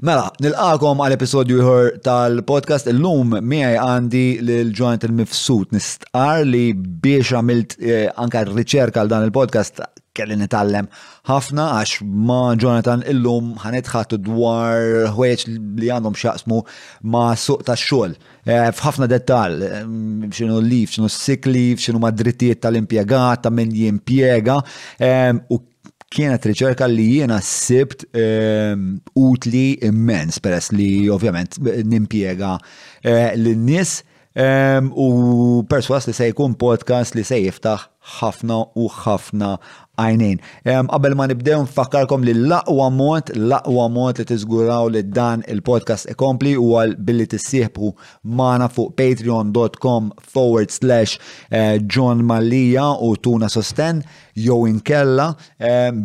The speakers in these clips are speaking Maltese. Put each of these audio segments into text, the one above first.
Mela, nilqakom għal episodju ieħor tal-podcast illum miegħi għandi lil Jonathan Mifsud nistqar li biex għamilt eh, anka riċerka għal dan il-podcast kelli nitgħallem ħafna għax ma Jonathan illum ħanitħatu dwar ħwejġ li għandhom xaqsmu ma suq ta' xogħol. Eh, f'ħafna dettal, eh, xinu l-lif, xinu s-sick leave, xinu ma drittijiet tal-impiegat, ta' min jimpjega, u kienet riċerka li jiena sibt ehm, utli immens peress li ovvjament nimpiega eh, l-nies ehm, u perswas li se jkun podcast li se jiftaħ ħafna u ħafna għajnejn. Ehm, qabel ma nibdew nfakkarkom li l-aqwa mod, l-aqwa mod li tiżguraw li dan il-podcast ikompli u għal billi tissieħbu mana fuq patreon.com forward slash eh, John Mallia u tuna sosten. jew inkella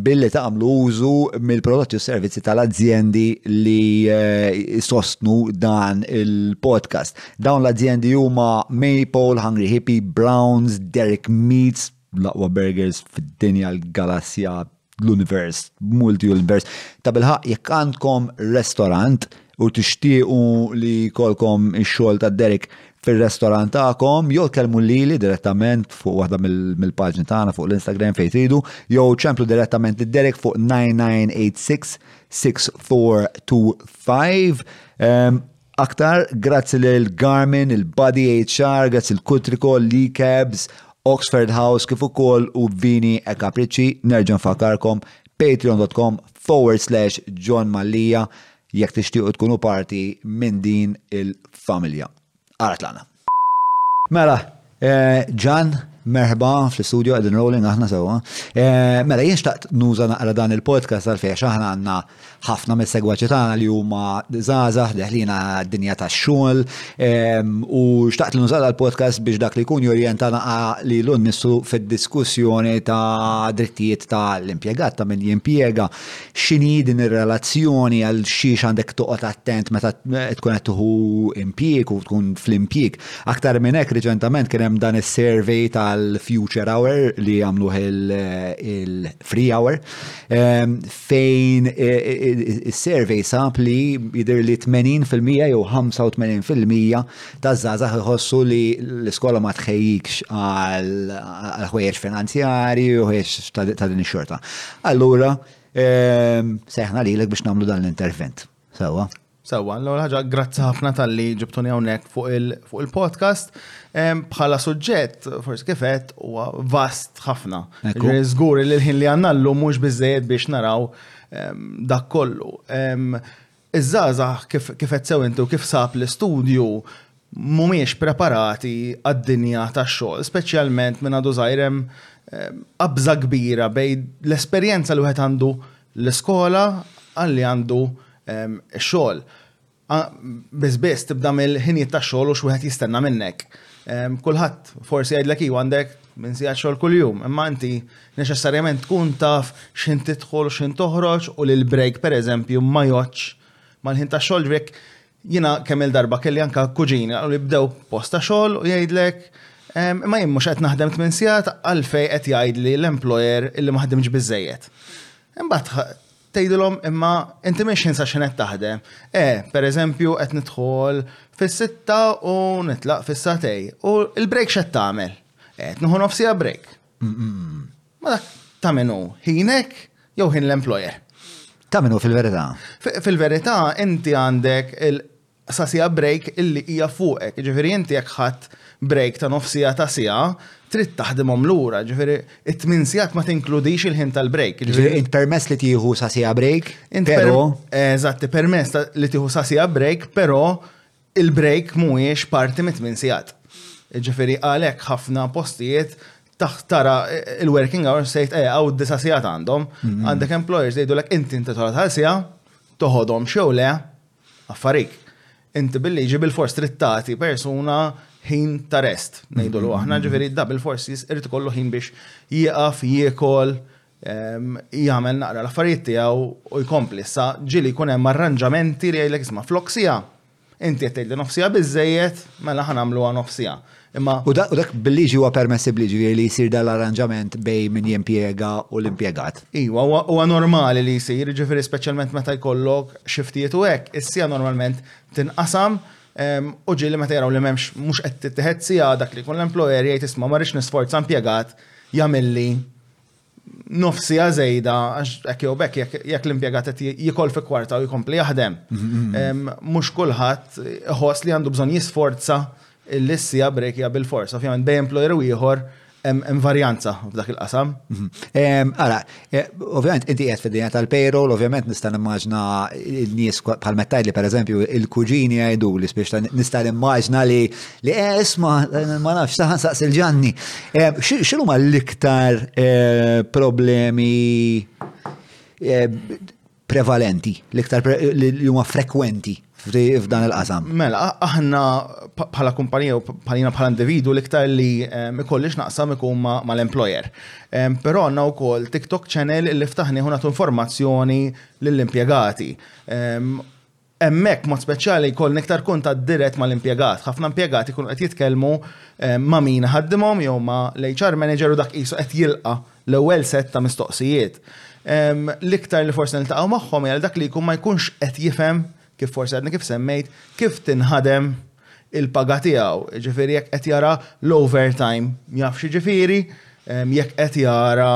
billi tagħmlu użu mill-prodotti u servizzi tal-azjendi li eh, sostnu dan il-podcast. Dawn l-azjendi huma Maple, Hungry Hippie, Browns, Derek Meats, l-aqwa burgers fid-dinja l-galassja l-univers, multi-univers. Ta' bilħaq jekk għandkom restorant u tixtiequ li kolkom ix-xogħol ta' Derek fir-restorant tagħkom jew tkellmu lili direttament fuq waħda mill-paġni tagħna fuq l-Instagram fejn tridu jew ċemplu direttament lil Derek fuq 9986 6425. Ehm, aktar grazzi lil Garmin, il-Body HR, grazzi l-Kutriko, l-Cabs, Oxford House kif ukoll u Vini e Capricci nerġa' nfakarkom patreon.com forward slash John Mallia Jekk tixtiequ tkunu parti minn din il-familja. Ara tlaqna. Mela, Ġan, merħba fl-istudio qegħdin rolling aħna sewwa. Mela jien xtaqt nuża naqra dan il-podcast għalfejn għax aħna għandna ħafna mis-segwaċi tagħna li huma żgħażagħ deħlin għad-dinja tax-xogħol u xtaqt li nuża dal-podcast biex dak li jkun jorjenta naqra lilu nnifsu fid-diskussjoni ta' drittijiet tal-impjegat ta' min jimpjega X'inhi din ir-relazzjoni għal xiex għandek toqgħod attent meta tkun qed tieħu impjieg u tkun fl-impjieg. Aktar minn hekk riċentament kien hemm dan is-survey tal-Future Hour li għamluh il-Free Hour fejn is-survey sab li jidher li 80% jew 85% ta' żgħażagħ iħossu li l-iskola ma tħejjikx għal ħwejjeġ finanzjarji u ħwejjeġ ta' din ix-xorta. Allura, ehm, seħna lilek biex nagħmlu dan l-intervent. Sewwa. Sewwa, l-ewwel ħaġa grazzi ħafna tal-li ġibtuni hawnhekk fuq il-podcast. Ehm, bħala suġġett, forsi kifet, huwa vast ħafna. Żgur li l-ħin li għandna llum mhux biżejjed biex naraw ehm, dak kollu. Iż-żgħażagħ kif kif għedt sew inti u kif sab l-istudju mhumiex preparati għad-dinja tax-xogħol, speċjalment minn għadu żgħir hemm qabża kbira bejn l-esperjenza li wieħed għandu l-iskola għal li għandu x-xogħol. Biss biss tibda mill-ħinijiet tax-xogħol u x'wieħed jistenna minnek. Kulħadd forsi jgħidlek iva għandek minn sigħat xogħol kuljum, imma inti neċessarjament tkun taf x'ħin tidħol, x'ħin toħroġ u li l-break pereżempju ma joċ mal-ħin ta' xogħol ġrek jina kemm il-darba kelli anka kuġini għallu li bdew post ta' xogħol u jgħidlek imma jien mhux qed naħdem tmien sigħat għalfej qed jgħidli l-employer illi ma ħdimx biżejjed. Imbagħad Tgħidilhom imma inti mhix ħin sa x'ħin qed taħdem. E, pereżempju qed nidħol fis-sitta u nitlaq fis-satej. U l-break x'qed tagħmel? Qed nieħu nofsija break. Ma dak ta' minnu ħinek jew ħin l-employer. Ta' minnu fil-verità. Fil-verità inti għandek sa siegħa break illi hija fuqek. Jiġifieri inti jekk ħadt break ta' nofs siegħa ta' siegħa, trid taħdimhom lura. Jiġifieri it-tmien siegħat ma tinkludix il-ħin tal-break. Jiġifieri int permess li tieħu sa siegħa break, però. Eżatt, permess li tieħu sa siegħa break, però il-break mhuwiex parti mit-tmien siegħat. Jiġifieri għalhekk ħafna postijiet taħt tara il-working hours sejt eh hawn disa' siegħat għandhom. Għandek employers jgħidulek inti intitolat għal siegħa, toħodhom xew le, Affarik. Inti bil-liġi bil-fors trid tagħti persuna ħin ta' rest, ngħidu l aħna ġifieri da bil-fors irid ikollu ħin biex jieqaf, jiekol, ehm, jagħmel naqra l-affarijiet tiegħu u jkompli. Sa ġili jkun hemm arranġamenti li jgħidlek isma' floksija, inti qed tgħidli nofsija biżejjed, mela ħanamluha nofsija. Imma u dak bil-liġi huwa permessibbli ġifieri li jsir dan l-arranġament bejn min jimpjega u l-impjegat? Iva, huwa normali li jsir, jiġifieri speċjalment meta jkollok xiftijiet u hekk, is-siegħa normalment tinqasam u ġieli meta jaraw li m'hemmx mhux qed titteħed siegħa dak li jkun l-employer jgħid isma' ma rridx nisforza impjegat jagħmilli nofs siegħa żejda għax hekk jew bekk jekk l-impjegat qed jikol fi kwarta u jkompli jaħdem. Mhux kulħadd iħoss li għandu bżonn jisforza li s-siegħa break hija bil-fors. Ovvjament bejn employer u ieħor hemm varjanza f'dak il-qasam. Ara, e, ovvjament inti qed fid-dinja tal-payroll, ovvjament nista' nimmaġna n-nies bħal mettajt li pereżempju il-kuġini jgħidu li spiex nista' nimmaġna li Li eh, isma, ma nafx, saħan saqs il-ġanni. Eh, Xinu ma l-iktar eh, problemi eh, prevalenti, l-iktar li huma frekwenti f'dan il-qasam? Mela, aħna bħala kumpanija u bħalina bħala individu l-iktar li mikollix naqsam ikun ma l-employer. Pero għanna u kol TikTok channel li ftaħni ħuna informazzjoni l-impiegati. Hemmhekk, b'mod speċjali, jkollna iktar kuntatt dirett mal-impjegat. Ħafna impjegati jkunu qed jitkellmu ma' min iħaddimhom jew ma' l-HR manager u dak qisu qed jilqa' l-ewwel sett ta' mistoqsijiet. L-iktar li forsi niltaqgħu magħhom hi għal dak li jkun ma jkunx qed jifhem, kif forsi għadni kif semmejt, kif tinħadem il-paga tiegħu. Jiġifieri jekk qed jara l-overtime jaf x'jiġifieri, jekk qed jara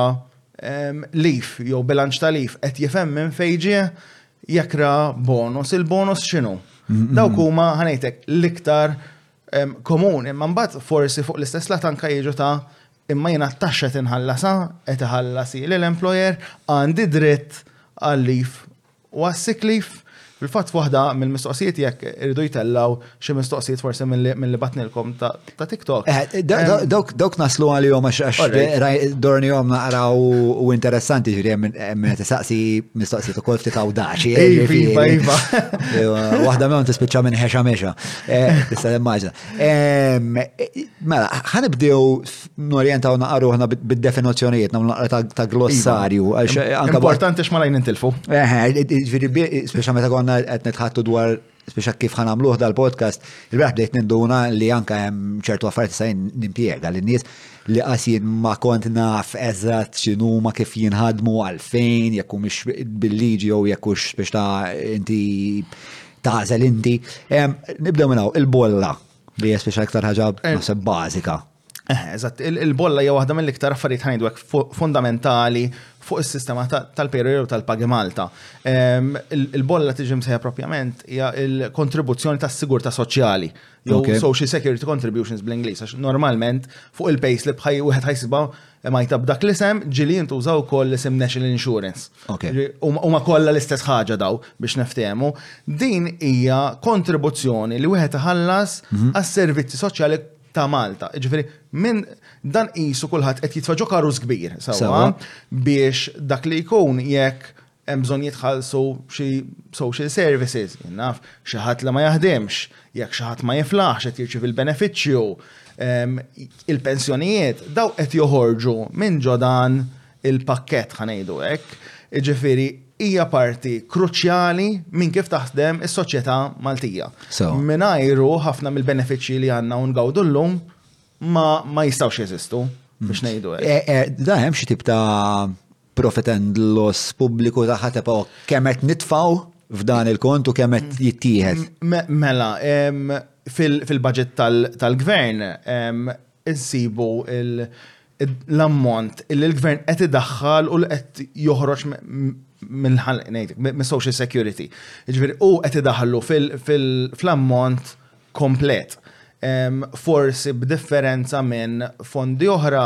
leave jew bilanċ ta' leave qed jifhem minn fejn ġieh, Jekk ra bonus, il-bonus x'inhu? Dawk huma ħanejtek l-iktar komuni, imma mbagħad forsi fuq l-istess lat anka jiġu ta' imma jiena t-taxxa tinħallasa qed iħallas ili l-employer għandi dritt għal leave u għas-sick leave. Fil-fatt waħda mill-mistoqsijiet jekk irridu jtellaw xi mistoqsijiet forsi mill-li batnilkom ta' TikTok. Eh, dawk naslu għalihom għax dornihom naqraw u interessanti ġri minn tisaqsi mistoqsijiet ukoll ftit awdaċi. Eh, iva, iva, iva. Eh, waħda minnhom tispiċċa minn ħexa mexa. Tista' immaġina. Mela, ħanibdew norjentaw naqaru ħna bid-definizzjonijiet nagħmlu naqra ta' glossarju. Iva. Importanti x'malajn intilfu. Ġifieri speċjalment meta konna qed nitħattu dwar Speċa kif ħanamluħ dal-podcast, il-braħ bdejt ninduna li anka hemm ċertu affarijiet sa' nimpiega li nies li qasin ma kont naf eżatt x'inhu ma kif jinħadmu għalfejn jekk mhux bil-liġi jew jekk hux biex ta' inti tażel inti. Nibdew minn hawn il-bolla li hija speċa iktar ħaġa naħseb bażika. Eh, eżatt, il-bolla hija waħda mill-iktar affarijiet ħajdwek fundamentali fuq is-sistema tal-payroll tal-pagi Malta. Ehm, il-bolla tiġi msejja propjament hija il-kontribuzzjoni tas-sigurta soċjali jew social security contributions bl-Ingliż għax normalment fuq il-pay slip ħaj wieħed ħajsibha ma jtab dak l-isem ġili jintuża wkoll l-isem National Insurance. Huma kollha l-istess ħaġa daw biex neftehmu. Din hija kontribuzzjoni li wieħed iħallas mhm. għas-servizzi soċjali ta' Malta. Ġifieri minn dan qisu kulħadd qed jitfa' ġo karus kbir sewwa biex dak li jkun jekk hemm bżonn jitħallsu xi social services, naf, xi ħadd li ma jaħdimx, jekk xi ħadd ma jiflaħx qed jirċievi l-benefiċċju, ehm, il-pensjonijiet, daw qed joħorġu minn ġo dan il-pakkett ħa ngħidu hekk, jiġifieri hija parti kruċjali minn kif taħdem is-soċjetà Maltija. Mingħajru ħafna mill-benefiċċji li għandna u ngawdu llum ma jistgħux jeżistu biex mm. ngħidu hekk. Eh, eh, da hemm xi tip ta' profit and loss pubbliku ta' ħatepa kemm qed nitfgħu f'dan il-kont u kemm qed jittieħed. Mela, fil-budget tal-gvern insibu il- l-ammont li l-gvern qed idaħħal u li qed joħroġ mis-social security. Ġifieri u qed idaħħlu fl-ammont komplet. Forsi b'differenza minn fondi oħra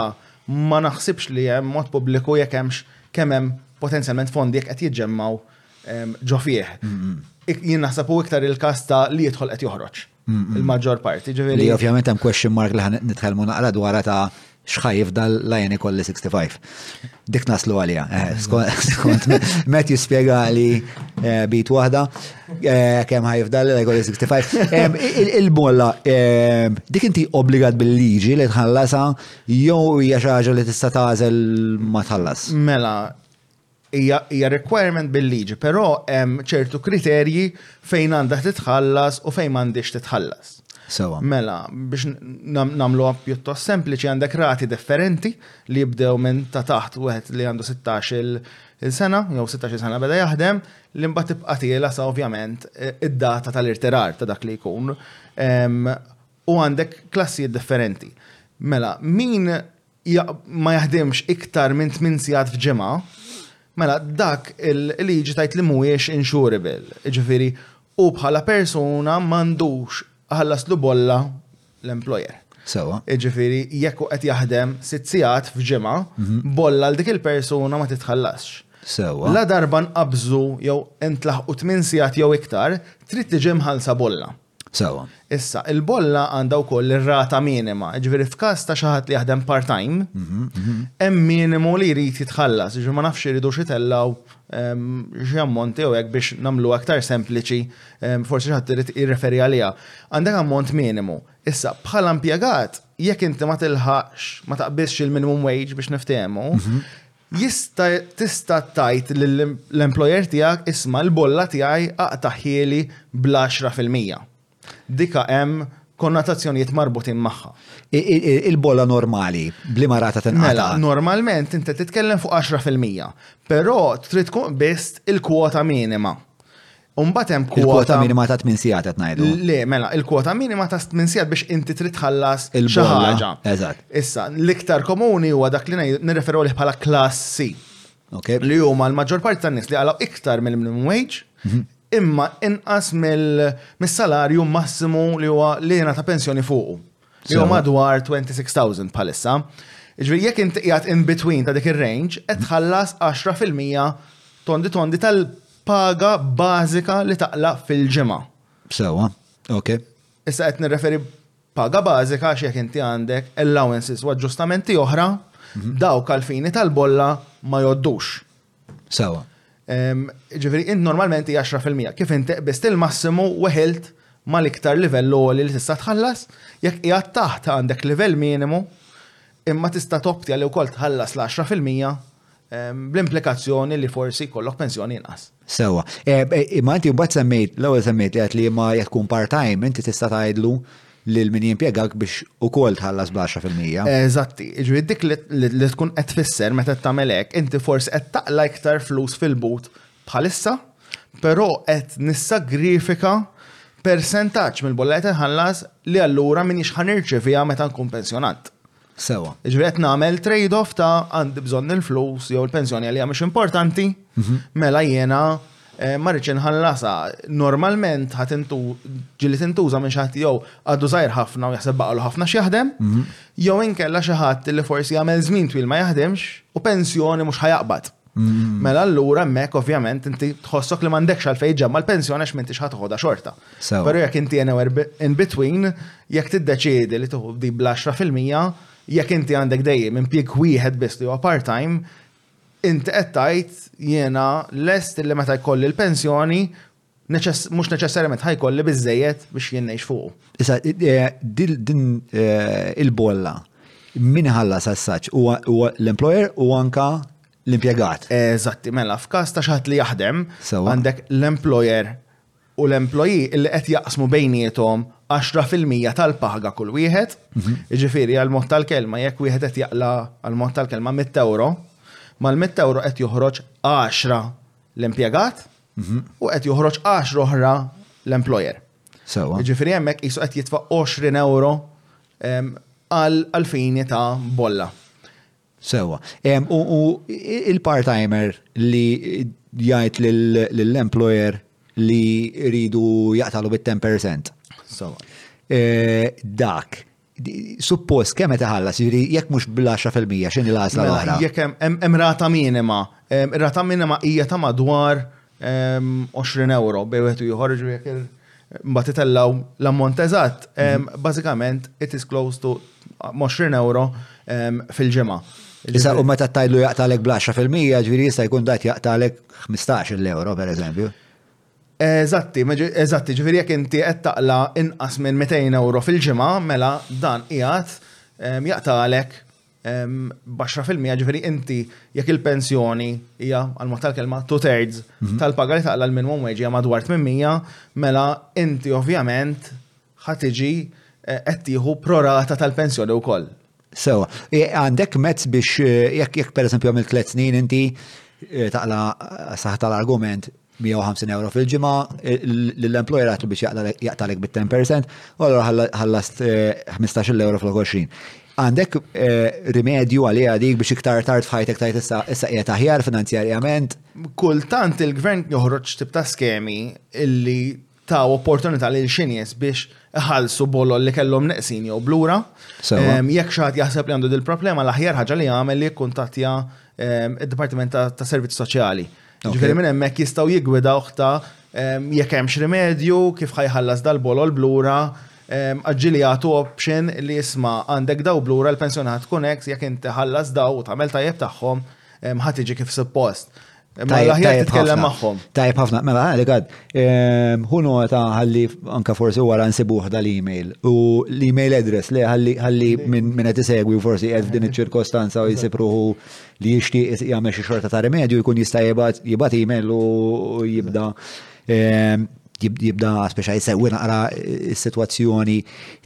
ma naħsibx li hemm mod pubbliku jekk hemmx kemm hemm potenzjalment fondi jekk qed jiġġemmgħu ġo fih. Jien naħseb hu iktar il-każ ta' li jidħol qed joħroġ. Il-maġġor parti, ġifieri. Li ovvjament hemm question mark li ħan nitkellmu naqra dwarha ta' xħajf dal-lajn ikolli 65. Dik naslu għalija. Eh, skont met jispjega li eh, bit waħda eh, kemm ħajf dal-lajn ikolli 65. Il-bolla, dik inti obbligat bil-liġi li tħallasa jew hija xi ħaġa li tista' tagħżel ma tħallas. Mela, hija requirement bil-liġi, però hemm ċertu kriterji fejn għandha titħallas u fejn m'għandix titħallas. Sewa. Mela, biex namlu pjuttost sempliċi għandek rati differenti li jibdew minn ta' taħt wieħed li għandu 16 il-sena, jew 16 sena beda jaħdem, li mbagħad tibqa' tiela sa ovvjament e, id-data tal-irtirar ta' dak li jkun. U għandek klassijiet differenti. Mela, min ma jaħdimx iktar minn 8 sigħat f'ġimgħa, mela dak il-liġi tajt li mhuwiex insurable. Ġifieri, u bħala persuna m'għandux ħallaslu bolla l-employer. Sewa. Ġifieri, jekk u qed jaħdem 6 sigħat f'ġimgħa, mhm. bolla l dik il-persuna ma titħallasx. Sewa. La darba nqabżu jew intlaħqu 8 sigħat jew iktar, trid tiġi mħallsa bolla. Sewwa. Issa, il-bolla għandha wkoll ir-rata minima, jiġifieri f'każ ta' xi ħadd li jaħdem part-time, hemm minimu li jrid jitħallas, jiġifieri ma nafx iridux itellgħu xi ammonti jew hekk biex nagħmluha aktar sempliċi, forsi xi ħadd irid jirreferi għaliha. Għandek ammont minimu. Issa, bħala impjegat, jekk inti ma tilħaqx, ma taqbiżx il-minimum wage biex niftehmu, Jista' tista' tgħid lill-employer tiegħek isma' l-bolla tiegħi aqtagħhieli bl-għaxra fil-mija. Dika hemm konnotazzjonijiet marbutin magħha. Il-bolla normali b'liema rata tinqata'? Mela, normalment int qed titkellem fuq għaxra fil-mija, però trid tkun qbiżt il-kwota minima. Umbat hemm kwota. Il-kwota minima ta' 8 sigħat qed ngħidu. Le, mela, il-kwota minima ta' 8 sigħat biex inti trid tħallas xi ħaġa. Eżatt. Issa, l-iktar komuni huwa dak li nirreferu lih bħala klass C. Okay. Li huma l-maġġor parti tan-nies li għalaw iktar mill-minimum wage, mhm. imma inqas mill-salarju massimu li huwa li ta' pensjoni fuqu. Li huwa madwar 26,000 bħalissa. Ġviri, jekk inti qiegħed in between ta' dik ir-range, qed tħallas 10% tondi tondi tal- Paga bażika li taqla' fil-ġimgħa. Sewwa, okej. Issa qed nirreferi paga bażika għax jekk inti għandek allowances u aġġustamenti oħra, mhm. dawk għalfini tal-bolla ma joddux. Sewwa. Ġifieri int normalment hija 10% kif inti qbist il-massimu weħilt mal-iktar livell għoli li tista' tħallas, jekk hija taħt għandek livell minimu, imma tista' topti għal wkoll tħallas l-10% Bl-implikazzjoni li forsi kollok pensjoni inqas. Sewa. Imma inti mbagħad semmejt, l-ewwel semmejt li qed li ma jekk tkun part-time inti tista' tgħidlu lil min jimpjegak biex ukoll tħallas b'10%. Eżatti. Jiġifieri dik li tkun qed tfisser meta tagħmel hekk, inti forsi qed taqla' iktar flus fil-but bħalissa, però qed nissagrifika persentaġġ mill-bolla li qed inħallas li allura m'iniex ħa nirċeviha meta nkun pensjonat. Sewa. Ġifieri qed nagħmel trade-off ta' għandi bżonn il-flus jew il-pensjoni għalija mhux importanti, mhm. mela jiena eh, ma rridx inħallasa. Normalment ħadd intu ġili tintuża minn xi ħadd jew għadu żgħir ħafna u jaħseb baqalu ħafna x'jaħdem, mhm. jew inkella xi ħadd li forsi jagħmel żmien twil ma jaħdimx u pensjoni mhux ħajaqbad. Mm. Mela allura hemmhekk ovvjament inti tħossok li m'għandekx għalfejn ġemma l-pensjoni għax m'intix ħatħodha xorta. Però jekk inti jenew in between, jekk tiddeċiedi li tuħu di bl-10 fil-mija, jekk inti għandek dejjem impjieg wieħed biss li huwa part-time, inti qed tgħid jiena lest li meta jkolli l-pensjoni mhux neċessarjament ħajkolli biżejjed biex jien ngħix fuqu. Issa eh, din eh, il-bolla min ħalla sassaċ u l-employer u anka l-impjegat. Eżatti, mela, f'każ ta' xaħat li jaħdem, għandek l-employer u l-employee illi qed jaqsmu bejnietom 10% tal-paga kull wieħed, mhm. ġifiri għal-mod tal-kelma, jekk wieħed qed jaqla għal-mod tal-kelma 100 euro, mal-100 euro qed joħroġ 10 l-impjegat, Mhm. U qed joħroġ 10 oħra l-employer. Sewa. Ġifieri hemmhekk qisu qed jitfa' 20 euro għal fini ta' bolla. Sewa. U il-part-timer li jgħid lill-employer li rridu jaqtalu bit-10%. Sewa. E, dak Suppost kemm qed iħallas, jiġri jekk mhux bl-10 fil-mija x'inhi l-għażla mela, l-oħra. Jekk hemm rata minima, rata minima hija ta' madwar 20 euro bej wieħed u ieħor ġifier mbagħad itellgħu l-ammont eżatt, bażikament it is close to 20 euro fil-ġimgħa. Issa u meta tajlu jaqtalek bl-10 fil-mija ġifieri jista' jkun dat jaqtalek 15 l-euro pereżempju. Eżatti, eżatti, ġifieri jekk inti qed taqla inqas minn 200 euro fil-ġimgħa, mela dan qiegħed jaqtagħlek baxra fil-mija ġifieri inti jekk il-pensjoni hija għal mod tal-kelma two thirds mhm. tal-paga li taqla l-minimum wage hija madwar 800, mela inti ovvjament ħad tiġi eh, qed tieħu prorata tal-pensjoni wkoll. Sewa, għandek mezz biex eh, jekk jekk pereżempju għamil tliet snin inti eh, taqla saħ tal-argument 150 euro fil-ġimgħa eh, l-employer għatlu biex jaqtalek bit-10% u allura ħallast 15 euro fl 20. Għandek rimedju għalija dik biex iktar tard f'ħajtek tajt issa qiegħed aħjar finanzjarjament. Kultant il-gvern joħroġ tip ta' skemi illi ta' opportunità lil xi nies biex iħallsu bolol li kellhom neqsin jew blura. Jekk xi ħadd jaħseb li għandu dil problema l-aħjar ħaġa li jagħmel li jikkuntattja id-Dipartiment ta' Servizz Soċjali. Ġifieri minn hemmhekk jistgħu jiggwidaw ta' jekk hemmx rimedju, kif ħajħallas dal-bolol blura, aġġieli jagħtu option li isma' għandek daw blura l-pensjoni ħadd tkun hekk jekk inti ħallas daw u tagħmel tajjeb tagħhom ħadd iġi kif suppost. Imma l-aħjar titkellem magħhom. Tajb ħafna, mela ħalli għad. Ehm, hu nota ħalli anka forsi wara nsibu waħda l-email u l-email address li ħalli ħalli minn qed isegwi forsi qed din iċ-ċirkostanza u jsibruħu li jixtieq jagħmel xi xorta ta' rimedju jkun jista' jibgħat email u jibda ehm, jibda speċa jisegwi naqra s-sitwazzjoni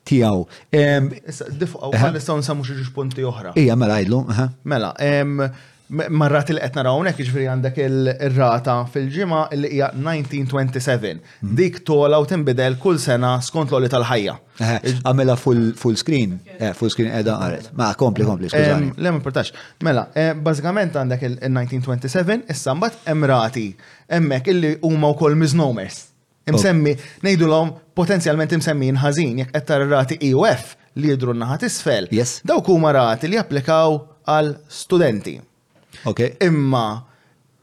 tiegħu. Ehm, issa, difqaw, nistgħu nsemmu xi punti oħra. Ija, mela għidlu. Mela, Mar-rati li qed naraw hawnhekk, jiġifieri għandek ir-rata fil-ġimgħa li hija 1927. Mhm. Dik tola u tinbidel kull sena skont l-għoli tal-ħajja. Għamela full screen, eh, full screen qiegħda qaret. Ma kompli kompli, skużani. Le ma importax. Mela, eh, bażikament għandek il-1927, issa mbagħad hemm rati hemmhekk illi huma wkoll misnomers. Imsemmi, ngħidulhom potenzjalment imsemmin ħażin jekk qed tara rati EUF li jidhru n-naħa t'isfel. Yes. Dawk huma rati li japplikaw għal studenti. Okay. Imma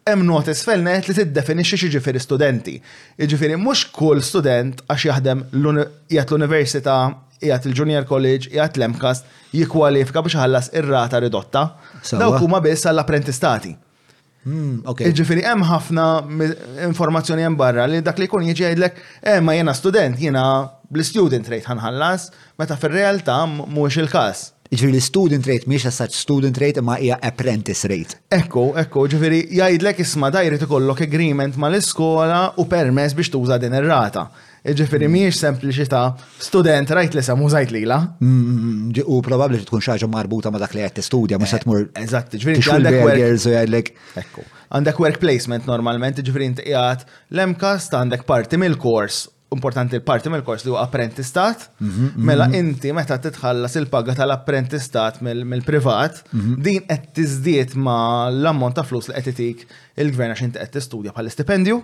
hemm nota isfel net li tiddefinixxi x'jiġifieri studenti. Jiġifieri mhux kull student għax jaħdem qiegħed l-università, qiegħed il-junior college, qiegħed l-MCAST, jikkwalifika biex iħallas ir-rata ridotta. Dawk huma biss għall-apprentistati. Hmm, Ġifiri, hemm ħafna informazzjoni hemm barra li dak li jkun jiġi jgħidlek, eh, ma jena student, jena bl-student rate ħanħallas, meta fir-realtà mhux il-każ. Ġifiri, l-student rate mhix as student rate imma hija apprentice rate. Ekku, ekku, ġifiri, jgħidlek isma' dajri ikollok agreement mal-iskola u permess biex tuża din ir-rata. Ġifiri miex sempliċità, student rajt li sem użajt lila. Mm, u probabli tkun xaġa marbuta ma dak li qed tistudja, ma se tmur. Eh, eżatt, ġifiri għandek burgers u jgħidlek. Ekku. Għandek work placement normalment, ġifiri inti qiegħed l-emkas għandek parti mill-kors importanti parti mill-kors li huwa apprentistat, mhm, mhm. mela inti meta titħallas il-paga tal-apprentistat mill-privat, mhm. din qed tiżdied ma l-ammont ta' flus li qed itik il-gvern għax inti qed tistudja bħal stipendju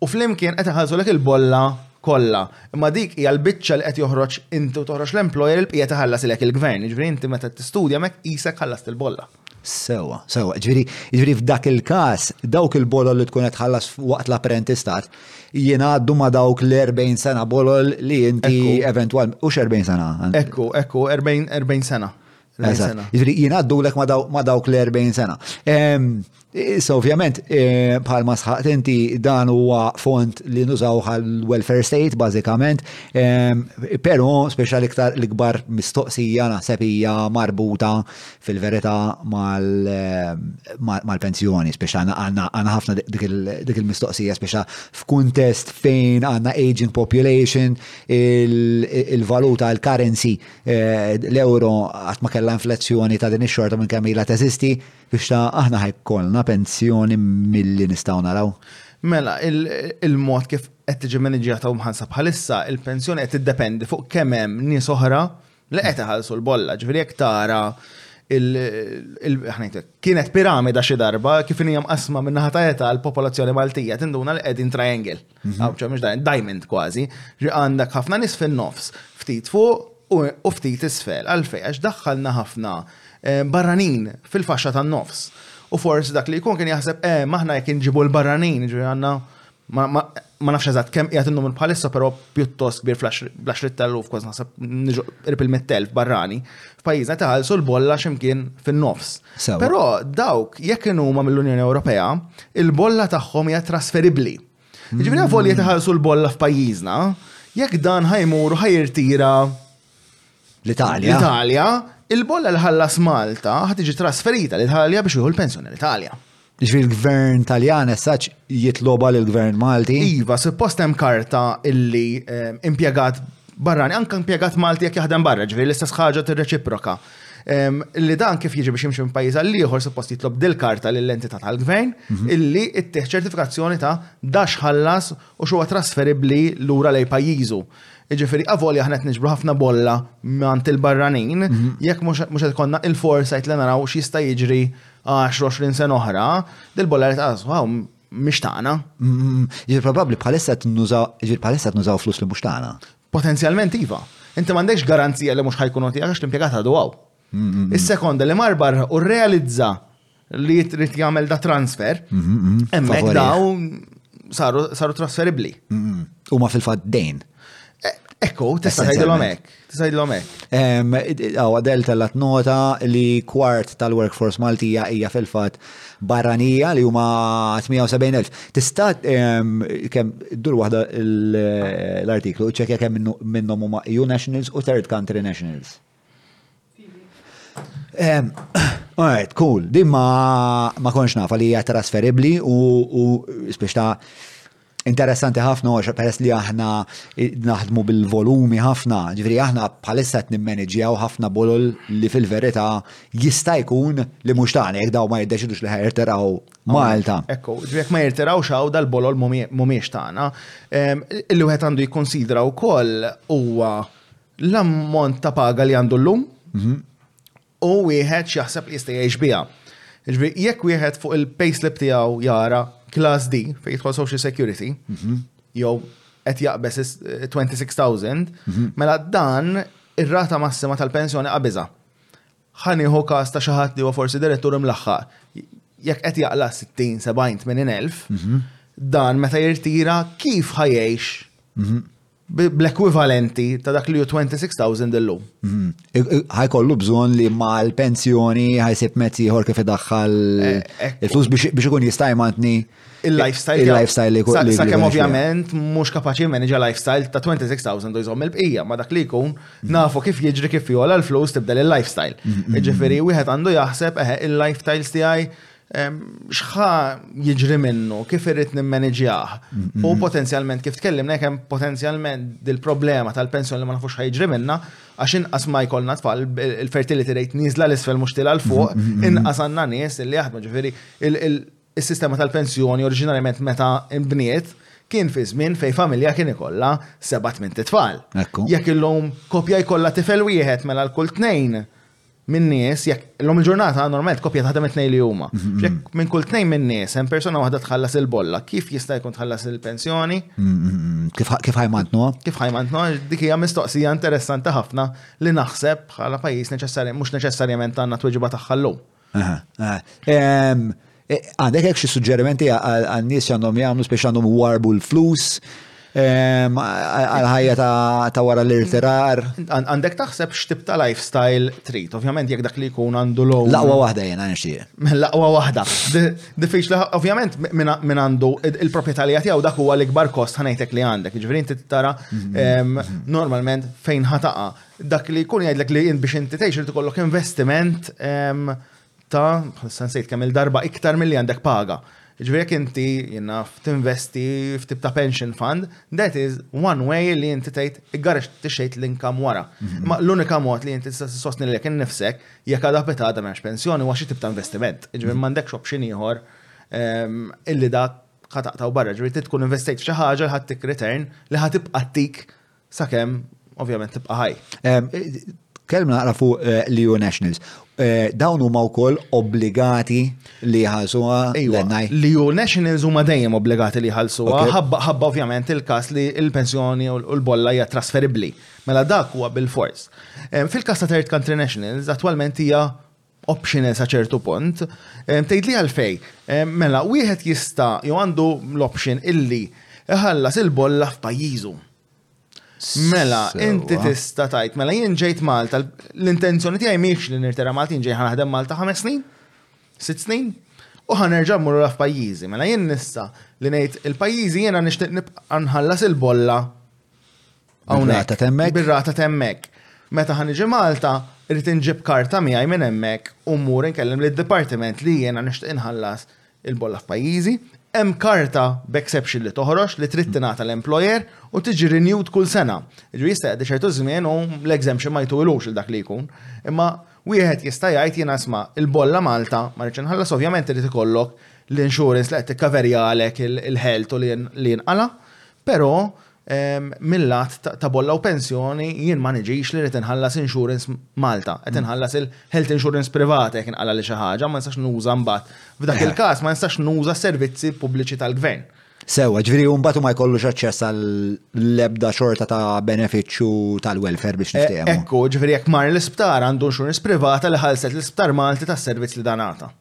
U flimkien qed iħallsulek il-bolla kollha. Imma dik hija l-biċċa li qed joħroġ inti u toħroġ l-employer il-bqija tiħallasilek il-gvern. Jiġifieri inti meta qed tistudja hemmhekk qisek ħallast il-bolla. Sewwa, sewwa. Jiġifieri, jiġifieri f'dak il-każ dawk il-bolol li tkun qed tħallas waqt l-apprentistat jingħaddu ma' dawk l-40 sena bolol li inti eventwalment. Hux 40 sena? Ekku, ekku, 40 sena. Ġifri, jien għaddulek ma dawk l-40 sena. So, ovvjament, eh, bħal ma sħaqt inti dan huwa font li nużaw għal-welfare state, bażikament, però speċjal iktar l-ikbar mistoqsija naħseb hija marbuta fil-verità eh, mal-pensjoni, speċjal għandna ħafna dik il-mistoqsija speċjal f'kuntest fejn għandna aging population, il-valuta, il-currency Eh, l-euro għat ma kella inflazzjoni ta' din ix-xorta minn kamila teżisti biex ta' aħna ħajkolna pensjoni mill-li nistaw naraw. Mela, il-mod kif qed tiġi maniġjata u mħansa bħalissa, il-pensjoni qed tiddependi fuq kemm hemm nies oħra li qed iħallsu l-bolla. Ġifieri jekk tara kienet piramida xi darba kif inhi qasma minnaħa ta' eta l-popolazzjoni Maltija tinduna li qegħdin triangle. Għawċa, mux dajn, diamond kważi, ġi għandek ħafna nis fin-nofs, ftit fuq u ftit isfel, għalfej, għax daħħalna ħafna eh, barranin fil-faxxa tan-nofs. U forsi dak li jkun kien jaħseb, eh, maħna jek nġibu l-barranin, ġi għanna, ma nafx eżatt kemm qiegħed innum il-bħalissa però pjuttost kbir fl-10 teluf kważi naħseb irpil mit-telf barrani. F'pajjiżna taħalsu l-bolla x'imkien fin-nofs. Però dawk jekk huma mill-Unjoni Ewropea il-bolla tagħhom hija trasferibbli. Jiġifieri avolja hmm. taħallsu l-bolla f'pajjiżna, jekk dan ħajmur u ħajirtira l-Italja. L-Italja, il-bolla li ħallas Malta ħatiġi trasferita l-Italja biex jieħu l-pensjoni l-Italja. Ġifi l-gvern taljan essaċ jitloba l-gvern Malti? Iva, suppost hemm karta illi eh, impjegat barrani, anka impjegat Malti jekk jaħdem barra, ġifi l-istess ħaġa tirreċiproka. Li dan kif jiġi biex jimxi minn pajjiż għal ieħor suppost jitlob dil-karta lill entità tal-gvern mhm. illi ittieħ ċertifikazzjoni ta' dax ħallas u xuwa trasferibbli lura lej pajjiżu. Ġifieri avoli aħna qed niġbru ħafna bolla mant il-barranin mhm. jekk mhux qed konna il-foresight li naraw x'jista' jiġri 10-20 sena oħra, dil-bolla li taqas, wow, mhix tagħna. Mhm. Ġir probabbli bħalissa qed nużaw flus li mhux tagħna. Potenzjalment iva. Inti m'għandekx garanzija li mhux ħa jkun għotija għax l-impjegat għadu hawn. Is-sekonda li mar barra u rrealizza li trid jagħmel da transfer, hemmhekk dawn saru trasferibbli. Huma fil-fatt dejn. Ekku, tista' tgħidilhom hekk. Tista' tgħidilhom hekk. Għaw Adel tellat nota li kwart tal-workforce Maltija hija fil-fatt barranija li huma 870,000. Tista' kemm dur waħda l-artiklu ċekja kemm minnhom huma EU nationals u third country nationals. Alright, cool. Din ma konx nafa li hija trasferibbli u spiex ta' Interessanti ħafna għax peress li aħna naħdmu bil-volumi ħafna, ġifri aħna bħalissa qed nimmaneġġjaw ħafna bolol li fil-verità jista' jkun li mhux tagħna jekk daw ma jiddeċidux li ħajrtiraw Malta. Ekku, jekk ma jirtiraw xaw dal-bolol mhumiex tagħna. Illi wieħed għandu jikkonsidra wkoll huwa l-ammont ta' paga li għandu llum mhm. u wieħed x'jaħseb li jista' jgħix biha. Jiġifieri jekk wieħed fuq il-payslip tiegħu jara Class D fejn jidħol Social Security, mhm. jew qed jaqbeż 26,000, mhm. mela dan ir-rata massima tal-pensjoni qabiża. Ħanieħu każ ta' xi ħadd li huwa forsi direttur imlaħħaq. Jekk qed jaqla 60, 70, 80,000, dan meta jirtira kif ħajjejx mhm. bl-ekwivalenti ta' dak li ju 26,000 illum. Mhm. Ħajkollu bżon li ma l-pensjoni ħajsib mezzi ieħor kif idaħħal eh, eh, il-flus biex ikun jista' jmantni il-lifestyle. Il-lifestyle li jkun. Sa' kem ovvjament mhux kapaċi manager lifestyle ta' 26,000 u jżomm il-bqija, ma dak li jkun mhm. nafu kif jiġri kif jola l-flus tibdel il-lifestyle. Mhm, Ġifieri wieħed għandu jaħseb eħe il-lifestyles tiegħi xħa jiġri minnu, kif irrit nimmaniġjaħ. Mm-hmm. U potenzjalment, kif tkellimna, kem potenzjalment dil-problema tal-pensjoni li ma nafux ħajġri minna, għax inqas ma jkollna tfal, il-fertility rate nizla l-isfel mux tila l-fuq, mm-hmm. inqas għanna nies li jaħdmu ġifiri, il-sistema tal-pensjoni oriġinarjament meta imbniet, kien fi żmien fej familja kien ikollha sebat minn tfal. Jekk illum kopja jkollha tifel wieħed mela l-kull tnejn minn nies, jekk l-lum il-ġurnata normalment kopja taħdem it-tnej li huma. Mm-hmm. Jekk minn kull tnejn minn nies hemm persuna waħda tħallas il-bolla, kif jista' jkun tħallas il-pensjoni? Mm-hmm. Kif ħajmantnu? Kif ħajmantnu? Dik hija mistoqsija interessanti ħafna li naħseb bħala pajjiż neċessarjament mhux neċessarjament għandna tweġiba tagħha llum. E, għandek hekk xi suġġerimenti għal nies għandhom jagħmlu speċi għandhom warbu l-flus għal-ħajja ta' wara l-irtirar. Għandek taħseb x'tib ta' lifestyle trid. Ovvjament jekk dak li jkun għandu l Laqwa waħda jena nixtieq. Laqwa waħda. Diffiċ li ovvjament minn għandu il-proprjetà li jagħtijaw dak huwa l-ikbar kost ħanejtek li għandek. Ġifieri inti tara mhm. normalment fejn ħataqa. Dak li jkun jgħidlek li biex inti tgħix irid ikollok investiment ta' issa nsejt kemm il-darba iktar milli għandek paga. Ġifieri jekk inti jiena tinvesti f'tip ta' pension fund, that is one way li inti tgħid iggarex tixejt l-income wara. Ma l-unika mod li inti tista' tissostni lilek innifsek jekk għada pitgħada m'hemmx pensjoni huwa xi tip ta' investiment. Jiġifieri m'għandekx option ieħor illi dak ħa taqtgħu barra. Ġifieri trid tkun investejt f'xi ħaġa li ħa ttik return li ħa tibqa' ttik Sakemm, ovvjament, tibqa' ħaj. Kelmna naqra fuq eh, l-EU Nationals. Eh, dawn huma wkoll obbligati li jħallsuha l-NI. L-EU Nationals huma dejjem obbligati li jħallsuha, ħabba ovvjament il-każ li l-pensjoni u l-bolla hija trasferibbli. Mela dak huwa bil-fors. Eh, fil-każ ta' third country nationals, attwalment hija optional sa ċertu punt. Tgħidli għalfej, mela wieħed jista' jew għandu l-option illi iħallas il-bolla f'pajjiżu. Mela, inti tista' tajt, mela jien ġejt Malta, l-intenzjoni tiegħi mhix li nirtira Malta, jien ġej ħanaħdem Malta ħames snin, sitt snin, u ħanerġa' mmur lura f'pajjiżi. Mela jien nista' li ngħid il-pajjiżi jiena nixtieq nibqa' nħallas il-bolla Hawnhekk. temmek. Bir-rata temmek. Meta ħan iġi Malta, irrid inġib karta miegħi minn hemmhekk u mmur inkellem lid dipartiment li jiena nixtieq inħallas il-bolla f'pajjiżi. Hemm karta b'exception li toħroġ li trid tingħata l-employer u tiġi renewed kull sena. Ġu jista' jgħaddi ċertu żmien u l-exemption ma jtulux il dak li jkun. Imma wieħed jista' jgħid jiena sma' il-bolla Malta ma rridx inħallas ovvjament irid ikollok l-insurance li qed tikkaverjalek il-health u li jinqala, però Mil-lat ta' bolla u pensjoni jien ma niġix li rrid inħallas insurance Malta, qed inħallas il-health insurance privata jekk inqala li xi ħaġa, ma nistax nuża mbagħad. F'dak il-każ ma nistax nuża servizzi pubbliċi tal-gvern. Sewwa, ġifieri hu mbagħad hu ma jkollux aċċess għall-ebda xorta ta' benefiċċju tal-welfare biex niftehmu. Ekku, ġifieri jekk mar l-isptar għandu insurance privata li ħallset l-Isptar Malti tas-servizz li dan għata.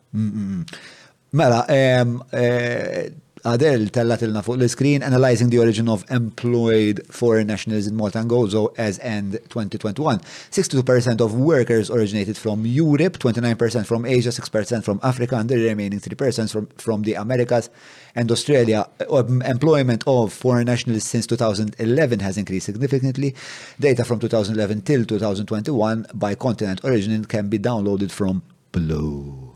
mela, eh, Adel tellat ilna fuq l-screen Analyzing the Origin of Employed Foreign Nationals in Malta and Gozo as end 2021. 62% of workers originated from Europe, 29% from Asia, 6% from Africa, and the remaining 3% from, from the Americas and Australia. Uh, um, employment of foreign nationals since 2011 has increased significantly. Data from 2011 till 2021 by continent origin can be downloaded from below.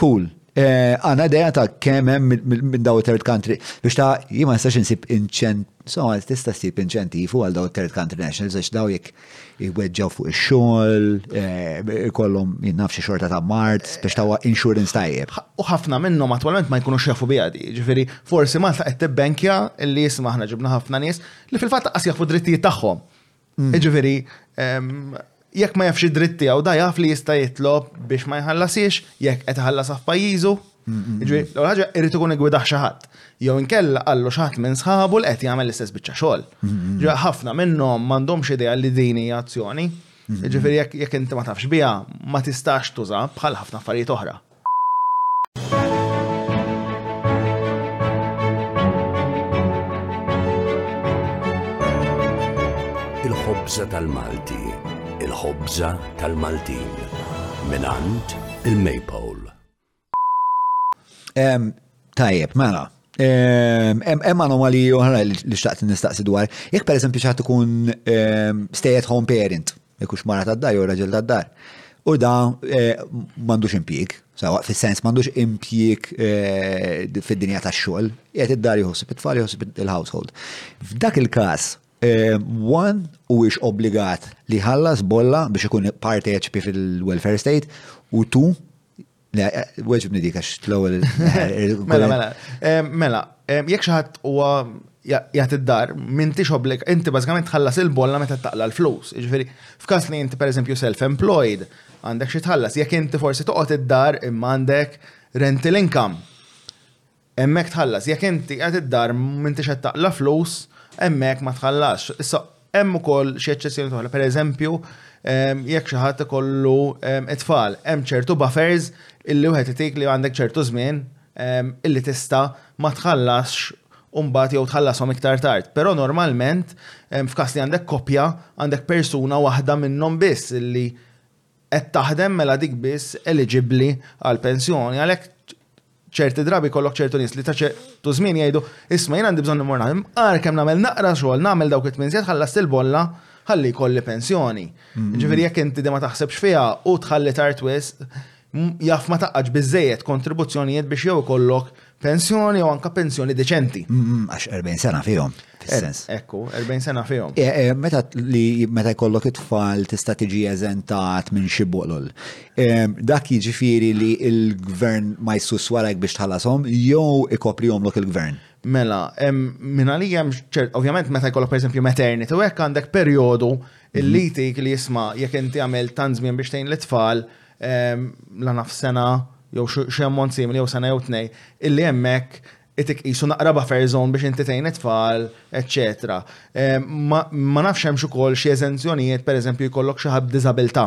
Cool. Eh, għana ideja ta' kemm hemm minn daw third country biex ta' jien ma nistax insib inċent, so għal tista' ssib inċentivu għal daw third country nationals għax daw jekk jweġġaw fuq ix-xogħol, eh, ikollhom jien nafx xorta ta' mart biex ta' insurance tajjeb. U ħafna minnhom attwalment ma jkunux jafu biha di. Ġifieri, forsi Malta qed tibbenkja li jisma' aħna ġibna ħafna nies li fil-fatt qas jafu drittijiet tagħhom. Mm. Iġifiri, jekk ma jafx id-dritti għaw da jaf li jista jitlob biex ma jħallasiex, jekk qed ħallas f'pajjiżu. Iġifiri, l ħaġa irrid ikun igwidaħ xi ħadd. Jew inkella qallu xi ħadd minn sħabu li qed jagħmel l-istess biċċa xogħol. Ġifieri ħafna minnhom m'għandhomx idea li din hija azzjoni. Ġifieri jekk inti ma tafx biha, ma tistax tuża bħal ħafna affarijiet oħra. il-ħobza tal-Malti, il-ħobza tal-Maltin, minant il-Maypole. Tajjeb, mela, Hemm anomali oħra li xtaqt nistaqsi dwar. Jekk pereżempju xi ħadd ikun stay at home parent, Jekk hux mara tad-dar jew raġel tad-dar. U da eh, m'għandux impjieg, sawa fis-sens m'għandux impjieg eh, fid-dinja tax-xogħol, qed id-dar jħossib it-tfal jħossib il-household. F'dak il-każ Eh, one u ix obbligat li ħallas bolla biex ikun parteċpi fil-welfare state u tu Weġibni dik għax l-ewwel. Mela, mela, mela, jekk xi ħadd huwa jagħti d-dar, m'intix obbliga, inti bażikament tħallas il-bolla meta taqla l-flus. Jiġifieri, f'każ li inti pereżempju self-employed, għandek xi tħallas, jekk inti forsi toqgħod id-dar imma għandek rental income. Hemmhekk tħallas. Jekk inti qiegħed id-dar m'intix qed taqla' flus, hemmhekk ma tħallasx. Issa, hemm ukoll xi eċċezzjonijiet oħra. Pereżempju, jekk xi ħadd ikollu t-tfal, hemm ċertu buffers illi wieħed itik li għandek ċertu żmien illi tista' ma tħallasx u mbagħad jew tħallashom iktar tard. Però normalment, f'każ li għandek koppja, għandek persuna waħda minnhom biss illi qed taħdem mela dik biss eliġibbli għal pensjoni. Għalhekk ċerti drabi kollok ċertu nies li ta' ċertu żmien jgħidu, isma' jien għandi bżonn immur naħdem, għar kemm nagħmel naqra xogħol, nagħmel dawk it-tmien sigħat ħallas il-bolla ħalli jkolli pensjoni. Mm-hmm. Ġifieri jekk inti ma taħsebx fiha u tħalli tard wisq, jaf ma taqgħax biżejjed kontribuzzjonijiet biex jew ikollok pensjoni jew anka pensjoni deċenti. Mm, mm, għax 40 sena fihom, fis-sens. Eh, ekku, 40 sena fihom. Eh, eh, meta li meta jkollok it-tfal tista' tiġi eżentat minn xi bolol. Dak jiġifieri li l-gvern ma jsus warajk biex tħallasom jew ikopri jomlok il-gvern. Mela, minn għalija hemm ċert, ovvjament meta jkollok pereżempju maternity u hekk għandek perjodu il-litik mhm. li jisma' jekk inti għamel tanzmin biex tgħin l-tfal la naf sena jew xi ammont simili jew sena jew tnej, illi hemmhekk itik qisu naqra buffer zone biex inti tgħin it-tfal, eċċetera. Ma nafx hemmx ukoll xi eżenzjonijiet pereżempju jkollok xi ħadd b'diżabilità.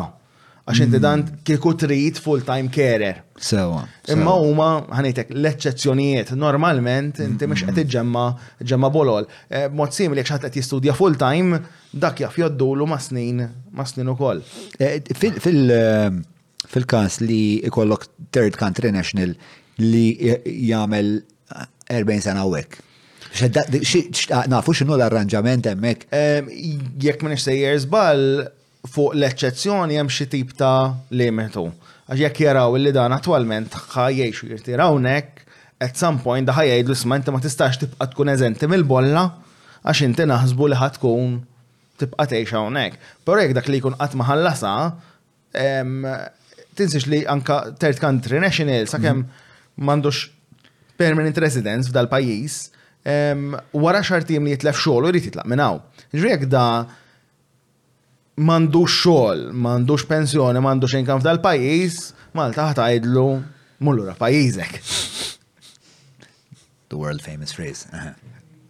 Għax inti dan kieku trid full-time carer. Sewa. Imma huma ħanitek l-eċċezzjonijiet normalment inti mhux qed iġġemma' ġemma' bolol. Mod simili jekk xi ħadd qed jistudja full-time, Dak jaf joddulu ma' snin, ma' snin ukoll. Eh, fil-każ li ikollok third country national li jagħmel 40 sena u hekk. Nafu x'inhu l-arranġament hemmhekk? Ehm, jekk minn sejjer żball fuq l-eċċezzjoni hemm xi tip ta' limitu. Għax jekk jaraw li dan attwalment ħajjejx jirtira hawnhekk, at some point daħaj jgħidu isma' inti ma tistax tibqa' tkun eżenti mill-bolla Għax inti naħsbu li ħa tkun tibqa' tgħix hawnhekk. Però jekk dak li jkun qatt ma ħallasha, tinsiex li anka third country national sakemm m'għandux permanent residence f'dal-pajjiż, wara xartiem li jitlef xogħol u jrid jitlaq minn hawn. Jiġifieri jekk da m'għandux xogħol, m'għandux pensjoni, m'għandux inkam f'dal-pajjiż, Malta ħatajdlu mullura pajjiżek. The world famous phrase.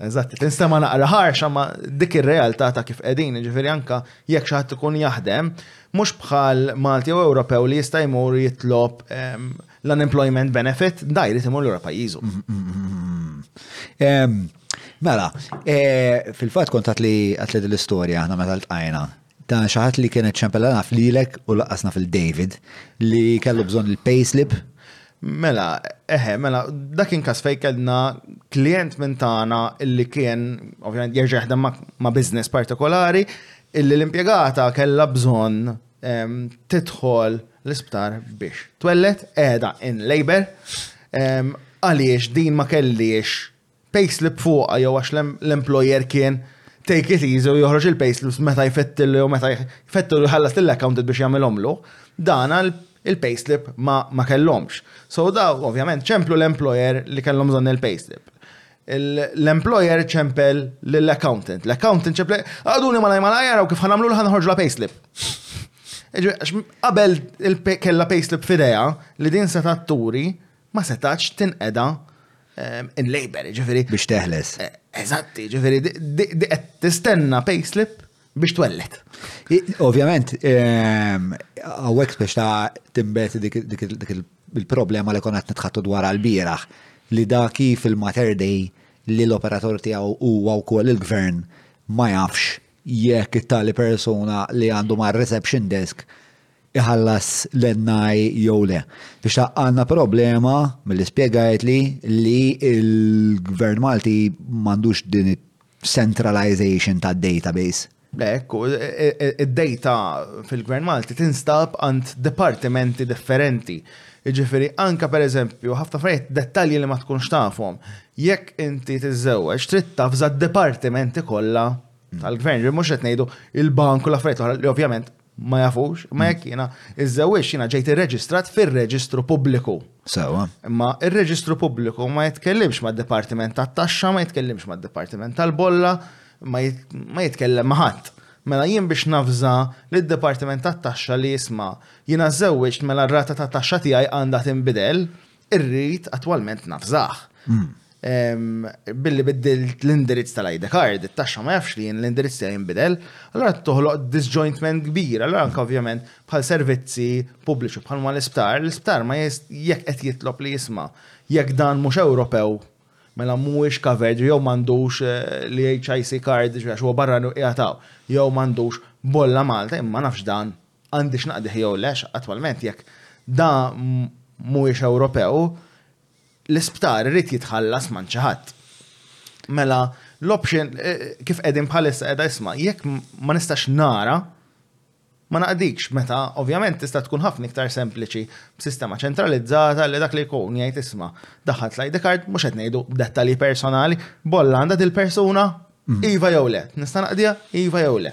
Eżatt, tinstema naqra ħarxa ma dik ir-realtà ta' kif qegħdin, ġifieri anka jekk xi ħadd ikun jaħdem, mhux bħal Malti u Ewropew li jista' jmur jitlob ehm, l-unemployment benefit, da jrid imur lura pajjiżu. Mela, e, fil-fatt kont għat li għat li l-istorja aħna meta l-tqajna ta' xaħat li kienet ċempella naf lilek u laqqasna fil-David li kellu bżon il-payslip. Mela, eħe, mela, dak kien kas fej kellna klient minn tagħna illi kien, ovvjament, jerġa' jaħdem ma' business partikolari, illi l-impjegata kellha bżonn tidħol l-isptar biex twellet qiegħda in labor għaliex din ma kellix payslip fuqha jew għax l-employer kien take it easy u joħroġ il-payslips meta jfettil jew meta jfettil ħallas lill-accountant biex jagħmilhomlu, dan il-payslip ma kellhomx. So daw ovvjament ċemplu l-employer li kellhom bżonn il-payslip. L-employer ċempel l-accountant. L-accountant ċempel, għaduni malaj malaj jaraw kif ħanamlu l-ħan ħorġu la payslip. Qabel kella payslip fideja li din seta turi ma setax tinqeda ehm, in labor, ġifiri. Biex teħles. Eh, eżatti, ġifiri, tistenna payslip biex twellet. Ovvjament, ehm, għawek biex ta' timbet dik il-problema li konat nitħattu dwar għal-biraħ li da kif il-Mater Day li l-operator tiegħu huwa wkoll il-gvern ma jafx jekk it-tali persuna li għandu ma' reception desk iħallas l-ennaj jew le. Biex għanna problema mill-ispiegajt li li il-gvern Malti mandux din centralization tad-database. Hekk hu, id-data fil-Gvern Malti tinstab għand dipartimenti differenti. Jiġifieri anke pereżempju ħafna affarijiet dettalji li ma tkunx tafhom. Jekk inti tiżżewweġ trid taf żad-dipartimenti kollha tal-Gvern. Mhux qed ngħidu l-bank u l-affarijiet l-oħra li ovvjament Ma jafux, ma jekk jiena iż-żewġ jiena ġejt irreġistrat fir-reġistru pubbliku. Sewa. Imma ir-reġistru pubbliku ma jitkellimx mad-Dipartiment tat-Taxxa, ma jitkellimx mad-Dipartiment tal-Bolla, ma jitkellem ma' ħadd. Mela jien biex navża lid-Dipartiment tat-Taxxa li jisma' jiena żewġt mela r-rata tat-taxxa tiegħi għandha tinbidel, Irrid attwalment naf zaħ. Hmm. Billi biddilt l-indirizz tal-ID card, it-taxxa ma jafx li jien l-indirizz tiegħi jinbidel, allora toħloq disjointment kbir, allora anke ovvjament bħal servizzi pubbliċi bħal ma l-isptar, l-isptar ma jekk qed jitlob li jisma' jekk dan mhux Ewropew mela mhuwiex covered jew m'għandux eh, li HIC card għax huwa barra jagħtaw jew m'għandux bolla Malta imma nafx dan għandix naqdih jew le, attwalment jekk da mhuwiex Ewropew, l-isptar irid jitħallas man xi ħadd. Mela, l-option eh, kif qegħdin bħalissa qiegħda isma' jekk ma nistax nara ma naqdikx meta ovvjament tista' tkun ħafna iktar sempliċi b'sistema ċentralizzata li dak li jkun jgħid isma' daħħal l-ID card mhux qed ngħidu dettalji personali bolla għandha dil-persuna Iva jew le, nista' naqdiha? Iva jew le.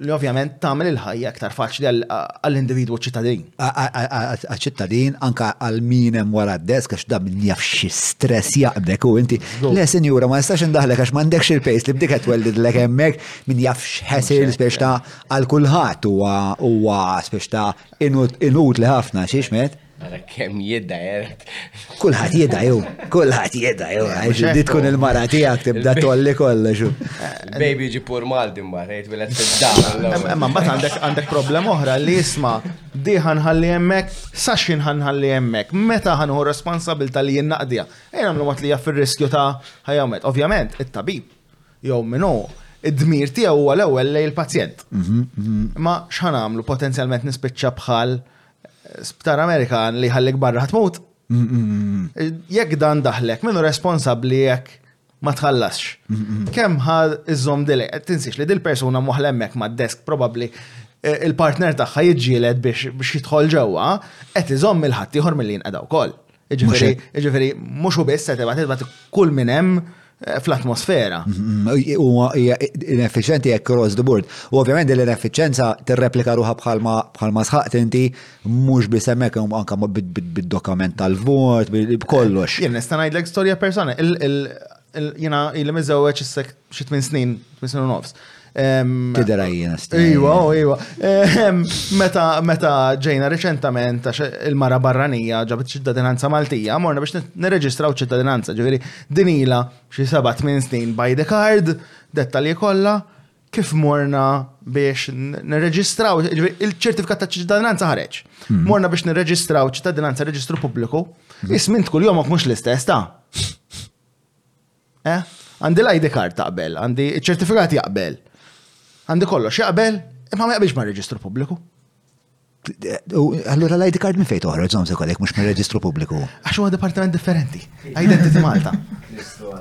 Li ovvjament tagħmel il-ħajja aktar faċli għall-individwu ċittadin. Għal-ċittadin, anka għal min hemm wara d-desk, għax da min jaf xi stress jaqbdek u inti. Le, sinjura, ma nistax indaħlek għax m'għandekx il-pejs li bdik qed twellidlek hemmhekk, min jaf x'ħesir spiex ta' għal kulħadd huwa spiex ta' inut li ħafna xi xmed. Mela kemm jidda jeret. Kulħadd jidda jew, kulħadd jidda jew, għax di tkun il-mara tiegħek tibda tolli kollox. Baby ġi pur Malti mbagħad għid bilet fid-dar. Imma mbagħad għandek għandek problema oħra li jisma' di ħanħalli hemmhekk, sa x'in ħanħalli hemmhekk, meta ħanħu responsabilta li jien naqdija. Ejja nagħmlu mod li jaf ir-riskju ta' ħajawmet. Ovvjament, it-tabib jew minnu id-dmir tiegħu huwa l-ewwel lej il-pazjent. Mhm, mhm. Ma x'ħan għamlu potenzjalment nispiċċa bħal Sptar Amerikan li ħallik barra ħatmut. Jekk dan daħlek, minnu responsabli jekk ma tħallasx. Kemm ħad iżżomm dili, tinsiex li dil-persuna moħla hemmhekk mad-desk probabbli e, il-partner tagħha jiġġieled biex jidħol ġewwa, qed iżomm il-ħadd ieħor milli jinqeda wkoll. Ġifiri, mux u biss, għatibati, għatibati kull minem eh, fl-atmosfera. U hija ineffiċenti jekk cross the board. U ovvjament l-ineffiċenza tirreplika ruħa bħalma sħaqt inti mhux biss hemmhekk anke bid-dokument tal-vot, b'kollox. Jien nista' ngħidlek storja persona. Jena, il mizzawċ issek xi tmien snin, tmien snin u nofs. Tidera jena snin. Iwa, iwa. Meta, meta ġejna reċentament, għax il-mara barranija ġabet ċittadinanza Maltija, morna biex nirreġistraw ċittadinanza, ġiviri, dinila xi seba' tmien snin by the card, dettalji kollha, kif morna biex nirreġistraw, il-ċertifikat ta' ċittadinanza ħareġ. Hmm. Morna biex nirreġistraw ċittadinanza reġistru pubbliku, hmm. ismint kull jomok mux l-istess ta' Eh? Għandi l-ID card taqbel, għandi ċertifikat jaqbel. Għandi kollox jaqbel, imma ma jaqbilx ma' reġistru pubbliku. Allura l-ID card minn fejn toħroġ żomm se kollek mhux mir-reġistru pubbliku. Għax huwa dipartiment differenti. Identity Malta.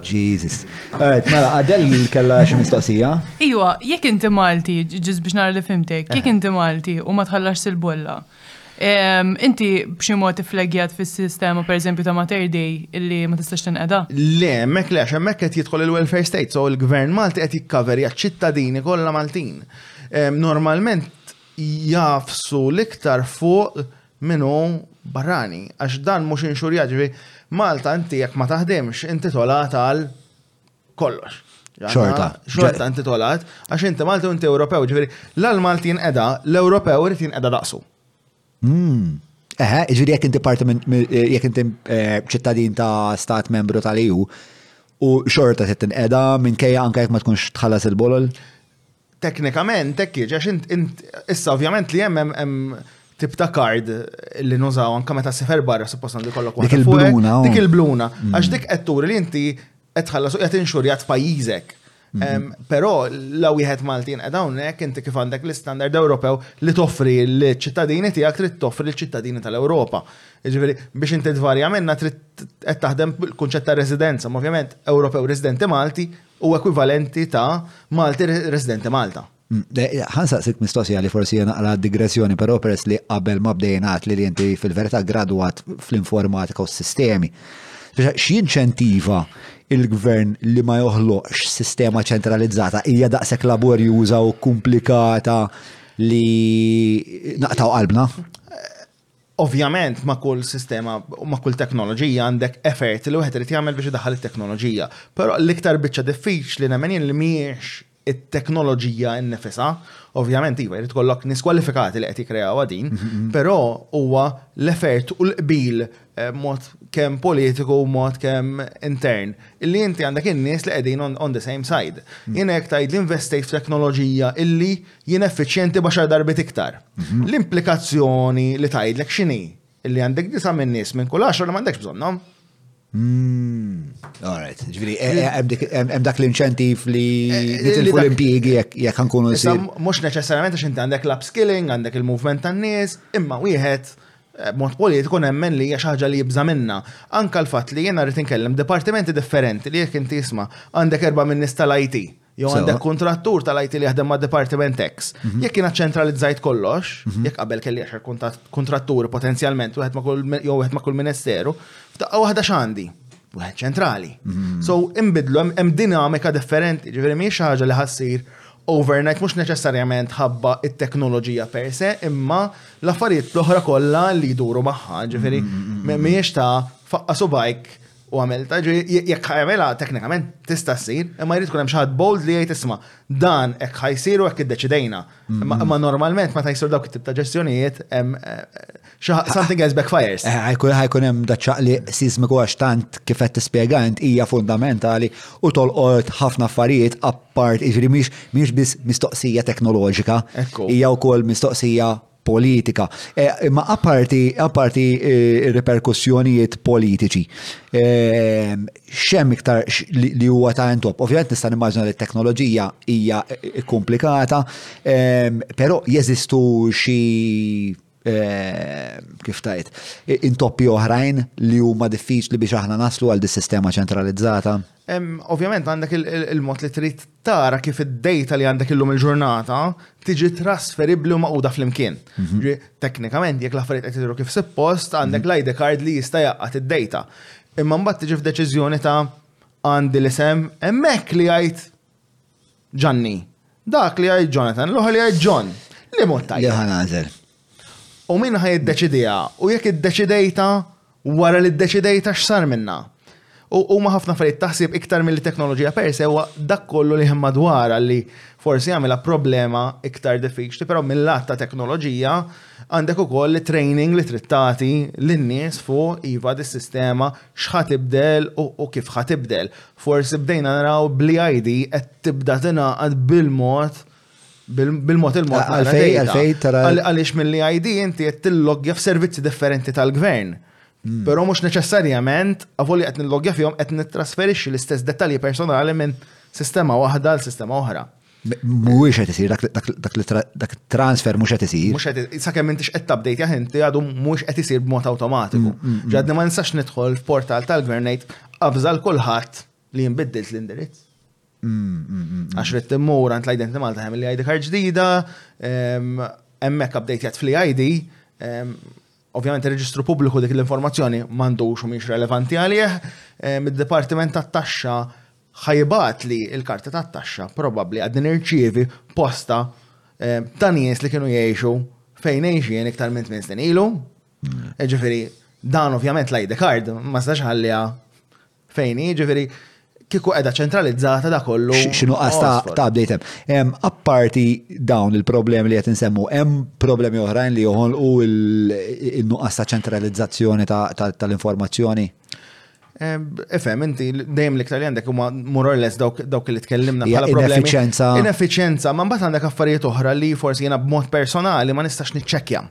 Jesus. Alright, mela għadel kella xi mistoqsija. Iwa, jekk inti Malti, ġiż biex nara li fimtek, jekk inti Malti u ma tħallax il-bolla. Inti b'xi mod iflegjat fis-sistema pereżempju ta' Mater Dei illi ma tistax tinqeda? Le, hemmhekk le għax hemmhekk qed jidħol il-welfare state, so l-gvern Malti qed jikkaverja ċ-ċittadini kollha Maltin. Normalment jagħfsu l-iktar fuq min hu barrani, għax dan mhux inxurjat, ġifieri Malta inti jekk ma taħdimx intitolat għal kollox. Xorta. Xorta intitolat, għax inti Malti u inti Ewropew, ġifieri l-Malti jinqeda, l-Ewropew irid jinqeda daqsu. Hmm. Eħe, ġifieri jekk inti parti eh, jekk inti eh, ċittadin ta' stat membru tal-EU u xorta se tinqeda minkejja anke jekk ma tkunx tħallas il-bolol? Teknikament hekk jiġi għax issa ovvjament li hemm hemm tip ta' kard li nużaw anke meta sifer barra suppost għandu jkollok waħda. Dik il-bluna. Dik il-bluna. Mm. Għax dik qed turi li inti qed tħallas u qed inxurjat f'pajjiżek. Mm. Però la wieħed Maltin qed hawnhekk inti kif għandek l-istandard Ewropew li toffri l-ċittadini tiegħek trid toffri l-ċittadini tal-Ewropa. Ġifieri biex inti tvarja minna trid qed taħdem kunċett ta' residenza, ovvjament Ewropew residenti Malti u ekwivalenti ta' Malti residenti Malta. Ħa nsaqsik mistoqsija li forsi hija naqra digressjoni, però peress li qabel ma bdejn għedt li inti fil-verità gradwat fl-informatika u s-sistemi. X'jinċentiva l-Gvern li ma joħloqx sistema ċentralizzata hija daqshekk laborjuża u kkumplikata li naqtgħu qalbna? Ovvjament ma' kull sistema u ma' kull teknoloġija għandek effort li wieħed irid jagħmel biex idaħħal it-teknoloġija. Però l-iktar biċċa diffiċli nemmen jien li mhijiex it-teknoloġija nnifisha. Ovvjament iva, jrid ikollok nies kwalifikati li qed jikkreawha din, però huwa l-effort u l-qbil b'mod kemm politiku u b'mod kemm intern illi inti għandek in-nies li qegħdin on the same side. Jien hekk tgħidli investejt f'teknoloġija illi Jien effiċjenti baxar darbit iktar. Mhm. L-implikazzjoni li tgħidlek x'inhi li għandek disa' minn nies minn kull għaxar li m'għandekx bżonnhom. Hmm. All right. Ġviri, e- e- hemm dak l-inċentiv li e- jitilfu l-impjiegi jekk nkunu jsir. Mhux neċessarjament għax inti għandek l-upskilling, għandek il-movement tan-nies, imma wieħed mod politiku nemmen li hija ħaġa li jibża minna. Anka l-fatt li jiena rrid inkellem dipartimenti differenti li jekk inti isma' għandek erba' minn nies tal-IT Jew għandek kontrattur tal-IT li jaħdem ma' Departiment X. Mhm. Jekk jiena ċentralizzajt kollox, mhm. jekk qabel kelli għaxar kontratturi potenzjalment, wieħed ma' kull jew wieħed ma' kull ministeru, f'daqqa waħda x'għandi. Wieħed ċentrali. Mhm. So imbidlu hemm dinamika differenti, ġifieri mhix ħaġa li ħassir overnight mhux neċessarjament ħabba it-teknoloġija per se, imma l-affarijiet l-oħra kollha li jduru magħha, ġifieri mhijiex ta' faqqa subajk u għamilta, jekk ħajamela teknikament tista' ssir, imma jrid tkun hemm xi bold li jgħid isma' dan hekk ħajsiru hekk iddeċidejna. Mm-hmm. Imma normalment meta jsir dawk it-tip ta' ġestjonijiet hemm eh, eh, something else backfires. Eh, ħajkun hemm daċċaq li sismiku għax tant kif qed tispjega int hija fundamentali u tolqot ħafna affarijiet apart iġri mhix biss mistoqsija teknoloġika, hija wkoll mistoqsija politika. E, imma apparti apparti e, riperkussjonijiet politiċi. E, xem iktar li huwa ta' intop. Ovvjament nista' nimmaġna li t-teknoloġija hija komplikata, però jeżistu xi kif tajt, intoppi oħrajn li huma diffiċli biex aħna naslu għal dis-sistema ċentralizzata. Ovvjament għandek il-mod li trid tara kif id-data li għandek illum il-ġurnata tiġi trasferibbli u maquda fl-imkien. Mhm. Teknikament, jekk l-affarijiet qed jidhru kif suppost, għandek mhm. l-ID card li jista' jaqgħad id-data. Imma mbagħad tiġi f'deċiżjoni ta' għandi l-isem hemmhekk li jgħid Ġanni, dak li jgħid Jonathan, l-oħra li jgħid John. Li mod tajjeb. Li ħanażel. U min ħaj iddeċidija, u jekk iddeċidejta, wara li iddeċidejta x'sar minna. U ma ħafna affarijiet taħsib iktar mill teknoloġija per se huwa dak kollu li hemm madwar li forsi jagħmilha problema iktar diffiċli, però mill-lat ta' teknoloġija għandek ukoll li training li trittati lin-nies fuq iva dis-sistema x'ħa tibdel u kif ħa tibdel. Forsi bdejna naraw bl-EID qed tibda tingħaqad bil-mod bil-mod il-mod għalfej għalfej tara għaliex mill-EID inti qed tilloggja f'servizzi differenti tal-gvern. Hmm. Però mhux neċessarjament avolja qed nilloggja fihom qed nittrasferixxi l-istess dettalji personali minn sistema waħda l sistema oħra. Mhuwiex qed isir dak transfer mhux qed isir. Mhux qed sakemm intix qed tabdejt jah inti għadu mhux qed isir b'mod awtomatiku. Mm, mm, mm. Ġadni ma nistax nidħol f'portal tal-gvern ngħid qabża l kulħadd li jinbiddilt l-indirizz. Għax rid timmur għand l-identity Malta hemm li ID card ġdida, hemmhekk update jgħid fl-ID, Ovvjament ir-reġistru pubbliku dik l-informazzjoni m'għandux u mhix relevanti għalih, eh, mid-Dipartiment tat-Taxxa ħajbat li l-karta tat-taxxa probabbli għad irċievi posta eh, ta' nies li kienu jgħixu fejn għejxien iktar minn minn snin ilu. Mm. Eh, ġifieri, dan ovvjament l-ID card ma stax ħalliha Fejn jiġifieri kieku qiegħda ċentralizzata da kollu. X'inhu qasta ta' update hemm. Hemm apparti dawn il-problemi li qed insemmu, hemm problemi oħrajn li joħolqu il-nuqqas ta' ċentralizzazzjoni tal-informazzjoni. Efem, inti dejjem li ktar għandek huma more or less dawk li tkellimna bħala problemi. Ineffiċenza. Ineffiċenza, ma mbagħad għandek affarijiet oħra li forsi jiena b'mod personali ma nistax niċċekkja.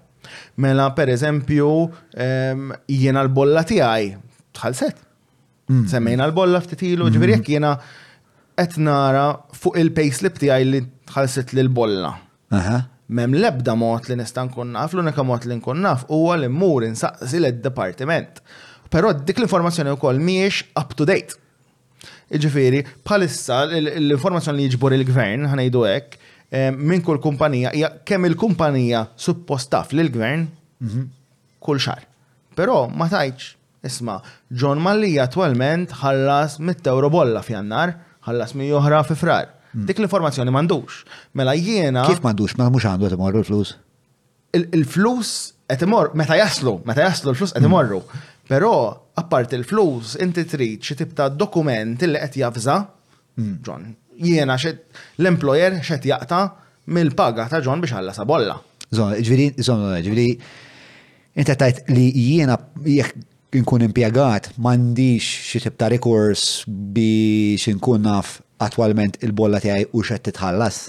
Mela, per eżempju, ehm, jiena l-bolla tiegħi tħalset. Mm. Semmejna l-bolla ftit ilu, ġifieri mm. jekk jiena qed nara fuq il-payslip tiegħi li tħalset l bolla. Mem lebda mod li nista' nkun naf, l-unika mod li nkun naf huwa li mmur insaqsi l-dipartiment. Però dik l-informazzjoni wkoll mhijiex up to date. Jiġifieri, bħalissa l-informazzjoni li jiġbor il-gvern, ħa ngħidu hekk, eh, minn kull kumpanija hija kemm il-kumpanija suppost taf lil gvern mhm. kull xar. Però ma tajċ, isma, John Mallija attualment ħallas 100 euro bolla f'jannar, ħallas mi oħra fi frar. Mm. Dik l-informazzjoni m'għandux. Mela jiena. Kif m'għandux, ma mhux għandu timorru l-flus? Il-flus qed imor, meta jaslu, meta jaslu l-flus qed imorru. Però apparti l-flus, inti trid xi tip ta' dokument li qed jafza, hmm. John, jiena l-employer xed jaqta mill-paga ta' John biex ħalla sabolla. Zon, ġviri, zon, ġviri, inti tajt li jiena jek nkun impiegat mandiġ xie tip ta' rikors biex nkun naf attualment il-bolla tiegħi u xed titħallas.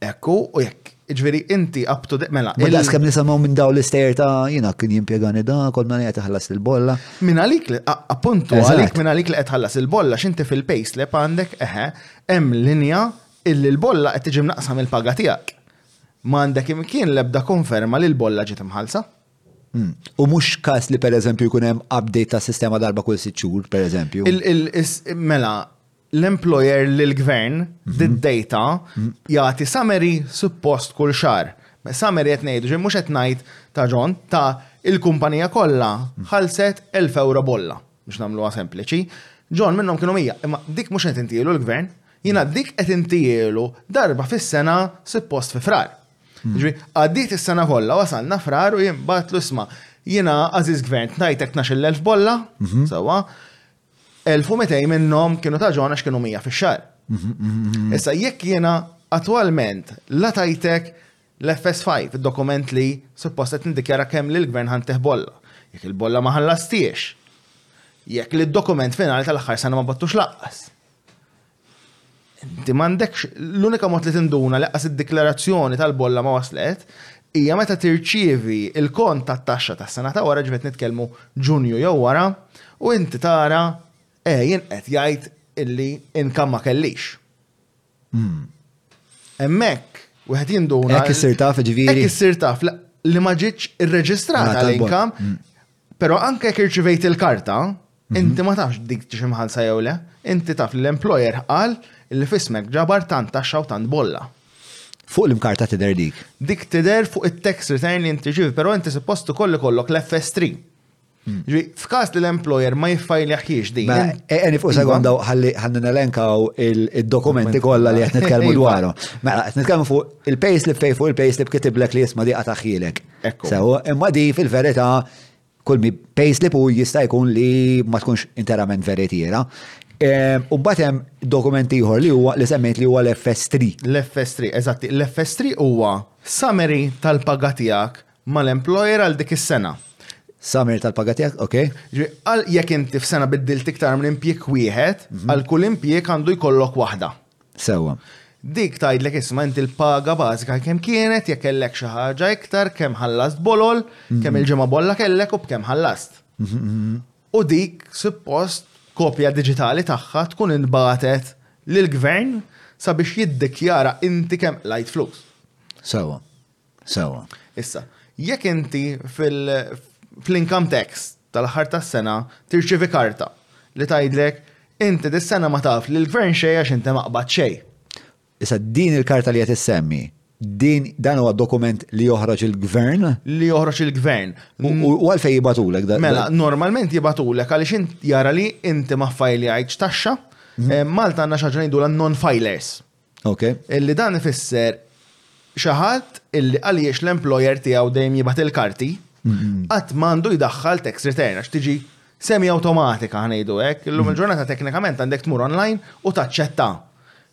Hekk hu u jekk. Jiġifieri inti up to date mela. Ma daqs kemm nisimgħu minn dawn l-istejjer ta' jiena kien jimpjegani da konna li qed iħallas il-bolla. Minn għalik li appuntu għalik minn għalik li qed tħallas il-bolla x'inti fil-payslip għandek eħe hemm linja illi l-bolla qed tiġi mnaqqsa mill-paga tiegħek. Ma għandek imkien l-ebda konferma li l-bolla ġiet imħallsa. Hmm. U mhux każ li pereżempju jkun hemm update tas-sistema darba kull sitt xhur, pereżempju. Mela, l-employer l-gvern mhm. d-data mhm. jagħti summary suppost kull xar. Summary qed ngħidu ġej mhux qed ngħid ta' ġon ta' il-kumpanija kollha mhm. ħalset 1000 euro bolla biex nagħmluha sempliċi. Ġon minnhom kienu mija, imma dik mhux qed intielu l-gvern, jiena dik qed intielu darba fis-sena suppost fi frar. Ġri, għaddit is-sena kollha wasalna frar u jien batlu isma' jiena għażiż gvern tnajtek 12,000 bolla, sewwa, 1200 minnhom kienu ta' ġon għax kienu 100 fix-xahar. Issa jekk jiena attwalment la tajtek l-FS5, id-dokument li suppost qed nindikjara kemm li l-gvern ħantih bolla. Jekk il-bolla ma ħallastiex. Jekk li d-dokument finali tal-aħħar sena ma battux laqqas. Inti m'għandekx l-unika mod li tinduna li qas id-diklarazzjoni tal-bolla ma waslet hija meta tirċievi l-kont tat-taxxa tas-sena ta' wara, ġifieri qed nitkellmu Ġunju jew wara, u inti tara għejn qed jgħid illi income ma kellix. Hemmhekk wieħed jinduna. Hekk issir taf ġifieri. Hekk issir taf li ma ġietx irreġistrata l-income Però anke jekk irċivejt il-karta, mhm. inti ma tafx dik tixi mħalsa jew le, inti taf li l-employer qal li fismek ġabar tant taxxa u tant bolla. Fuq l-imkarta tidher dik. Dik tidher fuq it-tax return li inti ġivi, però inti suppost ukoll ikollok l-FS3. Hmm. Ġi, f'kas li l-employer ma jiffajljaħiex din. Mela, e, e, fuq sekonda iva. ħalli nelenkaw il-dokumenti kollha li qed nitkellmu iva. dwarhom. Mela, qed nitkellmu fuq il-payslip fej fuq il-payslip kitiblek li jisma' diqa taħħilek. Ekku. Sew, imma di fil-verità kull mi payslip u jista' jkun li ma tkunx interament veritiera. Ehm, u batem dokument ieħor li huwa li semmejt li huwa l-FS3. L-FS3, eżatti, l-FS3 huwa summary tal-paga tiegħek mal-employer għal dik is-sena. Summary tal-paga tiegħek, ok. Għal jekk inti f'sena biddilt iktar minn impjieg wieħed, mhm. għal kull impjieg għandu jkollok waħda. Sewa. Dik tajdlek isma' inti l-paga bażika kemm kienet, jekk kellek xi ħaġa iktar, kemm ħallast bolol, kemm il-ġimgħa bolla kellek u b'kemm ħallast. U dik suppost kopja diġitali tagħha tkun intbagħtet lill-gvern sabiex jiddikjara inti kemm qlajt flus. Sewa. Sewa. Issa, jekk inti fil-income tax tal-ħar tas-sena tirċivi karta li tgħidlek inti dis-sena ma taf li l-gvern xej għax inti maqbad xej. Issa din il-karta li qed issemmi, din dan huwa dokument li joħroġ il-gvern? Li joħroġ il-gvern. U għalfej jibatulek dan? Mela, normalment jibatulek għaliex int jara li inti ma fajli għajċ taxxa. Mhm. Eh, Malta għandna xaġa ngħidu non-filers. Ok. Illi dan ifisser xaħat illi għaliex l-employer tiegħu dejjem jibat il-karti, qatt mandu jdaħħal tax return għax tiġi semi automatika ħanejdu hekk, illum il-ġurnata teknikament għandek tmur online u taċċetta.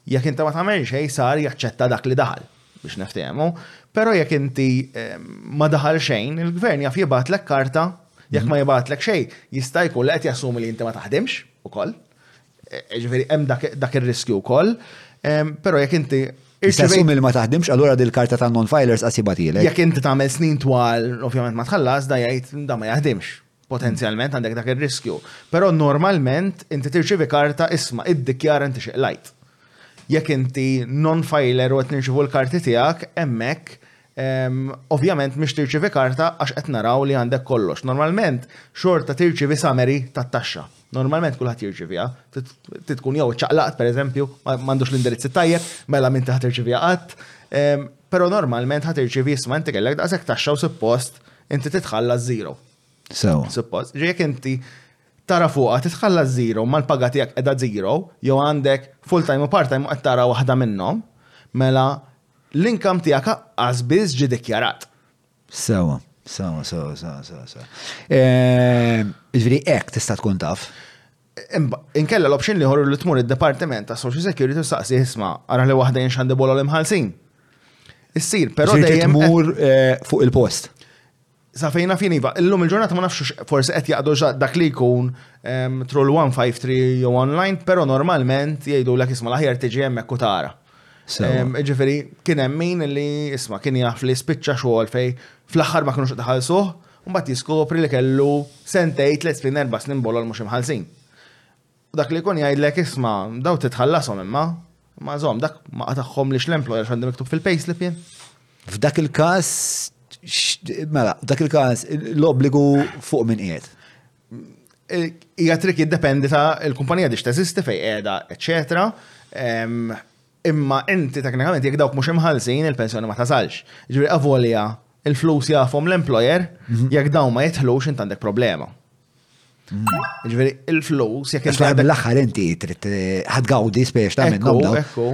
Jekk inta ma tagħmel xejn sar jaċċetta dak li daħal biex niftehmu, però jekk inti ehm, ma daħal xejn, il-gvern jaf jibatlek karta, jekk ma jibatlek xejn, jista' jkun li qed jassumi li inti ma taħdimx ukoll Jiġifieri hemm dak ir-riskju wkoll, però jekk inti irċevejt. Assumi li ma taħdimx, allura din il-karta ta' non-filers qas jibgħatilek. Jekk inti tagħmel snin twal, ovvjament ma tħallas, da jgħid da ma jaħdimx. Potenzjalment għandek dak ir-riskju. Però normalment inti tirċievi karta isma' iddikjara inti x'qlajt. Jekk inti non-filer u qed nirċievu l-karti tiegħek, hemmhekk Ovvjament mhix tirċievi karta għax qed naraw li għandek kollox. Normalment xorta tirċievi sameri tat-taxxa. Normalment kulħadd jirċieviha. Titkun jew iċċaqlaqt pereżempju, m'għandux l-indirizz tajjeb, mela minti ħadd irċieviha qatt. Però normalment ħadd irċievi isma' inti kellek daqshekk taxxa u suppost inti titħalla zero. Sew. Suppost, ġiek inti tara fuqha titħalla zero mal-paga tiegħek qiegħda zero, jew għandek full-time u part-time u qed tara waħda minnhom, mela L-income tiegħek aqqas biss ġie dikjarat. Sewa, sewa, sewa, sewa, sewa, sewa. Ehm, Ġifieri hekk tista' tkun taf. Imba- Inkella l-option li ħorru li tmur id-Departiment ta' Social Security u saqsi isma' ara li waħda jien xandi bolol imħallsin. Issir, però Ġifieri dejjem tmur eh, fuq il-post. Sa fejn naf jien iva, illum il-ġurnata ma nafx hux forsi qed jaqdu xa- dak li jkun em, through l-153 jew online, però normalment jgħidu l isma' l-aħjar tiġi hemmhekk u tara. Sewa. Em, Ġifieri kien hemm min li isma' kien jaf li spiċċa xogħol fej fl-aħħar ma kinux qed iħallsuh, u mbagħad jiskopri li kellu sentej, tliet snin, erba' snin bolol mhux imħallsin. U dak li jkun jgħidlek isma' daw titħallasom imma ma żomm dak ma qataħħom li l-employer għandu miktub fil-payslip jien. F'dak il-każ mela, dak il-każ l-obbligu fuq min qiegħed. Eh, hija trik jiddependi ta' il-kumpanija dix teżisti fej qiegħda, eċċetera. Imma inti teknikament jekk dawk mhux imħallsin il-pensjoni ma tasalx. Ġifieri avolja il-flus jafhom l-employer mhm. jekk dawn ma jidħlux int għandek problema. Ġveri, il-flus, jek il għadek. L-axar inti trid eh, ħadgawdi spiex ta' minn daw.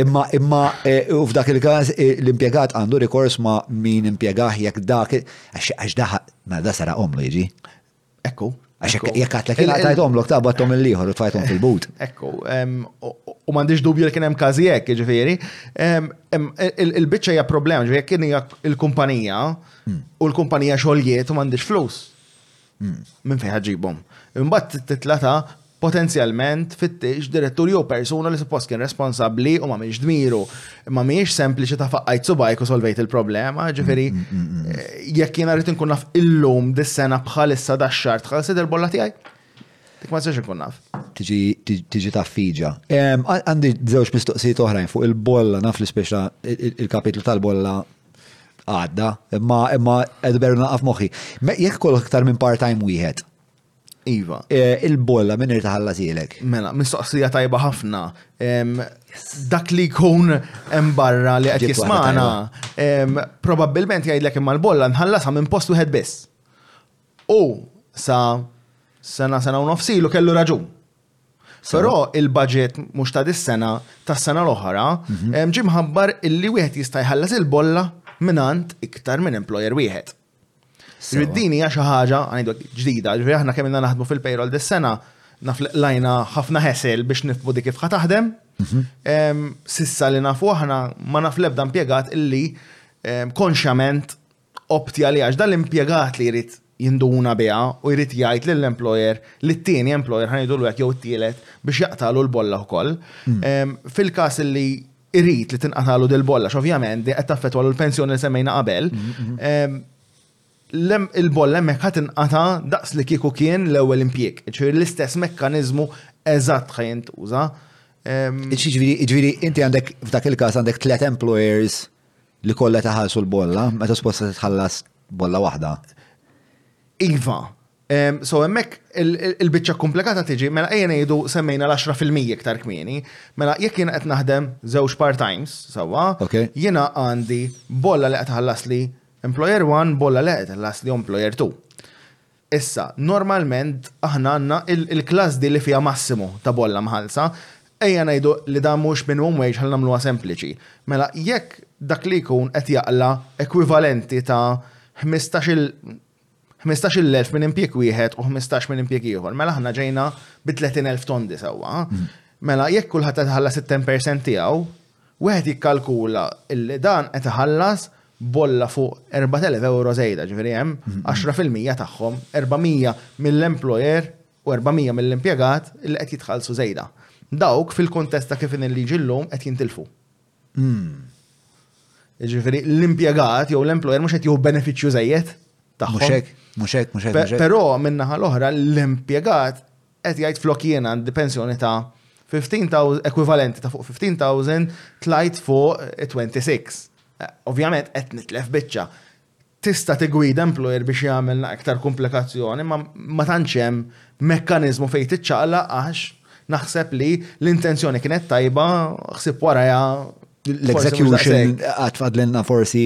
Imma imma eh, u f'dak il-każ eh, l-impjegat għandu rikors ma' min impjegaħ jekk dak għax daħ ma da sara omlu jiġi. Ekku. Għax jekk għatlek il-għatajt omlok ta' battom il-liħor u tfajtom fil-but. Ekku, u mandiġ dubju li kien hemm każi hekk, ġifieri. Il-biċċa hija problema, ġifieri kien hija l-kumpanija hmm. u l-kumpanija xogħlijiet u m'għandix flus. Minn fejn ħa ġibhom? Imbagħad titla' ta' potenzjalment tfittix direttur jew persuna li suppost kien responsabbli u m'għamilx dmiru. Imma mhijiex sempliċi ta' faqqajt subajk u solvejt il-problema, ġifieri jekk jiena rrid inkun naf illum dis-sena bħalissa dax-xahar tħallset il-bolla tiegħi? Dik ma tistax inkun naf. Tiġi taf fiġa. Għandi żewġ mistoqsijiet oħrajn fuq il-bolla, naf li speċa il-kapitlu tal-bolla Għadda, imma imma qed beru naqaf moħħi. Me- Jekk kollok aktar minn part-time wieħed, Iva. eh, il-bolla minn irtaħalla silek. Mela, mistoqsija tajba ħafna. Em, Dak li jkun hemm barra li qed Ġiet waħda jismana, em, probabbilment jgħidlek imma l-bolla nħallasha minn post wieħed biss. U sa sena sena u nofsilu kellu raġun. Però il-baġit mhux ta' dis-sena, tas-sena l-oħra, mhm. ġie mħabbar illi wieħed jista' jħallas il-bolla mingħand iktar minn employer wieħed. Riddini hija xi ħaġa ġdida, ġifieri aħna kemm naħdmu fil-payroll dis-sena, naf lajna ħafna ħesel biex nifbu dik kif taħdem. Mhm. Sissa li nafu aħna ma naf lebda impjegat illi konxjament Opti għaliha għax dan l-impjegat li jrid jinduna biha u jrid jgħid lill-employer, lit-tieni employer ħa ngħidulu hekk jew it-tielet, biex jaqtagħlu l-bolla wkoll. Fil-każ li jrid li tinqatagħlu dil-bolla, għax ovvjament din qed taffettwa l-pensjoni li semmejna qabel, il-bolla hemmhekk ħa tinqata' daqs li kieku kien l-ewwel impjieg. Jiġifieri l-istess mekkaniżmu eżatt ħa jintuża. Jiġifieri inti għandek f'dak il-każ għandek tliet employers Li kollha taħallsu l-bolla, meta sposta titħallas bolla waħda. Iva, So hemmhekk il-biċċa komplikata tiġi, mela ejja ngħidu semmejna l-10% iktar kmieni, mela jekk jien qed naħdem żewġ part-times, sewwa, jiena għandi bolla li qed ħallas li employer 1, bolla li qed ħallas li employer 2. Issa, normalment aħna għandna il-class di li fiha massimu ta' bolla mħallsa, ejja ngħidu li dan mhux minimum wage ħalli nagħmluha sempliċi. Mela, jekk dak li jkun qed jaqla' ekwivalenti ta' ħmistax-il ħmistax il-elf minn impjieg wieħed u ħmistax minn impjieg ieħor, mela aħna ġejna bi tletin elf tondi sewwa. Mela, jekk kulħadd qed iħallas it-ten percent tiegħu, Wieħed jikkalkula li dan qed iħallas bolla fuq 4,000 ewro żejda, jiġifieri hemm għaxra fil-mija tagħhom, 400 mill-employer u 400 mill-impjegat li qed jitħallsu żejda. Dawk, fil-kuntest ta' kif inhi l-liġi llum, qed jintilfu. Jiġifieri l-impjegat jew l-employer mhux qed jieħu benefiċċju żejjed tagħhom. Mhux hekk, mhux hekk, mhux hekk. Però min-naħa l-oħra l-impjegat Qed jgħid flok jien għandi pensjoni ta' 15 thousand, ekwivalenti ta' fuq 15 thousand, tlajt fuq 26. Ovvjament qed nitlef biċċa. Tista' tigwida employer biex jagħmel iktar kumplikazzjoni, ma ma tantx hemm mekkaniżmu fejn tiċċaqlaq għax naħseb li l-intenzjoni kienet tajba, ħsieb warajha L-execution għad fadlilna forsi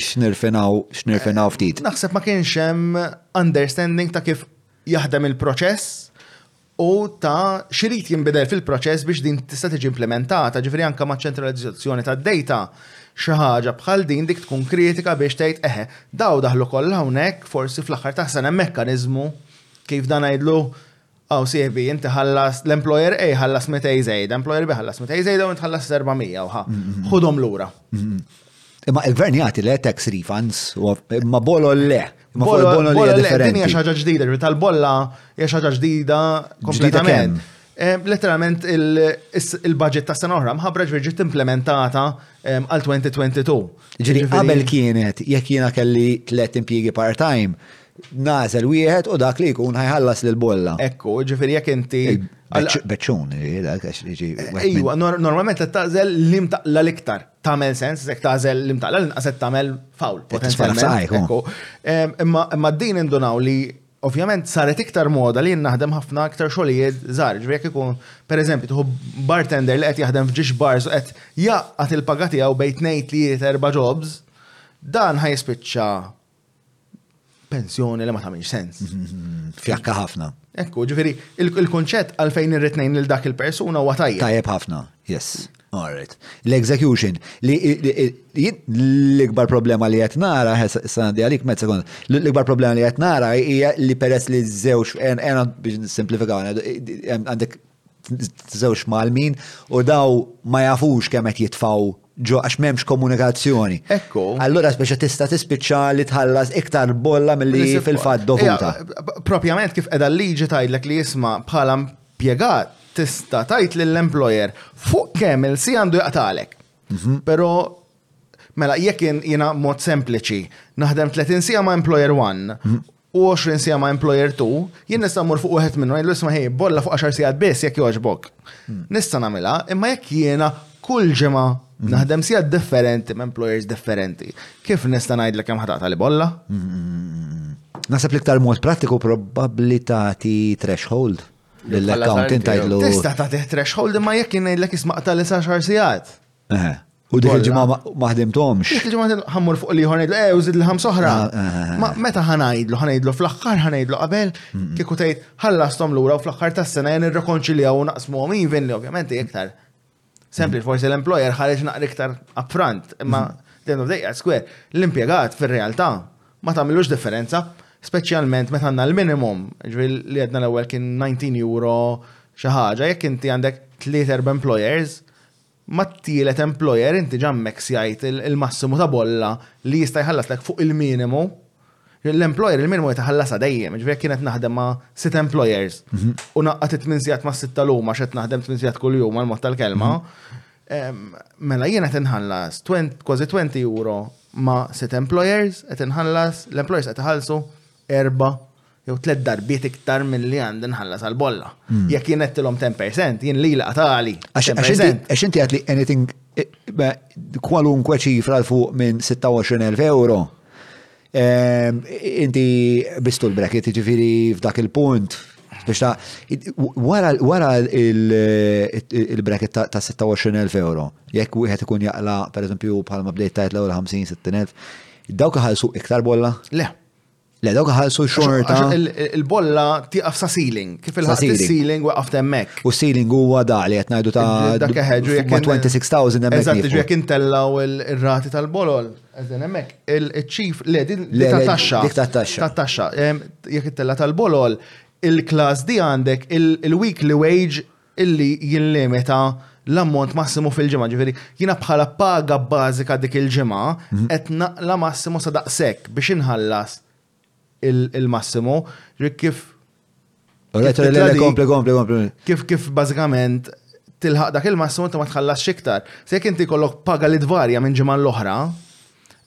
x'nirfinaw x'nirfinaw ftit. Naħseb ma kienx hemm understanding ta' kif jaħdem il-proċess u ta' x'irid jinbidel fil-proċess biex din tista' tiġi implementata, ġifieri anke maċ-ċentralizzazzjoni tad-dejta xi ħaġa bħal din dik tkun kritika biex tgħid eħe, daw daħlu kollha hawnhekk forsi fl-aħħar taħsan hemm mekkaniżmu kif dan ngħidlu Aw CAB, inti ħallas, l-employer A ħallas 200 zejda, employer B ħallas 200 zejda u inti ħallas 400 uħa. Xudom lura. Imma il-gvern jagħti le tax refunds, ma bolo le. Ma fuq il-bolla li hija differenti. Din hija xi ħaġa ġdida, ġifieri tal-bolla hija xi ħaġa ġdida kompletament. Eh, letteralment il-budget ta' sena oħra mħabbra ġifieri ġiet implementata eh, għal 2022. Ġifieri qabel kienet jekk jiena kelli tliet impjiegi part-time, nażel wieħed u dak li jkun ħajħallas lil bolla. Ekku, ġifieri jekk inti Beċċun, dak Ejwa, normalment qed tażel lim taqla l-iktar. tagħmel sens jekk tagħżel l-imtaqla l-inqas qed tagħmel fawl potenzjalment. Imma din indunaw li ovvjament saret iktar moda li naħdem ħafna iktar xogħlijiet żgħar. Jekk ikun pereżempju tieħu bartender li qed jaħdem f'ġiex bars qed jaqgħad il-paga tiegħu bejn tnejn tliet erba' jobs, dan ħajspiċċa pensjoni li ma tagħmilx sens. Fjakka ħafna. Ekku, ġifieri il-kunċett għalfejn irrid ngħin lil dak il-persuna huwa tajjeb. Tajjeb ħafna, yes. Alright. L-execution, l-ikbar problema li qed nara, sa di għalik mezz sekond, l-ikbar problema li qed nara hija li peress li żewġ, għena biex simplifikaw, għandek żewġ Malmin u daw ma jafux kemm qed jitfaw ġo għax m'hemmx komunikazzjoni. Ekku. Allura speċa tista' tispiċċa li tħallas iktar bolla milli fil-fatt dovuta. Propjament kif qiegħda l-liġi tgħidlek li jisma' bħala impjegat tista' tgħid lill-employer fuq kemm il-si għandu jaqtalek. Mhm. Però Mela, jekk jiena mod sempliċi, naħdem 30 sija ma' employer one, mhm. u 20 sija ma' employer tu, jien nista' mmur fuq wieħed minnu ngħidlu isma' ħej, bolla fuq 10 sigħat biss jekk jogħġbok. Hmm. Nista' nagħmilha, imma jekk jiena kull ġimgħa hmm. naħdem sigħat differenti ma' employers differenti, kif nista' ngħidlek hemm ħataqta li bolla? Hmm, Nasab l-iktar mod prattiku probabbli tagħti threshold lill-accountant tgħidlu. Tista' tagħti threshold imma jekk jien ngħidlek isma' qtali sa xar sigħat. Eħe. U dik il-ġimgħa ma- ma ħdimthomx. Dik il-ġimgħa ngħidlu, ħammur fuq l-ieħor ngħidlu, eh, użid l-ħams oħra. Ah, ah, ah, Ma meta ħanajdlu, ħanajdlu fl-aħħar, ħanajdlu qabel, kieku tgħid ħallasthom lura u fl-aħħar tas-sena jen irrekonċiljaw u naqsmuhom even li ovvjament hi iktar. Sempli, forsi l-employer ħareġ naqri iktar upfront, imma din of dejqa square, l-impjegat fir-realtà ma tagħmilux differenza, speċjalment meta għandna l-minimum, ġifieri li għedna l-ewwel kien 19 euro xi ħaġa, jekk inti għandek 3-4 employers, mat-tielet employer inti ġa hemmhekk sijajt il-massimu ta' bolla li jista' jħallaslek fuq il-minimu. L-employer il-minimu qed iħallasha dejjem, jiġifieri jekk jien qed naħdem ma' sitt employers u ngħaqqad it-tmien sigħat mas-sitta l-lum għax qed naħdem tmien sigħat kuljum għall-mod tal-kelma, mela jien qed inħallas kważi twenty euro ma' sitt employers, qed inħallas, l-employers qed iħallsu erba' jew tliet darbiet iktar milli għandi nħallas għall-bolla. Jekk jien għedtilhom 10%, jien lili qatagħli. Għax inti għedli anything kwalunkwe ċifra l fuq minn 26,000 euro. Ehm, inti bistu l-bracket, ġifiri f'dak il-punt, biex ta' wara il-bracket ta' 26,000 euro, jekk wieħed ikun jaqla, per eżempju, bħalma bdejt tajt l-ewwel 50-60,000, dawk ħalsu iktar bolla? Le. Le, dawk ħalsu xorta. Il-bolla tiqaf sa ceiling. Kif il-ħas ceiling waqaf temmek. U ceiling huwa da li qed ngħidu ta' dak eħeġu jekk 26,000 hemmhekk. Eżatt, ġu jekk intellaw ir-rati tal-bolol. Eżen hemmhekk il-ċif le din ta' taxxa. Dik ta' taxxa. Ta' taxxa. Jekk intella tal-bolol, il-klass di għandek il-weekly wage illi jillimita l-ammont massimu fil-ġimgħa. Ġifieri, jiena bħala paga bażika dik il-ġimgħa mhm. qed naqla massimu sa daqshekk biex inħallas il-massimu. Kif Kif kif bażikament tilħaq dak il-massimu ta' ma tħallas xiktar. Se jekk inti kollok paga li tvarja minn ġimgħa l-oħra,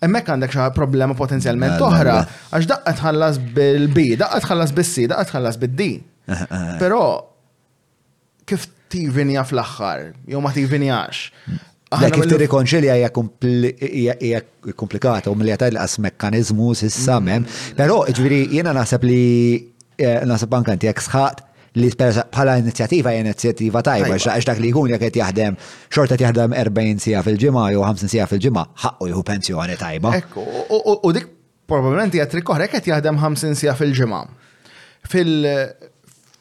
hemmhekk għandek xi problema potenzjalment mela, oħra mela. għax daqqa tħallas bil-B, daqqa tħallas bis-C, daqqa tħallas bid-D. Eh, eh, eh. Però kif tivinja fl-aħħar, jew ma tivinjax. Aħna kif tirrikonċilja hija komplikata u milli qed qas mekkaniżmu s'issa mm. m'hemm. Però ġifieri jiena naħseb li eh, naħseb anke inti jekk sħaqt li bħala inizjattiva hija inizjattiva tajba għax dak li jkun jekk qed jaħdem xorta qed jaħdem 40 sija fil-ġimgħa jew 50 sija fil-ġimgħa ħaqqu jieħu pensjoni tajba. Ekku, u dik Probabilment hija trik oħra qed jaħdem 50 sija fil-ġimgħa.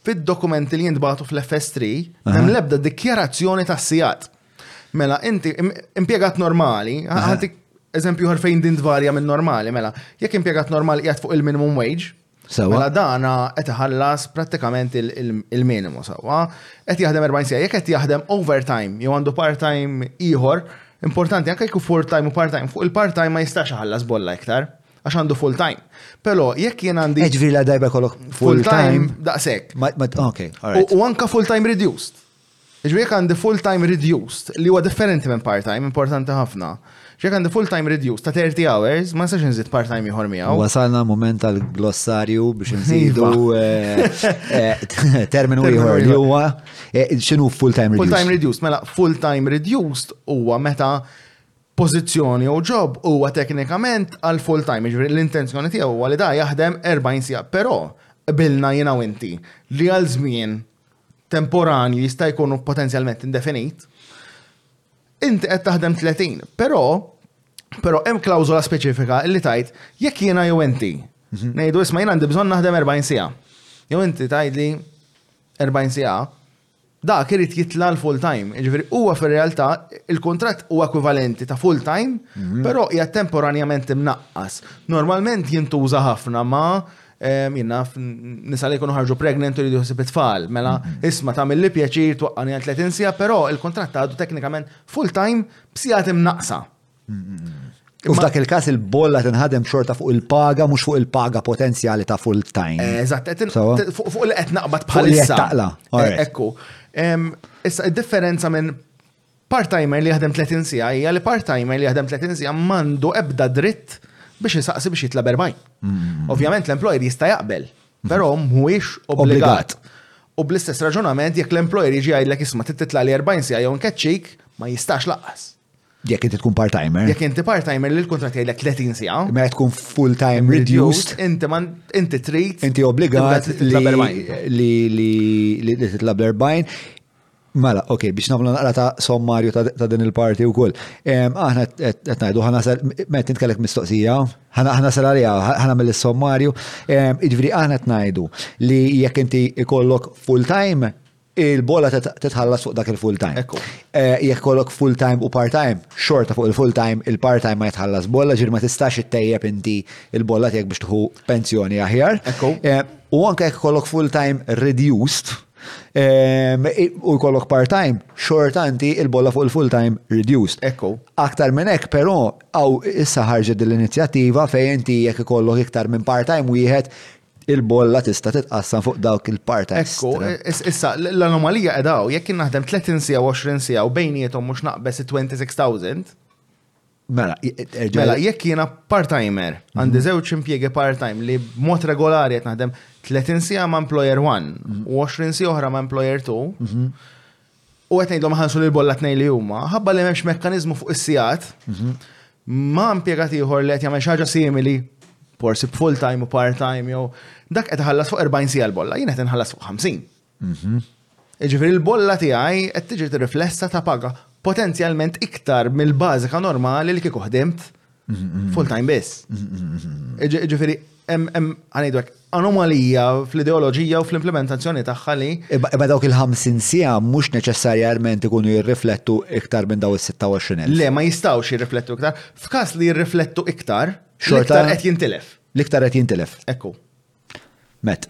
Fil-dokumenti li jintbagħtu fl-FS3 hemm l-ebda dikjarazzjoni tas-sijat. Mela, inti impjegat normali, ħatik eżempju ħarfejn din tvarja minn normali, mela, jekk impjegat normali qiegħed fuq il-minimum wage, Sawa. Mela dana qed iħallas prattikament il-minimu sawa. Qed jaħdem 40 sija, jekk qed jaħdem overtime jew għandu part-time ieħor, importanti anke jkun full-time u part-time, fuq il-part-time ma jistax iħallas bolla iktar għax għandu full time. Pero jekk jien għandi. Eġviri la dajba kolok full time. Daqsek. Ok, U anka full time reduced. Jiġifieri jekk għandi full-time reduced, li huwa differenti minn part-time, importanti ħafna, ġifieri jekk għandi full-time reduced ta' thirty hours, ma nistax inżid part-time ieħor miegħu. Wasalna l-mument tal-glossarju biex inżidu terminu ieħor li huwa x'inhu full-time reduced. Full-time reduced, mela full-time reduced huwa meta pożizzjoni jew job huwa teknikament għal full-time, jiġifieri l-intenzjoni tiegħu huwa li da jaħdem 40 siegħa, però qbilna jiena u inti li għal żmien temporanju jista' jkun potenzjalment indefinit, inti qed taħdem 30, però però hemm klawżola speċifika li tajt jekk jiena jew inti mhm. ngħidu isma' jien għandi bżonn naħdem 40 siegħa. Jew inti tgħidli 40 siegħa, dak irid jitla l-full time. Ġifieri huwa fir-realtà il-kuntratt huwa ekwivalenti ta' full time, mhm. però hija temporanjament imnaqqas. Normalment jintuża ħafna ma' Jien naf nisa li jkunu ħarġu pregnant u jridu jsib it-tfal, mela mm-hmm. isma' tagħmel li pjaċir twaqqani għal 30 sija, però il-kontratt għadu teknikament full time b'sijat imnaqsa. Mm-hmm. U f'dak il-kas il-bolla tinħadem xorta fuq il-paga, mhux fuq il-paga potenzjali ta' full time. Eh, eżatt, fuq li qed naqbad bħalissa. Ekku. Issa id-differenza minn Part-timer li jaħdem 30 siegħa hija li part-timer li jaħdem 30 siegħa m'għandu ebda dritt biex isaqsi biex jitla' 40. Mm. Ovvjament l-employer jista' jaqbel, mm. però mhuwiex obbligat. U bl-istess raġunament jekk l-employer jiġi jgħidlek isma' titla' li 40 siegħa jew nkeċċik ma jistax laqqas. Jekk inti tkun part-timer. Jekk inti part-timer li l-kontrat jgħidlek 30 siegħa. Mela tkun full-time reduced. Inti man inti trid. Inti obbligat li li li titla' 40. Mela, ok, biex nagħmlu naqra ta' sommarju ta' din il-parti wkoll. Aħna qed ngħidu ħana sal meta nitkellek mistoqsija, ħana sal għaliha, ħana mill-sommarju. Jiġifieri aħna qed ngħidu li jekk inti ikollok full time, il-bola titħallas fuq dak il-full time. Eh, jekk ikollok full time u part time, xorta fuq il-full time, il-part time ma jitħallas bola, ġir ma tistax ittejjeb inti il-bola tiegħek biex tħu pensjoni aħjar. Eh, u anke jekk ikollok full time reduced, Ehm, u jkollok part-time, short anti il-bolla fuq il-full-time reduced. Ekku. Aktar minn hekk però għaw issa ħarġet din l-inizjattiva fejn inti jekk ikollok iktar minn part-time wieħed il-bolla tista' titqassam fuq dawk il-part-time. Ekku, issa l-anomalija qedaw, jekk naħdem 30 sija u 20 sija u bejniethom mhux naqbes 26,000, Mela, mela jekk jiena part-timer, għandi mhm. żewġ impjiegi part-time li b'mod regolari qed naħdem 30 sija ma' employer 1 mhm. u 20 sija oħra ma' employer 2. Mhm. U qed ngħidhom ħansu lil bolla tnejn li huma, ħabba li m'hemmx mekkaniżmu fuq is-sijat ma' impjegat ieħor li qed jagħmel xi ħaġa simili forsi full-time u part-time jew dak qed iħallas fuq 40 sija l-bolla, jien qed inħallas fuq 50. Jiġifieri l-bolla tiegħi qed tiġi tirriflessa ta' paga potenzjalment iktar mill-bażika normali li kieku ħdimt full time biss. Jiġifieri hemm ngħidu hekk anomalija fl-ideoloġija u fl-implementazzjoni tagħha li. Imma dawk il-50 siegħa mhux neċessarjament ikunu jirriflettu iktar minn dawn is-26,000. Le, ma jistgħux jirriflettu iktar. F'każ li jirriflettu iktar, xorta qed jintilef. L-iktar qed jintilef. Hekk hu. Met.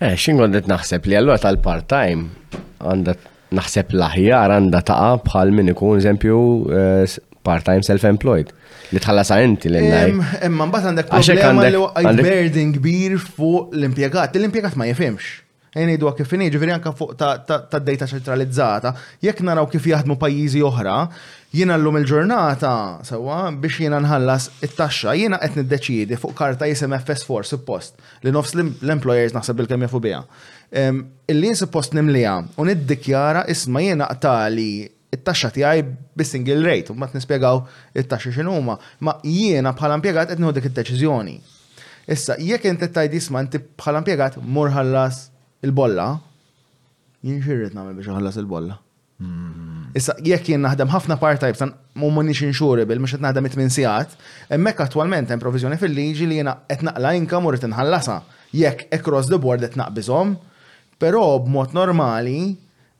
Eh, xin għandet naħseb li għallura tal-part-time għandet naħseb l-aħjar għanda taqa bħal min ikun eżempju eh, part-time self-employed li tħallas inti li naj. Imma mbagħad għandek problema li għandek burden kbir fuq l-impjegat. L-impjegat ma jifhimx. Ngħidu kif inhi, ġifieri anke fuq ta' dejta ċentralizzata, jekk naraw kif jaħdmu pajjiżi oħra, jiena llum il-ġurnata sewwa biex jiena nħallas it-taxxa jiena qed niddeċiedi fuq karta jisem FS4 suppost li nofs l-employers naħseb bilkemm jafu biha. Illi jien suppost nimliha u niddikjara isma' jiena qtali it-taxxa tiegħi bi single rate, mbagħad nispjegaw it-taxxi x'inhuma, imma jiena bħala impjegat qed nieħu dik id-deċiżjoni. Issa, jekk inti qed tgħid isma' inti bħala impjegat mur ħallas il-bolla, jien xirrid nagħmel biex ħallas il-bolla. Hmm. Issa, jekk jien naħdem ħafna part-time, san mu munix insurable, mux qed naħdem 8 sigħat, hemmhekk attwalment hemm provizjoni fil-liġi li jiena qed naqla inkam u rrid inħallasha. Jekk across the board qed naqbizhom, però b'mod normali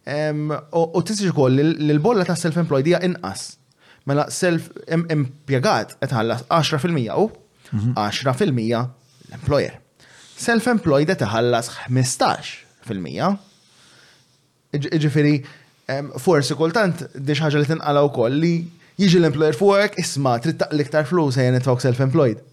U tisir ukoll li l-bolla ta' self-employed hija inqas. Mela self impjegat qed ħallas 10% u 10% mhm. l-employer. Self-employed qed iħallas 15%. Ġifieri forsi kultant diex ħaġa li tinqala wkoll li Jiġi l-employer fuqek, isma' trid taqli iktar flus ejja nitfgħuk self-employed.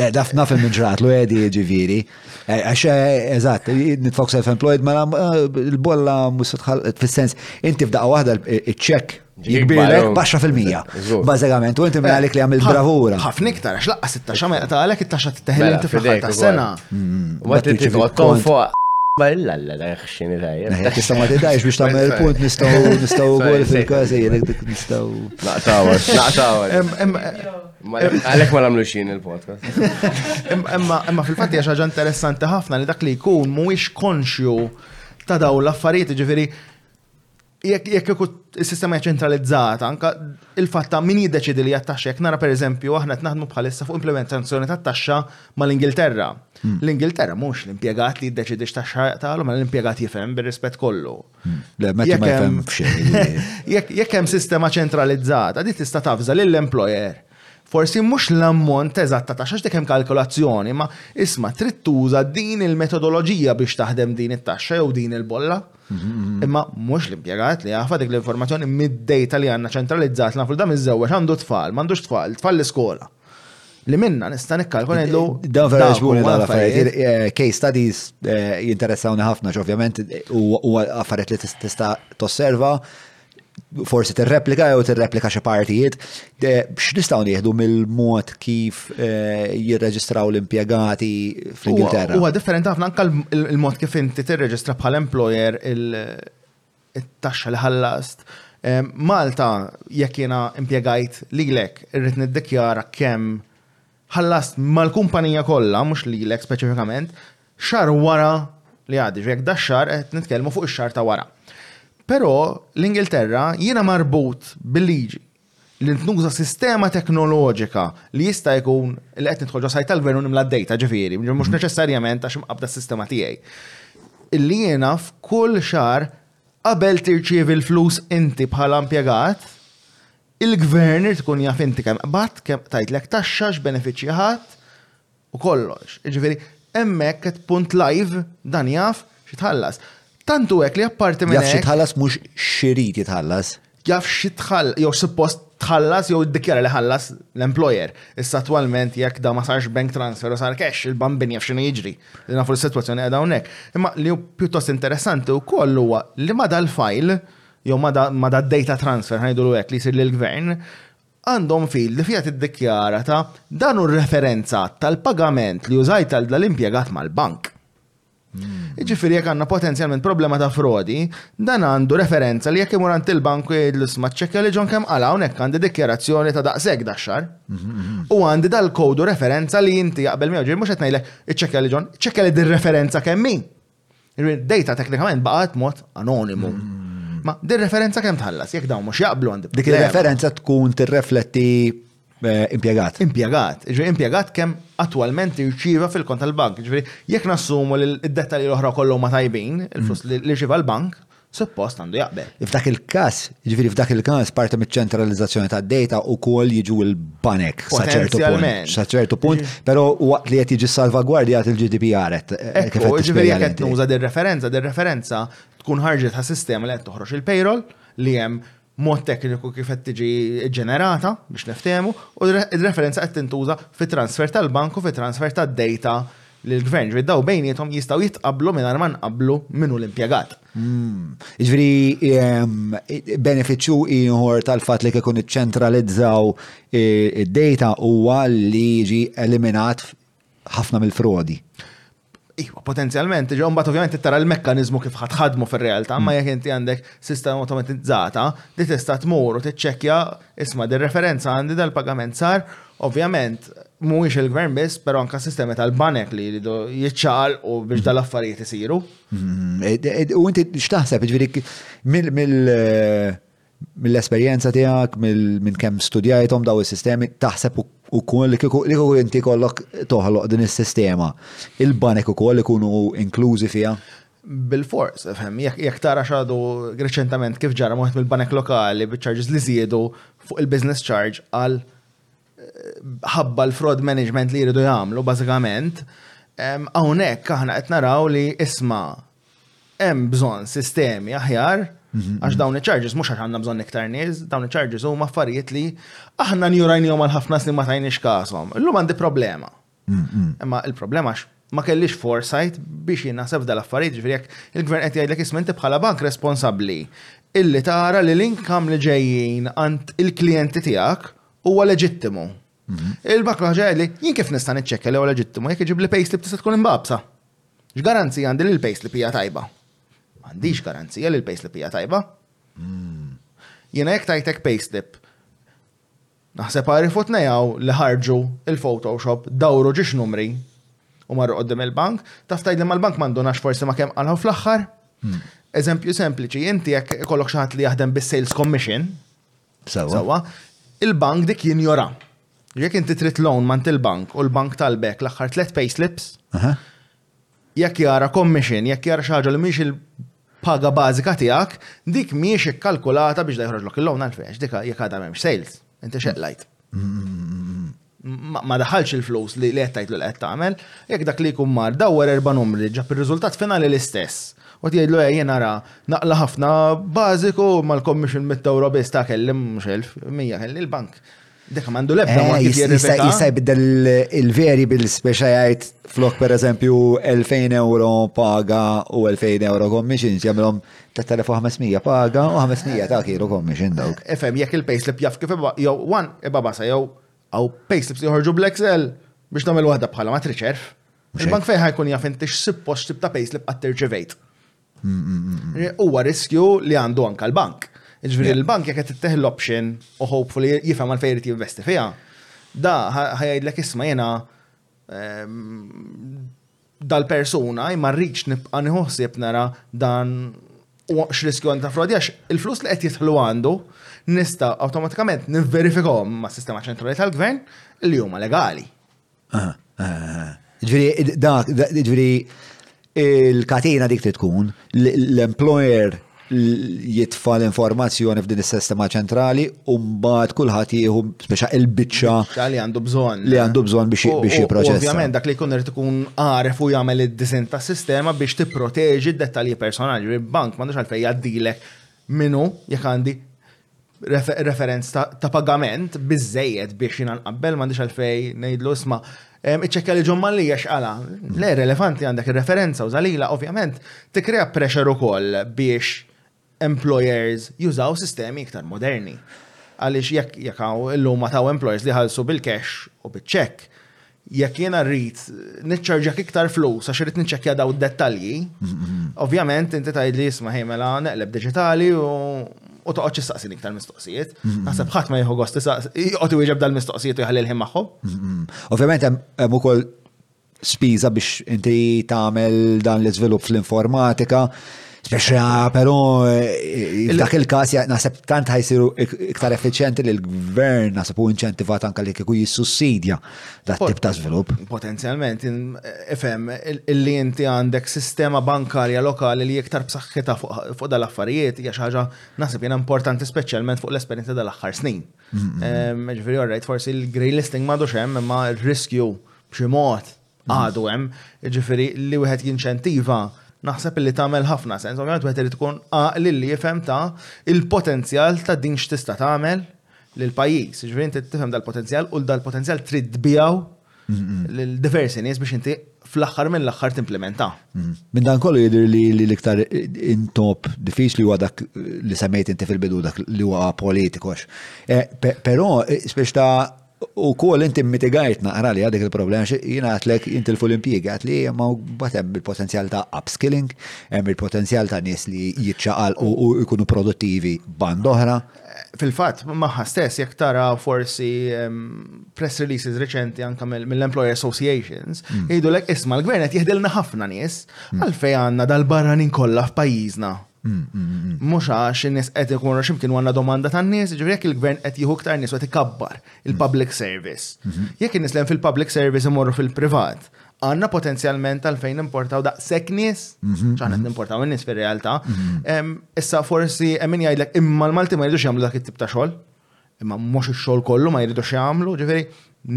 Le, daf naf il-minġratlu edi ġiviri. Eh, għax, eh, eżatt, nitfok self-employed, ma mela, eh, l-bolla musitħal, fil-sens, inti f'daqqa wahda il-ċek jikbirek baxxa fil-mija. Bazzegament, u inti mela li għamil bravura. ħafna iktar, għax laqqa sitta xamel ta' għalek it-taxxa t-teħel mela, inti fil-ħar ta' sena. Mm, ma t-tiġi fuq. Ma l-alla da jħxin il-ħajja. Eh, tista ma t-dajx biex ta' il punt nistaw nistaw għol fil-kazi, jgħalek dik nistaw. Naqtawa, naqtawa. Għalek ma namlu xin il-podcast. Imma fil-fat hija xaġa interessanti ħafna li dak li jkun mhuwiex konxju ta' daw l-affarijiet, ġifieri jekk ikun is-sistema ċentralizzata, anka il-fatt ta' min jiddeċidi li jattaxxa jekk nara pereżempju aħna qed naħdmu bħalissa fuq implementazzjoni tat-taxxa mal-Ingilterra. Hmm. L-Ingilterra mhux l-impjegat li jiddeċidi x'taxxa jaqtalhom, l-impjegat jifhem bir-rispett kollu. Jekk hemm sistema ċentralizzata, di tista' tafza lill-employer. Forsi mhux l-ammont eżatta ta' xax dik hemm kalkolazzjoni, ma isma' trid tuża din il-metodoloġija biex taħdem din it-taxxa jew din il-bolla. Mhm. Imma mhux l-impjegat li jafa dik l-informazzjoni mid-dejta li għandna ċentralizzat nafu dam iż-żewġ għandu tfal, m'għandux tfal, tfal l-iskola. li minna nista' nikkalkula ngħidlu. Dan vera ġbuni dan l-affarijiet. Eh, case studies eh, jinteressawni ħafna, ovvjament u affarijiet li tista' tosserva forsi tirreplika jew tirreplika xi partijiet. Eh, x'nistgħu nieħdu mill-mod kif jirreġistraw l-impjegati fl-Ingilterra? Huwa differenti ħafna anke l-mod kif inti tirreġistra bħal employer il- it-taxxa li ħallast. Malta, jekk jiena impjegajt lilek, irrid niddikjara kemm ħallast mal-kumpanija kollha, mhux lilek speċifikament, xar wara li għaddi. Jekk da xar qed nitkellmu fuq ix-xar ta' wara. Però l-Ingilterra jiena marbut bil-liġi li tnuża sistema teknoloġika li jista' jkun li qed nidħol ġo sajt tal-gvern u nimla d-dejta ġifieri, mhux neċessarjament għax imqabda s-sistema tiegħi. Illi jiena f'kull xahar qabel tirċievi l-flus inti bħala impjegat, il-gvern irid ikun jaf inti kemm qbadt, kemm tajtlek taxxa, x'benefiċċji ħadt, u kollox. Jiġifieri hemmhekk qed punt live dan jaf xi tħallas. Tantu hekk li apparti minn. Jaf xi tħallas mhux xirid jitħallas. Jaf xi tħallas, jew suppost tħallas jew iddikjara li ħallas l-employer. Issa attwalment jekk da ma sarx bank transfer u sar cash, il-bambin jaf x'inhu jiġri. Li nafu l-sitwazzjoni qiegħda hawnhekk. Imma li hu pjuttost interessanti wkoll huwa li ma dal-fajl jew ma da data transfer ħajdulu hekk li jsir lill-gvern, għandhom field li fiha tiddikjara ta' dan hu r-referenza tal-pagament li użajt għal dal-impjegat mal-bank. Jiġifieri jekk għandna potenzjalment problema ta' frodi, dan għandu referenza li jekk imur għand il-bank u jgħidlu isma' ċċekkja li John kemm qala hawnhekk għandi dikjarazzjoni ta' daqshekk dax-xahar u għandi dal-code u referenza li inti jaqbel miegħu, ġifieri mhux qed ngħidlek iċċekkja li John, iċċekkja li din referenza kemm hi. Data teknikament baqgħet mod anonimu. Mm. Ma din referenza kemm tħallas, jekk dawn mhux jaqblu għandi. Dik il-referenza tkun tirrefletti eh, impjegat. Impjegat, ġifieri impjegat kemm attwalment irċieva fil-kont tal-bank. Ġifieri jekk nassumu li d-dettalji l-oħra kollhom ma tajbin, il-flus mm. li rċieva l-bank, Suppost għandu jaqbel. F'dak il-każ, jiġifieri f'dak il-każ parti miċ-ċentralizzazzjoni tad-dejta wkoll jiġu l-banek sa ċertu punt. Sa ċertu punt, mm-hmm. però waqt li qed jiġi salvagwardjat il-GDPR qed. Ekku, jiġifieri jekk qed nuża dir-referenza, dir-referenza tkun ħarġet ħa sistema li qed toħroġ il-payroll li hemm mod tekniku kif qed tiġi ġġenerata biex niftehmu, u r-referenza qed tintuża fit-transfer tal-bank u fit-transfer tad-dejta lill-gvern. Ġifieri dawn bejniethom jistgħu jitqabblu mingħajr ma nqabblu min hu l-impjegat. Jiġifieri benefiċċju ieħor tal-fatt li kieku niċċentralizzaw id-dejta huwa li jiġi eliminat ħafna mill-frodi. Iwa, potenzjalment, ġo mbagħad ovvjament tara l-mekkaniżmu kif ħadd ħadmu fir-realtà, ma mm. jekk inti għandek sistema automatizzata li tista' tmur u tiċċekkja isma' dir referenza għandi dal-pagament sar, ovvjament mhuwiex il-gvern biss, però anke sistemi tal-banek li jridu jiċċaqal u biex mm. dal-affarijiet isiru. Mm. U inti x'taħseb, ġifieri mill Mill-esperjenza tiegħek, minn kemm studjajthom daw is-sistemi, taħseb ukoll li kieku inti kollok toħloq din is-sistema, il-banek ukoll ikunu inklużi fiha? Bil-fors, fhem, jekk tara x'għadu reċentament kif ġara wieħed mill-banek lokali biċ-charges li żiedu fuq il-business charge għal ħabba l-fraud management li jridu jagħmlu bażikament, hawnhekk aħna qed naraw li isma' hemm bżonn sistemi aħjar għax dawn iċ-charges mhux għax għandna bżonn iktar nies, dawn iċ-charges huma affarijiet li aħna njurajnihom għal ħafna snin ma tajniex kasom. Illum għandi problema. Imma il-problema ma kellix foresight biex jien naħseb dal-affarijiet ġifieri jekk il-gvern qed jgħidlek isma' inti bħala bank responsabbli illi tara li l-inkam li ġejjin għand il-klijenti tiegħek huwa leġittimu. Il-bak l-ħaġa li jien kif nista' niċċekkja li huwa leġittimu jekk iġib li payslip tista' tkun imbabsa. X'garanzi għandi li l-payslip hija tajba? M'għandix garanzija li l-payslip hija tajba. Hmm. Jiena jekk tajtek payslip Naħseb għari futnejaw li ħarġu il-Photoshop dawru ġiex numri u marru għoddim il-bank, taf tajd li mal-bank mandu nax forsi ma kem għalħu fl-axħar. Hmm. Eżempju sempliċi, inti jekk kollok xaħat li jaħdem bis-sales commission, Sewwa. Il-bank dik jinjora. Jekk inti trid loan mant il-bank u l-bank talbek l-aħħar tliet payslips, jekk jara commission, jekk jara xi ħaġa li mhix il-paga bażika tiegħek, dik mhijiex ikkalkulata biex da joħroġlok il-loan għalfejn dik jekk għadha m'hemmx sales. Inti xeqlajt. ma daħalx il-flus li qed tgħidlu li qed tagħmel, jekk dak li jkun mar dawwar erba' numri ġab ir-riżultat finali l-istess. U qed jgħidlu eh jien ara naqla ħafna bażiku imma l-commission mitt ewro biss ta' kelli mhux elf, mija kelli l-bank. Dak m'għandu l-ebda mod kif jirrifjeta. Jista' jbiddel il-variables biex jgħid flok pereżempju 2000 ewro paga u 2000 ewro commissions jagħmilhom 3500 paga u 500 ta' kienu commission dawk. Efem, jekk il-payslip jaf kif jew one iba basa jew għaw payslips li joħorġu bl-Excel biex tagħmel waħda bħala ma triċerf. Il-bank fejn ħajkun jaf inti x'sippost tip ta' payslip qatt tirċivejt. Mm, mm, mm, Huwa riskju li għandu anka l-bank. Ġifieri l-bank jekk qed ittieħ l-option u hopefully jifhem għal fejn jinvesti fiha. Da ħajajdlek isma' jiena ehm, dal-persuna, ma rridx nibqa' nieħu ħsieb nara dan u x'riskju għandu ta' frodi għax il-flus li qed jidħlu għandu nista' awtomatikament nivverifikahom mas-sistema ċentrali tal-gvern li huma legali. Ġifieri dak ġifieri il-katina dik li tkun l-employer jitfa' l-informazzjoni f'din is-sistema ċentrali u mbagħad kulħadd jieħu speċa il-biċċa li għandu bżonn li għandu bżonn biex biex jipproċessa. Ovvjament dak li jkun irid ikun għaref u jagħmel id-disinn tas-sistema biex tipproteġi d-dettalji personali. Il-bank m'għandux għalfejn jgħaddilek minu jekk għandi referenz ta' pagament biżejjed biex jina nqabbel m'għandix għalfej ngħidlu isma' iċċekkja li ġomma li x'qala. Le relevanti għandek ir-referenza u żalila ovvjament tikkrea pressure ukoll biex employers jużaw sistemi iktar moderni. Għaliex jekk hawn illum ma taw employers li ħallsu bil-cash u biċ-ċekk, jekk jiena rrid niċċarġjak iktar flus għax irid niċċekkja daw id-dettalji, ovvjament inti tgħid li jisma' ħej mela neqleb diġitali u u toqgħodx issaqsin iktar mistoqsijiet. Naħseb ħadd ma jieħu gost joqgħod iwieġeb dal-mistoqsijiet u jħalli l-ħin magħhom. Ovvjament hemm ukoll spiża biex inti tagħmel dan l-iżvilupp fl-informatika Biex eh, però eh, f'dak il-każ naħseb tant ħajsiru iktar effiċjenti li l-gvern naħseb u inċentivat anke li kieku jissussidja dat tip ta' żvilupp. Potenzjalment ifhem illi inti għandek sistema bankarja lokali li iktar b'saħħitha fuq dal-affarijiet hija xi ħaġa naħseb jiena importanti speċjalment fuq l-esperjenza dal-aħħar snin. Ġifieri orrejt forsi l-grey listing m'għadux hemm imma r-riskju b'xi mod għadu hemm, ġifiri li wieħed jinċentiva naħseb li tagħmel ħafna sens. Ovvjament wieħed irid tkun għaqli li jifhem ta' il-potenzjal ta' din x'tista' tagħmel lil pajjiż. Ġifieri inti tifhem dal-potenzjal u dal-potenzjal trid tbijaw lil diversi nies biex inti fl-aħħar mill-aħħar timplementa. Mhm. Minn dan kollu jidher li l-iktar intop diffiċli huwa dak li semmejt inti fil-bidu dak li huwa politikox. Eh, però eh, spiex ta' U kol inti mitigajt naqra li għadik il-problema, jina għatlek jintilfu l-impiegi, għat li ma batem bil-potenzjal ta' upskilling, hemm il-potenzjal ta' nis li jitxaqal u jkunu produttivi band oħra. Fil-fat, maħħa stess, jek tara forsi press releases reċenti anka mill-Employer Associations, mm. jgħidu l isma l-gvernet jihdilna ħafna nis, mm. għalfej għanna dal-barranin kollha f'pajjiżna. Mhux għax in-nies qed ikunu x'imkien għandna domanda tan-nies, ġifieri jekk il-gvern qed jieħu iktar nies qed ikabbar il-public service. Mhm. Jekk in-nies lejn fil-public service imorru fil-privat, għandna potenzjalment għalfejn importaw daqshekk nies, mhm. ċaħna mhm. importaw in-nies fir-realtà. Issa forsi hemm min jgħidlek imma l-Malti ma jridux jagħmlu dak it-tip ta' xogħol. imma mhux ix-xogħol kollu ma jridux jagħmlu, ġifieri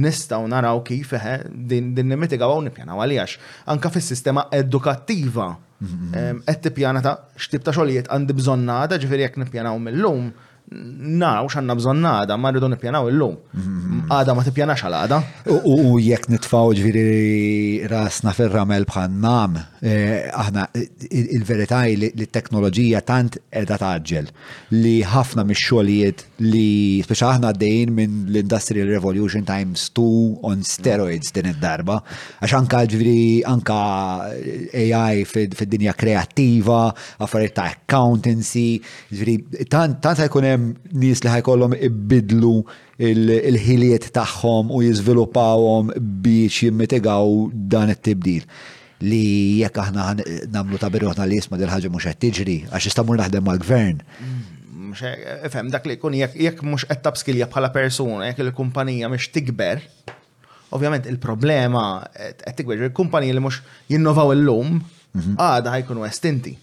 nistgħu naraw kif eħe din nimmitigaw hawn nippjanaw għalih għax anke fis-sistema edukattiva qed tippjana ta' x'tip ta' xogħlijiet għandi bżonn għada, ġifieri jekk nippjanaw mill-lum naraw x'għandna bżonn għada, ma rridu nippjanaw illum. Għada ma tippjanax għal għada. U jekk nitfaw ġviri rasna fil-ramel bħal nam, eh, aħna il-veritaj li t-teknoloġija tant edha taġġel. li ħafna mix-xogħlijiet li speċa aħna għaddejjin minn l-Industrial Revolution times two on steroids din id-darba. Għax anka ġviri anka AI fid-dinja kreattiva, affarijiet ta' accountancy, ġviri tant tant ħajkun hemm nies li ħajkollhom ibidlu il-ħiliet tagħhom u jiżviluppawhom biex jimmitigaw dan it-tibdil. li jekk aħna nagħmlu ta' biruħna li jisma' dil-ħaġa mhux qed tiġri, għax jista' mur naħdem mal-gvern. Ifhem dak li jkun jekk mhux qed tabskilja bħala persuna, jekk il-kumpanija mhux tikber, ovvjament il-problema qed tikber il-kumpanija li mhux jinnovaw illum mhm. għada ħajkunu estinti.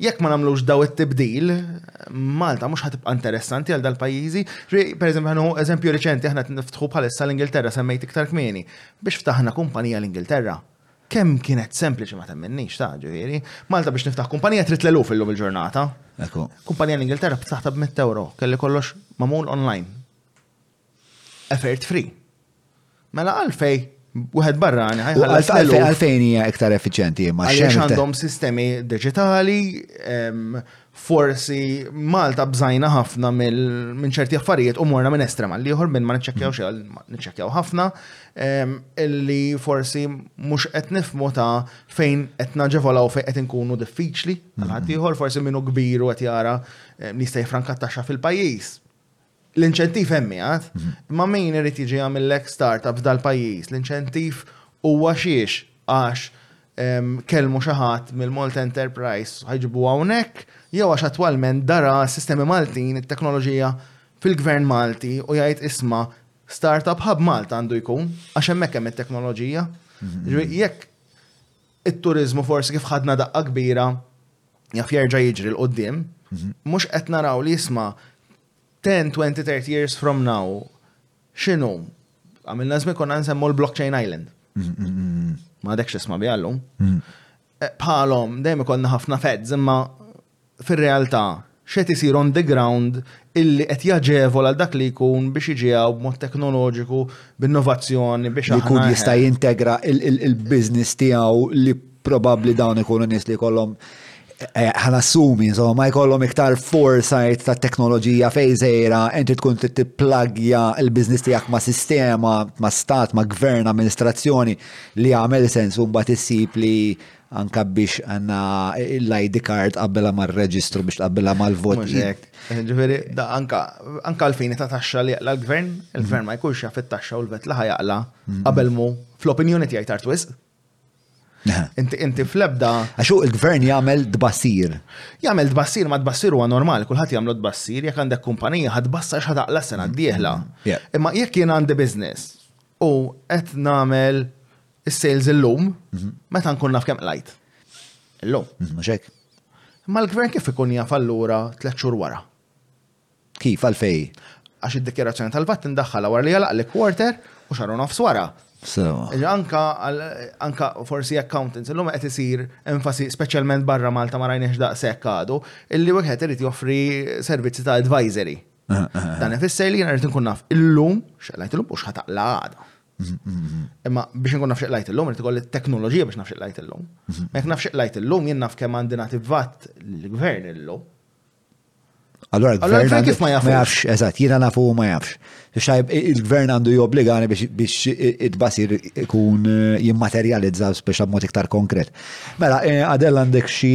Jekk ma nagħmlux daw it-tibdil, Malta mhux ħatibqa' interessanti għal dal-pajjiżi. Per eżempju, ħanu eżempju riċenti aħna niftħu bħalissa l-Ingilterra semmejt iktar kmieni biex ftaħna kumpanija l-Ingilterra. Kemm kienet sempliċi ma temminniex ta' ġifieri. Malta biex niftaħ kumpanija trid l-eluf illum il-ġurnata. Kumpanija l-Ingilterra b'saħħta b'100 ewro kelli kollox magħmul online. effort free. Mela għalfej Wieħed barrani ħajħallas. Għalfejn għalfejn hija iktar effiċjenti ma xejn. għandhom sistemi digitali, forsi Malta bżajna ħafna minn ċerti affarijiet u morna minn estrema li ieħor minn ma niċċekkjaw xejn, niċċekkjaw ħafna illi forsi mhux qed nifmu ta' fejn qed naġevolaw fejn qed inkunu diffiċli. Ħadd ieħor forsi minnu kbiru qed jara li jista' jifranka taxxa fil-pajjiż L-inċentiv hemm jgħad, imma min irid jiġi jagħmillek startup f'dal pajjiż, l-inċentiv huwa xiex għax kelmu xi ħadd mill-Malt Enterprise ħajġibu hawnhekk jew għax attwalment dara s-sistemi Maltin it-teknoloġija fil-Gvern Malti u jgħid isma' startup hub Malta għandu jkun għax hemmhekk hemm it-teknoloġija. Jekk it-turiżmu forsi kif ħadna daqqa kbira jaf jerġa' jiġri l qoddim mhux qed naraw li jisma' 10, 20, 30 years from now x'inhu għamilna żmien konna nsemmu l-Blockchain Island. Ma għadekx isma' bi għallum. Eh, bħalhom dejjem ikollna ħafna feds imma fir-realtà x'qed isir on the ground illi qed jaġevol għal dak li jkun biex jiġi hawn b'mod teknoloġiku, b'innovazzjoni biex aħna. Li jkun jista' jintegra l-business tiegħu li probabbli dawn ikunu nies li jkollhom Eh, ħanassumi, insomma, ma jkollhom iktar foresight ta' teknoloġija fej zejra, inti tkun tipplagja il-biznis tiegħek ma' sistema, ma' stat, ma' gvern, amministrazzjoni li għamel sens u mbagħad issib li anka biex għanna l-ID card qabbela ma' reġistru biex qabbela ma' l-vot. Ġveri, da anka, anka l-fini ta' taxxa li jaqla l-gvern, il-gvern ma' jkunx jaf taxxa u l-vet laħa jaqla, mhm. qabel mu, fl-opinjoni tijaj tartwis. Inti inti fl-ebda. Għaxu il-gvern jagħmel dbassir. Jagħmel dbassir ma dbassir huwa normal, kulħadd jagħmlu dbassir, jekk għandek kumpanija ħad bassar x'ħad taqla sena d-dieħla. Mhm. Imma jekk jien għandi business, U qed nagħmel is-sales illum meta nkun naf kemm qlajt. Illum. Mm, mhux hekk. Imma l-gvern kif ikun jaf allura tliet xhur wara? Kif għalfej? Għax id-dikjerazzjoni tal-vat tindaħħala wara li jalaq li quarter u xaru nofs wara. Sewa. Anka, anka forsi accountants, illum qed isir enfasi speċjalment barra Malta ma rajniex daqshekk għadu, illi wieħed irid joffri servizzi ta' advisory. Dan ifisser li jiena rrid nkun naf illum x'qlajt illum u x'ħataqla għada. Imma biex nkun naf x'qlajt illum irid ikolli t-teknoloġija biex naf x'qlajt illum. Jekk naf x'qlajt illum jien naf kemm għandi nagħti vatt l-gvern illum. Allora l-gvern kif ma jafx, eżatt, jiena nafu ma jafx. Il-gvern għandu jobbligani biex id-basir ikun eh, jimmaterjalizza biex mod iktar konkret. Mela, eh, għadell għandek xi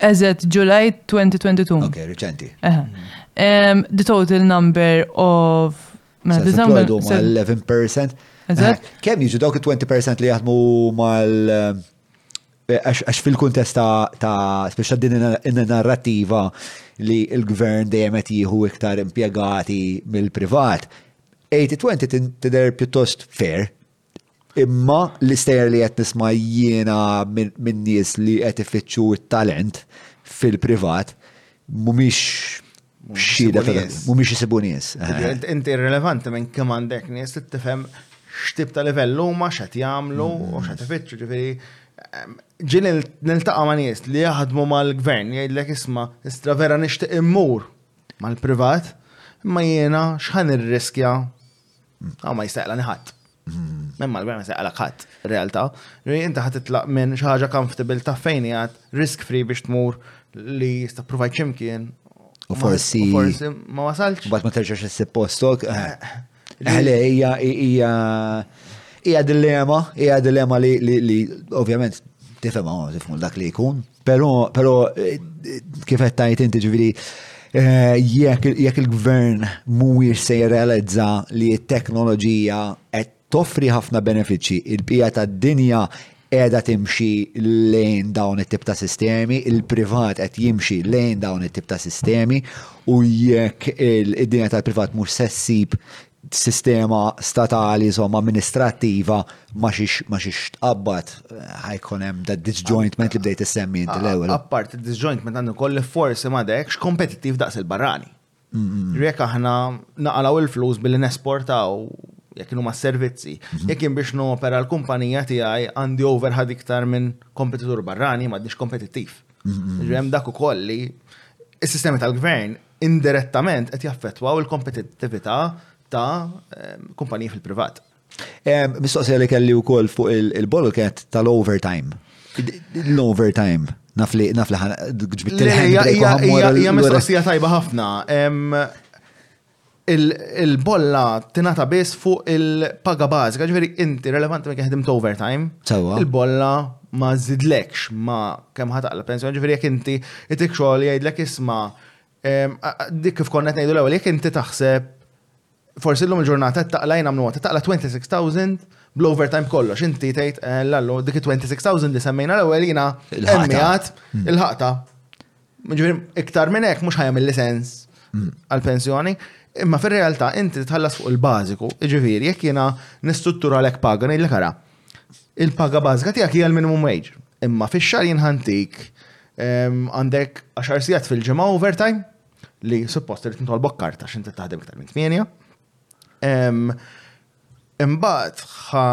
As at July 2022. Ok, reċenti. The total number of mela, Self-employed huma 11%. Eżatt. Kemm jiġu dawk il-20% li jaħdmu mal eh, għax fil-kuntest ta' speċa din in-narrativa li l-gvern dejjem qed jieħu iktar impjegati mill-privat, 80-20 tidher pjuttost fair Imma l-istejjer li qed nisma' jiena minn nies li qed ifittxu t-talent fil-privat mhumiex xhieda mhumiex isibu nies. Inti rilevanti minn kemm għandek nies li tifhem x'tip ta' livell huma x'qed jagħmlu u x'qed ifittxu ġifieri ġieli niltaqa' ma' nies li jaħdmu mal-gvern jgħidlek isma' istra vera nixtieq immur mal-privat imma jiena x'ħa nirriskja Għaw ma jistaqla niħat. Memma l-gvern ma jistaqla ħat, realtà. Inta ħat itlaq minn xaħġa comfortable ta' fejn jgħat risk free biex tmur li jista' provajt ximkien. U forsi. Forsi ma wasalx. Bat ma terġax s postok. Eh. Eh. Eħle, hija hija hija dilemma, hija dilemma li ovvjament tifhem tifhem dak li jkun. Pero, pero, eh, kif qed tajt inti ġifieri eh, jekk il-gvern mhuwiex se jirrealizza li t-teknoloġija qed toffri ħafna benefiċċji, il-bqija tad-dinja qiegħda timxi lejn dawn it-tip ta' sistemi, il-privat qed jimxi lejn dawn it-tip ta' sistemi u jekk id-dinja tal-privat mhux se ssib sistema statali, insomma, amministrattiva ma xiex ma xiex tqabbad ħajkun hemm da disjointment li bdejt issemmi inti l-ewwel. Appart disjointment għandu kolli forsi ma dekx kompetittiv daqs il-barrani. Rek aħna naqalaw il-flus billi nesportaw jekk kienu ma' servizzi, mhm. jekk kien biex nopera l-kumpanija tiegħi għandi overhead iktar minn kompetitur barrani ma' dix kompetittiv. Mhm. Ġem dak ukoll li is-sistemi tal-gvern indirettament qed jaffettwaw il-kompetittività ta' kumpaniji fil-privat. Mistoqsija li kelli wkoll fuq il-bolket tal-overtime. L-overtime. Naf li naf li ġbitt il-ħajja. mistoqsija tajba ħafna. Il-bolla tingħata biss fuq il-paga bażika, ġifieri inti relevanti minn keħdimt overtime. Il-bolla ma żżidlekx ma kemm ħa taqla pensjoni, ġifieri jekk inti itik xogħol jgħidlek isma' dik kif konna qed ngħidu l-ewwel jekk inti taħseb forsi llum il-ġurnata qed taqla jien għamlu qed taqla 26,000 bl-overtime kollox, inti tgħid eh, lallu dik 26,000 li semmejna l-ewwel jiena il-ħaqta. Ġifieri iktar minn hekk mhux ħajamilli sens hmm. għall-pensjoni. Imma fir-realtà inti tħallas fuq il-bażiku, ġifieri jekk jiena nistruttura lek paga ngħidlek ara. Il-paga bażika tiegħek hija l-minimum wage. Imma fix-xahar jinħantik ehm, għandek 10 sigħat fil-ġimgħa overtime li suppost irid nitolbok karta x'inti taħdem iktar minn 8 Imbagħad ħa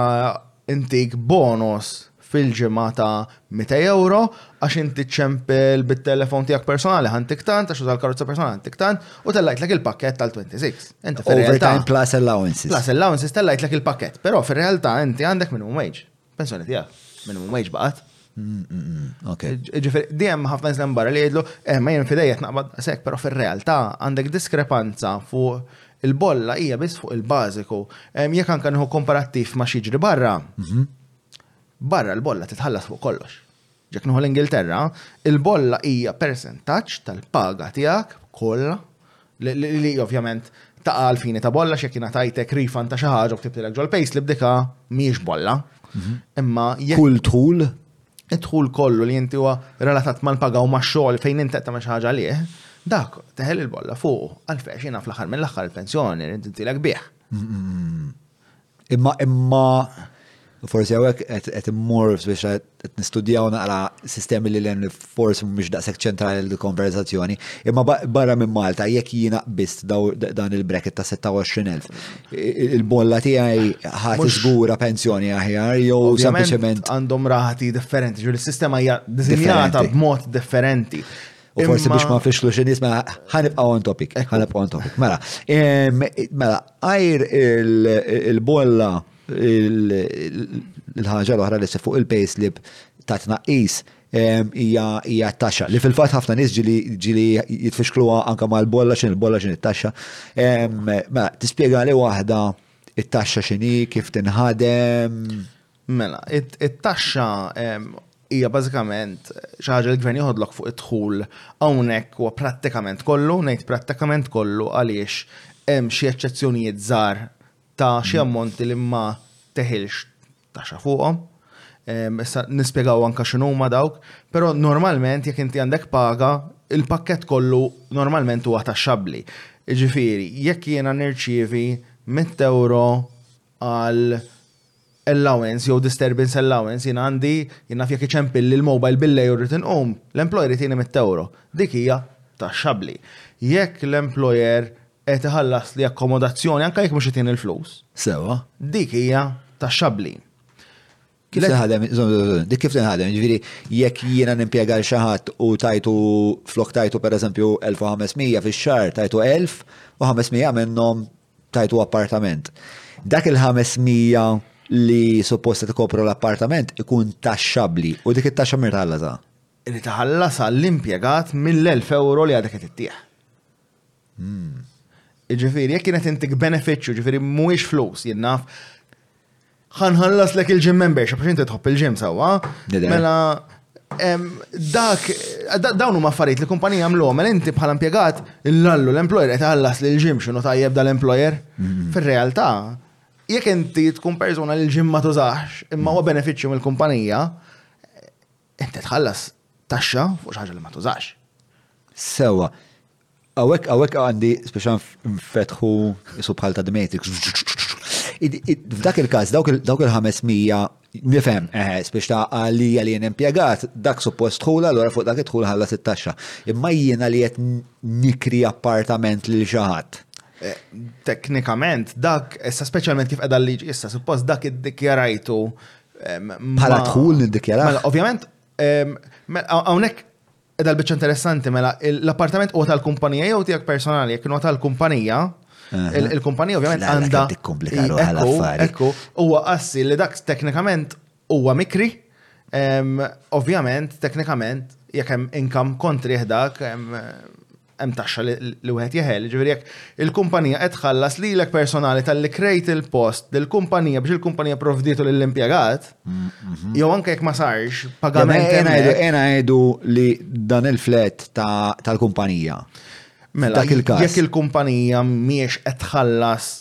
intik bonus fil-ġimgħa ta' 200 euro għax inti ċempel bit-telefon tiegħek personali ħantik tant għax użal karozza personali ħantik tant u tellajtlek il-pakket tal-26. Inti fil-realtà. Plus allowances. Plus allowances tellajtlek il-pakket, però fir-realtà inti għandek minimum wage. Pensjoni tiegħek, minimum wage baqgħet. Ġifieri dejjem ħafna nies barra li jgħidlu, eh ma jien fidejja tnaqbad sekk, però fir-realtà għandek diskrepanza fuq il-bolla hija biss fuq il-bażiku. Jekk anke nħu komparattiv ma' xi jiġri barra, mhm. barra l-bolla titħallas fuq kollox. Jekk nieħu l-Ingilterra, il-bolla hija persentaġġ tal-paga tiegħek kollha li ovvjament ta' għal fini ta' bolla x'jekk jiena tajtek refund ta' xi ħaġa u ktibtilek ġol payslip dika mhijiex bolla. Mhm. Imma kull dħul id-dħul kollu li inti huwa relatat mal-paga u max-xogħol fejn inti qed tagħmel xi ħaġa lih, dak teħel il-bolla fuq għalfejn jiena fl-aħħar mill-aħħar il-pensjoni rintilek bih. Mhm. Imma imma forsi hawnhekk qed immur biex qed nistudjaw naqra sistemi li len forsi mhumiex daqshekk ċentrali l konverzazzjoni imma barra minn Malta jekk jiena qbist dan il-bracket ta' 26,000. Il-bolla tiegħi ħadd żgura pensjoni aħjar jew sempliċement għandhom rati differenti, ġifieri s-sistema hija disinjata b'mod differenti. U forsi biex ma fixlu xi nies mela ħanibqa' on topic, ħanibqa' on topic. Mela, mela, Għajr il-bolla, il-ħaġa l-oħra li fuq il-payslip ta' tnaqqis hija t-taxxa. Li fil-fatt ħafna nies ġili jitfixkluha anke mal-bolla x'in il-bolla x'in it-taxxa. Mela, tispjega li waħda it-taxxa x'inhi, kif tinħadem? Mela, it-taxxa hija bażikament xi ħaġa li l-gvern joħodlok fuq id-dħul hawnhekk huwa prattikament kollu, ngħid prattikament kollu għaliex hemm xi eċċezzjonijiet żgħar ta' xi ammonti li ma teħilx taxxa fuqhom. Issa nispjegaw anke x'inhuma dawk, però normalment jekk inti għandek paga, il-pakkett kollu normalment huwa taxxabbli. Jiġifieri, jekk jiena nirċievi 100 ewro għal allowance jew disturbance allowance jien għandi, jien naf jekk iċempilli l-mobile bil-lejl u rrid inqum, l-employer jagħtini mitt ewro. Dik hija taxxabbli. Jekk l-employer qed iħallasli akkomodazzjoni anke jekk mhux qed jagħtini l-flus. Sewwa. Dik hija taxxabbli. Kif tinħadem, dik kif tinħadem, ġifieri jekk jiena nimpjega l xi ħadd u tajtu flok tajtu pereżempju 1500 fix-xahar tajtu 1000 u 500 minnhom tajtu appartament. Dak il-500 li supposta tikopru l-appartament ikun taxxabli u dik it-taxxa mir tħallasha. Li taħallasha l-impjegat mill-1000 euro li għadek qed ittieħ. Hmm. Ġifieri jekk kienet intik benefiċċju, ġifieri mhuwiex flus, jien naf Ħa nħallaslek il-gym membership għax inti tħobb il-gym sewwa. Mela dak, dawn huma affarijiet li kumpanija għamluhom, mela inti bħala impjegat, l-allu l-employer qed iħallas li l-ġim x'inhu tajjeb dal-employer. Mm-hmm. Fir-realtà, jekk inti tkun persuna li l-ġim ma tużax, imma huwa benefiċċju mill-kumpanija, inti tħallas taxxa fuq xi ħaġa li ma tużax. Sewa, Hawnhekk hawnhekk għandi speċa nfetħu isu bħal ta' The Matrix. F'dak il-każ dawk il-500 nifhem eħe eh, biex ta' għalli għalli impjegat dak suppost dħul allura fuq dak id-dħul ħalla 16. Imma jiena li qed nikri appartament lil xi ħadd. Eh, teknikament dak issa speċjalment kif qiegħda liġi issa suppost dak iddikjarajtu eh, bħala dħul niddikjara. Mela, ovvjament hawnhekk Edha l-bicċa interessanti, mela, l-appartament huwa tal-kumpanija jew tiegħek personali, jekk huwa tal-kumpanija, il-kumpanija ovvjament għandha. Ekku, huwa assi li dak teknikament huwa mikri, ovvjament teknikament jekk hemm inkam kontri dak hemm taxxa li wieħed jeħel, jiġifieri jekk il-kumpanija qed tħallas lilek personali talli krejt il-post lill-kumpanija biex il-kumpanija provdietu lill-impjegat, mm-hmm. jew anke jekk ma sarx pagament. Ena għedu li dan il-flet tal-kumpanija. Mela, jekk il-kumpanija miex qed tħallas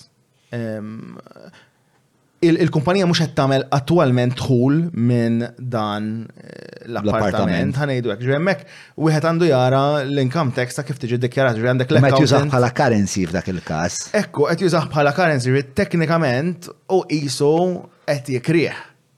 ehm, Il-kumpanija mhux qed tagħmel attwalment dħul minn dan eh, l-appartament, ħanejdu hekk. Ġifieri hemmhekk wieħed għandu jara l-income tax ta' kif tiġi ddikjarat, ġifieri għandek l-accountant. Qed jużah bħala currency f'dak il-każ. Ekku, qed jużah bħala currency, ġifieri teknikament u qisu qed jikrih.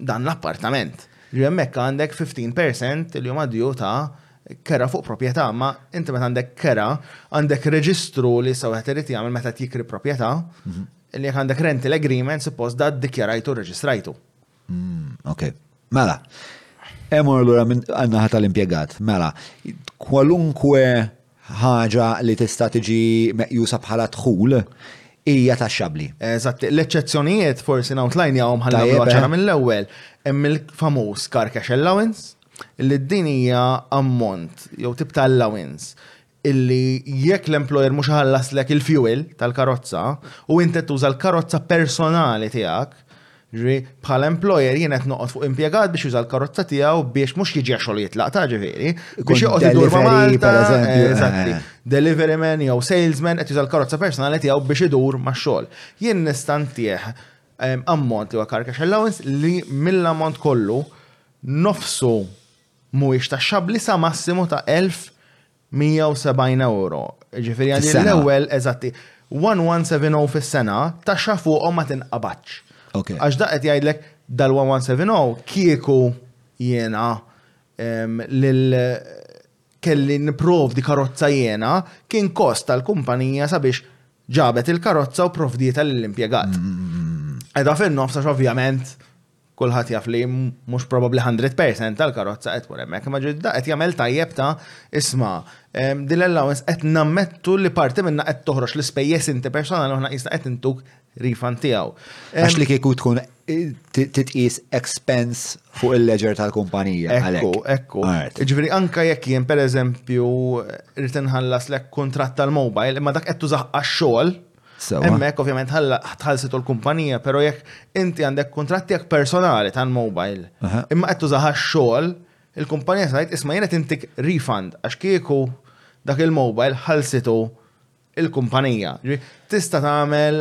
dan l-appartament. Ġi hemmhekk għandek 15% li huma dju ta' kera fuq proprjetà, ma inti meta għandek kera, għandek reġistru li sa wieħed irid jagħmel meta jikri proprjetà, mhm. li jekk għandek rental agreement suppost da dikjarajtu reġistrajtu. Mm, ok. Mela. Emor l-ura minn għannaħa tal-impiegat. Mela, kwalunkwe ħaġa li tista' tiġi meqjusa bħala dħul, hija taxxabbli. Eżatt. L-eċċezzjonijiet forsi nawtlajnjahom ħalli nagħmluha ċara mill-ewwel. Hemm il-famuż car cash allowance, li din hija ammont jew tip ta' allowance illi jekk l-employer mhux iħallaslek il-fuel tal-karozza u int qed tuża l-karozza personali tiegħek, Jiġifieri, bħala employer jien qed noqgħod fuq impjegat biex juża l-karozza tiegħu biex mhux jiġi għax xogħol jitlaq, tara ġifieri? Biex joqgħod idur ma' Malta, eżatti. Delivery man jew salesman qed juża l-karozza personali tiegħu biex idur ma' xogħol. Jien nista' ntih ammont li huwa car cash allowance li mill-ammont kollu nofsu mhuwiex taxxabbli sa massimu ta' 1000 170 euro. Ġifiri għandi l-ewwel eżatti. 1170 fis-sena taxxa fuqhom ma tinqabadx. Għax da qed jgħidlek dal-1170 kieku jiena lil kelli niprovdi karozza jiena kien kost tal-kumpanija sabiex ġabet il-karozza u provdieta lill-impjegat. Mm, mm, mm, Edha fin-nofs għax ovvjament Kulħadd jaf li mhux probabbli hundred percent tal-karozza qed tkun hemmhekk, imma ġiet qed jagħmel tajjeb ta' isma' din l-allowance qed nammettu li parti minnha qed toħroġ l-ispejjeż inti personali u aħna qisna qed intuk refund tiegħu. Għax li kieku tkun titqis expense fuq il-leġer tal-kumpanija. Ekku, ekku. Ġifieri anke jekk jien pereżempju rrid inħallas lek kuntratt tal-mobile, imma dak qed tużah għax-xogħol, Hemmhekk ovvjament tħallsitu l-kumpanija, però jekk inti għandek kuntratti jekk personali tal-mobile, imma qed tużaha xogħol, il-kumpanija sajt isma' jien qed intik refund għax kieku dak il-mobile ħallsitu il-kumpanija. Tista' tagħmel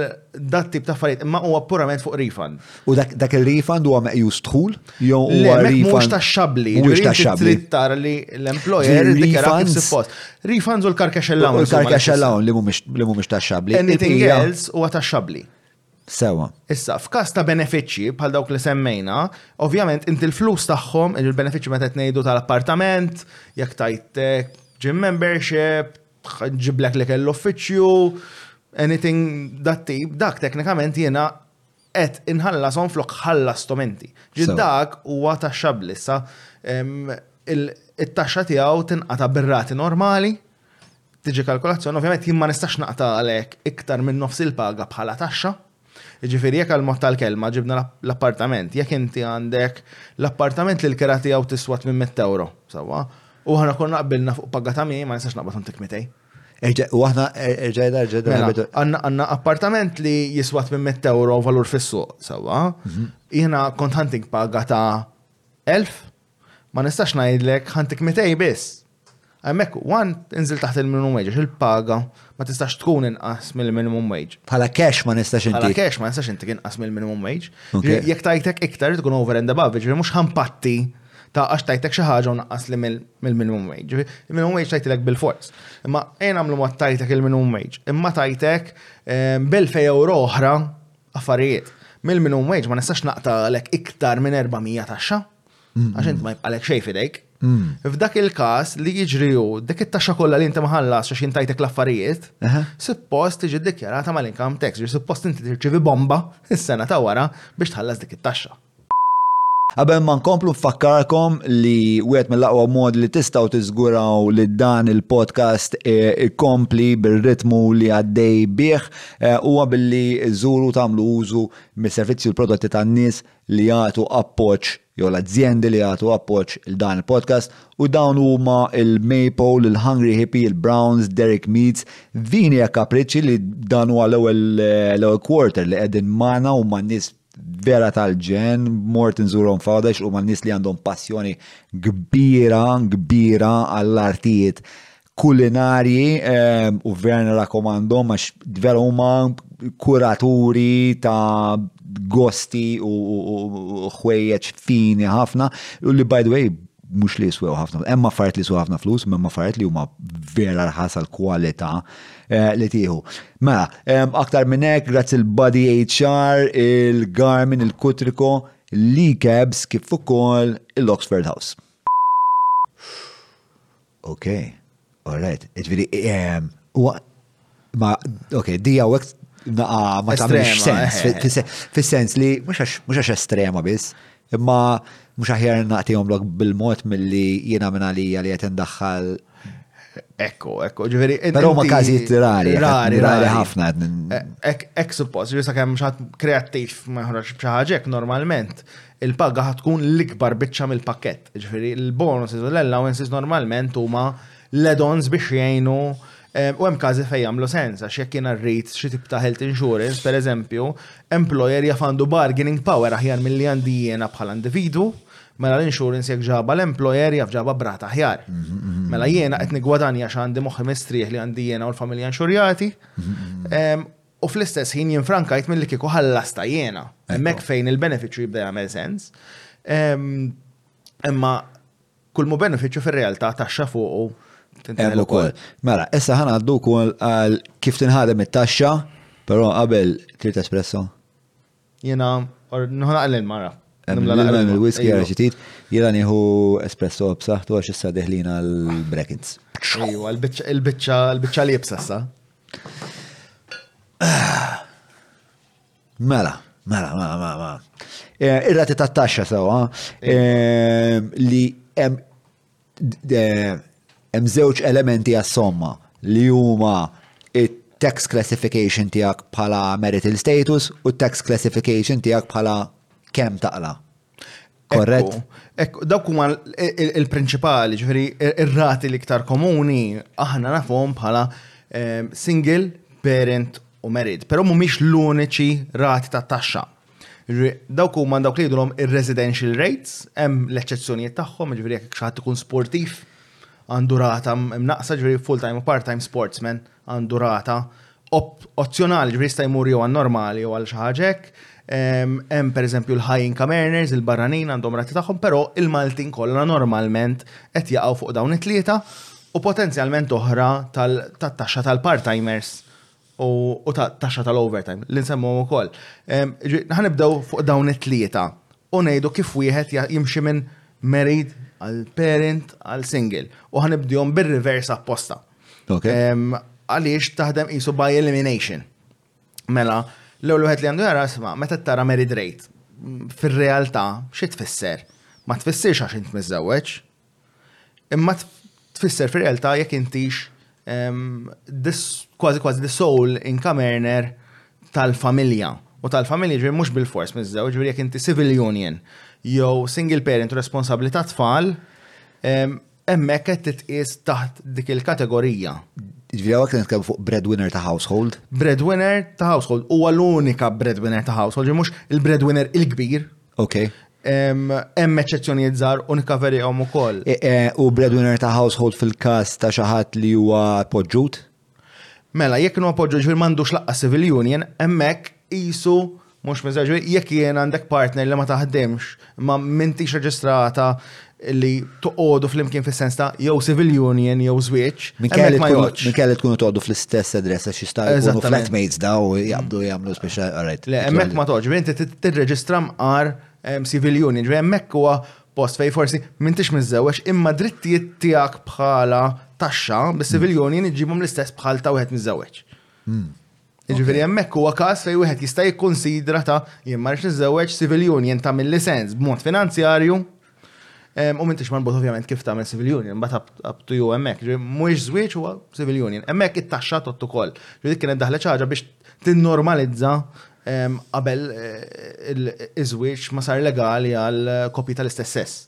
dat tip ta' affarijiet imma huwa purament fuq refund. U dak il-refund huwa meqjus dħul jew huwa refund mhux taxxabbli. Mhux taxxabbli. Trid tara li l-employer dikjara kif suppost. Refunds u l-karkax allowance. Il-karkax allowance li mhumiex li mhumiex taxxabbli. Anything else huwa taxxabbli. Sewa. Issa, f'każ ta' benefiċċji bħal dawk li semmejna, ovvjament inti l-flus tagħhom, il-benefiċċji meta tnejdu tal-appartament, jekk tajtek gym membership, ġiblek li kellu uffiċċju, anything dat tip, dak teknikament jiena Qed inħallashom flok ħallasthom inti. Ġi Sewa. dak huwa taxxabbli issa em, il- it-taxxa tiegħu tinqata' bir-rati normali, tiġi kalkolazzjoni, ovvjament jien ma nistax naqta' għalhekk iktar minn nofs il-paga bħala taxxa. Jiġifieri jekk għall-mod tal-kelma ġibna l- l-appartament, jekk inti għandek l-appartament li l-kira tiegħu tiswa 800 ewro, sewwa, u aħna konna qbilna fuq paga ta' 100, ma nistax naqbad u ntik 200. U aħna erġajna erġajna. Mela, għanna appartament li jiswa 800 euro valur fissu, sawa. Mhm. Jena kont ħantik paga ta' 1000, ma nistax najdlek ħantik 200 biss. Għemmek, għan inżil taħt il-minimum wage, il-paga ma tistax tkun inqas mill-minimum wage. Bħala cash ma nistax inti. Bħala cash ma nistax inti inqas mill-minimum wage. Jek tajtek iktar tkun over and above, ġri mux ħampatti. Ta' għax tajtek xi ħaġa u naqqas li mill-minimum wage. Il-minimum wage tajtilek bil-forz. Imma ejn għamlu ma tajtek il-minimum wage. Imma tajtek eh, belfej euro oħra affarijiet. Mill-minimum wage ma nistax naqta għalek iktar minn 400 taxxa. Mm. Għax inti ma jibqalek xej fidejk. Mm. F'dak il-kas li jiġri u dik it-taxxa kollha li inti maħallas għax jintajtek l-affarijiet, suppost tiġi dikjarata mal-income tax, suppost inti tirċivi bomba is-sena ta' wara biex tħallas dik it-taxxa. Qabel ma nkomplu nfakkarkom li wieħed mill-aqwa mod li tistgħu tiżguraw li dan il-podcast e, ikompli bir-ritmu li għaddej bih e, huwa billi żuru tagħmlu użu mis-servizzi u l-prodotti tan-nies li jagħtu appoġġ jew l-azjendi li jagħtu appoġġ il dan il-podcast u dawn huma il-Maple, il-Hungry Hippie, il-Browns, Derek Meats, vini hekk kapriċċi li dan huwa l-ewwel eh, quarter li qegħdin magħna u man-nies vera tal-ġen, mort nżurhom fawda jxqu ma' nies li għandhom passjoni kbira, kbira għall-artijiet kulinarji ehm, u vera nirakomandhom għax vera huma kuraturi ta' gosti u ħwejjeġ fini ħafna u li by the way mhux li jiswew ħafna. Hemm affarijiet li jiswew ħafna flus, hemm affarijiet li huma vera rħas għal kwalità Eh, li tiħu. Ma, mela, aktar minn hekk, grazzi l-Body HR, il-Garmin, il-Kutriko, l-Cabs, kif ukoll l-Oxford House. Ok, alright. Ġviri, ma, ok, di għawek ma tamilx sens, eh. fil-sens li mux għax estrema biss. Imma mhux aħjar naqtihom lok bil-mod milli jiena minn għalija li qed indaħħal Ekku, ekku, ġifieri. Però ma każijiet rari, rari, rari ħafna. E, ek suppost, ġifieri sakemm xaħat kreattiv ma jħroġx b'xi ħaġa normalment il-paga ħatkun l-ikbar biċċa mill-pakket. Ġifieri l-bonuses u l-allowances normalment huma l-add-ons biex jgħinu u hemm każi fejn jagħmlu sens għax jekk jiena rrid xi tip ta' health insurance, pereżempju, employer jaf għandu bargaining power aħjar milli għandi jiena bħala individwu, mela l-insurance jekk ġabha l-employer jaf ġabha b'rata aħjar. Mela jiena qed niggwadanja għax għandi moħħi mistrieħ li għandi jiena u l-familja inxurjati. U fl-istess ħin jien frankajt milli kieku ħallasta jiena. Hemmhekk fejn il-benefiċċju jibda jagħmel sens. Imma Kull mu benefiċċju fir-realtà taxxa fuqu Hemm ukoll. Mela, issa ħan għaddu wkoll għal kif tinħadem it-taxxa, però qabel trid espresso. Jiena nħona għal il-mara. Il-whisky għal xitit, jiena nieħu espresso b'saħħtu għax issa deħlina l-brackets. Ejwa, il-biċċa li jibsa sa. Mela, mela, mela, mela, mela. Eh, Ir-rati ta' taxxa sewa eh, li hemm eh, hemm żewġ elementi għas-somma li huma it-tax classification tiegħek bħala marital status u tax classification tiegħek bħala kemm taqla. Korrett. Ekku, dawk huma il-prinċipali, ġifieri ir-rati l-iktar komuni aħna nafhom bħala ehm, single parent u married, però mhumiex l-uniċi rati ta' taxxa. Dawk huma dawk li jidhom ir-residential rates, hemm l-eċċezzjonijiet tagħhom, ġifieri jekk xi ħadd ikun sportiv, għandu rata mnaqsa ġifieri full-time u part-time sportsman għandu rata ozzjonali, ġifri jista' jmur jew normali jew għal xi ħaġa hekk. Hemm pereżempju l-high income earners, il-barranin għandhom rati tagħhom, però il-Maltin kollha normalment qed jaqgħu fuq dawn it-tlieta u potenzjalment oħra tat-taxxa tal-part-timers u tat-taxxa tal-overtime li nsemmu wkoll. Ħanibdew fuq dawn it-tlieta u ngħidu kif wieħed jimxi minn married għal parent għal single u ħanibdihom bir-reverse apposta. Għaliex taħdem qisu by elimination. Mela, l-ewwel wieħed li għandu jara sma' meta tara married rate fir-realtà xi tfisser? Ma tfissirx għax int miżewweġ, Imma tfisser fir-realtà jekk intix kważi kważi the soul income earner tal-familja. U tal-familja ġifieri mhux bil-fors miż-żewġ, ġifieri jekk inti civil union jew single parent responsabbli ta' tfal, hemmhekk qed titqies taħt dik il-kategorija. Ġifieri hawnhekk qed nitkellmu fuq breadwinner ta' household? Breadwinner ta' household. Huwa l-unika breadwinner ta' household, ġifieri mhux il-breadwinner il-kbir, Ok. Hemm eċċezzjonijiet żgħar u nikaverihom ukoll. E, e, u breadwinner ta' household fil-każ ta' xi ħadd li huwa poġġut? Mela, jekk huwa poġġut ġifier m'għandux laqqa civil union, hemmhekk qisu mhux miżaġu jekk jien għandek partner li ma taħdimx, ma m'intix reġistrata li toqogħdu flimkien fis-sens ta' jew civil union jew żwieġ. Minkejl ma joġġ. Minkejl tkunu toqogħdu fl-istess adress għax jista' jkunu flatmates daw jaqbdu jagħmlu speċa għarajt. Le, hemmhekk ma toġġ, inti tirreġistra mqar civil union, ġi hemmhekk huwa post fej forsi m'intix miżżewweġ imma drittijiet tiegħek bħala taxxa bis-civil union iġibhom l-istess bħal ta' wieħed miżżewweġ. Hmm. Jiġifieri hemmhekk huwa każ fejn wieħed jista' jikkunsidra ta' jien ma rridx niżżewweġ civil union tagħmilli sens b'mod finanzjarju u m'intix marbut ovvjament kif tagħmel civil union, imbagħad up to you hemmhekk. Mhuwiex żwieġ huwa civil union. Hemmhekk it-taxxa tott ukoll. Ġifieri dik kienet daħlet xi ħaġa biex tinnormalizza qabel iż-żwieġ ma sar legali għal koppji tal-istess sess.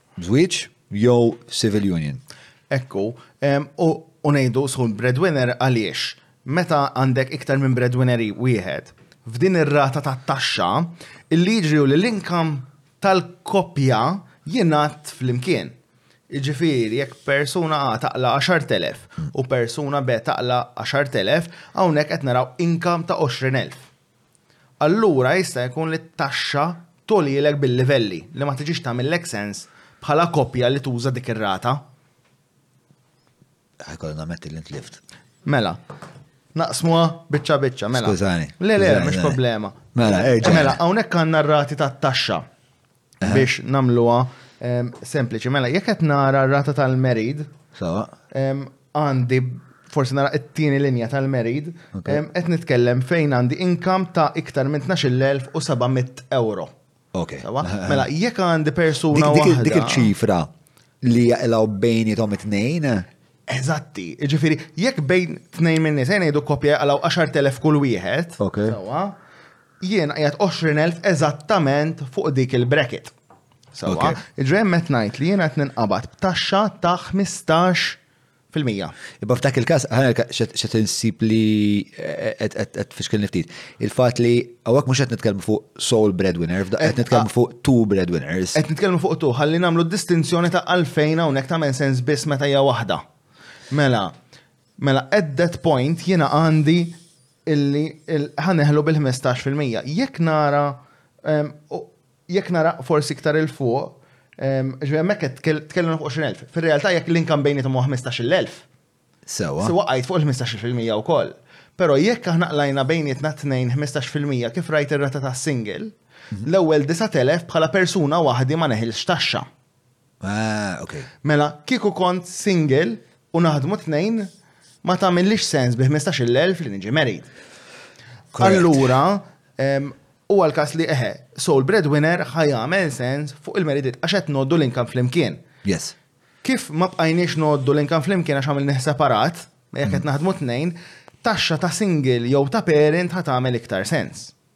Żwieġ jew civil union. Hekk hu. U ngħidu sħun breadwinner għaliex meta għandek iktar minn breadwinner wieħed, f'din ir-rata tat-taxxa, li jiġri hu li l-income tal-koppja jingħadd flimkien. Jiġifieri jekk persuna A taqla' 10,000 u persuna B taqla' 10,000, hawnhekk qed naraw income ta' 20,000. allura jista' jkun li t-taxxa togħlilek bil-livelli li ma tiġix tagħmillek sens bħala koppja li tuża dik ir-rata. Ħa jkolli nammetti li ntlift. Mela, naqsmuha biċċa biċċa, mela. Skużani. Le, le, mhux problema. Mela, erġa'. Mela, hawnhekk għandna r-rati tat-taxxa. biex namluha sempliċi. Mela, jekk qed nara r-rata tal-merid, għandi forsi nara it-tieni linja tal-merid, qed nitkellem fejn għandi inkam ta' iktar minn 12,700 euro. Ok. Mela, jekk għandi persuna. Dik il-ċifra li jaqlaw bejnietom it-tnejn? Eżatti, ġifiri, jekk bejn tnejn minn nisajn jgħidu kopja għalaw 10.000 kull wieħed. Ok. Jien qiegħed 20,000 eżattament fuq dik il-bracket. Sewwa, jiġri hemm qed ngħid li jien qed ninqabad b'taxxa ta' 15 fil-mija. Imma f'dak il-każ, xed insib li qed fixkil niftit. Il-fatt li hawnhekk mhux qed nitkellmu fuq sole breadwinner, qed nitkellmu fuq two breadwinners. Qed nitkellmu fuq two, ħalli nagħmlu distinzjoni ta' għalfejn hawnhekk tagħmel sens biss meta hija waħda. Mela, Mela at that point jiena għandi illi ħa neħlu bil-ħmistax fil-mija. Jekk nara jekk nara forsi iktar il fuq, ġifieri hemmhekk qed tkellem fuq 20,000. Fir-realtà jekk l-inkam bejnietom huwa 15,000. Sewa. Sewa qajt fuq il-15 fil-mija wkoll. Però jekk aħna qlajna bejnietna tnejn 15 fil-mija kif rajt ir-rata tas-single, mhm. l-ewwel 9,000 bħala persuna waħdi ma neħilx taxxa. Ah, ok. Mela, kieku kont single u naħdmu tnejn, ma tagħmilix sens bi 15,000 li niġi married. Allura, u għal-kas li eħe, soul breadwinner ħajamel sens fuq il-meridit għax qed noddu l-inkam flimkien. Yes. Kif ma bqajniex noddu l-inkam flimkien għax għamil separat, jekk qed mm. naħdmu tnejn, taxxa ta' single jew ta' parent ħat tagħmel iktar sens.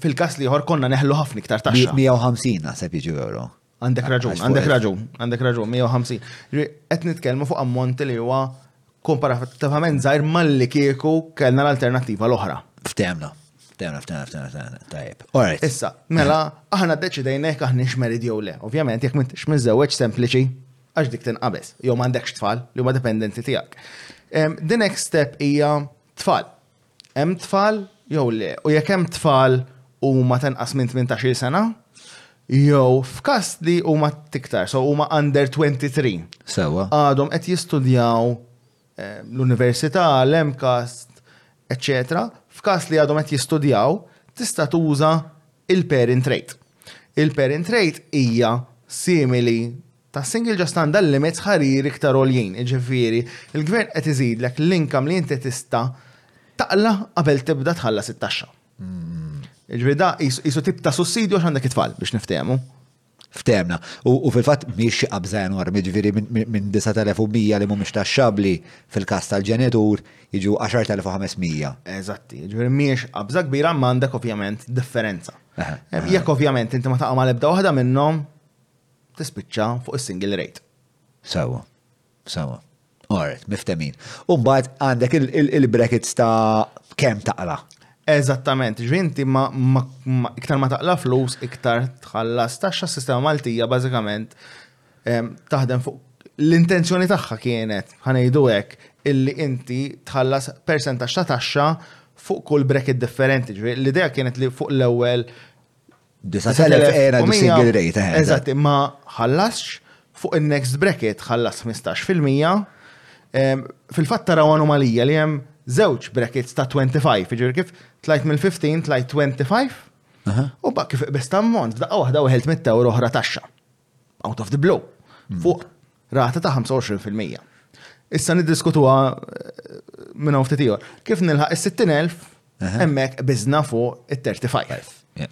Fil-kas li ħor konna neħlu ħafna iktar taxxa. 150 naħseb jiġu euro. Għandek raġun, għandek raġun, għandek raġun, 150. Qed nitkellmu fuq ammonti li huwa komparativament żgħir malli kieku kellna l-alternattiva l-oħra. Ftemna. Ftemna, ftemna, ftemna, ftemna, tajjeb. Alright. Issa, mela, aħna deċidejna jekk aħna xmerid jew le. Ovvjament, jekk m'intix miżewweġ sempliċi, għax dik tinqabes, jew m'għandekx tfal li huma dipendenti tiegħek. The next step hija tfal. hemm tfal jew le, u jekk hemm tfal huma ta' inqas minn tmintax-il sena, jew f'każ li huma tiktar, so huma under 23. Sewwa. Għadhom qed jistudjaw l-università, l-MCAST, eċċetera, f'każ li għadhom qed jistudjaw, tista' tuża il-parent rate. Il-parent rate hija simili ta' single just għandha limits ħariri iktar għoljin, jiġifieri l-gvern qed iżidlek l-income li inti tista' taqla' qabel tibda tħallas it-taxxa. Jiġifieri da qisu tip ta' sussidju għax għandek it-tfal biex niftehmu. Ftehmna. U fil-fatt mhix xi qabża enormi, jiġifieri minn 9,100 li mhumiex taxxabbli fil-każ tal-ġenitur jiġu 10,500. Eżatt, jiġifieri mhijiex qabża kbira imma għandek ovvjament differenza. Jekk ovvjament inti ma taqa' mal-ebda waħda minnhom, tispiċċa fuq is-single rate. Sewwa, sewwa. Alright, miftemin. U mbagħad għandek il-brackets ta' kemm taqla. Eżattament, ġvinti ma iktar ma taqla flus, iktar tħallas taxxa s-sistema Maltija bażikament taħdem fuq l-intenzjoni tagħha kienet ħanejdu hekk illi inti tħallas persentax ta' taxxa fuq kull bracket differenti. L-idea kienet li fuq l-ewwel 9100 rate. Eh, eżatt, imma ħallasx fuq il-next bracket ħallas 15%. Fil-fatt taraw anomalija li hemm żewġ brackets ta' 25, ġifieri kif tlajt mill-15 tlajt 25. U bak kif best ammont, f'daqqa waħda weħelt mit-tewr oħra taxxa. out of the blue, mm. fuq rata ta' 25%. Issa niddiskutuha eh, minn hawn ftit ieħor. Kif nilħaq is-60,000 hemmhekk biżna fuq it-35.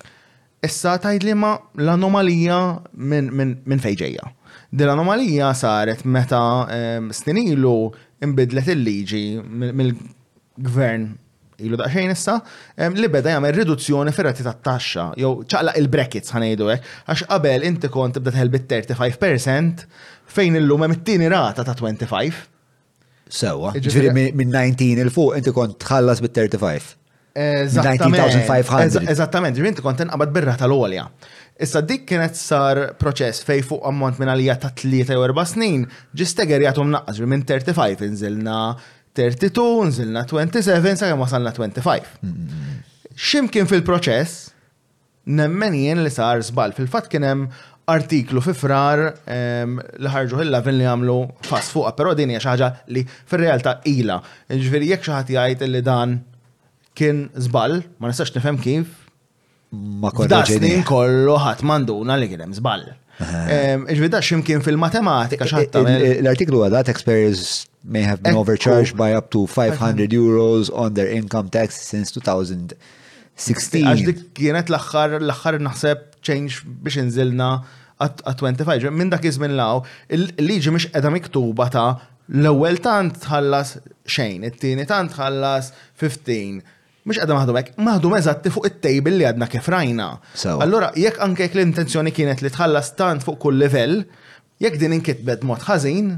Issa tajd li ma l-anomalija minn fejġeja. Din l-anomalija saret meta eh, stinilu imbidlet il-liġi mill-gvern ilu daqsxejn issa, li beda jagħmel riduzzjoni fir-rati tat-taxxa, jew ċaqlaq il-brackets ħanejdu hekk, għax qabel inti kont tibda teħel bit-35% fejn illum hemm it-tieni rata ta' 25. Sewwa, ġifieri minn 19 il fuq inti kont tħallas bit-35. Eżattament. Eżattament, ġifieri inti kont tinqabad birra tal-għolja. Issa dik kienet sar proċess fej fuq ammont minn għalija ta' 3 jew 4 snin, ġisteger jagħtu mnaqqas minn 35 inżilna 32, nżilna 27, sakemm wasalna 25. Ximkien fil-proċess, nemmen jien li sar żball. Fil-fatt kien hemm artiklu fi frar ehm, li ħarġu ħilla fin li għamlu fass fuqa, però din hija xi ħaġa li fir-realtà ila. Ġifieri jekk xi ħadd jgħid li dan kien żball, ma nistax nifhem kif, ma konta ġejni. kollu ħadd manduna li kien hemm żball. Iġbid da ximkien fil-matematika xatta. L-artiklu għadha taxpayers may have been overcharged by up to 500 euros on their income tax since 2016. Għax dik kienet l-axħar l-axħar naħseb change biex inżilna għat-25 minn dak iż-żmien law, il-liġi mhix qiegħda miktuba ta' l-ewwel tant tħallas xejn, it-tieni tant tħallas 15 Mhux qiegħda maħdum hekk, maħdum eżatti fuq it-tejbil li għadna kif rajna. Allura jekk anke jekk l-intenzjoni kienet li tħallas tant fuq kull livell, jekk din inkitbet mod ħażin,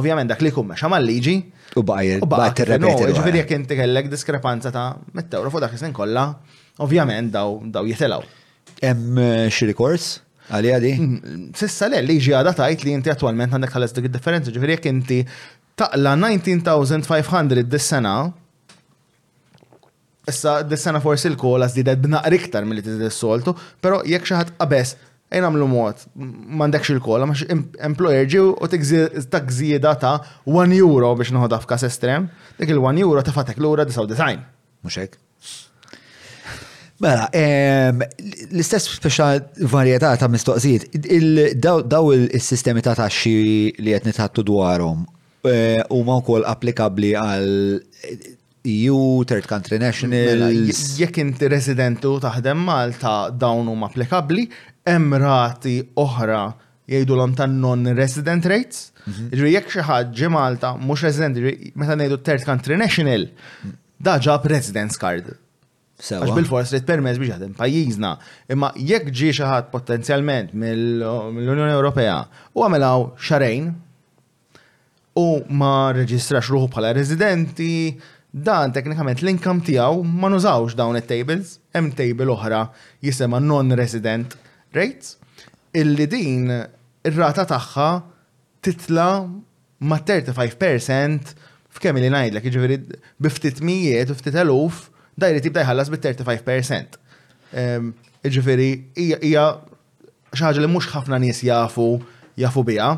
ovvjament dak li jkun mexa mal-liġi. U bajr, bajr tirrepeti. Ġifieri jekk inti kellek diskrepanza ta' mit-tewra fuq dak iż-żmien kollha, ovvjament daw jitilgħu. Hemm eh, xi rikors? Għalija di? Mm, sissa le, liġi għada tajt li inti attualment għandek ħalas dik differenza ġifiri jek inti taqla 19,500 dis-sena Issa, dis-sena forsi l-kola żdiedet b'naqri iktar milli tiżdied is-soltu, però jekk xi ħadd qabeż, ejn nagħmlu mod, m'għandekx il-kola, ma employer ġie u tik żieda ta' 1 euro biex noħodha f'każ estrem, dik il-1 euro tefgħetek lura 99. Mhux hekk? Mela, ehm, l-istess speċa varjetà ta' mistoqsijiet, daw il-sistemi ta' taxxi li qed nitħattu dwarhom Huma wkoll applikabbli għal EU, third country nationals. Jekk inti resident u taħdem Malta dawn huma applikabbli, hemm rati oħra jgħidulhom ta' non-resident rates. Ġifieri jekk xi ħadd ġie Malta mhux resident, meta ngħidu third country national, da ġab residence card. Għax bil-fors li permess biex jaħdem pajjiżna. Imma jekk ġie xi ħadd potenzjalment mill-Unjoni Ewropea u għamel hawn xarejn, u ma rreġistrax ruħu bħala residenti, dan teknikament l-income tiegħu ma nużawx dawn it-tables, hemm table oħra jisimha non-resident rates, illi din ir-rata tagħha titla' ma' 35 percent f'kemm ili ngħidlek, jiġifieri bi ftit mijiet u ftit eluf, dan irid jibda jħallas bit-35 percent. Jiġifieri hija xi ħaġa li mhux ħafna nies jafu jafu biha.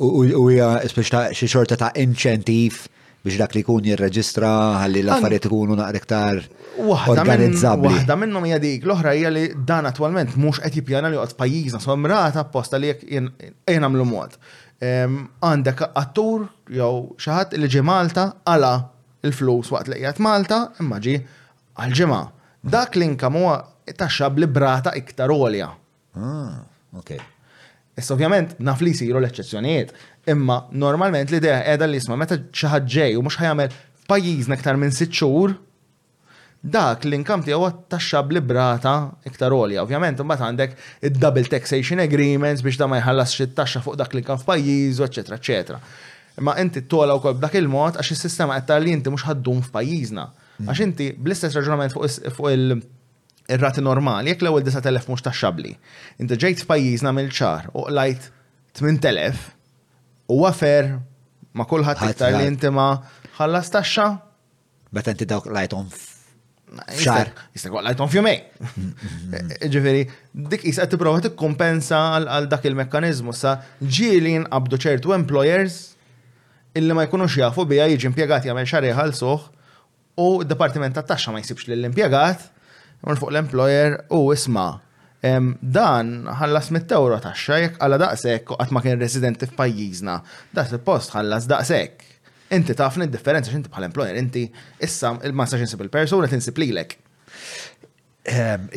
U hija biex ta' xi xorta ta' inċentiv biex dak li jkun jirreġistra ħalli l-affarijiet ikunu naqra iktar organizzabbli. Waħda minnhom hija dik, l-oħra hija li dan attwalment mhux qed jippjana li joqgħod pajjiżna, so mrata apposta li jekk ejja nagħmlu mod. Għandek attur jew xi ħadd li ġie Malta qala' l-flus waqt li qiegħed Malta imma ġie għal ġimgħa. Dak l-income huwa taxxabbli b'rata iktar għolja. Ah, ok. Issa ovvjament naf li jsiru l-eċċezzjonijiet, imma normalment l-idea qiegħda li jisma' meta xi ħadd ġej u mhux ħajamel f'pajjiżna aktar minn sitt xhur, dak l-inkam tiegħu taxxabbli brata iktar għolja. Ovvjament imbagħad għandek id-double taxation agreements biex da ma jħallas xi taxxa fuq dak l-inkam f'pajjiżu, eċetera, eċetera. Imma inti tola wkoll b'dak il-mod għax is-sistema qed li inti mhux ħaddum f'pajjiżna. Għax inti bl-istess raġunament fuq il- ir-rati normali jekk l-ewwel 9,000 mhux taxxabbli. Inti ġejt f'pajjiżna mill-ċar u qlajt 8,000, huwa fair ma' kulħadd iktar li inti ma ħallas taxxa? Meta inti dawk qlajthom Xar. Jistek lajtom fjumej. Ġifiri, dik jisqa t-prova t-kompensa għal dak il-mekkanizmu sa ġili nqabdu ċertu employers illi ma jkunux jafu bija jiġi impiegati għamil xar jħalsuħ U d-Dipartiment tat-Taxxa ma jsibx lill-impjegat, imur fuq l-employer u isma' dan ħallas mitt ewro taxxa jekk qala daqshekk u qatt ma kien residenti f'pajjiżna, dak il-post ħallas daqshekk. Inti tafni d-differenza għax inti bħala employer inti issa ma nistax insib il-persuna tinsib lilek. Ehm,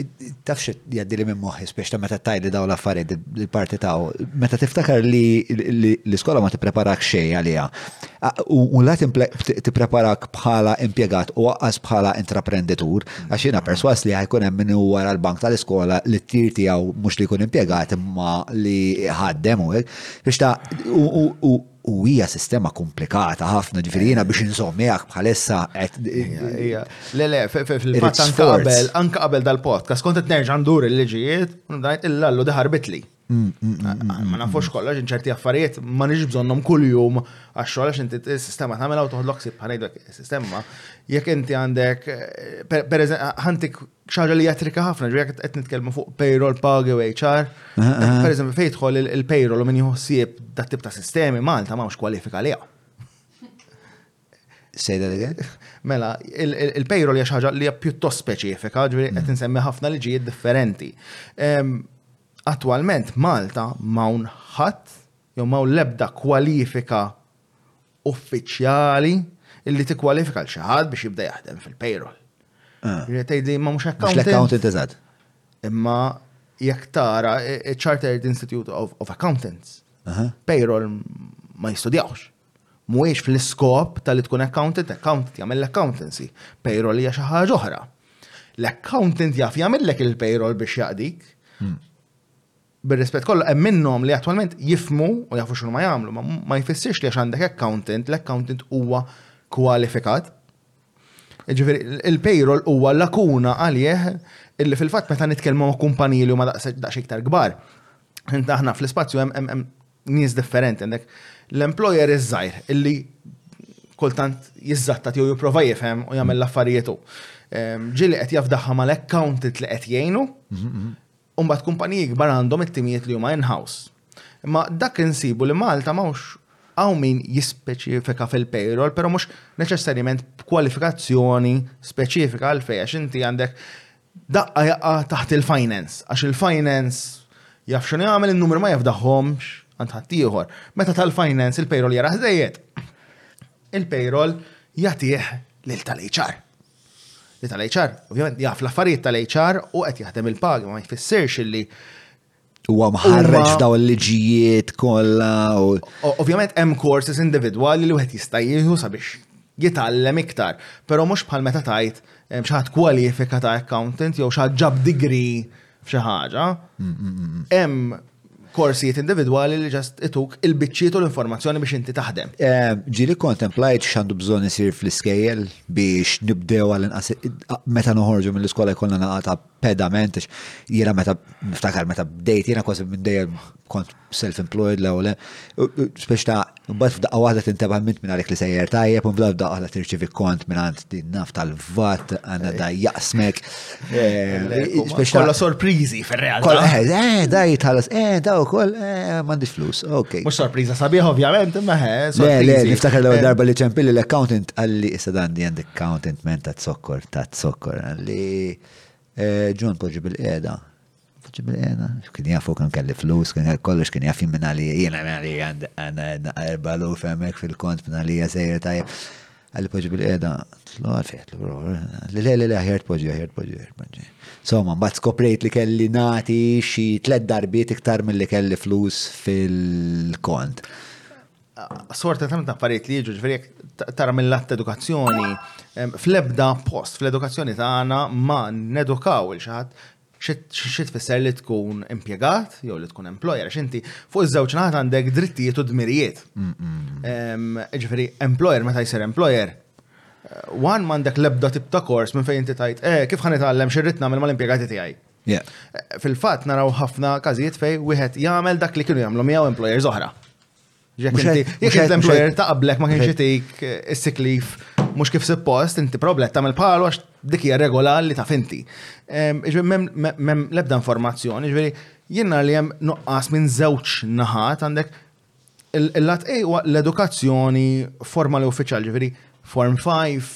taf xi jgħaddi li minn moħħi spiex ta' meta tajli daw l-affarijiet il-parti ta' meta tiftakar li l-iskola ma tippreparak xejn għaliha. U la tippreparak bħala impjegat u waqqas bħala intraprenditur għax jiena perswas li ħajkun hemm min wara l-bank tal-iskola li t-tir tiegħu mhux li jkun impjegat imma li ħaddem u hekk. Biex ta' u hija sistema komplikata ħafna, ġifieri jiena biex inżomm miegħek bħalissa qed. Le le, fil-fatt anke qabel, anke qabel dal-podcast, kont qed nerġa' ndur il-liġijiet, ngħid il-lallu daħarbitli. Mm, mm, mm, ma nafux kollox, ċerti affarijiet ma nix bżonnhom kuljum għax-xogħol għax inti s-sistema tagħmilha u toħodlok sib ħanejdlek is-sistema. Jekk inti għandek, eh, per eżempju, ħantik ċaġa li jatrika ħafna, ġvija qed nitkellmu fuq payroll, pagi u HR. Per eżempju, fejtħol il-payroll u min jħossib dat tip ta' sistemi Malta ma' kwalifika li Say that again? Mela, il-payroll hija ħaġa li hija pjuttost speċifika, ġviri qed insemmi ħafna liġijiet differenti. Attualment Malta ma' ħadd jew m'hawn l-ebda kwalifika uffiċjali li tikkwalifika lil xi ħadd biex jibda jaħdem fil-payroll. Irrid tgħid li ma mhux accountant. Mhux accountant eżatt. Imma jekk tara Chartered Institute of, of Accountants, payroll ma jistudjawx. Mhuwiex fl-iskop tal-li tkun accountant, accountant jagħmel l-accountancy, payroll hija xi ħaġa oħra l-accountant jaf jagħmillek il-payroll biex jaqdik. Hmm. Bir-rispett kollu, hemm minnhom li attwalment jifhmu u jafu x'inhuma jagħmlu, ma ma jfissirx li għax għandek accountant, l-accountant huwa kwalifikat. Jiġifieri, il-payroll huwa lakuna għalih illi fil-fatt meta nitkellmu ma' kumpaniji li huma daqs iktar kbar. Inta aħna fl-ispazju hemm nies differenti, għandek l-employer iż-żgħir illi kultant jiżżatta tiegħu jipprova jifhem u jagħmel l-affarijiet hu. Ġieli qed jafdaħħa mal-accountant li qed jgħinu, U mbagħad kumpaniji kbar għandhom it-timijiet li huma in-house. Imma dak li nsibu li Malta ma hux hawn min jispeċifika fil-payroll, però mhux neċessarjament b'kwalifikazzjoni speċifika għalfejn għax inti għandek daqqa jaqqa taħt il-finance, għax il-finance jaf x'inhu jagħmel in-numri ma jafdahomx għand ħaddieħor. Meta tal-finance il-payroll jara ħdejjed. Il-payroll jagħtih lil tal-HR. li tal-HR, ovvjament jaf l-affarijiet tal-HR u qed jaħdem il-paga ma jfissirx li huwa mħarreġ daw il-liġijiet kollha. Ovvjament hemm courses individwali li wieħed jista' jieħu sabiex jitgħallem iktar, però mhux bħal meta tajt xaħat kwalifika ta' accountant jew xaħat ġab degree f'xi ħaġa, hemm korsijiet individwali li ġast ituk il-biċċiet u l-informazzjoni biex inti taħdem. Eh, ġili kontemplajt xandu bżon isir fl-iskejjel biex nibdew għal meta noħorġu mill-iskola jkollna naqa ta' pedament, jena meta niftakar meta bdejt, jena kważi minn dejjem kont self-employed l ewwel speċi ta' mbagħad f'daqqa waħda tinteba' mint minn għalek li sejjer tajjeb, u mbagħad f'daqqa waħda tirċivi kont minn għand din naf tal-vat, għandha da jaqsmek. Eh, kolla sorprizi fir-realtà. Kolla, eh, eh, da jitħallas, eh, da u koll, eh, mandi flus, ok. Mux sorpriza sabiħ, ovvjament, imma he, eh, Le, le, niftakar l darba li ċempilli l-accountant għalli, issa dan di għand accountant men ta' zokkor, ta' zokkor, għalli, ġun poġi bil-qeda, Ġibri għena, kien jafu kien kelli flus, kien kelli kollox, kien jaf jimmin għalija, jena għalija għanna erba l-ur femmek fil-kont minn għalija sejra tajja. Għalli poġi bil-qeda, tlu għalfejt, li li li li għahjert poġi, għahjert poġi, għahjert poġi. Somma, mbatt skoprejt li kelli nati xi tlet darbiet iktar mill-li kelli flus fil-kont. Sorta ta' affarijiet li jiġu ġveri tara mill-att edukazzjoni, fl-ebda post, fl-edukazzjoni ta' għana ma' nedukaw il-xaħat Xi tfisser li tkun impjegat jew li tkun employer, għax inti fuq iż-żewġ naħat għandek drittijiet u dmirijiet. Ġifieri, employer meta jsir employer, wan eh, m'għandek lebda tip ta' kors minn fejn inti tajt, eh, kif ħan itgħallem xirrid nagħmel mal-impjegati tiegħi. Eh, fil-fatt naraw ħafna każijiet fejn wieħed jagħmel dak li kienu jagħmlu miegħu employers oħra. Jekk l-employer ta' qablek ma kienx itik is-sick leave mhux kif suppost, inti problet tagħmel bħalu għax dik hija regola li taf inti. Mem l-ebda informazzjoni, ġifieri jiena li hemm nuqqas minn żewġ naħat għandek il-lat A huwa l-edukazzjoni formali uffiċjal, ġifieri Form 5,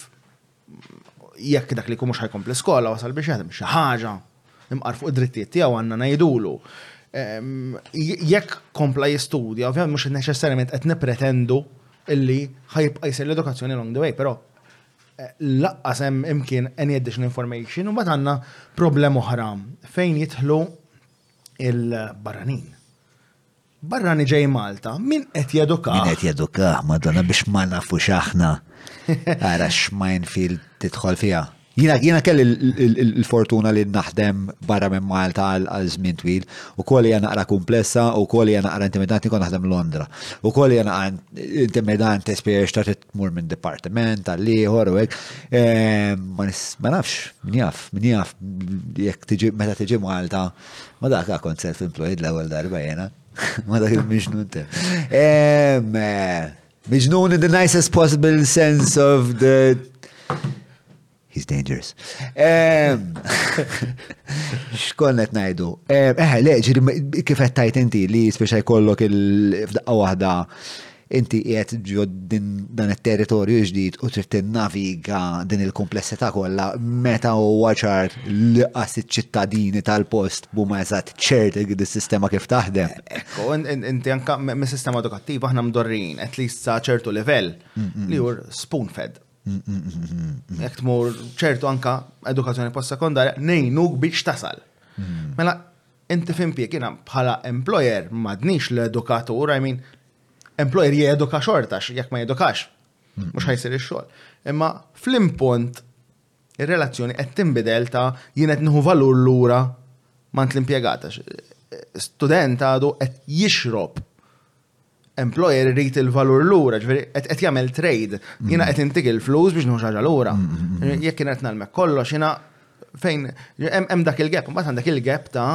jekk dak li jkun mhux ħajkompli skola wasal biex jaħdem xi ħaġa imqar fuq id-drittijiet tiegħu għandna ngħidulu. Ehm, jekk kompla jistudja, ovvjament mhux neċessarjament qed nippretendu illi ħajibqa' jsir l-edukazzjoni along the way, però eh, laqqas hemm imkien any additional information u mbagħad għandna problem oħra fejn jidħlu il-barranin. Barrani ġej Malta, min qed jedukah? Min qed jedukah, madonna biex ma nafux aħna. Ara xmajn fil tidħol fija. Jina, jina kelli l-fortuna li naħdem barra minn Malta għal żmien twil, u koll hija naqra komplessa, u koll hija naqra intimidanti kon naħdem Londra. U koll hija naqra intimidanti spiex ta' tmur minn dipartiment għal ieħor u hekk. Ehm, ma nafx, min jaf, min jaf jekk tiġi meta tiġi Malta. Ma dak għak kont self-employed l-ewel darba jena. Ma dak il-miġnun te. Miġnun in the nicest possible sense of the He's dangerous. Xkonnet najdu. Eħe, eh, le, ġiri kifet tajt inti li speċa jkollok il-fdaqqa wahda Inti qiegħed ġo dan it-territorju ġdid u trid tinnaviga din il-kumplessità kollha meta huwa ċar li qas iċ-ċittadini tal-post b'huma eżatt ċerti li dis-sistema kif taħdem. Ekku, inti anke mis-sistema edukattiva aħna mdorrijin, at least sa ċertu livell, li jur spoon fed. Jekk tmur ċertu anka edukazzjoni post-sekondarja, nejnuk biex tasal. Mela, Inti f'impjieg, jiena bħala employer m'għadnix l-edukatur, I mean, employer jeduka xorta għax jekk ma jedukax, mhux ħajsir ix-xogħol. Imma fl-impunt ir-relazzjoni qed tinbidel ta' jien qed nieħu valur lura mant l-impjegat għax student għadu qed jixrob employer irid il-valur lura, ġifieri qed jagħmel trade. Jiena qed intik il-flus biex nħuġ ħaġa lura. Jekk kien qed nagħlmek kollox, jiena fejn hemm dak il-gap, mbagħad għandek il-gap ta'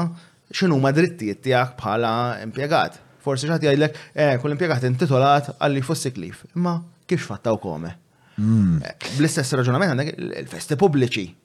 x'inhu ma drittijiet tiegħek bħala impjegat. Forsi x'ħadd jgħidlek, eh, kull impjegat intitolat għalli fuq sick leave. Imma kif fattaw kome? Mm. Bl-istess raġunament għandek il-festi pubbliċi.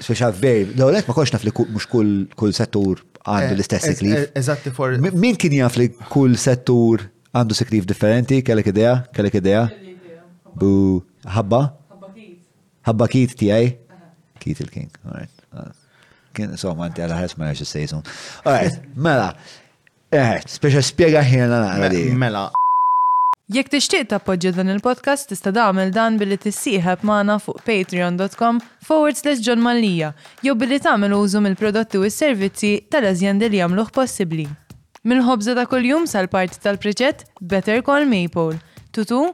Speċjal f'bejb, l għonet ma konx naf li mhux kull settur għandu eh, l-istess sick leave. Eh, eżatti for. Min kien jaf li kull settur għandu sick leave differenti, kellek idea, kellek idea. Bu ħabba? Ħabba kit tiegħi? Kit il-king, alright. Ah. Kien insomma għanti għal ħares ma jgħax sejsun. Alright, mela. Eh, speċa spjega ħina naqra di. Mela. Jekk tixtieq tappoġġja dan il-podcast tista' tagħmel dan billi tissieħeb magħna fuq patreon.com forward slash John Mallia jew billi tagħmel użu mill-prodotti u s-servizzi tal-azjendi li jagħmluh possibbli. Mill-ħobża ta' kuljum sal-parti tal-priġett, Better Call Maypole, Tutu,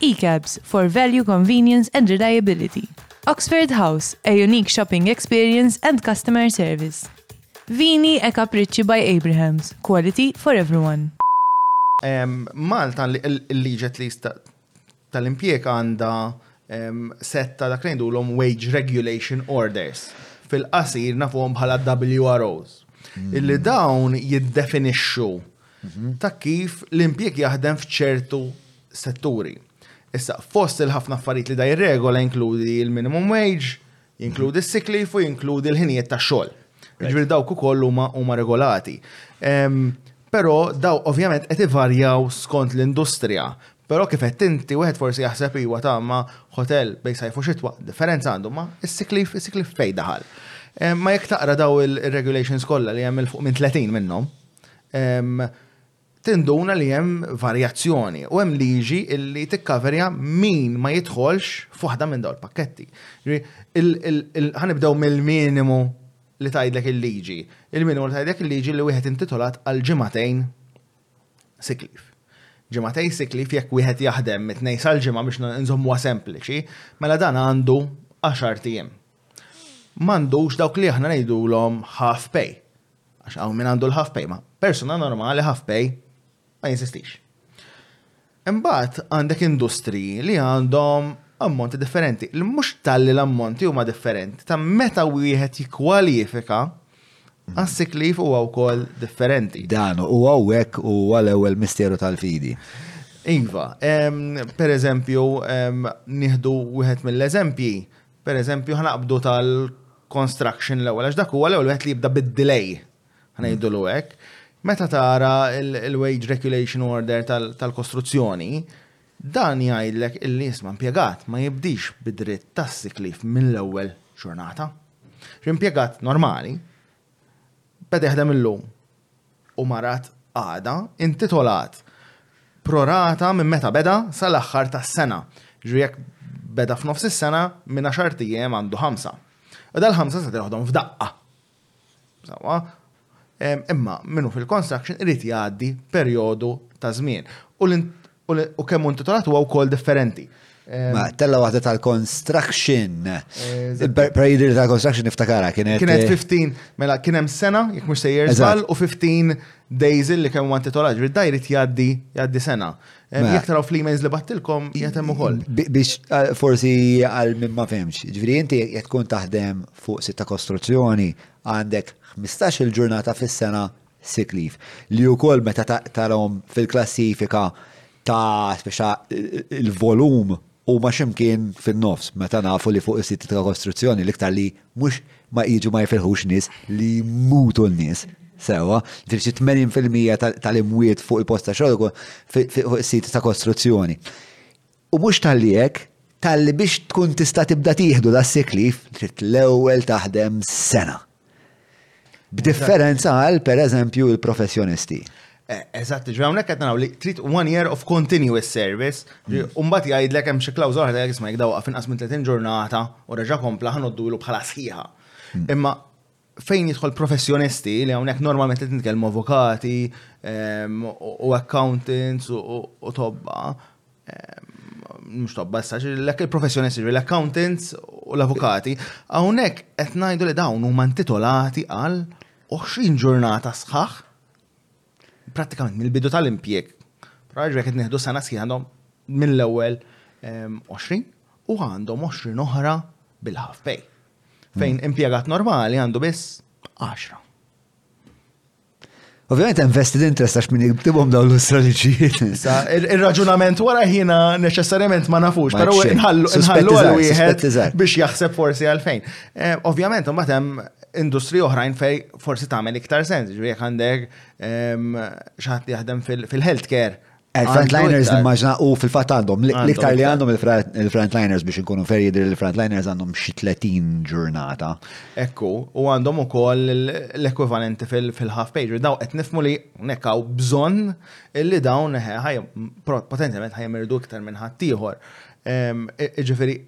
E-cabs for value, convenience and reliability. Oxford House, a unique shopping experience and customer service. Vini e Capricci by Abrahams, quality for everyone. Malta l-liġi at least tal-impjeg għandha set ta' dak ngħidulhom wage regulation orders. Fil-qasir nafuhom bħala WROs. Illi dawn jiddefinixxu ta' kif l-impjieg jaħdem f'ċertu setturi. Issa, fost il-ħafna affarijiet li da jirregola jinkludi il-minimum wage, jinkludi s-sick leave u jinkludi l-ħinijiet ta' xogħol. Ġifieri dawk ukoll huma huma regolati. Però daw ovvjament qed ivarjaw skont l-industrija. Però kif qed inti wieħed forsi jaħseb iwa ta' ma hotel bejn sajf u xitwa, differenza għandu ma s-sick leave, is-sick leave fejn daħal. Ma jekk taqra daw ir-regulations kollha li hemm il fuq minn 30 minnhom, tinduna li hemm varjazzjoni u hemm liġi illi tikkaverja min ma jidħolx f'waħda minn dawn il-pakketti. Ħanibdew mill-minimu li tajdlek il-liġi. Il-minimu li tajdlek il-liġi li wieħed intitolat għal ġimatejn siklif. Ġimatej siklif jekk wieħed jaħdem mit-tnej sal-ġimgħa biex nżommuha sempliċi, mela dan għandu 10 tiem. M'għandux dawk li aħna ngħidulhom half pay. Għax hawn min għandu l-half pay, ma persuna normali half pay ma jeżistix. Imbagħad għandek industriji li għandhom ammonti differenti. Mhux talli l-ammonti huma differenti, ta' meta wieħed jikkwalifika għas-sick leave huwa wkoll differenti. Dan u hawnhekk huwa l-ewwel misteru tal-fidi. Iva, per eżempju, nieħdu wieħed mill-eżempji Per eżempju, ħanaqbdu tal-construction l-ewwel, għax dak huwa l-ewwel wieħed li jibda bid-delay, ħanejdulu hekk. Meta tara l-wage regulation order tal-kostruzzjoni, dan jgħidlek illi jisma' impjegat ma jibdix bid-dritt tas-sick leave mill-ewwel ġurnata. Impjegat normali beda jaħdem illum u marat għada, intitolat pro rata minn meta beda sal-aħħar tas-sena. Ġifieri jekk beda f'nofs is-sena, minn għaxart ijiem għandu ħamsa. U dal-ħamsa seta' joħodhom f'daqqa. Sewwa? Imma min hu fil-construction irid jgħaddi perjodu ta' żmien. U U kemm hu intitolat huwa wkoll differenti. Ma, tella waħda tal-construction. Per jidri tal-construction niftakara kienet. Kienet 15, mela kien hemm sena, jek mhux sejjer żball, u 15 days li kemm għanti tolaġ, rid dajrit jgħaddi jgħaddi sena. Mela. Jek taraw fl-emails li battilkom jgħatem ukoll. Biex eh, forsi għal minn ma fehmx. Ġifieri inti jekk tkun taħdem fuq sitta kostruzzjoni għandek 15 il-ġurnata fis-sena sick leave, li wkoll meta tarahom fil-klassifika ta' speċa l-volum huma x'imkien fin-nofs meta nafu li fuq is-siti ta' kostruzzjoni l-iktar li mhux ma jiġu ma jifilħux nies li jmutu n-nies sewwa, ġifieri xi 80% tal-imwiet fuq il-post tax-xogħol fuq is-siti ta' kostruzzjoni. U mhux talli hekk, talli biex tkun tista' tibda tieħdu das-sick leave trid l-ewwel taħdem sena. B'differenza għal, per eżempju, il-professjonisti. Eżatt, ġifieri hawnhekk qed naraw li trid one year of continuous service, ġifieri, u mbagħad jgħidlek hemm xi klawżola oħra jgħidlek isma' jekk da waqa' f'inqas minn 30 ġurnata u reġa' kompla ħa ngħoddulu bħala sħiħa. Imma fejn jidħol professjonisti li hawnhekk normalment qed nitkellmu avukati ehm, u accountants u tobba ehm, mux tobba s il-professjonisti, l-accountants u l-avukati, għawnek qed ngħidu li dawn huma intitolati għal 20 ġurnata sħaħ prattikament mill-bidu tal-impjeg, raġel qed neħdu sena sħiħa għandhom mill-ewwel 20 ehm, u għandhom 20 oħra bil-half pay. Fejn hmm. impjegat normali għandu biss 10. Ovvijament hemm vested interest għax min jiktibhom dawn l-istrateġijiet. Ir-raġunament wara ħina neċessarjament ma nafux, però nħallu għal wieħed biex jaħseb forsi għalfejn. Eh, ovvjament imbagħad hemm industri oħrajn fej forsi tagħmel iktar sens, ġri jekk għandek ehm, xaħat li jaħdem fil-healthcare. Il-frontliners nimmaġna u fil-fat għandhom, l-iktar li għandhom il-frontliners biex nkunu fer jidri il-frontliners għandhom xi 30 ġurnata. Ekku, u għandhom ukoll l-ekwivalenti fil-half page, daw qed nifmu li nekkaw bżonn li dawn eh, potenzjalment ħajmerdu iktar minn ħaddieħor. Ehm, ġifieri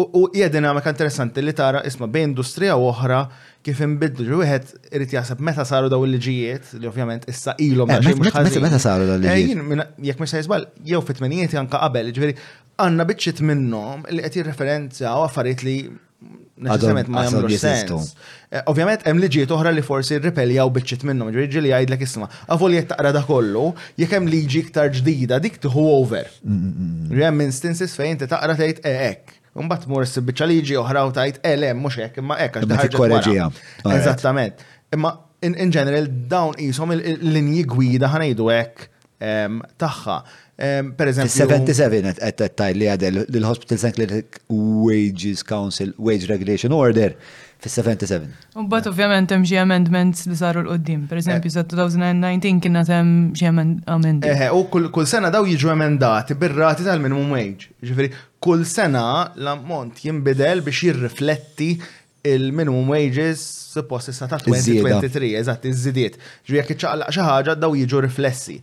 U hija dinamika interessanti li tara isma' bejn industrija u oħra kif inbidlu ġi wieħed irid jaħseb meta saru daw il-liġijiet li ovvjament issa ilhom eh, mhux Meta saru daw il-liġijiet? Eh, jekk mhux se jiżbal, jew fit-tmenijiet anke qabel, ġifieri għandna biċċiet minnhom li qed jirreferenzjaw affarijiet li neċessarjament ma jagħmlux sens. Eh, ovvjament hemm liġijiet oħra li forsi rripeljaw biċċit minnhom, ġiġi li jgħidlek isma, għavol jett taqra da kollu, jekk hemm liġi iktar ġdida dik tieħu over. Mm, mm, mm, hemm instances fejn ti taqra tgħid eh, hekk. Mbagħad mur issib biċċa liġi oħra u tgħid eh le mhux hekk imma hekk għax korreġija. Eżattament. Imma in general dawn qishom il-linji gwida ħanejdu hekk tagħha. Per eżempju. 77 qed qed tajt li għadel l-Hospitals and Clinic Wages Council Wage Regulation Order fis-77. Mbagħad ovvjament hemm xi amendments li saru l-qoddim. Per eżempju, sa 2019 kien hemm xi amendments. Eħe, u kull sena daw jiġu emendati bir-rati tal-minimum wage. Ġifieri, kull sena l-ammont jinbidel biex jirrifletti il-minimum wages suppost issa ta' 2023, eżatt, iż-żidiet. Ġu jekk iċċaqlaq xi ħaġa daw jiġu riflessi.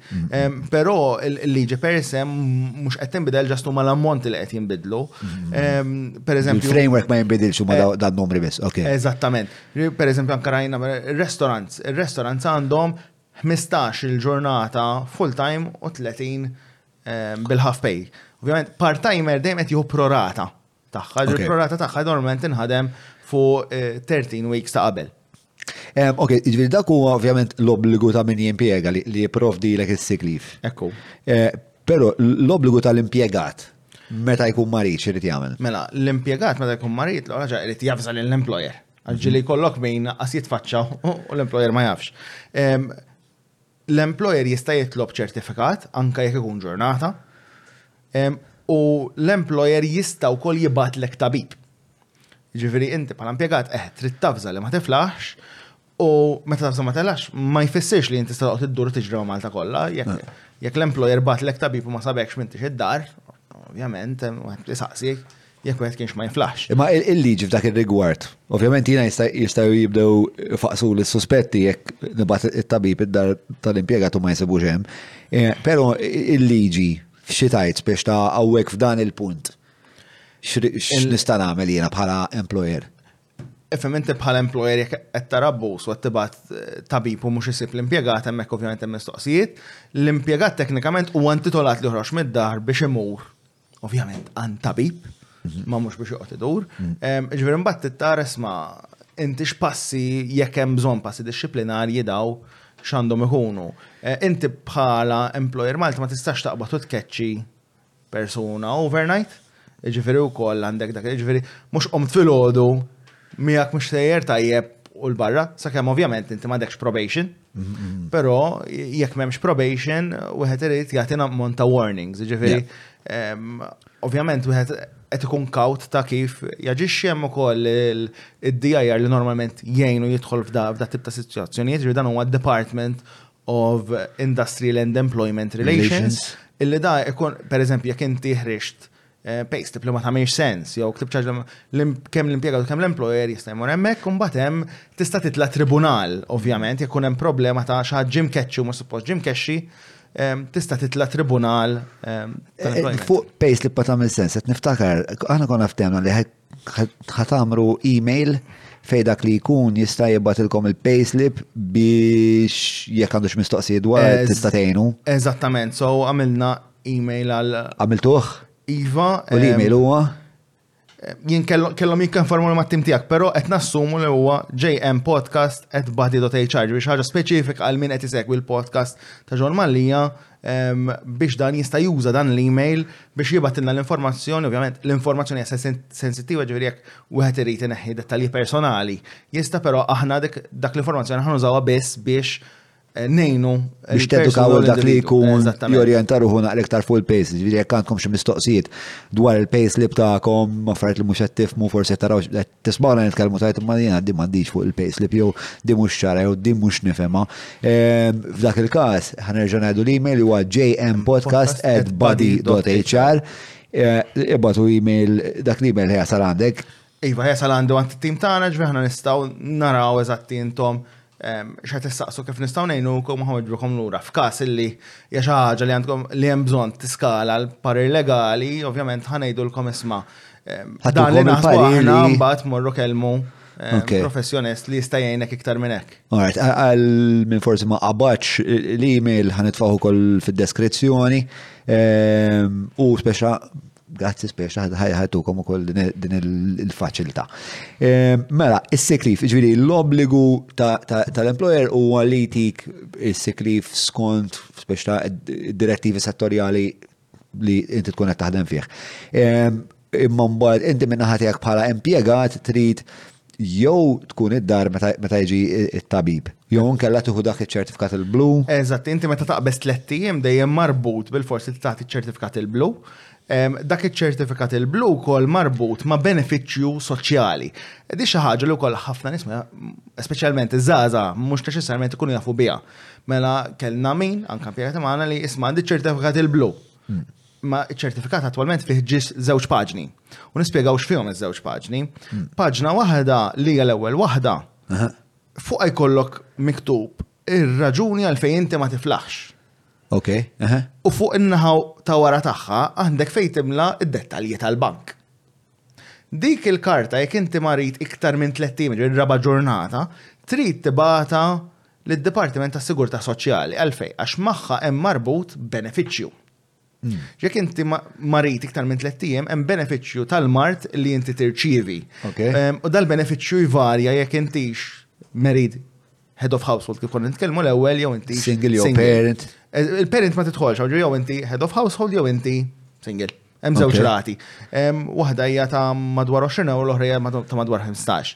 Però il-liġi per se mhux qed tinbidel ġast huma l-ammonti li qed jinbidlu. Per eżempju. Il-framework ma jinbidilx huma eh, dan numri biss, ok. Eżattament. Per eżempju anke rajna ir-restaurants, ir-restaurants għandhom 15 il-ġurnata full time u 30 bil-half pay. Ovvjament part-timer dejjem qed jieħu prorata. tagħha. Okay. Il-prorata tagħha normalment inħadem fuq 13 eh, weeks ta' qabel. Um, ok, ġviri dak huwa ovvjament l-obbligu ta' min jimpjega li, li jiprovdi l is-sick leave. Ekku. Eh, Pero l-obbligu tal-impjegat meta jkun marit xirrit jagħmel. Mela, l-impjegat meta jkun marit l ħaġa irid jafza lill-employer. Ġili kollok min qas jitfaċċa u l-employer ma jafx. L-employer jista' jitlob ċertifikat anke jekk ikun ġurnata u l-employer jista' wkoll jibgħatlek tabib. Jiġifieri inti bħala impjegat eħ trid tavża li ma tiflaħx u meta tavża ma telax ma jfissirx li inti tista' toqgħod iddur u tiġri ma' Malta kollha jekk l-employer bagħatlek tabib u ma sabekx m'intix id-dar, ovvjament, wieħed isaqsi. Jekk wieħed kienx ma jiflaħx. Imma il-liġi f'dak ir-rigward, ovvjament jiena jistgħu jibdew faqsu l suspetti jekk nibgħat it-tabib id-dar tal-impjegatu ma jsibux hemm. Eh, però il-liġi f'xi tajt biex ta' hawnhekk f'dan il-punt. X'nista' nagħmel jiena bħala employer? Ifhem inti bħala employer jekk qed tara abbuż u tibgħat eh, tabib u mhux isib l-impjegat hemmhekk ovvjament hemm mistoqsijiet, l-impjegat teknikament huwa intitolat li joħroġ mid-dar biex imur Ovvjament għan tabib, mhm. ma mhux biex joqgħod idur. Mhm. Ġifieri mbagħad tittares ma inti x'passi jekk hemm bżonn passi dixxiplinarji daw x'għandhom ikunu. Eh, inti bħala employer Malta ma tistax taqbad u tkeċċi persuna overnight. Ġifiri u koll għandek dak, ġifiri mux qomt fil-ħodu miegħek mux sejjer tajjeb u l-barra, sakemm ovvjament inti m'għandekx probation, Però jekk m'hemmx probation, wieħed irid jagħti ammont ta' warnings, ġifieri ehm, ovvjament wieħed qed ikun kaut ta' kif jaġixxi hemm ukoll id-DIR li normalment jgħinu jidħol f'da tip ta' sitwazzjonijiet, ġifieri dan huwa Department of Industrial and Employment Relations, illi da ikun pereżempju jekk inti ħriġt Eh, paste li ma tagħmilx sens, jew ktib ċaġ kemm l-impjegat u kemm l-employer jista' jmur hemmhekk, u mbagħad hemm tista' titla' tribunal, ovvjament, jekk hemm problema ta' xi ħadd ġim keċċi u ma suppost ġim kexxi, ehm, tista' titla' tribunal. Ehm, eh, eh, fuq pace li tagħmel sens, qed niftakar, aħna konna ftemna li ħatamru email fej dak li jkun jista' jibgħatilkom il-payslip biex jekk għandux mistoqsijiet dwar tista' tgħinu. Eżattament, so għamilna email għal. Għamiltuh? Iva. U l-email huwa? Jien kellhom jikkonformu ma' tim tiegħek, però qed nassumu li huwa jmpodcast@badi.hr biex ħaġa speċifika għal min qed isegwi l-podcast ta' John Mallija biex dan jista' juża dan l-email biex jibatilna l-informazzjoni, ovvjament l-informazzjoni hija sensittiva ġifieri jekk wieħed irid ineħħi dettalji personali. Jista' però aħna dak l-informazzjoni ħan użawha biss biex eh, nejnu eh, biex tedukaw dak li jkun jorjenta ruħu naqra iktar fuq il-pace, ġifieri jekk għandkom xi mistoqsijiet dwar il-pace li btakom, affarijiet li mhux qed tifmu, forsi taraw Tismana nitkellmu tajt imma jiena di m'għandix fuq il-payslip jew di mhux ċara jew di mhux nifhimha. Ehm, f'dak il-każ ħanerġa' ngħidu l-email huwa jmpodcast@buddy.hr eh, ibatu email dak l-email ħejja sal għandek. Iva, ħejja sal għandu għand tim tagħna ġvi ħana nistgħu naraw eżatti intom xħat tistaqsu kif nistaw nejnu kum Muhammad ġbukom l-ura. F'kas illi jaxa ħaġa li għandkom li jem bżon tiskala l-parir legali, ovvjament ħanajdu l-kom isma. Dan li naħsbu għahna mbaħt morru kelmu professjonist li jista' jgħinek iktar minn hekk. Alright, għal minn forsi ma qabaċ l-email ħanitfaħu kol fid-deskrizzjoni u speċa Grazzi spiex ħajtukom ukoll din il-faċilità. Ehm, mela, is-siklif, ġviri, l-obbligu tal-employer u għalitik is-siklif skont spiex ta' direttivi settorjali li inti tkun qed taħdem fih. Ehm, imma mbagħad inti minna ħatijak bħala impjegat trid jew tkun id-dar meta jiġi it-tabib. Jew nkella tieħu dak iċ-ċertifikat il-blu. Eżatt, inti meta taqbeż tliet ijiem dejjem marbut bil-forsi li tagħti ċertifikat il-blu. Dak iċ-ċertifikat il-blu wkoll marbut ma' benefiċċju soċjali. Di xi ħaġa li wkoll ħafna nisma, speċjalment iż-żaża, mhux neċessarjament ikunu jafu biha. Mela kellna min, anke impjegati magħna li isma' għandi ċertifikat il-blu. Hmm. Ma ċ-ċertifikat attwalment fih ġis żewġ paġni. U nispjegaw x'fihom iż-żewġ paġni. Hmm. Paġna waħda li hija l-ewwel waħda fuq jkollok miktub ir-raġuni għal fejn inti ma tiflaħx. Ok. U fuq in-naħaw ta' wara tagħha għandek fejn timla id-dettalji tal-bank. Dik il-karta jekk inti marit iktar minn 30 ġir raba ġurnata, trid tibata lid-Dipartiment tas-Sigurtà Soċjali għalfej għax magħha hemm marbut benefiċċju. Jekk inti marit iktar minn tliet ijiem, hemm benefiċċju tal-mart li inti tirċievi. U dal-benefiċċju jvarja jekk intix merid head of household kif konna nitkellmu l-ewwel jew inti single jew parent. Eh, il-parent ma titħolx jew inti head of household jew inti single. Hemm żewġ rati. Waħda hija ta' madwar 20 u l-oħra hija ta' madwar 15.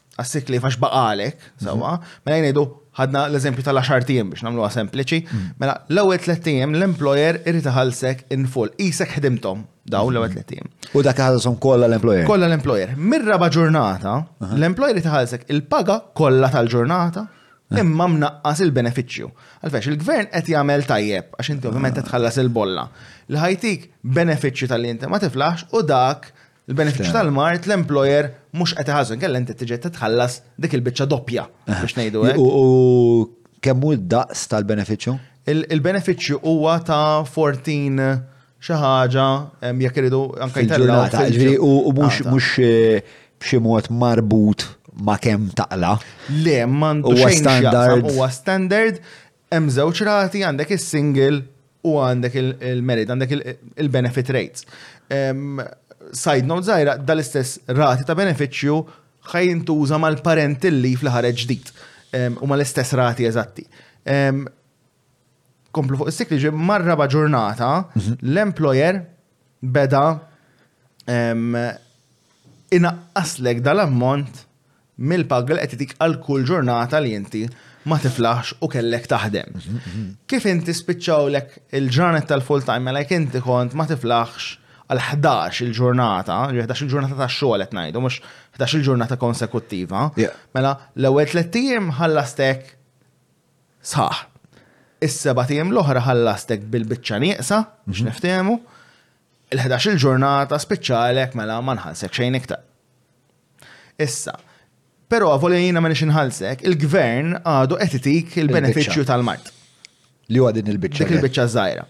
għas-sick leave għax baqalek, sewwa, mhm. mela jgħidu ħadna l-eżempju tal-10 tiegħem biex nagħmluha sempliċi, mhm. mela l-ewwel tliet tiegħem l-employer irid iħallsek in full, isek ħdimthom daw mhm. l-ewwel tliet tiegħem. U dak iħallshom kollha l-employer. Kollha l-employer. Mir-raba' ġurnata, l-employer irid iħallsek il-paga kollha tal-ġurnata, imma mnaqqas il-beneficju. Għalfex, il-gvern qed jagħmel tajjeb, għax inti ovvjament qed tħallas il-bolla. Li ħajtik beneficju tal-inti ma tiflax u dak Il-benefiċċju tal-mart l-employer mhux qed iħassu kellha inti tiġi titħallas dik il-biċċa doppja biex ngħidu hekk. U kemm hu d-daqs tal-benefiċċju? Il-benefiċċju huwa ta' 14 xi ħaġa jekk iridu anke ġurnata. Ġifieri u mhux mhux eh, b'xi mod marbut ma' kemm taqla. Le, m'għandu xejn standard. Huwa standard Hemm żewġ rati, għandek is-single u għandek il-married, għandek il-benefit rates. Side note żgħira, dal-istess rati ta' benefiċċju ħaj jintuża mal-parental leave li ħareġ ġdid u mal-istess rati eżatti. Komplu fuq is-sikli ġib marraba ġurnata mhm. l-employer beda inaqqaslek dal-ammont mill-pagga li qed itik għal kull ġurnata li inti ma tiflaħx u kellek taħdem. Kif inti spiċċawlek il-ġranet tal-full time mela jek inti kont ma tiflaħx għal 11 il-ġurnata, 11 il-ġurnata ta' xogħol qed ngħidu, mhux 11 il-ġurnata konsekuttiva, mela l-ewwel tliet ħallastek sħaħ. Is-sebat ijiem l-oħra ħallastek bil-biċċa nieqsa biex niftehmu, il-ħdax-il ġurnata spiċċalek mela ma nħallsek xejn iktar. Issa, però avolja jiena ma nix inħallsek, il-gvern għadu qed itik il-benefiċċju tal-mart. Li huwa din il-biċċa. Dik il-biċċa żgħira.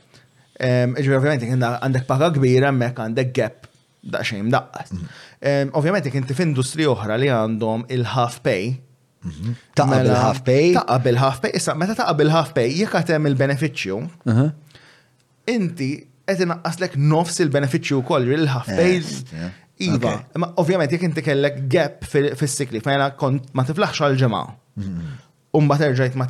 Ehm, Ġifieri ovvjament għandek paga kbira hemmhekk għandek gap daqsxejn mdaqqas. Mhm. Ovvjament jekk inti f'industri oħra li għandhom il-half pay, mhm. ta' qabel mela half pay. Ta' qabel half pay, issa meta ta' qabel half pay jekk għad hemm il-benefiċċju, mhm. inti qed inaqqaslek nofs il-benefiċċju wkoll il-half pay. Iva, ma ovvjament jekk inti kellek gap fis-sikli, mela kont ma tiflaħx għal ġemgħa. Umba terġajt ma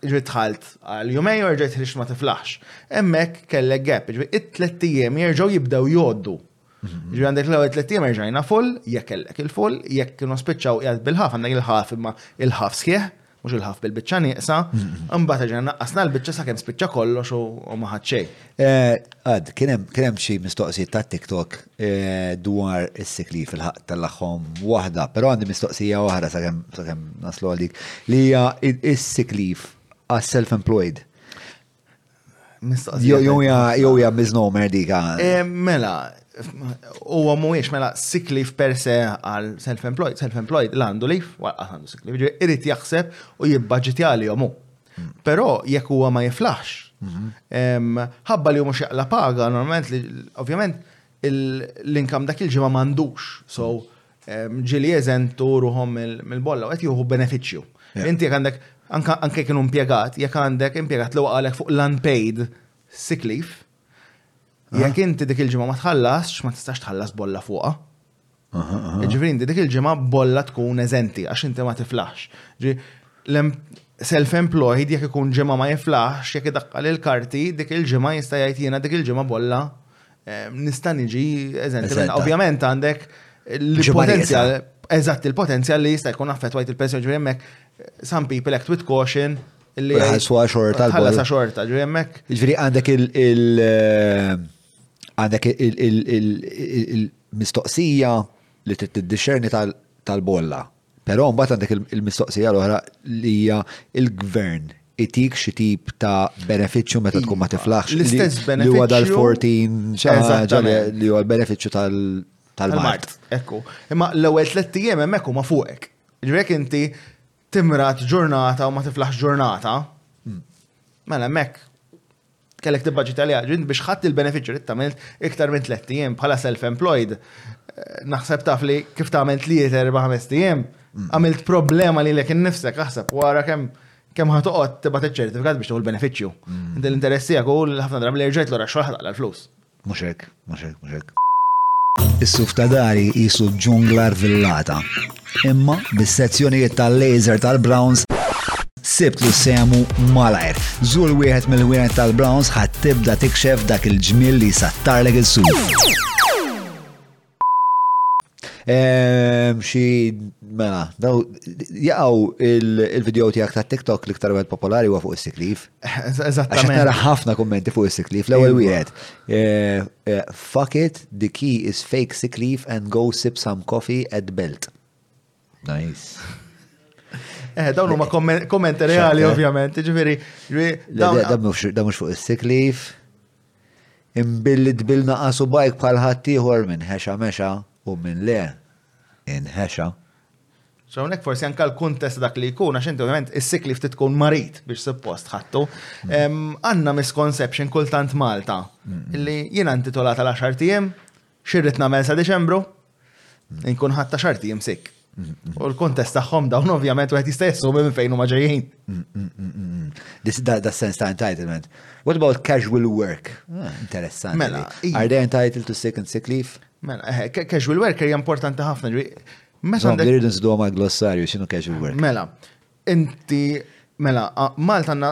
Ġifieri dħalt għal jumejn u rġajt ħriġt ma tiflaħx. Hemmhekk kellek gap, ġifieri it-tliet ijiem jerġgħu jibdew jgħoddu. Ġifieri għandek l-ewwel tliet ijiem erġajna full, jekk kellek il-full, jekk kienu spiċċaw qiegħed bil-ħaf, għandek il-ħaf imma il-ħaf sħiħ, mhux il-ħaf bil-biċċa nieqsa, imbagħad erġajna naqqasna l-biċċa sakemm spiċċa kollox u ma ħadt xejn. Eh, għad, kienem kienem xi mistoqsijiet ta' TikTok eh, dwar is-sikli fil-ħaq tal-laħħom waħda, però għandi mistoqsija oħra sakemm sakemm naslu għalik li hija is-siklif għas self-employed. Mistoqsija. Jew hija jew hija misnomer dika. Eh, mela, huwa mhuwiex mela siklif per se għal self-employed, self-employed l-għandu lif, għandu siklif, irid jaħseb u jibbaġitja li jomu. Però jekk huwa ma jiflaħx, ħabba li mhux jaqla paga, normalment li ovvjament l-inkam dak il-ġimgħa m'għandux. So ġili eżentu ruhom mill-bolla, qed jieħu benefiċċju. Inti għandek anke kienu impjegat, jekk għandek impjegat li waqalek fuq l-unpaid sick leave, jekk inti dik il-ġimgħa ma tħallasx, ma tistax tħallas bolla fuqha. Ġifri inti dik il-ġimgħa bolla tkun eżenti għax inti ma tiflaħx. Self-employed jekk ikun ġimgħa ma jiflaħx, jekk idaqqal il-karti, dik il-ġimgħa jista' jgħid jiena dik il-ġimgħa bolla eh, nista' niġi eżenti. Ovvjament għandek l-potenzjal, eżatt il-potenzjal li jista' jkun affettwajt il-pensjoni ġifri hemmhekk some people act with caution li ħalsu xorta. Ħalsu xorta, ġifri hemmhekk. Ġifri għandek il- eh, għandek il-mistoqsija li trid tiddixxerni tal-bolla. Però mbagħad għandek il-mistoqsija l-oħra li hija il-gvern itik xi tip ta' benefiċċju meta tkun ma iva. tiflaħx. L-istess benefiċċju. Li huwa dal-14 xaħġa li huwa l-benefiċċju tal-mart. Ekku. Imma l-ewwel tliet ijiem hemmhekk huma fuqek. Ġifieri inti timrat ġurnata u ma tiflaħx ġurnata, hmm. mela hemmhekk kellek tibbaġit għaliha, ġifieri biex ħadd il-benefiċċju li tagħmilt iktar minn tlett ijiem bħala self-employed. Naħseb taf li kif tagħmel tliet erba' ħames ijiem, għamilt problema lilek innifsek aħseb wara kemm kemm ħa toqgħod tibgħat iċ-ċertifikat biex tieħu l-benefiċċju. Inti l-interess tiegħek hu li ħafna drabi li rġajt lura x-xogħol ħa taqla' l-flus. Mhux hekk, mhux hekk, mhux hekk. Is-suf ta' dari qisu ġungla rvillata. Imma, bis-sezzjonijiet tal-laser tal-Browns, sibtlu sehmu malajr. Żur wieħed mill-ħwienet tal-Browns ħadd tibda tikxef dak il-ġmiel li jsattarlek is-suf. Xi mela, jaqgħu il-video tiegħek ta' TikTok li ktar wieħed popolari huwa fuq is-siklif. Eżattament. Nara ħafna kummenti fuq is-siklif l-ewwel wieħed. Eh, eh, fuck it, the key is fake siklif and go sip some coffee at belt. Nice. Eh, dawn huma kommenti reali, ovvjament, ġifiri. Da mux fuq is-sick leave. Imbilli tbilna qasu bajk bħal ħaddieħor minn ħexa mexa u minn le. Inħexa. Xawnek forsi anka l-kuntest dak li jkun, għax inti ovvjament is-sick leave titkun marit biex suppost ħattu. Mm. Għanna misconception kultant Malta li jiena intitolat għal 10 tiegħem, xirrit nagħmel sa Deċembru, Inkun ħadd ta' xarti jimsik. U l-kontest tagħhom dawn ovvjament wieħed jista' jessumi minn fejn huma ġejjin. Da sens ta' entitlement. What about casual work? Ah, interessanti. Mela, are they entitled to sick and sick leave? Mela, eh, casual work hija importanti ħafna. Meta għandek. Irridu nżdu ma' glossarju x'inhu casual work. Mela, Inti, mela, Malta għanna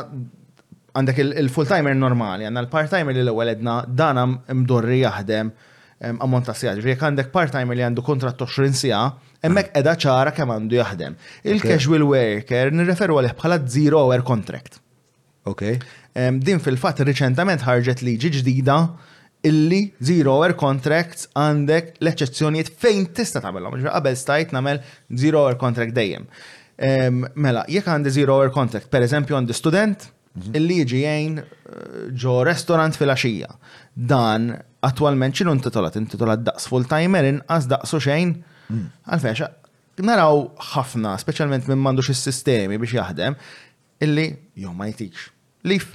għandek il-full-timer normali, għanna l-part-timer li l-ewel edna dana mdorri jaħdem ammont ta' sijad. Ġvijek għandek part-timer li għandu kontrat 20 sija, emmek edha ċara kem għandu jaħdem. Il-casual worker nirreferu għalih bħala zero hour contract. Ok. Din fil-fatt riċentament ħarġet liġi ġdida illi zero hour contracts għandek l-eċezzjonijiet fejn tista' tagħmelhom. Ġifieri qabel stajt nagħmel zero hour contract dejjem. Mela, jekk għandi zero hour contract, per eżempju għandi student mhm. illi jiġi jgħin eh, ġo restaurant fil-axija. Dan attwalment xinu intitolat? Intitolat daqs full-timer inqas daqsu xejn? Mhm. Għalfex, naraw ħafna, speċjalment minn m'għandux is-sistemi biex jaħdem, illi jew ma jtikx lif.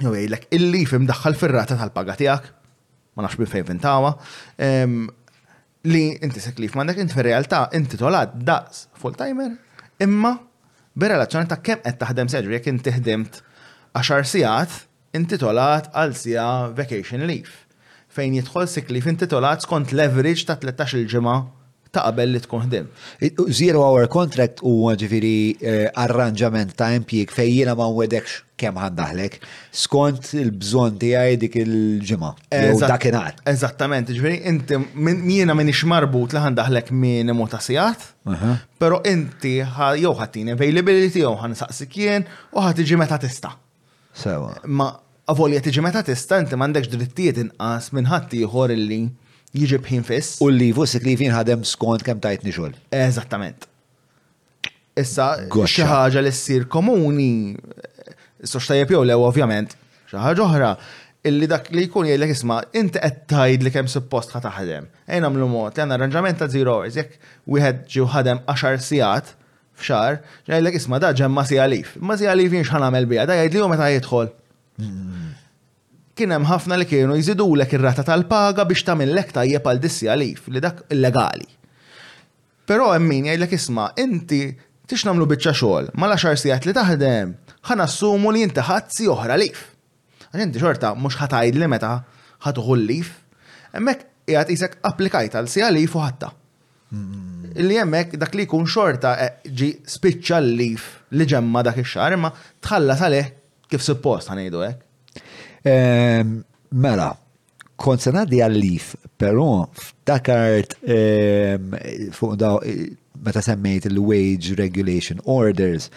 Jew jgħidlek il-lif imdaħħal fir-rata tal-paga tiegħek, ma nafx minn fejn vintawa, li inti sek lif m'għandek inti fir-realtà inti tolat daqs full-timer, imma bir-relazzjoni ta' kemm qed taħdem seġu jekk inti ħdimt 10 sigħat intitolat għal siegħa vacation leave, fejn jidħol sick leave intitolat skont l-average ta' tlettax-il ġimgħa ta' qabel li tkun ħdimt. Zero hour contract huwa ġifieri arranġament ta' impjieg fejn jiena ma nwegħdekx kemm ħa ndaħħlek, skont il-bżonn tiegħi dik il-ġimgħa jew dakinhar. Eżattament, ġifieri inti jiena m'iniex marbut li ħa ndaħħlek minimu ta' sigħat, però inti jew ħa tini availability jew ħa nsaqsik jien u ħa tiġi meta tista'. Sewa. Ma avolja tiġi meta tista' inti m'għandekx drittijiet inqas minn ħadd ieħor illi jiġi b'ħin fiss. U l-leave u sick leave jinħadem skont kemm tajtni xogħol. Eżattament. Issa xi ħaġa li ssir komuni, sox tajjeb jew lew ovvjament, xi ħaġa oħra, illi dak li jkun jgħidlek isma' inti qed tgħid li kemm suppost ħa taħdem. Ejn nagħmlu mod li għandna arranġament ta' zero hours, jekk wieħed ġew ħadem 10 sigħat, f'xahar, jgħidlek isma' da ġemma si għalif. Ma si għalif jien x'ħan nagħmel biha, da jgħidli meta jidħol. Kien hemm ħafna li kienu jżidulek ir-rata tal-paga biex tagħmillek tajjeb għal dissi għalif li dak illegali. Però hemm min jgħidlek isma' inti tix nagħmlu biċċa xogħol, mal-għaxar sigħat li taħdem, ħan assumu li inti ħadd si oħra lif. Għax inti xorta mhux ħa tgħidli meta ħa tuħu l-leave. Hemmhekk qiegħed qisek applikajt għal siegħa leave u ħadtha. Illi hemmhekk dak li jkun xorta eh, ġi spiċċa l-leave li ġemma dak ix-xahar imma tħallas għalih kif suppost ħa ngħidu hekk. Ehm, mela, Kont se ngħaddi għal-lif, però ftakart ehm, fuq da meta semmejt il-wage regulation orders,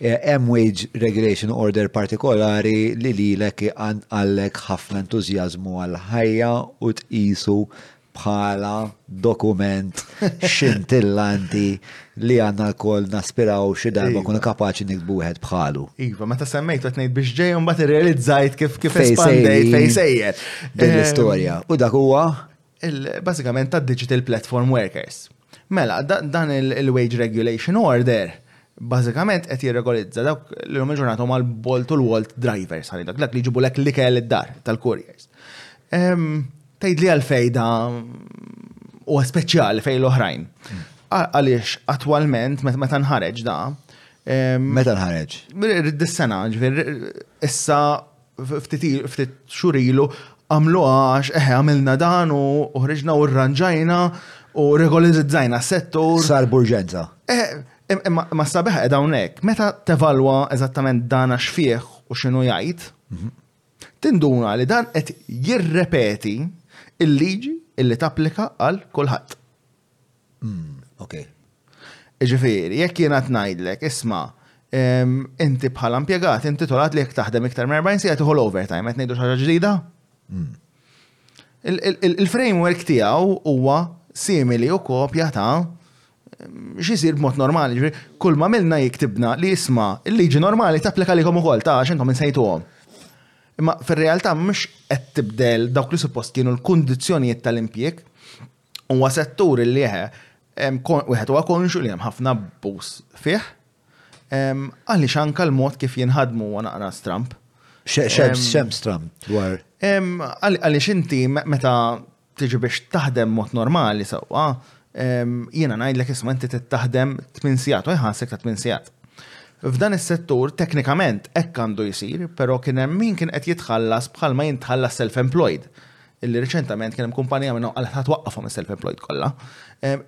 eh, hemm wage regulation order partikolari li lilek għallek ħafna entużjażmu għal-ħajja u tqisu bħala dokument xintillanti Li għandna lkoll naspiraw xi darba nkunu kapaċi nikbu wieħed bħalu. Iva, meta semmejt qed ngħid biex ġej mbagħad irrealizzajt kif kif espandejt fejn sejjer. Din l-istorja. U dak huwa bażikament ta' digital platform workers. Mela, dan il-wage regulation order bażikament qed jirregolizza dawk li hum il-ġurnata huma l-bolt u l-wolt drivers ħalli dak dak li jġibu lek l-ikel id-dar tal-couriers. Tgħidli għalfejn da huwa speċjali fejn l-oħrajn. Għaliex attwalment meta nħareġ da. Meta nħareġ? Dis-sena, ġifier issa ftit xurilu għamlu għax eħe għamilna dan u ħriġna u rranġajna u regolarizzajna settur. Sar burġenza. Ma sabiħ edha hawnhekk, meta tevalwa eżattament dan għax fih u x'inhu jgħid, mhm. Tinduna li dan qed jirrepeti l-liġi li tapplika għal kulħadd. Mm, ok. Ġifieri, jekk jien qed ngħidlek, isma' inti bħala impjegat intitolat li jekk taħdem iktar minn 40 sija tieħu l-overtime qed ngħidu xi ġdida? Mm. Il-framework tiegħu huwa simili u kopja ta' x'isir b'mod normali, ġifieri kull ma milna jiktibna li isma' il-liġi normali tapplika għalikom ukoll ta' għax intom insejtuhom. Imma fir-realtà mhux qed tibdel dawk li suppost kienu l-kundizzjonijiet tal-impjieg. Huwa settur li eħe wieħed huwa konxju li hemm ħafna abbuż fih għaliex anke l-mod kif jinħadmu huwa naqra stramb. Xem stramb dwar? Għaliex inti meta tiġi biex taħdem mod normali sewwa, jiena ngħidlek isma' inti trid taħdem 8 sigħat u jħassek ta' 8 sigħat. F'dan is-settur teknikament hekk għandu jsir, però kien hemm min kien qed jitħallas bħalma jintħallas self-employed. Illi riċentament kien hemm kumpanija minnhom qalet ħa twaqqafhom is-self-employed kollha.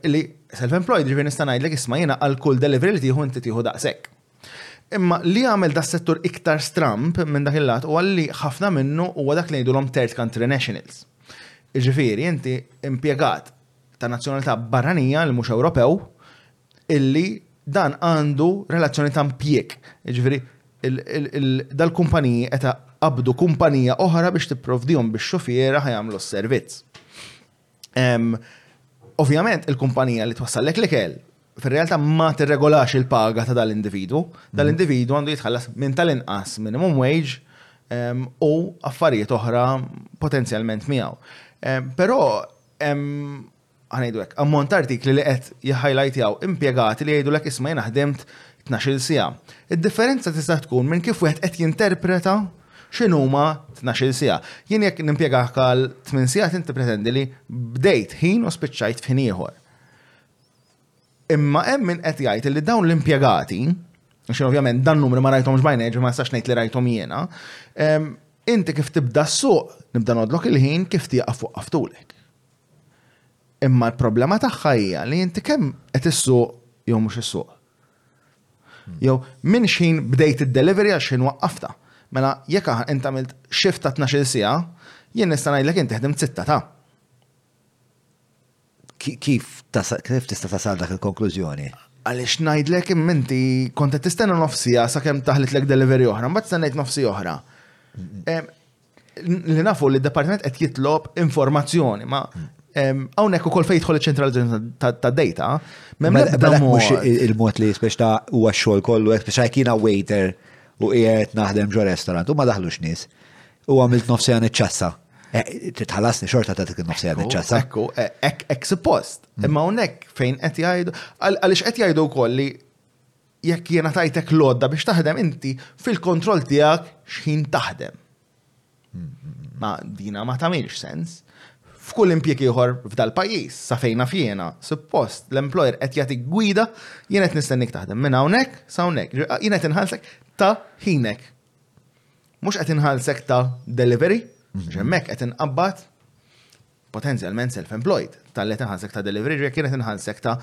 Illi self-employed ġifieri nista' ngħidlek isma' jiena għal kull delivery li tieħu inti tieħu daqshekk. Imma li jagħmel das-settur iktar stramb minn dak il-lat huwa li ħafna minnu huwa dak li ngħidulhom third country nationals. Jiġifieri inti impjegat ta' nazzjonalità barranija li mhux Ewropew illi dan għandu relazzjoni ta' impjieg. Jiġifieri dal-kumpaniji qed iqabbdu kumpanija oħra biex tipprovdihom bix-xufiera ħa jagħmlu s-servizz. Ovvjament, il-kumpanija li twassallek l-ikel fil-realtà ma tirregolax il-paga ta' dal-individu. Mhm. Dal-individu għandu jitħallas minn tal-inqas minimum wage u affarijiet oħra potenzjalment miegħu. Però għanajdu hekk, ammont artikli li qed jħajlajtjaw impjegati li jgħidulek isma' jien ħdimt 12 sija. Id-differenza tista' tkun minn kif wieħed qed jinterpreta X'inhuma tnax-il siegħa? Jien jekk nimpjegak għal tmien sigħat inti tippretendi li bdejt ħin u spiċċajt f'ħin ieħor. Imma hemm min qed jgħid li dawn l-impjegati, għax ovvjament dan numri ma rajthomx bajnejn ma nistax ngħid li rajthom jiena, ehm, inti kif tibda s-suq, nibda nodlok il-ħin kif tieqaf fuq qaftulek. Imma l-problema tagħha hija li inti kemm qed issuq jew mhux issuq. Jew minn x'ħin bdejt id-delivery għal x'ħin waqqaftha. Mela jekk int għamilt shift ta' tnax-il siegħa, jien nista' ngħidlek inti ħdimt sitta ta'. Kif tista' tasal dak il-konklużjoni? Għaliex ngħidlek imma inti kont qed tistenna nofs siegħa sakemm taħlitlek delivery oħra, mbagħad stennejt nofs siegħa oħra. Li nafu li d-Departiment qed jitlob informazzjoni, ma Hawnhekk ukoll fejn jidħol iċ-ċentralizzazzjoni ta' data, mela, mela, ebda mela, mhux il-mod li speċ ta' huwa x-xogħol kollu, speċ hekk jiena waiter u qiegħed naħdem ġo restaurant u ma daħlux nies. U għamilt nofsejn iċ-ċassa. Eh, titħallasni xorta ta' dik nofsejn iċ-ċassa. Ekku, eh, ek, ek suppost. Mm. Imma hawnhekk fejn qed jgħidu, għaliex qed jgħidu wkoll li Jekk jiena tajtek l-għodda biex taħdem inti fil-kontroll tiegħek x'ħin taħdem. Ma dina ma tagħmilx sens. F'kull impjeg ieħor f'dal-pajjiż sa fejna fjena, suppost l-employer qed jagħti gwida jien qed nistennik taħdem minn hawnhekk sa hawnhekk. Jien qed inħallsek ta' ħinek. Mhux qed inħallsek ta' delivery, ġemmek mhm. qed inqabbad potenzjalment self-employed, talli qed inħallsek ta' delivery jekk jien qed inħallsek ta'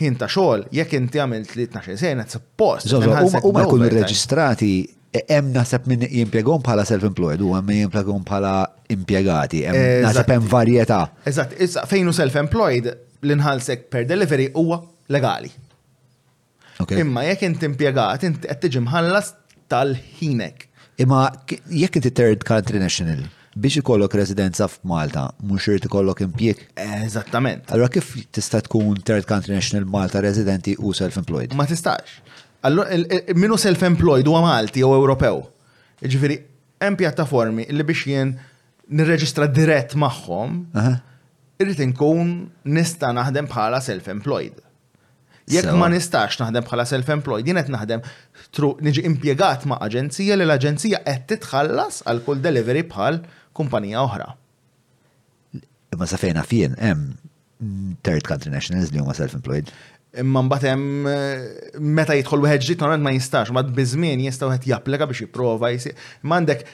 ħin ta' xogħol, jekk inti għamilt li tnax-il sija jiena suppost qed inħallsek. Huma jkunu rreġistrati hemm naħseb min jimpjegahom bħala self-employed u hemm min jimpjegahom bħala impjegati, naħseb hemm varjetà. Eżatt, issa fejn hu self-employed li nħallsek per delivery huwa legali. Imma jekk inti impjegat, inti qed tiġi mħallas tal-ħinek. Imma jekk inti third country national, biex ikollok residenza f'Malta, mhux irid ikollok impjieg. Eżattament. Allora kif tista' tkun third country national Malta residenti u self-employed? Ma tistax. Allora minu self-employed huwa Malti jew Ewropew. Ġifieri hemm pjattaformi li biex jien nirreġistra dirett magħhom, irrid inkun nista' naħdem bħala self-employed. Jekk ma nistax naħdem bħala self-employed, jien qed naħdem niġi impjegat ma' aġenzija li l-aġenzija qed titħallas għal kull delivery bħal kumpanija oħra. Imma sa fejna fien hemm third country nationals li huma self-employed. Imma mbagħad hemm eh, meta jidħol wieħed ġdid normalment ma jistax, ma biżmien jista' wieħed japplika biex jipprova jsir. Imma għandek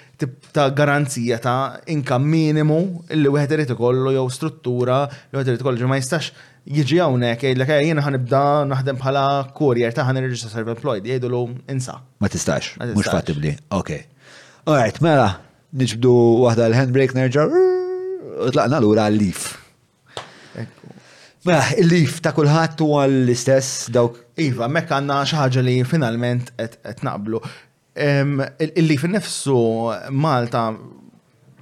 ta' garanzija ta' inkam minimu li wieħed irid ikollu jew struttura li wieħed irid ikollu ma jistax jiġi hawnhekk jgħidlek eh jiena ħanibda naħdem bħala courier ta' ħanirreġistra self-employed, jgħidulu insa. Ma tistax, mhux fattibbli. Ok. Alright, mela, niġbdu waħda l-handbrake nerġa' u tlaqna lura l-lif. Mela, il-lif ta' kulħadd huwa l-istess dawk. Iva, mekk għandna xi ħaġa li finalment qed naqblu. Il-lif innifsu Malta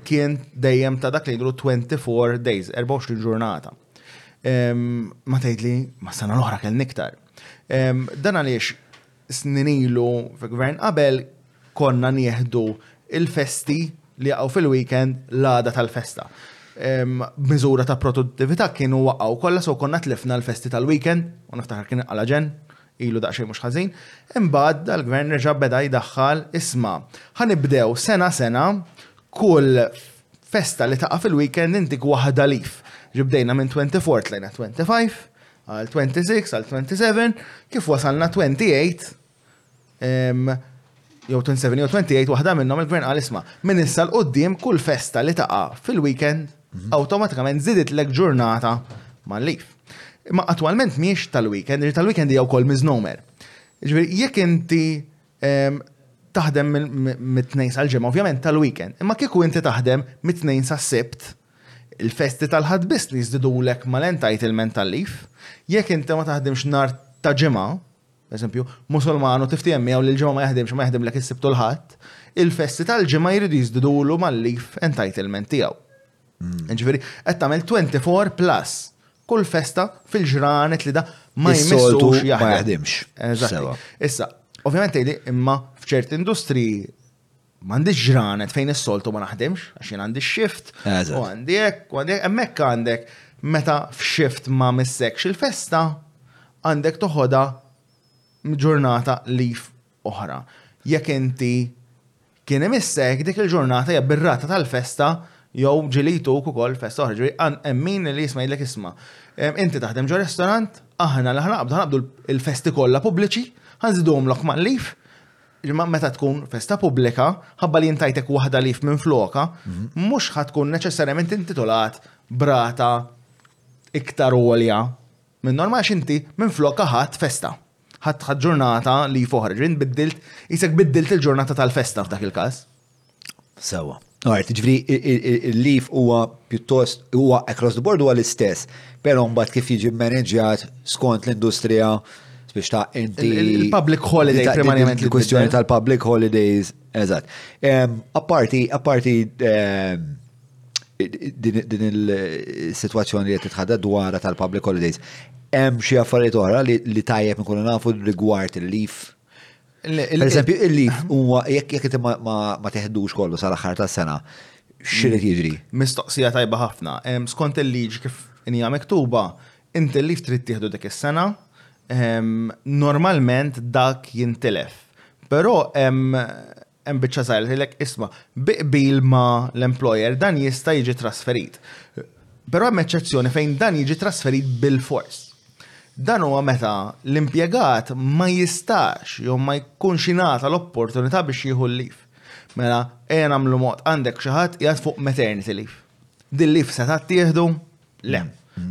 kien dejjem ta' dak li jidru 24 days, 24 ġurnata. Ma tgħidli, ma sena l-oħra kell niktar. Dan għaliex snin ilu fi gvern qabel konna nieħdu il-festi li jaqgħu fil-weekend l-għada tal-festa. Miżura ta' produttività kienu waqgħu kollha so konna tlifna l-festi tal-weekend, u niftakar kien għalaġen, ilu daqsxejn mhux ħażin, imbagħad dal-Gvern reġa' beda jdaħħal isma' ħa nibdew sena sena kull festa li taqa' fil-weekend intik waħda leaf. Ġi bdejna minn 24 tlejna 25, għal 26, għal 27, kif wasalna 28, jew 27 jew 28 waħda minnhom il-gvern qal isma' minn issa l quddiem kull festa li taqa' fil-weekend mhm. awtomatikament żidet lek ġurnata mal-lif. Imma attwalment miex tal-weekend, tal-weekend hija wkoll miżnomer. Ġifieri jekk inti ehm, taħdem mit-tnejn sal-ġimgħa, ovvjament tal-weekend. Imma kieku inti taħdem mit-tnejn sas-sibt, il-festi tal-ħad biss li jizdidulek mal-entitlement tal-lif, jekk inti ma taħdimx nar ta' ġimgħa, Eżempju, Musulman u tiftiehem miegħu li l-Ġimgħa ma jaħdimx u ma jaħdimlek is-Sibt u l-Ħadd, il-festi tal-Ġimgħa jridu jiżdidulu mal-leave entitlement tiegħu. Jiġifieri qed tagħmel 24 plus kull festa fil-ġranet li da ma jmissux jaħdimx. Issa, ovvjament tgħidli imma f'ċerti industriji M'għandix ġranet fejn is-soltu ma naħdimx, għax jien għandi shift, u għandi hekk, u għandi hemmhekk għandek meta f'shift ma missekx il-festa, għandek toħodha ġurnata lif oħra. Jekk inti kien imissek dik il-ġurnata hija birrata tal-festa jew ġilituk ukoll festa oħra, ġri emmin li jisma' jidlek isma. Inti taħdem ġo restorant, aħna l-ħna qabdu naqbdu l-festi kollha pubbliċi, ħanżidhom lok mal-lif, Imma meta tkun festa pubblika, ħabba li jintajtek waħda lif minn floka, mhm. mhux ħad tkun neċessarjament intitolat brata iktar għolja minn normal xinti minn floka ħadd festa. Ħadd ġurnata li foħra, ġrin biddilt, jisek biddilt il-ġurnata tal-festa f'dak il-każ. Sewa. Għart, ġviri, il-lif huwa pjuttost, huwa across the board huwa l-istess, pero mbagħad kif jiġi manaġġjat skont l-industrija biex ta' inti. Il-public holiday primarjament. Il-kwestjoni tal-public holidays, eżatt. Apparti, apparti din il-situazzjoni li qed titħadda dwar tal-public holidays, hemm xi affarijiet oħra li tajjeb nkunu nafu rigward il-lif Per eżempju, il-lif huwa jekk jekk inti ma teħdux kollu sal-aħħar tas-sena, x'irid mm. jiġri? Mistoqsija tajba ħafna. Skont il-liġi kif hija miktuba, inti l-lif trid tieħdu dik is-sena, normalment dak jintilef. Però hemm hemm biċċa żgħir tgħidlek isma' biqbil ma l-employer dan jista' jiġi trasferit. Però hemm eċċezzjoni fejn dan jiġi trasferit bil-fors. Dan huwa meta l-impjegat ma jistax jew ma jkunx ingħata l-opportunità biex jieħu l-leave. Mela, ejja nagħmlu mod, għandek xi ħadd qiegħed fuq maternity leave. Dil-leave setgħet tieħdu? Le.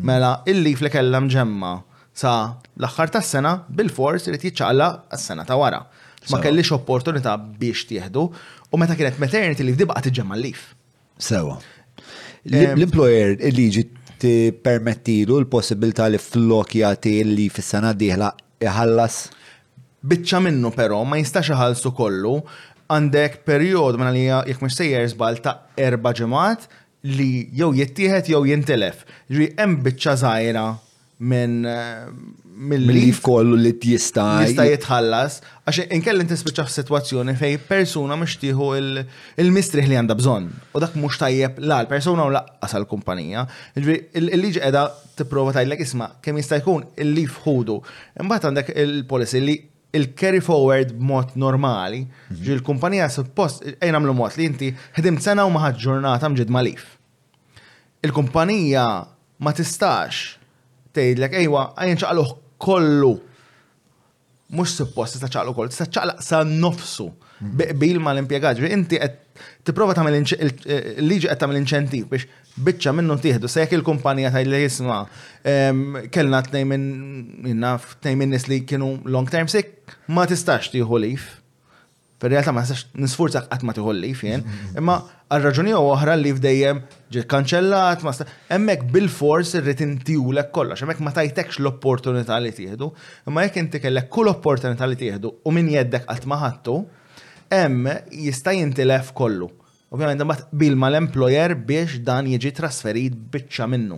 Mela, il-leave li kellha mġemma sa l-aħħar tas-sena bilfors irid jiċċaqlaq għas-sena ta' wara. Ma kellhiex opportunità biex tieħdu u meta kienet maternity leave dibqa' tiġġemma l-leave. Sewa. L-employer il-liġi ti permettilu l-possibilità li flok jagħti li fis-sena diħla iħallas? Biċċa minnu però ma jistax iħallsu kollu għandek perjod minn li jekk mhux sejjer żball ta' erba' ġimgħat li jew jittieħed jew jintilef. Ġri hemm biċċa żgħira minn mill-lif kollu li jista' jista' jitħallas, għax inkellem tispiċċa f'sitwazzjoni fej persuna mhux tieħu il-mistrieħ li għandha bżonn. U dak mhux tajjeb la l-persuna u laqqas għall-kumpanija. Il-liġi qiegħda tipprova tgħidlek isma' kemm jista' jkun il-lif ħudu. Imbagħad għandek il-policy li il-carry forward b'mod normali, mhm. ġi l-kumpanija suppost ejn għamlu mod li inti ħdim sena u maħad ġurnata mġid malif. Il-kumpanija ma tistax tgħidlek ejwa ejja nċaqalquh kollu. Mhux suppost tista' ċaqlu kollu, tista' ċaqlaq sa nofsu biqbil ma l-impjegat. Inti qed tipprova tagħmel il-liġi qed tagħmel inċentiv biex biċċa minnu tieħdu se jekk il-kumpanija tgħidli jisma' kellna tnejn minn naf tnejn minn nies li kienu long term sick ma tistax tieħu lif. Fir-realtà ma nistax nisfurzak qatt ma tieħu l-lif jien, imma għal raġuni jew oħra l-lif dejjem ġie kanċellat, ma sta. Hemmhekk bil-fors irrid intiwlek kollox, hemmhekk ma tajtekx l-opportunità li tieħdu, imma jekk inti kellek kull opportunità li tieħdu u minn jeddek qatt ma ħadtu, hemm jista' jintilef kollu. Ovvjament imbagħad qbil mal-employer biex dan jiġi trasferit biċċa minnu.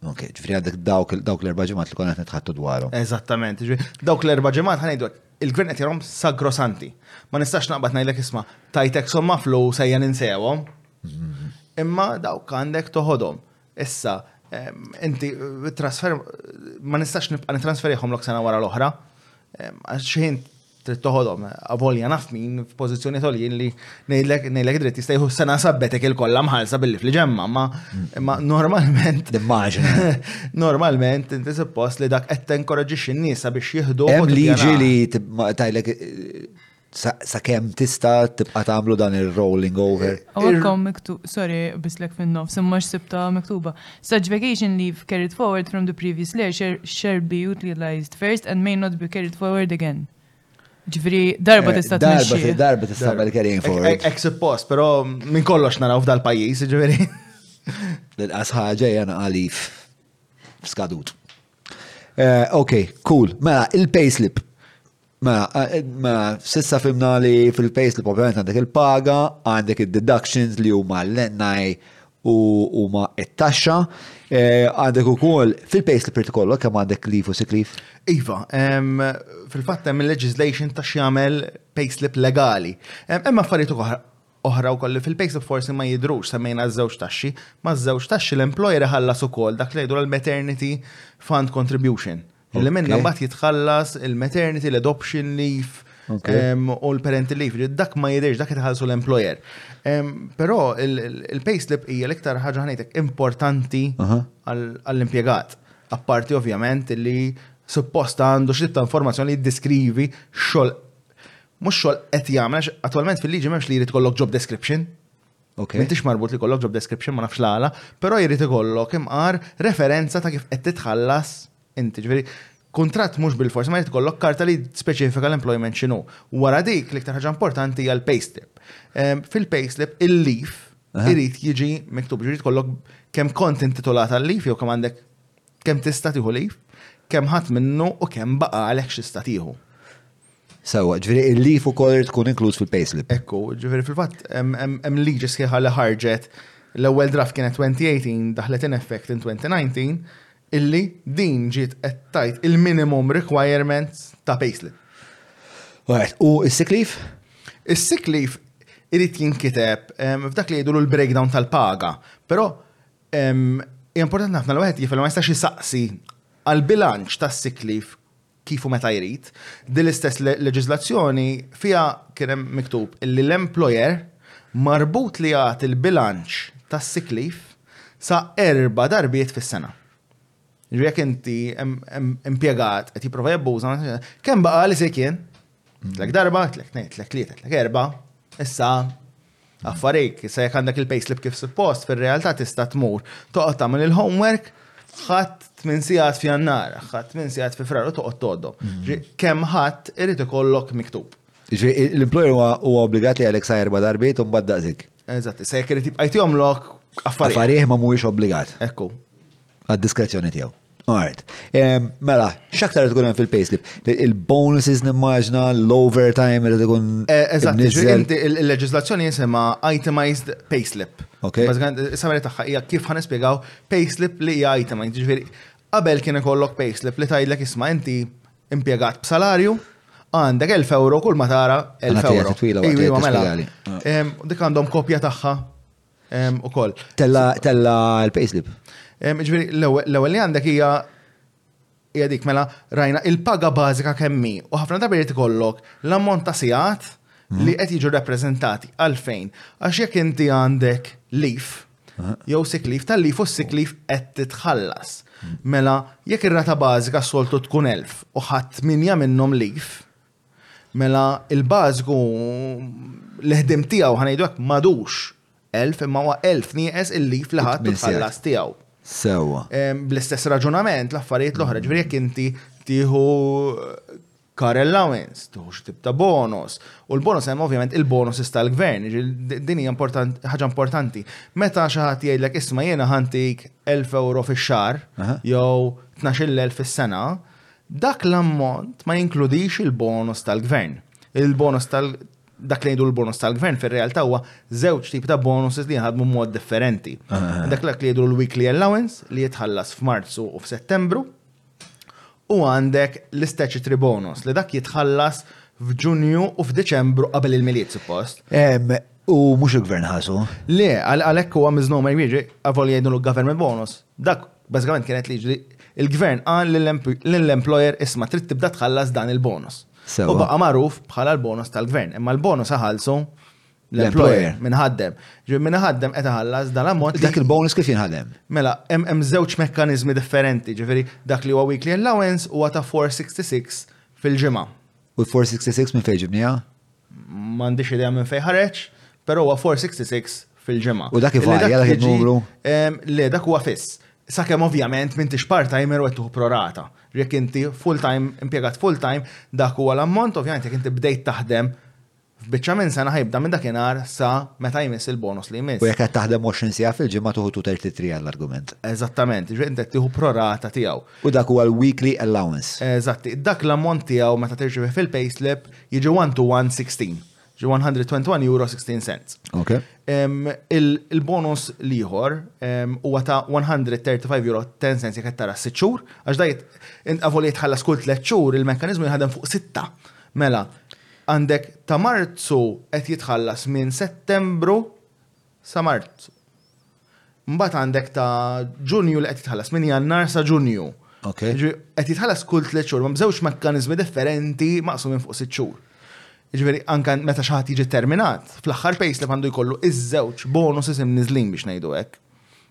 Ok, ġifri għandek dawk l-erba ġemat li konna qed nitħattu dwarhom. Eżattament, dawk l-erba ġemat ħanejdu il-gvern qed jarhom sagrosanti. Ma nistax naqbad ngħidlek isma' tajtek somma flus ejja ninsewhom. Mhm. Imma dawk għandek toħodhom. Issa, inti trasfer ma nistax nibqa' nitransferihom lok sena wara l-oħra. Xi trid toħodhom avolja naf min f'pożizzjoni toljin li ngħidlek ngħidlek dritt jista' jieħu sena sabbetek il-kollha mħallsa billi fl-ġemma, ma imma normalment Immaġina. normalment inti suppost li dak qed tenkoraġġixxi n-nies sabiex jieħdu Hemm liġi li tib- ma- tajlek eh, sa- sakemm tista' tibqa' tagħmlu dan ir-rolling over. U għakkom miktub, sorry, bislek fin-nofs, imma xsibta miktuba. Such vacation leave carried forward from the previous lear shall, shall be utilized first and may not be carried forward again. Ġifri, darba Eh, tista' darba- tmexxi. Darba tista' tagħmel carrying forward. Ek suppost, pero minn kollox naraw f'dal pajis, ġiveri. L-inqas ħaġa jena għalif skadut. Eh, Ok, cool. Mela, il-payslip. Mela, mela, sissa fimna li fil-pejs li propjament għandek il-paga, għandek il-deductions li huma l-NI u huma it-taxxa, eh, għandek ukoll fil-pejs li prit kollok kemm għandek lif u sick lif. Iva, fil-fatt hemm il-legislation ta' x'jagħmel payslip legali. Hemm affarijiet oħra wkoll li fil-payslip forsi ma jidrux semmejna żewġ taxxi, ma żewġ taxxi l-employer iħallas ukoll dak li jgħidu l-maternity fund contribution. Illi minna bat jitħallas il-maternity, l-adoption leave, u l-parental leave. Dak ma jidirx, dak jitħallsu l-employer. Pero il-pay slip hija l-iktar ħaġa ħanejtek importanti għall-impiegat. Apparti ovvjament li supposta għandu xi ta' informazzjoni li jiddeskrivi xogħol mhux xogħol qed jagħmel għax attwalment fil-liġi m'hemmx li jrid kollok job description. Okay. Mintix marbut li kollok job description ma nafx l-għala, pero jrid ikollok imqar referenza ta' kif qed titħallas inti. Ġifieri, kontrat mhux bil-forsi ma jrid ikollok karta li speċifika l-employment x'inhu. Wara dik l-iktar ħaġa importanti hija l-payslip. Ehm, fil-payslip il-leaf irid jiġi miktub, irid kollok kemm kont intitolat għal-leaf jew kemm għandek Kemm tista' tieħu leave, kemm ħadd minnu u kemm baqa' għalhekk x'tista' tieħu. Sewwa, ġifieri il-leave ukoll irid tkun inkluż fil-payslip. Ekku, ġifieri fil-fatt hemm liġi sħiħa li ħarġet l-ewwel draft kienet 2018 daħlet in effect in 2019 illi din ġiet qed tgħid il-minimum requirements ta' payslip. Alright, u s-sick leave? Is-sick leave irid jinkiteb f'dak li jgħidulu l-breakdown tal-paga, però Hija importanti ħafna l-wieħed jifhem ma jistax isaqsi għal bilanċ tas-sick leave kif u meta jrid. Din l-istess leġislazzjoni fiha kien hemm miktub illi l-employer marbut li jagħti l-bilanċ tas-sick leave sa erba' darbiet fis-sena. Jekk inti impjegat qed jipprova jabbuża, kemm baqa' li se kien? Tlek darba, tlek nejt, tlek tlieta, tlek erba, issa affarik, issa jek għandek il-payslip kif suppost, fil-realtà tista tmur, toqgħod tagħmel il-homework, ħadd tmin sigħat f'jannar, ħadd tmin sigħat fi frar u toqgħod tgħoddhom. Mhm. Kemm ħadd irid ikollok miktub. L-employer huwa obbligati għalek sa erba' darbiet u mbagħad daqsik. Eżatt, se jekk irid jibqajtihom lok affarijiet. Affarijiet ma mhuwiex obbligat. Ekku. Għad-diskrezzjoni tiegħu. Alright. Mela, xaktar tkun hemm fil-payslip? Il-bonuses nimmaġna, l-overtime li tkun. Eh, eżatt, il-leġislazzjoni jisimha itemized payslip. Ok. Is-samari tagħha hija kif ħan nispjegaw payslip li hija itemized. Ġifieri, qabel kien ikollok payslip li tgħidlek isma' inti impjegat b'salarju, għandek 1000 euro kull ma tara 1000 euro. Twila, mela. Dik għandhom kopja tagħha U koll. Tella l-payslip. Ġviri, l-ewel li għandek hija hija dik mela rajna il-paga bażika kemmi u ħafna drabi jrid ikollok l-ammont ta' sigħat mhm. li qed jiġu rappreżentati għalfejn. Għax jekk inti għandek lif, mhm. jew sick lif, tal-lif u sick lif qed titħallas. Mhm. Mela, jekk ir-rata bażika soltu tkun elf u ħadd minja minnhom lif, Mela il-bażiku l-ħdim tiegħu ħanejdu hekk madux 1000 imma huwa 1000 nieqes il-lif li ħadd il-ħallas tiegħu. Sewwa. Bl-istess raġunament l-affarijiet l-oħra, ġifieri jekk inti tieħu car allowance, tieħu xi tip ta' bonus, u l-bonus hemm ovvjament il-bonus tal-gvern, din hija ħaġa importanti. Meta xi ħadd jgħidlek isma' jiena ħantik 1000 euro fix-xahar jew 12,000 fis-sena, Dak l-ammont ma jinkludix il-bonus tal-gvern. Il-bonus tal-, dak li jgħidu l-bonus tal-gvern fir-realtà huwa żewġ tipi ta' bonuses li jinħadmu b'mod differenti. Dak li jgħidu l-weekly allowance li jitħallas f'Marzu u f'Settembru u għandek l-statutory bonus li dak jitħallas f'Ġunju u f'Diċembru qabel il-Milied suppost. U mhux il-gvern ħalsu? Le, għalhekk huwa misnomer, jiġri avolja jgħidulu government bonus, dak Bażikament kienet liġi li l-gvern qal lill-employer isma' trid tibda tħallas dan il-bonus. U baqa' magħruf bħala l-bonus tal-gvern. Imma l-bonus iħallsu l-employer minn ħaddem. Ġifieri min iħaddem qed iħallas dan l-ammont. Dak il-bonus kif jinħadem? Mela, hemm żewġ mekkaniżmi differenti. Ġifieri dak li huwa weekly allowance huwa ta' 466 fil-ġimgħa. U 466 minn fejn ġibniha? M'għandix idea minn fejn ħareġ, però huwa 466 fil-ġimgħa. U dak ivarja dak il-numru? Le, dak huwa fiss. Sakemm ovvjament m'intix part-timer u qed tuħu prorata. Jekk inti full-time, impjegat full-time, dak huwa l-ammont, ovvjament jekk inti bdejt taħdem F'biċċa minn sena ħa jibda minn dakinhar sa meta jmiss il-bonus li jmiss. U jekk qed taħdem 20 siegħa fil-ġimgħa tuħu two thirty three għall-argument. Eżattament, jiġifieri int qed tieħu pro rata tiegħu. U dak huwa l-weekly allowance. Eżatt, dak l-ammont tiegħu meta tirċievih fil-payslip jiġi one to one sixteen. Jiġi one hundred and twenty one euro sixteen cents. Ok. Il-bonus l-ieħor huwa ta' one hundred thirty five euro ten cents jekk qed tara sitt xhur, għax da int avolja jitħallas kull tliet xhur il-mekkaniżmu jaħdem fuq sitta. Mela, Għandek ta' Marzu qed jitħallas minn Settembru sa Marzu. Mbagħad għandek ta' Ġunju li qed jitħallas minn Jannar sa Ġunju. Okay. Ġifieri, Qed jitħallas kull tliet xhur ma' bżewġ mekkaniżmi differenti maqsumin fuq sitt xhur. Ġifieri anke meta xi ħadd jiġi terminat, fl-aħħar payslip għandu jkollu iż-żewġ bonuses imniżlin biex ngħidu hekk.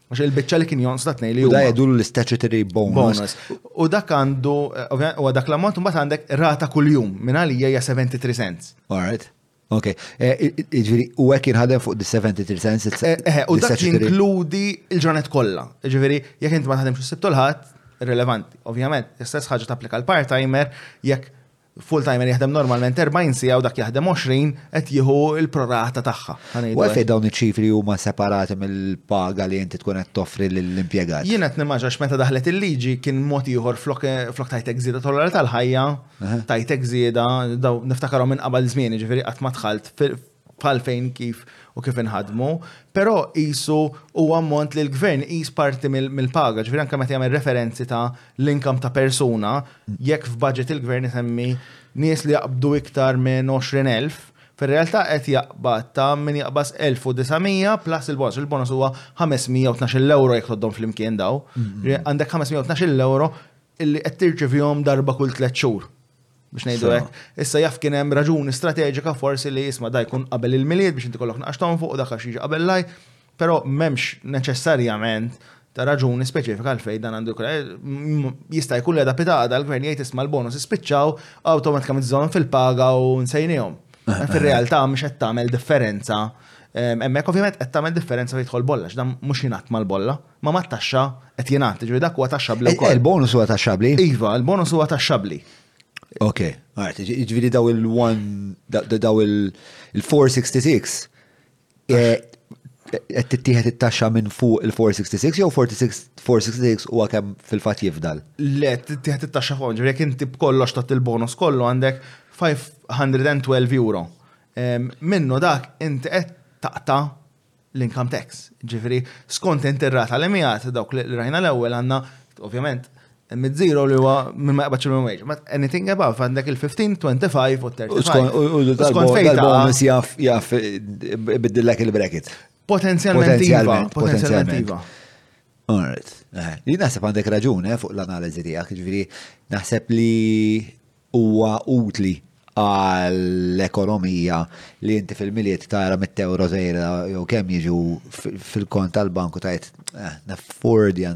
Għax il-bicċa li kien jonqs da tnej li. U da jgħidulu l-statutory bonus. U dak għandu, u dak l-ammont mbagħad għandek rata kuljum minn għalija hija 73 cents. Alright. Ok, eh, ġviri, u għek jinħadem fuq di 73 cents. Eh, eh, u dak jinkludi il-ġranet kolla. Ġviri, jek inti ma tħadem xis-sibt l-ħat, relevanti. Ovvjament, l-istess ħagġa tapplika l-part-timer, jek full-timer jaħdem normalment 40 siegħa u dak jaħdem 20 qed jieħu l-prorata tagħha. U għalfej dawn iċ-ċifri huma separati mill-paga li inti tkun qed toffri lill-impjegat. Jien qed nimmaġa x'meta daħlet il-liġi kien mod ieħor flok tajtek żieda tolora tal-ħajja, tajtek żieda niftakarhom minn qabel żmien, ġifieri qatt ma dħalt bħal fejn kif u kif inħadmu, però qisu u ammont li l-gvern qis parti mill-paga, ġifieri anke meta jagħmel referenzi ta' l-inkam ta' persuna, jekk f'budget il-gvern isemmi nies li jaqbdu iktar minn 20,000, fir-realtà qed jaqbad ta' min jaqbas 1,900 plus il-bonus. Il-bonus huwa 512 ewro jekk tgħoddhom flimkien dawn. Għandek 512 ewro li qed tirċevihom darba kull tliet xhur. biex ngħidu hekk. Issa jaf kien hemm raġuni strateġika forsi li jisma' da jkun qabel il-milied biex inti kollok naqaxtom fuq u dak għax jiġi qabel laj, però m'hemmx neċessarjament ta' raġuni speċifika għal fejn dan għandu eh, jista' jkun li għada għada l-gvern jgħid isma' l-bonus ispiċċaw awtomatikament żomm fil-paga u nsejnihom. Eh, eh, Fir-realtà mhux qed tagħmel differenza. Hemmhekk ovvjament qed tagħmel differenza fejn jidħol bolla, x'dan mhux jingħad mal-bolla. Ma ma taxxa qed jingħad, jiġifieri dak huwa taxxabbli eh, wkoll. Il-bonus eh, huwa taxxabbli? Iva, il-bonus huwa taxxabbli. Ok, għart, ġviri daw il-1, daw il-466, għed tittieħed it-taxxa minn fuq il-466 jew 466 u għakem fil-fat jifdal? Le, tittieħed it-taxxa fuq, ġviri jek inti b'kollox tat il-bonus kollu għandek 512 euro. Minnu dak inti qed taqta l-income tax. Ġifiri, skont inti r-rata li miegħat dawk li rajna l-ewwel għandna ovvjament mid zero li huwa minn ma jaqbadx minimum wage. But anything above għandek il-15, 25 u 35. U skont fejn bonus jaf jaf biddillek il-bracket. Potenzjalment iva. Potenzjalment iva. Alright. Eh, li naħseb għandek raġun eh, fuq l-analiżi tiegħek, ġifieri naħseb li Huwa utli għall-ekonomija li inti fil-Milied tara mitt ewro żgħira jew kemm jiġu fil-kont tal-bank u tgħid eh, naffordja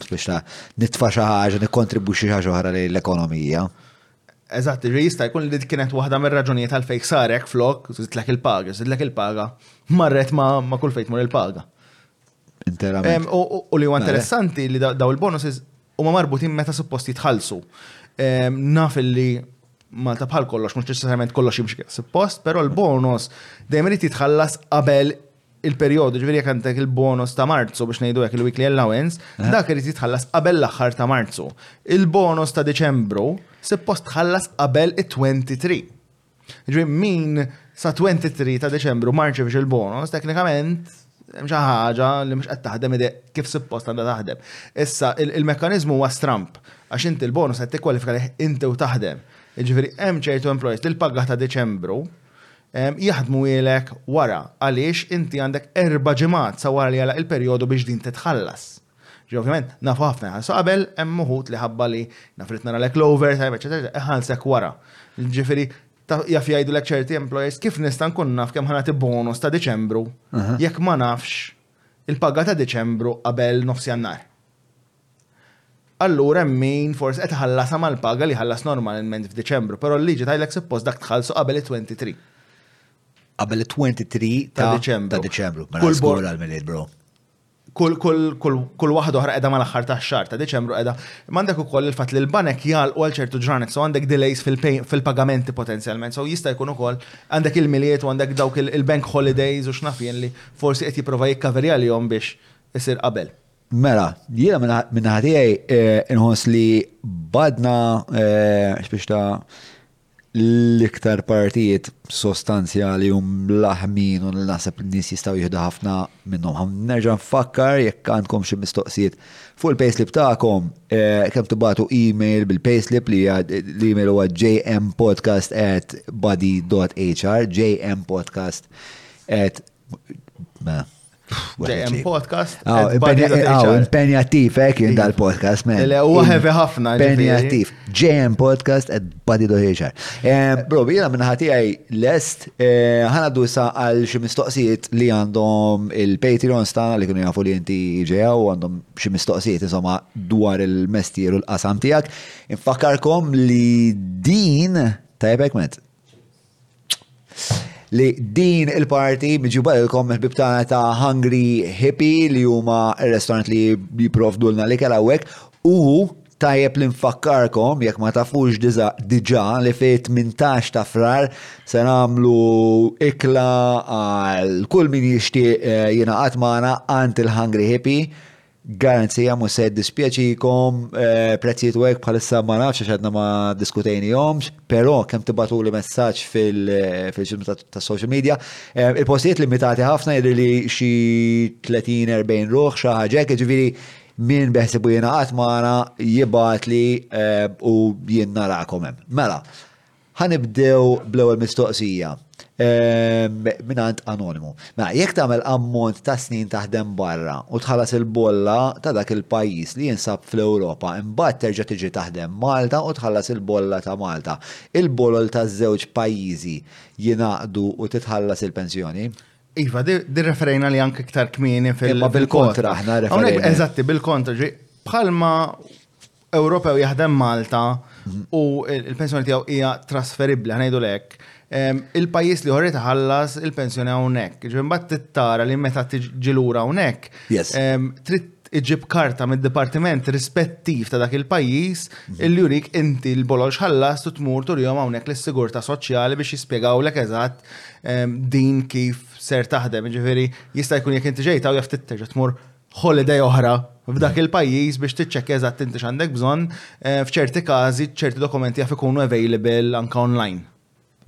biex ta' nitfa' xi ħaġa, nikkontribwixxi xi ħaġa oħra lejn l-ekonomija. Eżatt, jista' jkun li kienet waħda mir-raġunijiet għal fejk sarek flok, zidlek il-paga, zidlek il-paga, marret ma' kull fejt mur il-paga. Interament. U li huwa interessanti li daw il-bonuses huma marbutin meta suppost jitħallsu. Naf li Malta bħal kollox, mhux neċessarjament kollox jimxi suppost, però l-bonus dejjem irid jitħallas qabel il-perjodu, ġifieri jekk għandek il-bonus ta' Marzu biex ngħidu hekk il-weekly allowance, eh. dak irid jitħallas qabel l-aħħar ta' Marzu. Il-bonus ta' Deċembru suppost tħallas qabel it-23. Ġri min sa 23 ta' Deċembru marċi biex il-bonus, teknikament hemm xi ħaġa li mhux qed taħdem ide kif suppost għandha taħdem. Issa il-mekkaniżmu huwa stramp għax inti l-bonus qed tikkwalifika lih inti u taħdem. Jiġifieri hemm ċertu employees li l-paga ta' Deċembru jaħdmu ilek wara għaliex inti għandek erba' ġimgħat sa wara li għalaq il-perjodu biex din titħallas. Ġi ovvjament, nafu ħafna jħallsu qabel, hemm uħud li ħabba li naf irid naralek l-overtime, eċċetera, iħallsek wara. Jiġifieri, jaf jgħidulek ċerti employers kif nista' nkun naf kemm ħa nagħti bonus ta' Diċembru jekk ma nafx il-paga ta' Diċembru qabel nofsjannar. Allura hemm min forsi qed iħallasha mal-paga li jħallas normalment f'Diċembru, però l-liġi tgħidlek suppost dak tħallsu qabel it-23. Qabel it-23 ta' Diċembru. Ta' Diċembru. Mela żgur għal-milied, bro. kull waħda oħra qiegħda mal-aħħar tax-xahar ta' Diċembru qiegħda. Imma għandek ukoll il-fatt li l-banek jagħlqu għal ċertu ġranet, so għandek delays fil-pagamenti potenzjalment, so jista' jkun ukoll għandek il-Milied u għandek dawk il-bank holidays u x'naf jien li forsi qed jipprova jikkaverjalihom biex isir qabel. Mela, jiena min-naħa tiegħi inħoss li b'għadna x'biex ta' L-iktar partijiet sostanzjali u mlaħmin u li naħseb n-nies jistgħu jieħdu ħafna minnhom. Nerġa' nfakkar jekk għandkom xi mistoqsijiet fuq il-payslip tagħkom, eh, kemm tibatu email bil-payslip li l-email huwa jmpodcast@body.hr, jmpodcast@ Dejjem podcast. Impenjattiv, eh, kien dal-podcast, men. Le, u heavy ħafna. Impenjattiv. JM podcast at body do HR. Eh, bro, jena minna ħati għaj lest, eh, ħana du sa għal xie mistoqsijiet li għandhom il-Patreon stana li kunu jafu li jinti ġeja u għandhom xie mistoqsijiet insomma dwar il-mestier u l-qasam tijak. Infakarkom li din tajbek met li din il-parti miġuba l-kom mill-bib tagħna ta' Hungry Hippie li huma r-restaurant li jipprovdulna li kella hekk u tajjeb li nfakkarkom jekk ma tafux diġà li fi 18 ta' frar se nagħmlu ikla għal kull min jixtieq eh, jingħaqad magħna għand il-Hungry Hippie Garanzija mhux se jiddispjaċikom, prezzijiet u hekk bħalissa ma nafx għax għadna ma diskutejnihomx, però kemm tibagħtuli messaġġ fil-xibka tas-social media. Il-postijiet limitati ħafna jidher li xi 30-40 ruħ xi ħaġa hekk, jiġifieri min beħsiebu jingħaqad magħna jibgħatli u jien narakom hemm. Mela, Ħa nibdew bl-ewwel mistoqsija ehm, mingħand anonimu. Mela, jekk tagħmel ammont ta' snin taħdem barra u tħallas il-bolla ta' dak il-pajjiż li jinsab fl-Ewropa, imbagħad terġa' tiġi taħdem Malta u tħallas il-bolla ta' Malta. Il-bolol taż-żewġ pajjiżi jingħaqdu u titħallas il-pensjoni? Iva, dirreferejna li anke iktar kmieni fil- Ma bil-kontra aħna referejna. Eżatti, bil-kontra, bħalma Ewropew jaħdem Malta u l-pensjoni tiegħu hija trasferibbli, ħnejdu lek. Il-pajjiż li ħorri taħallas il-pensjoni hawnhekk. Ġifieri mbagħad tittara li meta tiġi lura hawnhekk. Trid iġib karta mid-dipartiment rispettiv ta' dak il-pajjiż illi jurik inti l-bolol xħallas u tmur turjom hawnhekk lis-sigurtà soċjali biex jispjegawlek eżatt din kif ser taħdem. Ġifieri jista' jkun jekk inti ġejta u jaf titterġa' tmur holiday oħra f'dak il-pajjiż biex tiċċekkja eżatt inti x'għandek bżonn, eh, f'ċerti każi ċerti dokumenti jaf ikunu available anka online.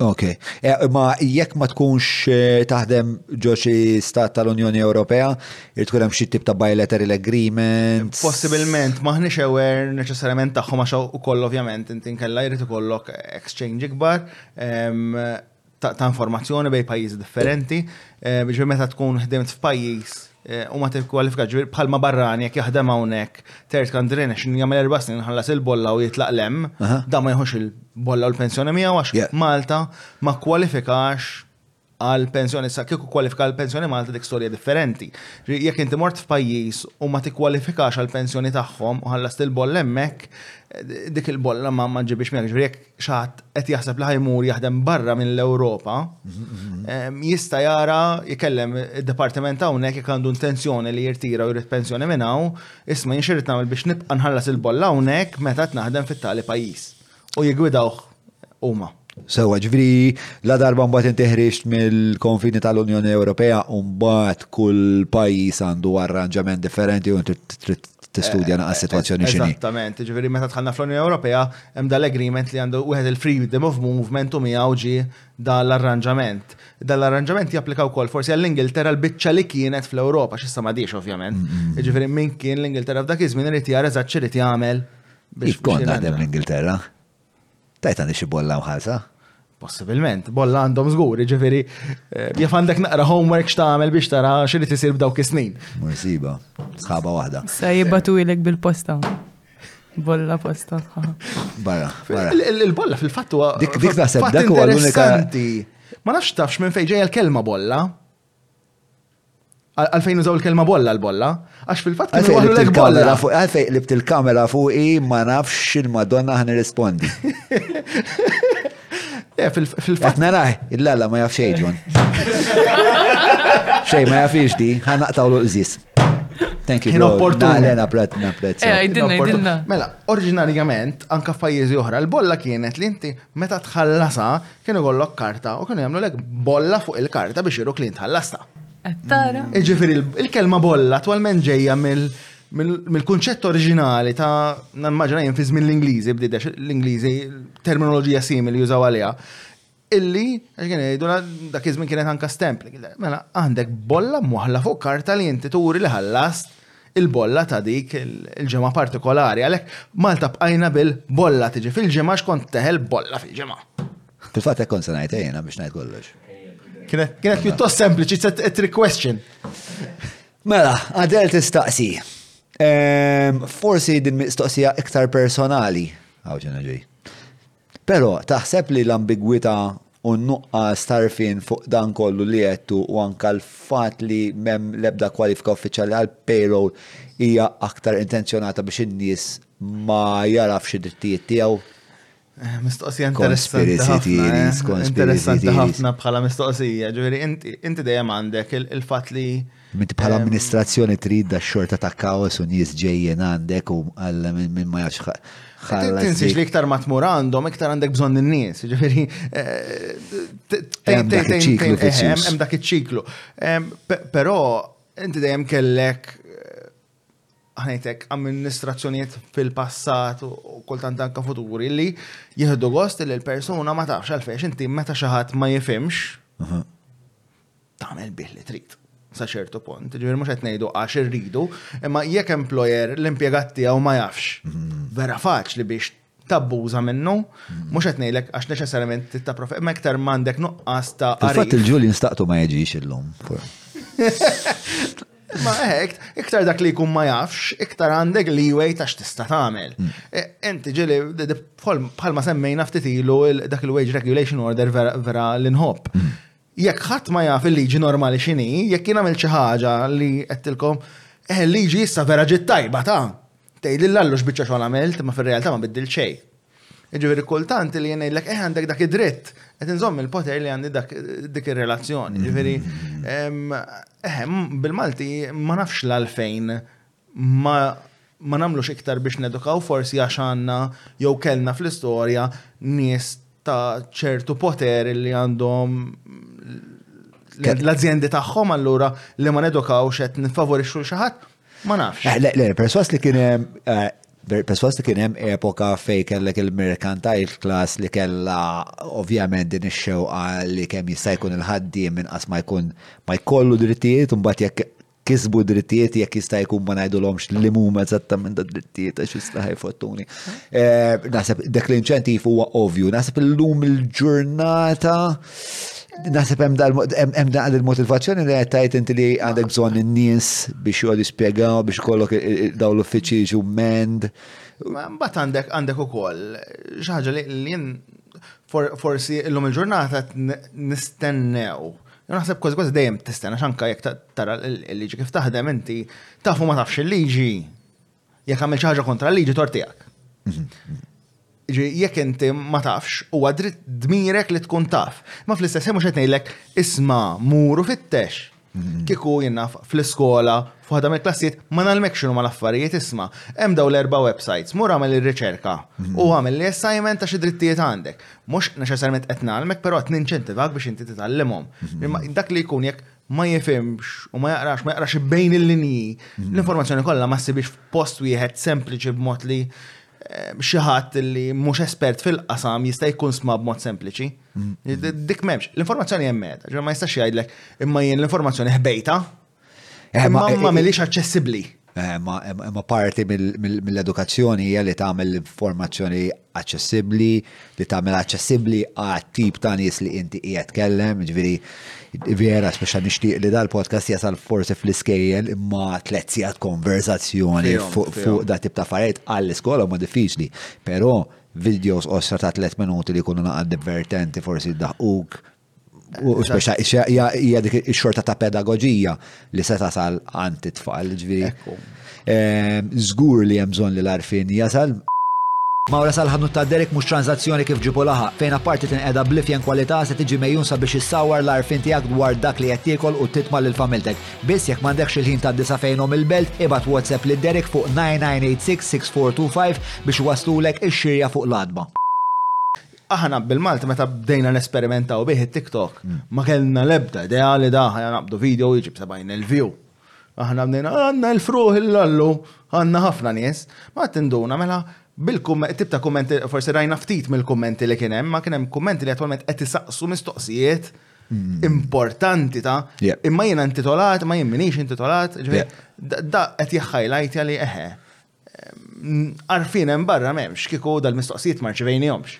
Ok. Eh, ma jekk ma tkunx eh, taħdem ġo xi stat tal-Unjoni Ewropea, irid tkun hemm xi tip ta' bilateral agreement. Possibilment maħniex aware neċessarjament tagħhom għax ukoll ovvjament inti nkella jrid ikollok exchange ikbar. Ehm, ta' informazzjoni bej pajjiżi differenti, eh, biex meta tkun ħdimt f'pajjiż eh, u ma tikkwalifika ġbir bħalma barrani jekk jaħdem hawnhekk third country nation jagħmel erba' snin ħallas il-bolla u jitlaq lem, da ma jħux il-bolla u l-pensjoni miegħu għax Malta ma kwalifikax għal pensjoni sa kieku kwalifika għal pensjoni Malta dik storja differenti. Jekk inti mort f'pajjiż u ma tikkwalifikax għal pensjoni tagħhom u ħallas il-bolla hemmhekk, eh, dik il-bolla ma ma ġibiex miegħek. Jekk xaħat qed jaħseb li ħajmur jaħdem barra minn l-Ewropa, jista jara jkellem id-departiment hawnhekk jekk għandu intenzjoni li jirtira u jrid pensjoni minn hawn, isma' jinxirid nagħmel biex nibqa' nħallas il-bolla hawnhekk meta qed naħdem fit-tali pajjiż. U jigwidawh huma. Sewa ġviri, la darba mbagħad inti ħriġt mill-konfini tal-Unjoni Ewropea u mbagħad kull pajjiż għandu arranġament differenti u trid tistudja naqas eh, eh, sitwazzjoni x'inhi. Eżattament, ġifieri meta tħallna fl-Unjoni Ewropea Hemm dal-agreement li għandu wieħed il-freedom of movement u miegħu ġie dal-arranġament. Dal-arranġament japplika wkoll forsi għall-Ingilterra l-biċċa li kienet fl-Ewropa, x'issa m'għadix ovvjament. Jiġifieri min kien l-Ingilterra f'dak iż-żmien irid jara eżatt x'irid jagħmel biex. Kont naħdem l-Ingilterra. Tajtani xi bolla mħalsa. Possibilment, bolla għandhom żgur, ġifiri, eh, jaf għandek naqra homework x'tagħmel biex tara x'iri tisir b'dawk is-snin. Morsiba, sħaba waħda. Sa jibbatu ilek bil-posta. Bolla posta. Barra, barra. Il-bolla fil-fatt huwa. Dik dik naħseb dak huwa l-unika. Ma nafx tafx minn fejn ġejja l-kelma bolla. Għalfejn użaw il-kelma bolla l-bolla? Għax fil-fatt kienu għallu l bolla. Għalfejn libt il-kamera fuqi ma nafx xil-madonna ħan rispondi. Eh, fil-fatt. Naraħ, il-lalla ma jaf xej ġon. Xej ma jafix di, ħan naqtaw l-qżis. Thank you. Inopportuna. Lena pret, na pret. Mela, oriġinarjament, anka f'pajjiżi oħra, l-bolla kienet li inti meta tħallasa Kien ikollok karta u kienu jagħmlu lek bolla fuq il-karta biex iru klient ħallasta. Tara. Iġifieri il-kelma bolla twalment ġejja mill-kunċett oriġinali ta' nammaġina jien fi żmien l-Ingliżi bdidex l-Ingliżi terminoloġija simili jużaw għaliha. Illi għax kien jgħidu dak iż-żmien kienet anka stempli. Mela għandek bolla mwaħla fuq karta li inti turi li ħallast il-bolla ta' dik il-ġimgħa partikolari. Għalhekk Malta bqajna bil-bolla tiġi fil-ġimgħa x'kont teħel bolla fil-ġimgħa. Fil-fatt hekk kont se ngħid ejjena biex ngħid kollox. Kienet kienet pjuttost sempliċi, it's a trick question. Mela, Adel tistaqsi. Ehm, Forsi din mistoqsija iktar personali. Għaw ġena ġej. Però, taħseb li l-ambigwità u n-nuqqas ta' għarfien fuq dan kollu li għedtu u anke l-fatt li m'hemm l-ebda kwalifika uffiċjali għall-payroll hija aktar intenzjonata biex in-nies ma jagħrafx id-drittijiet tiegħu? Mistoqsija interessanti ħafna. Interessanti ħafna bħala mistoqsija. Ġifieri inti dejjem għandek il-fatt li. Inti bħala amministrazzjoni trid da xorta ta' kaos u nies ġejjin għandek u għalla minn ma jafx ħalla. Tinsiex li iktar ma tmur għandhom, iktar għandek bżonn in-nies, ġifieri. Hemm dak iċ-ċiklu. Hemm dak iċ-ċiklu. Però inti dejjem kellek ħanejtek amministrazzjonijiet fil-passat u kultant anka futuri li jieħdu gost li l-persuna ma tafx għalfejn inti meta xi ħadd ma jifimx tagħmel bih li trid sa ċertu punt. Ġifieri mhux qed ngħidu għax irridu, imma jekk employer l-impjegat tiegħu ma jafx. Mhm. Vera faċli biex tabbuża minnu, mhm. mhux qed ngħidlek għax neċessarjament titta profi, imma iktar m'għandek nuqqas ta' Fatt il-Ġulin staqtu ma jiġix illum. Ma hekk, iktar dak li jkun ma jafx, iktar għandek li jwej ta' x'tista' tagħmel. Mm. E, inti ġili bħalma semmejna ftit ilu dak il-wage regulation order vera l-inħobb. Mm. Jekk ħadd ma jaf il-liġi normali x'inhi, jekk jien għamilt xi ħaġa li għedtilkom, eh il-liġi issa vera ġiet tajba ta! Tgħid lil Allu x'biċċa xogħol għamilt imma fir-realtà ma biddilt xejn. Jiġifieri kultant li jien ngħidlek eh għandek dak id-dritt, qed inżomm il-poter li għandi dik ir-relazzjoni. Jiġifieri eh bil-Malti ma nafx l-għalfejn ma ma nagħmlux iktar biex nedukaw forsi għax għandna jew kellna fl-istorja nies ta' ċertu poter li għandhom l-azjendi tagħhom allura li ma nedukawx qed nifavorixxu xi ħadd ma nafx. Eh, le, le, perswas li kien hemm eh, perswas li kien hemm epoka fej kellek il-merkantajl klas li kellha ovvjament din ix-xewqa li kemm jista' jkun il-ħaddiem inqas ma jkun ma jkollu drittijiet u mbagħad jekk kisbu drittijiet jekk jista' jkun ma ngħidulhomx li huma eżattament da drittijiet għax jista' ħajfottuni. Eh, naħseb dak l-inċentiv huwa ovvju, naħseb illum il-ġurnata naħseb hemm dan il-motivazzjoni li qed tgħid inti li għandek bżonn in-nies biex jgħod jispjegaw biex kollok daw l-uffiċċji jiġu mend. Mbagħad għandek għandek ukoll xi ħaġa li jien forsi illum il-ġurnata nistennew Naħseb kważi kważi dejjem tistenna x'anka jekk tara l-liġi kif taħdem inti tafu ma tafx il-liġi jekk għamil ħaġa kontra l-liġi tortijak. Jekk inti ma tafx u għadrit dmirek li tkun taf. Ma fl-istess mhux qed ngħidlek isma' muru fittex. Kiku jenna fl-iskola fuħda mill klassiet ma nalmek xinu ma l-affarijiet isma. Hemm daw l-erba websites, mur għamel ir-riċerka u għamel l-assignment ta' xi drittijiet għandek. Mhux neċessarjament qed nagħlmek, però qed ninċentivak biex inti titgħallimhom. Dak li jkun jekk ma jifimx u ma jaqrax, ma jaqrax bejn il-linji, mhm. l-informazzjoni kollha ma ssibix f'post wieħed sempliċi b'mod li eh, xi ħadd li mhux espert fil-qasam jista' jkun sma b'mod sempliċi. Mhm. Dik m'hemmx. L-informazzjoni hemm meta, ma jistax jgħidlek imma jien l-informazzjoni ħbejta Eh, ma eh, milix aċċessibbli. Eh, ma parti mill-edukazzjoni hija li tagħmel l-informazzjoni aċċessibbli, li tagħmel aċċessibbli għat tip ta' nies li inti qiegħed kellem, ġifieri vera speċa nixtieq li dal-podcast jasal forsi fl-iskejjel imma tliet sigħat konverzazzjoni fuq da tip ta' affarijiet għall-iskola ma diffiċli, però videos osra ta' tliet minuti li jkunu naqgħad divertenti forsi daħquk U speċa hija dik ix-xorta ta' pedagogija li se tasal għand it-tfal, ġifieri. Żgur ehm, li hemm bżonn li l-arfin jasal. Mawra sal-ħanut ta' Derek mhux tranzazzjoni kif ġipu laħaq, fejn apparti tinqeda blifjen kwalità se tiġi mejjun sabiex issawar l-arfin tiegħek dwar dak li qed tiekol u titma' lil familtek. Biss jekk m'għandekx il-ħin ta' disa fejnhom il-belt, ibad WhatsApp lil Derek fuq 9986 6425 biex waslulek ix-xirja fuq l-adba. Aħna bil-Malti meta bdejna nesperimentaw bih it-TikTok, mm. ma kellna lebda idea li da ħajja naqbdu video jġib 70 view. Aħna bdejna għandna l-fruħ il-lallu, għandna ħafna nies, ma tinduna mela bil-tip ta' kummenti, forsi rajna ftit mill-kummenti li kien hemm, ma kien hemm kummenti li attwalment qed isaqsu mistoqsijiet mm. importanti ta' imma jiena intitolat, ma jien minix intitolat, da qed jħajlajt li eħe. Għarfien hemm barra m'hemmx, kieku dal-mistoqsijiet ma rċivejnihomx.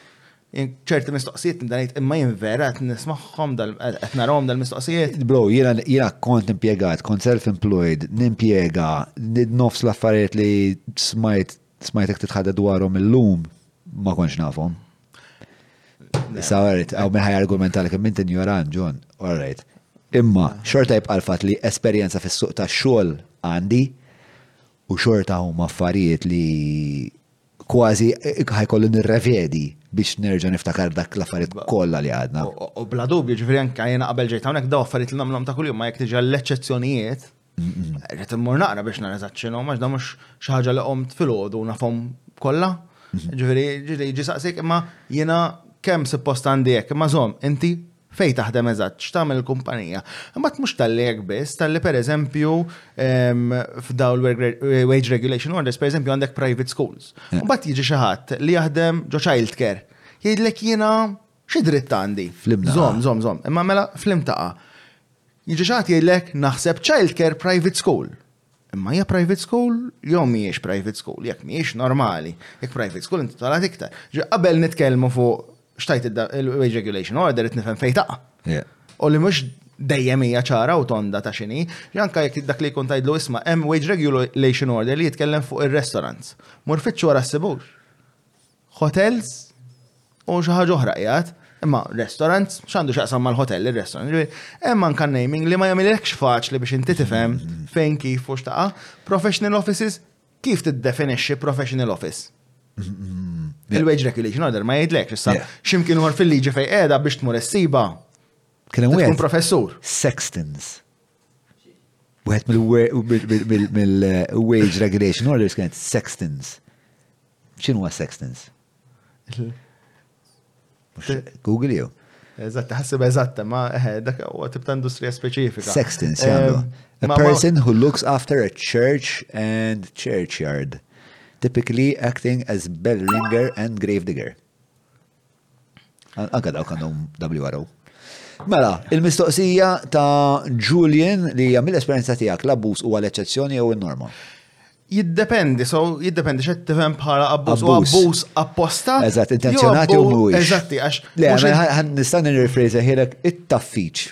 ċerti mistoqsijiet ndanejt imma jien vera qed nismagħhom qed narahom dal-mistoqsijiet. Bro, jiena kont impjegat, kont self-employed, nimpjega, nofs l-affarijiet li smajt smajtek titħadda dwarhom illum ma kontx nafhom. Issa għarit, għaw minn ħaj argumenta li kemm inti njoran, John, all right. Imma, xorta jibqa' l-fatt li esperjenza fis-suq tax-xogħol għandi, u xorta huma affarijiet li kważi ħa jkolli nirrevedi biex nerġa' niftakar dak l-affarijiet kollha li għadna. U bla dubju, ġifieri anke jiena qabel ġejt hawnhekk dawn affarijiet li nagħmluhom ta' kuljum, ma jekk tiġi għall-eċċezzjonijiet, rrid immur naqra biex nara eżatt x'inhom għax dan mhux xi ħaġa li qomt filgħodu u nafhom kollha. Ġifieri jiġi saqsik imma jiena kemm suppost għandi hekk, imma żomm inti Fejn taħdem eżatt, x'tagħmel il-kumpanija. Imbagħad mhux talli hekk biss, talli pereżempju f'daw il-wage regulation orders, pereżempju għandek private schools. Imbagħad jiġi xi ħadd li jaħdem ġo childcare. Jgħidlek jiena xi dritt għandi. Żomm, żomm, żomm. Imma mela fl-imtaqa. Jiġi xi ħadd jgħidlek naħseb childcare private school. Imma hija private school jew mhijiex private school, jekk mhijiex normali, jekk private school inti tolat iktar. Ġi qabel nitkellmu fuq xtajt il-wage regulation order qed nifhem fejn taqa'. U li mhux dejjem hija ċara u tonda ta' xini, janka jekk dak li jkun tajdlu isma' hemm wage regulation order li jitkellem fuq ir-restaurants. Mur fitxu wara ssibux. hotels u xi ħaġa oħra qiegħed, imma restaurants, x'għandu x'jaqsam mal-hotel ir-restaurant. Ġifieri, Hemm anke naming li ma jagħmilekx faċli biex inti tifhem fejn kif u x'taqa'. Professional offices, kif tiddefinixxi professional office? Il-wage regulation order ma jgħidlekx issa Yeah. x'imkien uħor fil-liġi fejn qiegħda biex tmur issiba. Kien hemm Tkun wieħed professur. sextons. Wieħed mill-wage regulation orders kienet sextons. X'inhu huwa sextens? Google jew? Eżatt, ħassib eżatt, ma eh, dak huwa tip ta' industrija speċifika. Sextons eh, jagħmlu. A person who looks after a church and churchyard, typically acting as bell ringer and grave digger. Anka dawk għandhom WRO. Mela, il-mistoqsija ta' Julian li hija mill-esperjenza tiegħek l-abbuż huwa l-eċċezzjoni jew in-norma? Jiddependi, so jiddependi xed tifhem bħala abbuż u abbuż apposta. Eżatt, intenzjonati u mhuwiex. Eżatti, għax. Le, nista' nirrifrejza ħilek it-taffiċ.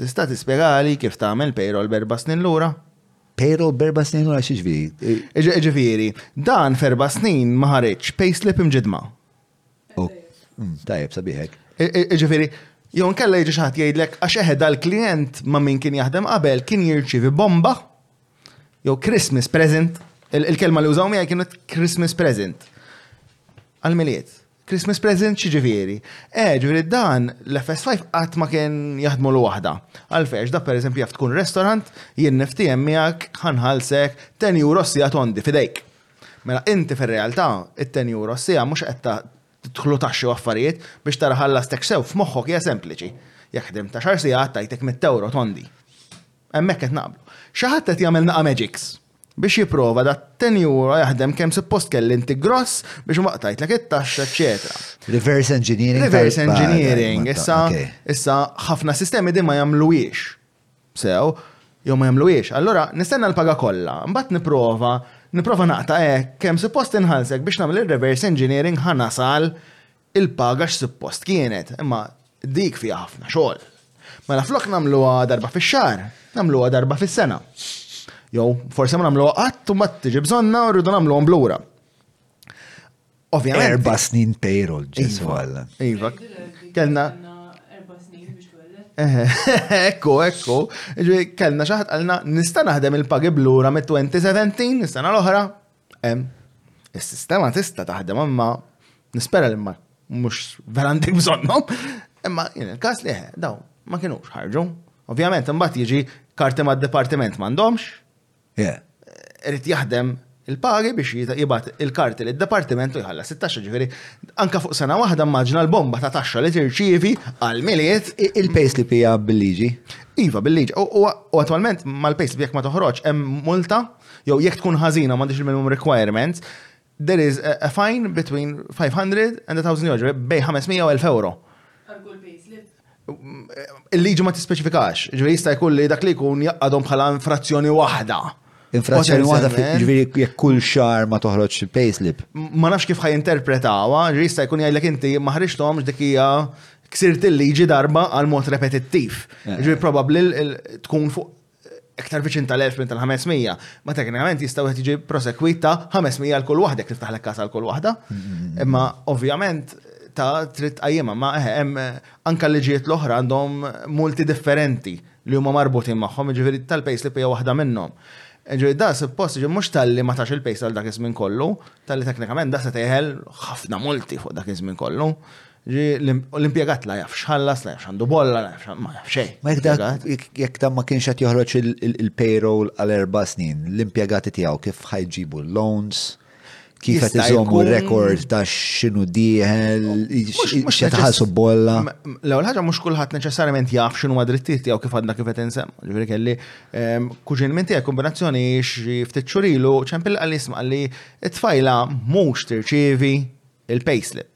Tista' tispjega għali kif tagħmel payroll b'erba' snin lura? Payroll b'erba' snin lura xi ġifieri? Ġifieri, dan f'erba' snin ma ħareġx payslip imġiddma. Oh, mm, tajjeb sabiħek. Ġifieri, jew nkella jiġi xi ħadd jgħidlek għax eħed għall-klijent ma' min kien jaħdem qabel kien jirċievi bomba jew Christmas present. Il-kelma li użaw miegħi kienet Christmas present. Għal-miliet. Christmas present xiġifieri? Eh, ġifieri dan l-FS5 qatt ma kien jaħdmu l waħda. Għalfejx, da per eżempju jaf tkun restaurant, jien niftijem miegħek, ħanħalsek, 10 euro sija tondi fidejk. Mela inti fir-realtà, it-10 euro sija mhux qed tidħlu taxxi u affarijiet biex tara ħallastek sew f'moħħok hija sempliċi. Jekk ħdimt għaxar sigħat tajtek 100 euro tondi. Hemmhekk qed naqblu. Xi ħadd qed jagħmel naqa' magics biex jipprova da t-ten euro jaħdem kemm suppost kelli inti gross biex ma qtajtlek it-taxxa, eċċetera. Reverse engineering. Reverse engineering. Issa, issa ħafna sistemi din ma jagħmluhiex. Sew, jew ma jagħmluhiex. Allura nistenna l-paga kollha, mbagħad nipprova niprofa naqta hekk kemm suppost inħallsek biex nagħmel ir-reverse engineering ħanasal Il-paga x'suppost kienet, imma dik fiha ħafna xogħol. Mela flok nagħmluha darba fix-xahar, nagħmluha darba fis-sena. Jew forsi ma nagħmluha qatt u mbagħad tiġi bżonnha u rridu nagħmluhom blura. Ovvjament. Erba' snin payroll ġesu iva, għalla. Iva, kellna. Ekku, ekku. Kellna xaħat għalna nista naħdem il-pagi blura mit-2017, nistana l-oħra, Is-sistema tista' taħdem imma nispera li ma mhux vera għandek bżonnhom, imma jien il-każ li daw ma kinux ħarġu. Ovvjament imbagħad jiġi karti mad-dipartiment m'għandhomx. Irid jaħdem il-pagi biex jibgħat il-karti lid dipartiment u jħallas it-taxxa ġifieri. Anke fuq sena waħda mmaġna l-bomba ta' taxxa li tirċievi għal milied. Il-payslip hija bil-liġi? Iva, bil-liġi. U attwalment mal-payslip jekk ma toħroġ hemm multa jew jekk tkun ħażina m'għandix il-minimum requirements, there is a, a fine between 500 and 1000 euro, bej 500 u 1000 euro. Il-liġi ma tispeċifikax, ġviri jista' jkun li dak li jkun jaqadhom bħala infrazzjoni waħda. Infrazzjoni waħda ġviri jekk kull xar ma toħroġ il-payslip. Ma nafx kif ħaj interpretawa, ġviri jista' jkun jgħidlek inti ma ħriġtomx dik hija ksirt il-liġi darba għal mod repetittiv. Eh. Ġviri probabbli tkun fuq iktar viċin tal-1000 minn tal-500, ma teknikament jistgħu qed jiġi prosekwit ta' 500 għal kull waħda kif taħlek każ għal kull waħda. Imma ovvjament ta' trid qajjimha ma eh, hemm eh, anke l-liġijiet l-oħra għandhom multi differenti li huma marbutin magħhom, jiġifieri tal-pejs li pija waħda minnhom. Eh, ġifieri da suppost ġi mhux tal-li ma tax il-pejs għal dak iż-żmien kollu, tal-li teknikament da se teħel ħafna multi fuq dak iż-żmien kollu. L-impjegat la jaf xħallas, la jaf xandu bolla, la jaf ma jaf xejn. Ma jek dan ma kienx qed joħroġ il-payroll għal erba' snin, l-impjegati tiegħu kif ħajġibu l-loans, kif qed iżommu rekord ta' x'inhu dieħel, x'qed ħalsu bolla. L-ewwel ħaġa mhux kulħadd neċessarjament jaf x'inhu ma drittijiet tiegħu kif għadna kif qed insem. Ġifieri kelli ehm, kuġin minn tiegħek kombinazzjoni xi ftit xurilu ċempil għal jisma' li t-tfajla mhux tirċievi il-payslip.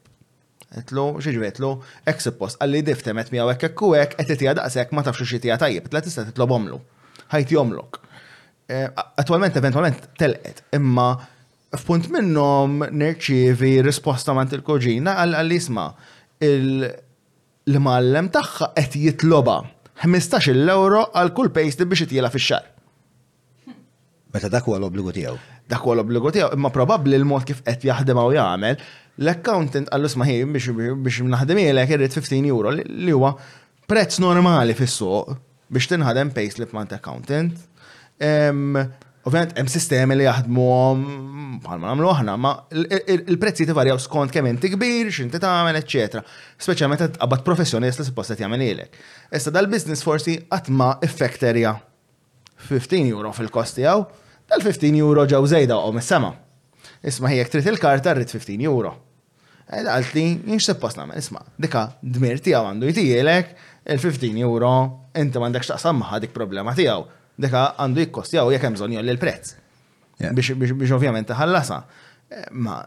Għetlu, xieġu għetlu, ek suppost, għalli diftem għet miegħu ek ekku ek, għet tija daqsek ma tafxu xie tija tajib, tla tista titlob omlu. Ħajti omlok. Eh, Attualment, eventualment, telqet, imma f'punt minnom nirċivi risposta mant il-koġina għal għal jisma il- l-imgħallem tagħha qed jitlobha ħmistax-il ewro għal kull paislip biex itjielha fix-xahar. Meta dak huwa l-obbligu tiegħu. Dak huwa l-obbligu tiegħu, imma probabbli l-mod kif qed jaħdem u jagħmel, l-accountant qallu sma' ħin biex naħdimielek irrid 15 euro li huwa prezz normali fis-suq. biex tinħadem payslip ma' accountant. Ovvijament, hemm sistemi li jaħdmuhom bħalma nagħmlu aħna, ma il-prezzi tivarjaw skont kemm inti kbir, x'inti tagħmel, eċċetera. Speċjalment meta tqabbad professjonist li suppost qed jagħmel ilek. Issa dal-business forsi qatt ma ffekterja 15 euro fil-kost tiegħu, dal-15 euro ġew żejda u mis-sema. Isma' ħi jekk trid il-karta rrid 15 euro. Ed qalt li, jien x'suppost nagħmel, isma', dika d-dmir tiegħu għandu jtihielek, il-15 euro inti m'għandekx x'taqsam magħha dik problema tiegħu. Dika għandu jikkostja hu jekk hemm bżonn jgħolli l-prezz. Biex ovvjament iħallasha. Ma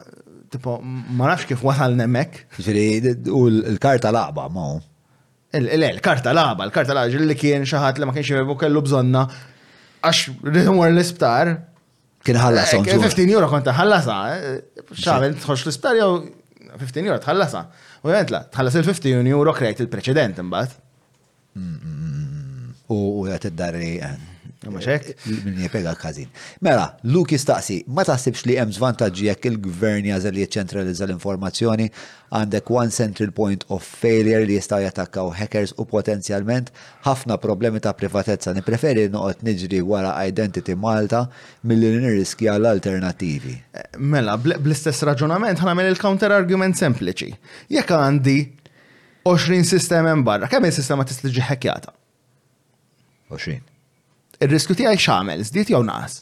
tipo ma nafx kif wasalna hemmhekk. Ġifieri u l-karta laqba ma hu. Le, l-karta laqba, l-karta laqba li kien xi ħadd li ma kienx jievu kellu bżonna għax rridu mor l-isptar Kien ħallas għom. 15 euro kont ħallasa, xaħmen tħoċ l-isptar jew 15 euro tħallasa. U jgħent la, tħallas il-15 euro krejt il-preċedent imbat. U jgħat id-darri. Maċek? Min jipega l-kazin. Mela, Luke jistaqsi, ma taħsibx li hemm zvantaġġi jekk il-gvern jażel li jiċċentralizza l-informazzjoni għandek one central point of failure li jistgħu jattakkaw hackers u potenzjalment Ħafna problemi ta' privatezza, nippreferi noqgħod niġri wara Identity Malta milli li nirriskja l-alternattivi. Mela, bl-istess raġunament ħa nagħmel il-counter argument sempliċi. Jekk għandi 20 sistema hemm barra, kemm il-sistema tista' tiġi ħekjata? 20. Ir-riskju tiegħi x'għamel, żdied jew naqas?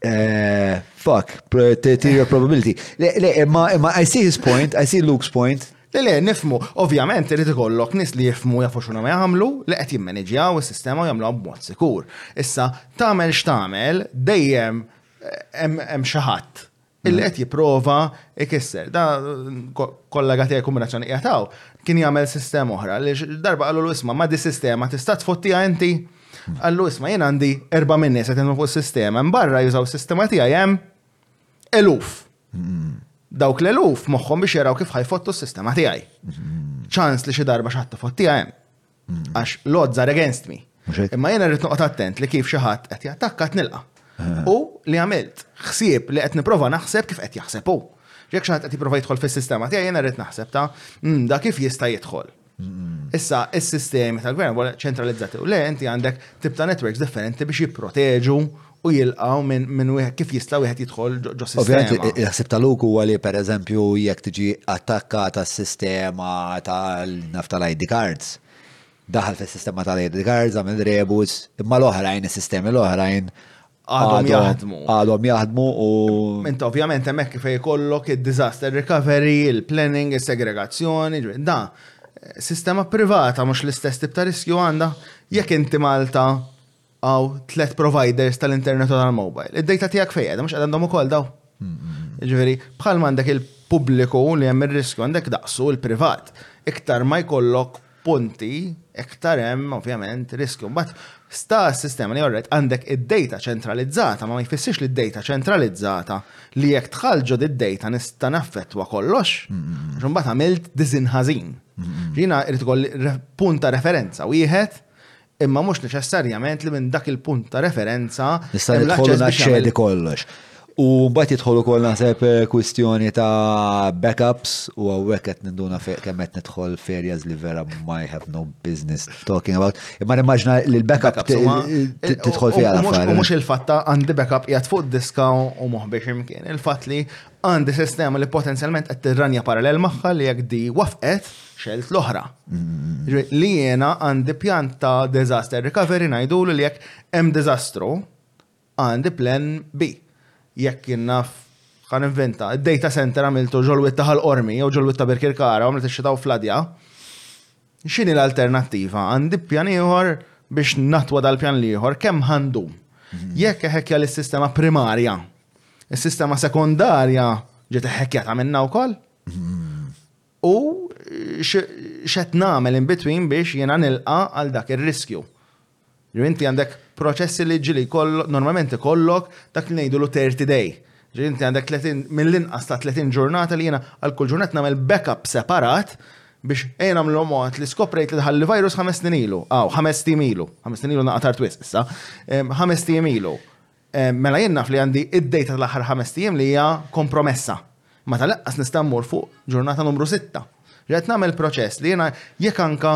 Eh, fuck, theory of probability. Le, le, imma, imma I see his point, I see Luke's point. Le, le, nifmu, ovvjament irid ikollok nis li jifmu jafu xuna ma jagħmlu li qed jimmaneġjaw is-sistema u jagħmluha b'mod sikur. Issa, tagħmel x'tagħmel dejjem eh, hemm xi ħadd Illi qed jipprova ikisser. Da kollha għatija kombinazzjoni jgħataw. Kien jagħmel sistema oħra li darba qalu l-isma ma di sistema tista' tfottija inti. Għallu isma jien għandi erba' minni se fuq sistema, mbarra jużaw sistema tiegħi hemm eluf. Dawk l-eluf moħħhom biex jaraw kif ħajfottu s-sistema tiegħi. ċans li xi darba xatt fottija hemm. Għax l-odds are against me. Imma jena rrit noqgħod attent li kif xi ħadd qed jattakka tnilqa. Eh. U li għamilt ħsieb li qed nipprova naħseb kif qed jaħseb hu. Jekk xi ħadd qed jipprova jidħol fis-sistema tiegħi jena rrit naħseb ta' hmm, da kif jista' jidħol. Issa, is-sistemi tal-gvern wara ċentralizzati u le, inti għandek tibta networks differenti biex jipproteġu u jilqgħu minn min wieħed kif jista' wieħed jidħol ġo sistema. Ovvjament il-ħsieb ta' Luke huwa li pereżempju jekk tiġi attakkata s-sistema tal-naf tal-ID cards, daħal fis-sistema tal-ID cards għamel rebus, imma l-oħrajn is-sistemi l-oħrajn għadhom jaħdmu. Għadhom jaħdmu u. Int ovvjament hemmhekk kif jkollok id-disaster recovery, il-planning, is-segregazzjoni, da sistema privata mhux l-istess tip ta' riskju għandha jekk inti Malta Għaw tlet providers tal-internet u tal-mobile. Id-dejta tijak fej għedha, mux għedhom u kol daw. Ġveri, bħal mandek il-publiku li jem il-riskju għandek daqsu il-privat. Iktar ma jkollok punti, iktar jem, ovvjament, riskju. Bat, sta s-sistema li jorret għandek id-dejta ċentralizzata, ma jfissix li d-dejta ċentralizzata li jek tħalġu d-dejta nista naffetwa kollox, ġumbat għamilt dizinħazin. Ġina irrit punta referenza, wieħed Imma mhux neċessarjament li minn dak il-punt ta' referenza. Nista' nidħol naċċedi kollox. U mbagħad jidħol ukoll naħseb eh, kwistjoni ta' backups u hawnhekk qed ninduna kemm qed nidħol ferjas li vera ma have no business talking about. Imma nimmaġna li l-backup tidħol fiha l-affarijiet. Mhux il-fatt ta' għandi backup qiegħed fuq diska u moħbiex imkien. Il-fatt li għandi sistema li potenzjalment qed tirranja parallel magħha li jekk di wafqet xelt l-oħra. Li jiena għandi pjan ta' disaster recovery ngħidu li jekk hemm diżastru għandi plan B. Jekk jiena ħan inventa, data center għamiltu ġolwit ta' ħal-qormi jew ġolwit ta' Birkirkara għamlet ix-xitaw fladja. X'inhi l-alternattiva? Għandi pjan ieħor biex nattwa dal-pjan l-ieħor, kemm ħa ndum? Jekk eħekkja lis-sistema primarja, is-sistema sekondarja ġiet eħekkjata minnha wkoll? U x'qed nagħmel in between biex jiena nilqa' għal dak ir-riskju? Jew inti għandek proċessi li ġili jkollok, normalment ikollok dak li ngħidu lu 30 day. Ġili inti għandek 30, mill-inqas ta' 30 ġurnata li jiena għal kull ġurnat nagħmel backup separat biex ejja nagħmlu mod li skoprejt li dħalli virus ħames snin ilu, aw ħames tim ilu, ħames snin ilu naqatar twis issa, ħames tim ilu. mela jien naf li għandi id-dejta tal-aħħar ħamest ijiem li hija kompromessa. Ma tal-inqas nista' mmur fuq ġurnata numru sitta. Qed nagħmel proċess li jiena jekk anka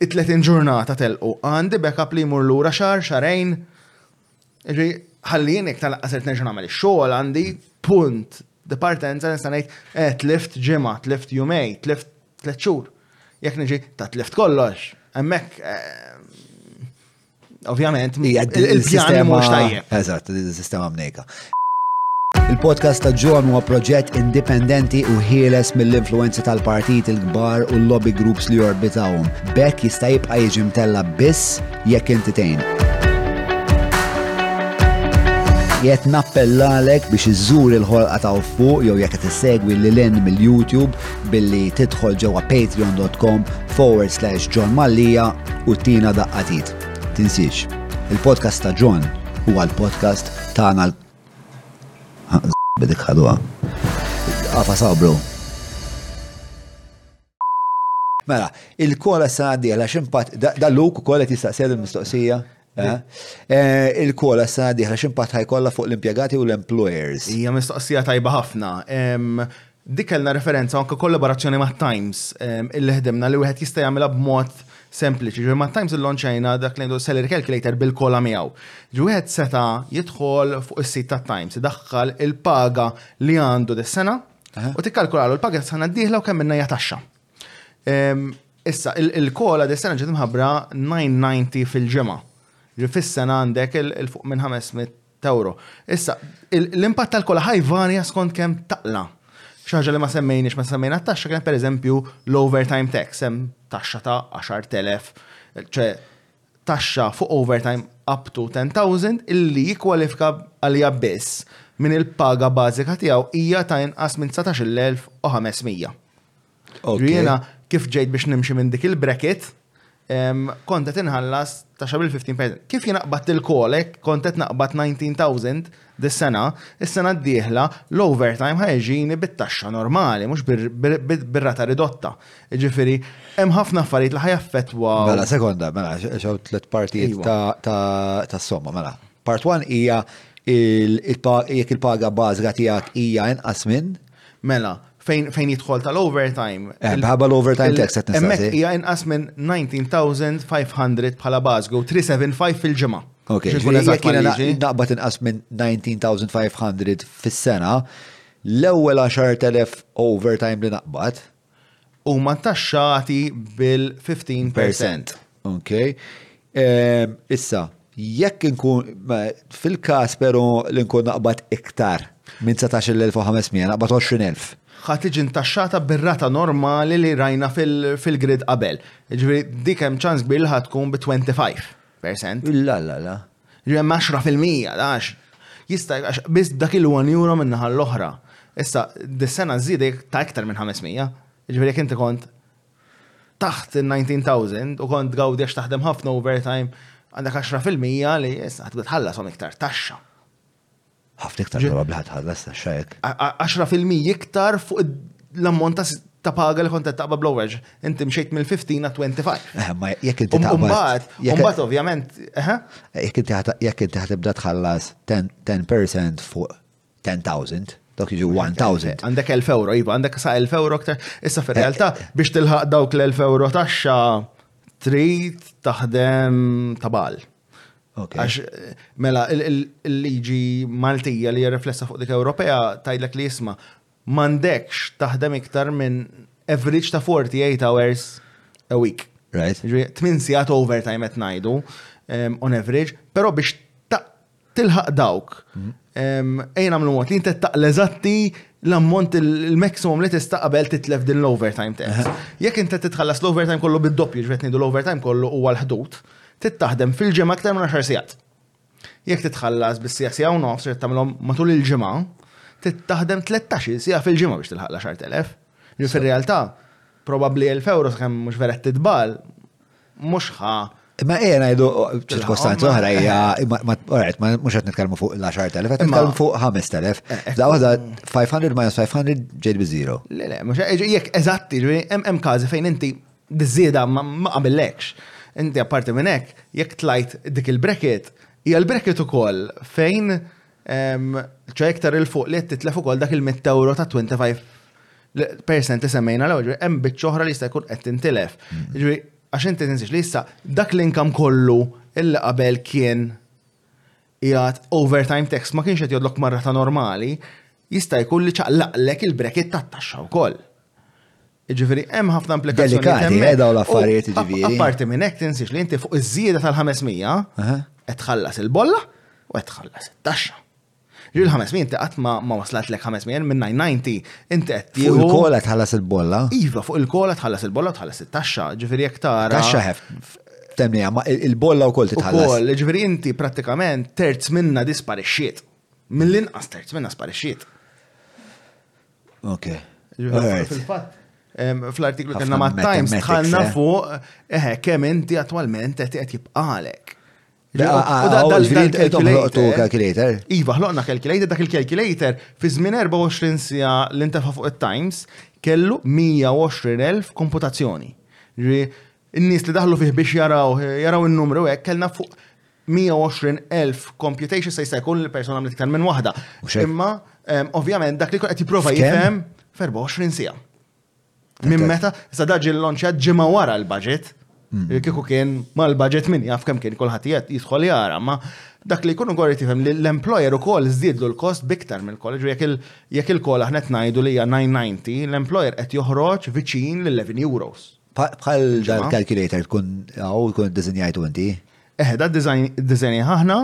it-30 ġurnata telqu għandi backup li jmur lura xahar, xarejn. Ġi ħalli jien jekk tal-inqas irid nerġa' nagħmel ix-xogħol għandi punt de partenza nista' ngħid eh tlift ġimgħa, tlift jumej, tlift tliet xhur. Jekk niġi ta' tlift kollox, hemmhekk Ovvjament, il-pjan li mhux tajjeb. Eżatt, il-sistema mnejka. Il-podcast ta' John huwa proġett indipendenti u ħieles mill-influenzi tal-partit il-kbar u l-lobby groups li jorbitawhom. Bekk jista' jibqa' jiġi mtella biss jekk inti tgħin. Jett nappellalek biex iżżur il-ħolqa ta' fuq jew jekk qed issegwi lil mill-YouTube billi tidħol ġewwa patreon.com forward slash John Mallia u tina daqqatit. Tinsiex, il-podcast ta' John huwa l-podcast tagħna l- Bidik ħadwa. Għafa sabru. Mela, il-kola s-sana d-dieħla ximpat, dal-luk u kola tistaqsel il-mistoqsija? Eh? Eh, il-kola s-sena diħra ximpat ħajkolla fuq l-impiegati u l-employers. Ija mistoqsija tajba ħafna. Dik kellna referenza anke kollaborazzjoni ma' Times illi ħdemna li wieħed jista' jagħmilha b'mod sempliċi. Ġifier ma' Times illonċajna dak li ngħidu salary calculator bil-kola miegħu. Ġi wieħed seta' jidħol fuq is-sit ta' Times idaħħal il-paga li għandu dis-sena u tikkalkulalu l-paga s-sena d-dieħla u kemm minna hija taxxa. Issa, il-kola dis-sena ġiet imħabbra 9.90 fil-ġimgħa. Ġi fis-sena għandek il-fuq minn 500 ewro. Issa, l-impatt tal-kola ħaj varja skont kemm taqla. Xi ħaġa li ma semmejniex ma semmejna t-taxxa kien pereżempju l-overtime tax, hemm taxxa ta' 10,000, ċe taxxa fuq overtime up to 10,000 illi jikkwalifika għaliha biss min il-paga bażika tiegħu hija ta' inqas minn 19,500. Jiena kif ġejt biex nimxi minn dik il-bracket, kont qed inħallas ta' xabil 15%. Kif jiena qbad il-kolek, kont qed naqbad 19,000 dis-sena, is-sena d-dieħla l-overtime ħajġini bit-taxxa normali, mhux bir-rata ridotta. Jiġifieri hemm ħafna affarijiet li ħajaffettwa. Mela, sekonda, mela, xew tliet partijiet tas-somma, mela. Part one hija jekk il-paga bażika tiegħek hija inqas minn. Mela, fejn fejn jidħol tal-overtime. Eh, bħabba l-overtime tax qed nistaqsi. Hija inqas minn 19,500 bħala bażgu 375 fil-ġimgħa. Ok, jekk jiena naqbad inqas minn 19,500 fis-sena, l-ewwel 10,000 overtime li naqbad, huma taxxati bil-15 percent. Ok. Ehm, issa, jekk inkun fil-każ però li nkun naqbad iktar minn 19,500 naqbad 20,000. Ħa tiġi ntaxxata bir-rata normali li rajna fil-grid qabel. Ġifieri dik hemm ċans kbir li ħad tkun bi 25%. La la la. Ġem 10 fil-mija, għax jista' għax biss dak il one euro minn naħa l-oħra. Issa, dis-sena żiedi ta' iktar minn 500, ġifieri jekk inti kont taħt il-19,000 u kont tgawdi għax taħdem ħafna overtime għandek 10 fil-mija li issa ħatibda tħallasom iktar taxxa. Ħafna iktar probabbli ħadd ħallas taxxa hekk. 10% iktar fuq l-ammont ta' paga li kont qed taqbad bl wage Inti mxejt mill-15 għat 25. Eh, ma jekk inti taqbad. Mbagħad, mbagħad ovvjament, eh? Jekk inti jekk inti ħatibda tħallas 10% fuq 10,000, dok jiġu 1,000. Għandek 1,000 euro, iva, għandek sa 1,000 euro aktar. Issa fir-realtà eh, eh. biex tilħaq dawk l-1,000 euro taxxa trid taħdem tabal. Għax, mela, il-liġi Maltija li jirriflessa fuq dik Ewropea tajdlek li jisma' m'għandekx taħdem iktar minn average ta' 48 hours a week. Right. Tmin sigħat overtime qed ngħidu um, on average, però biex tilħaq dawk. Um, Ejn għamlu mod li jintet taq l-eżatti l-ammont il-maximum li tista' qabel titlef din l-overtime tax. Jekk inti titħallas l-overtime kollu bid-doppju, ġvetni l-overtime kollu huwa l-ħdud, Trid taħdem fil-ġimgħa aktar minn għaxar sigħat. Jekk titħallas bis-siegħa siegħa u nofs trid tagħmilhom matul il-ġimgħa, trid taħdem tlettax-il siegħa fil-ġimgħa biex tilħaq l-għaxart elef. Li fir-realtà, probabbli elf ewro sakemm mhux vera qed titbal, mhux ħa Ma ejja ngħidu ċirkostanzi oħra hija mhux qed nitkellmu fuq l-10,000, qed nitkellmu fuq 5,000. Eh, eh, da waħda 500 minus 500 ġejt bi zero. Le le, mhux jekk eżatti, hemm każi fejn inti Biż-żieda ma qabiliekx. Inti apparti minn hekk, jekk tlajt dik il-bracket, hija l-bracket ukoll fejn ċoe iktar 'il fuq li qed titlef ukoll dak il-mitt ewro ta' 25 percent li semmejna l-ewwel, ġifieri hemm biċċa oħra li jista' jkun qed tintilef. Ġifieri għax inti tinsiex li issa dak l-income kollu li qabel kien jgħat overtime tax ma kienx qed jodlok marra ta' normali, jista' jkun li ċaqlaqlek il-brekit tat-taxxa wkoll. Ġifieri hemm ħafna implikazzjoni. Delikati eh, dawn l-affarijiet ġifieri. Apparti minn hekk tinsiex li inti fuq iż-żieda tal-500 qed tħallas il-bolla u qed tħallas it-taxxa. Ġil 500 inti qatt ma waslat lek 500 minn 990 inti qed tieħu. Fuq il-kola tħallas il-bolla? Iva, fuq il-kola tħallas il-bolla tħallas it-taxxa, ġifieri jekk tara. Taxxa heft. Temnija, ma il-bolla wkoll titħallas. Ukoll, ġifieri inti prattikament terz minna disparixxiet. Mill-inqas terz minna sparixxiet. Ok. Fil-fatt, fl-artiklu kellna ma' Times tħallna eh? fuq eħe kemm inti attwalment qed jibqalek. Calculator. Iva, ħloqna calculator, dak il-calculator fi żmien 24 sija l-intefa fuq it-Times kellu 120.000 komputazzjoni. In-nies li daħlu fih biex jaraw, jaraw in-numru hekk, kellna fuq 120,000 computations se jista' jkun li persuna għamlet iktar minn waħda. Imma ovvjament dak li kien qed jipprova jifhem f'24 siegħa. Minn meta, sa daġi l-lonċjat ġimgħa wara l-budget, mm. kieku kien ma l-budget min jaf kemm kien kulħadd jidħol jara, ma dak li jkun ukoll jifhem li l-employer ukoll żdiedlu l-kost biktar mill-college jekk il-kol aħna qed ngħidu li hija 990, l-employer qed joħroġ viċin l-11 euros. Bħal dal-calculator tkun għaw tkun dizinjajtu inti? Eħe, da dizinj ħahna,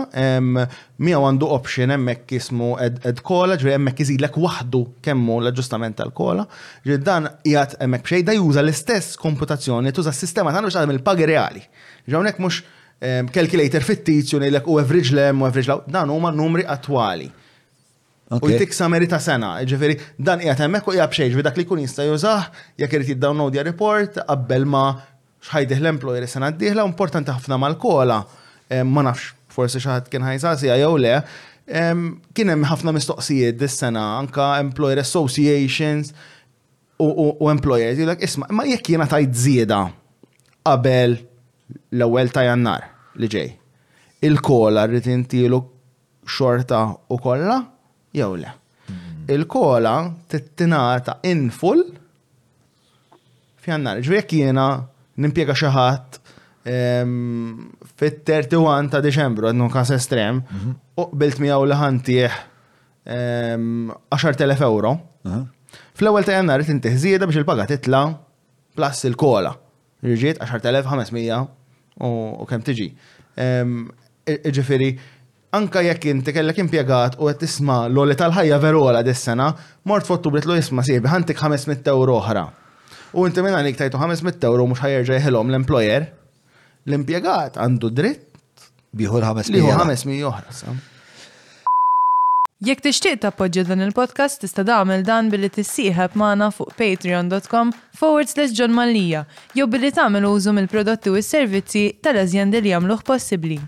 miegħu għandu option hemmhekk jismu ed kola, ġri hemmhekk iżilek waħdu kemmu l-aġġustament tal-kola. Ġri dan jgħat hemmhekk b'xejn da juża l-istess komputazzjoni tuża s-sistema tagħna biex għadem il-pagi reali. Ġawnek mhux calculator fittizju ngħidlek u average lem u average law, dan huma numri attwali. U jtik sameri ta' sena, ġifiri, dan hija temmek u hija b'xejn, dak li jkun jista' jużah, jekk irid jiddownloadja report qabel ma xħajdih l-employer is-sena d-dieħla, importanti ħafna mal-kola, ma nafx forsi xi ħadd kien ħajsaqsiha jew le, kien hemm ħafna mistoqsijiet dis-sena anka employer associations u employers jgħidlek isma' imma jekk jiena tajt żieda qabel l-ewwel ta' Jannar li ġej. Il-kola rrid intielu xorta u kollha jew le. Il-kola tittinata in full f'jannar. Ġvek jiena nimpiega xi ħadd ehm, fit-31 ta' Deċembru, għadnu kas estrem, mhm. u qbilt miegħu li ħantih 10.000 ehm, euro. Fl-ewwel ta' jannar tintih żieda biex il-paga titla' plus il-kola. Riġiet 10,500 u kemm tiġi. Ġifieri, anka jekk inti kellek impjegat u qed tisma' l-għoli tal-ħajja veru għala dis-sena, mort f'Ottubru għidtlu isma' sieħbi ħa ntik 500 ewro oħra. U inti minn għalik tajtu 500 ewro u mhux ħa jerġa' jeħilhom l-employer, l-impjegat għandu dritt Bieħu l-ħames Liħu mija. ħames mi oħra, sa. Jekk tixtieq tappoġġja dan il-podcast tista' tagħmel dan billi tissieħeb magħna fuq patreon.com forward slash John Mallia jew billi tagħmel użu mill-prodotti u s-servizzi tal-azjendi li jagħmluh possibbli.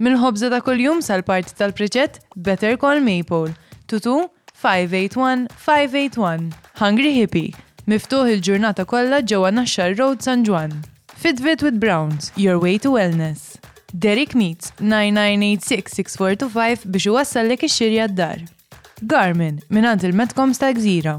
Mill-ħobża ta' kuljum sal-parti tal-priġett Better Call Maypole, Tutu, 581 581 Hungry Hippie Miftuħ il-ġurnata kollha ġewwa Naxxar Road San Ġwann. Fitbit with Browns, your way to wellness. Deric Meats, 9986-6425 biex iwassallek ix-xirja d-dar. Garmin, mingħand il-Medcoms tal-Gżira.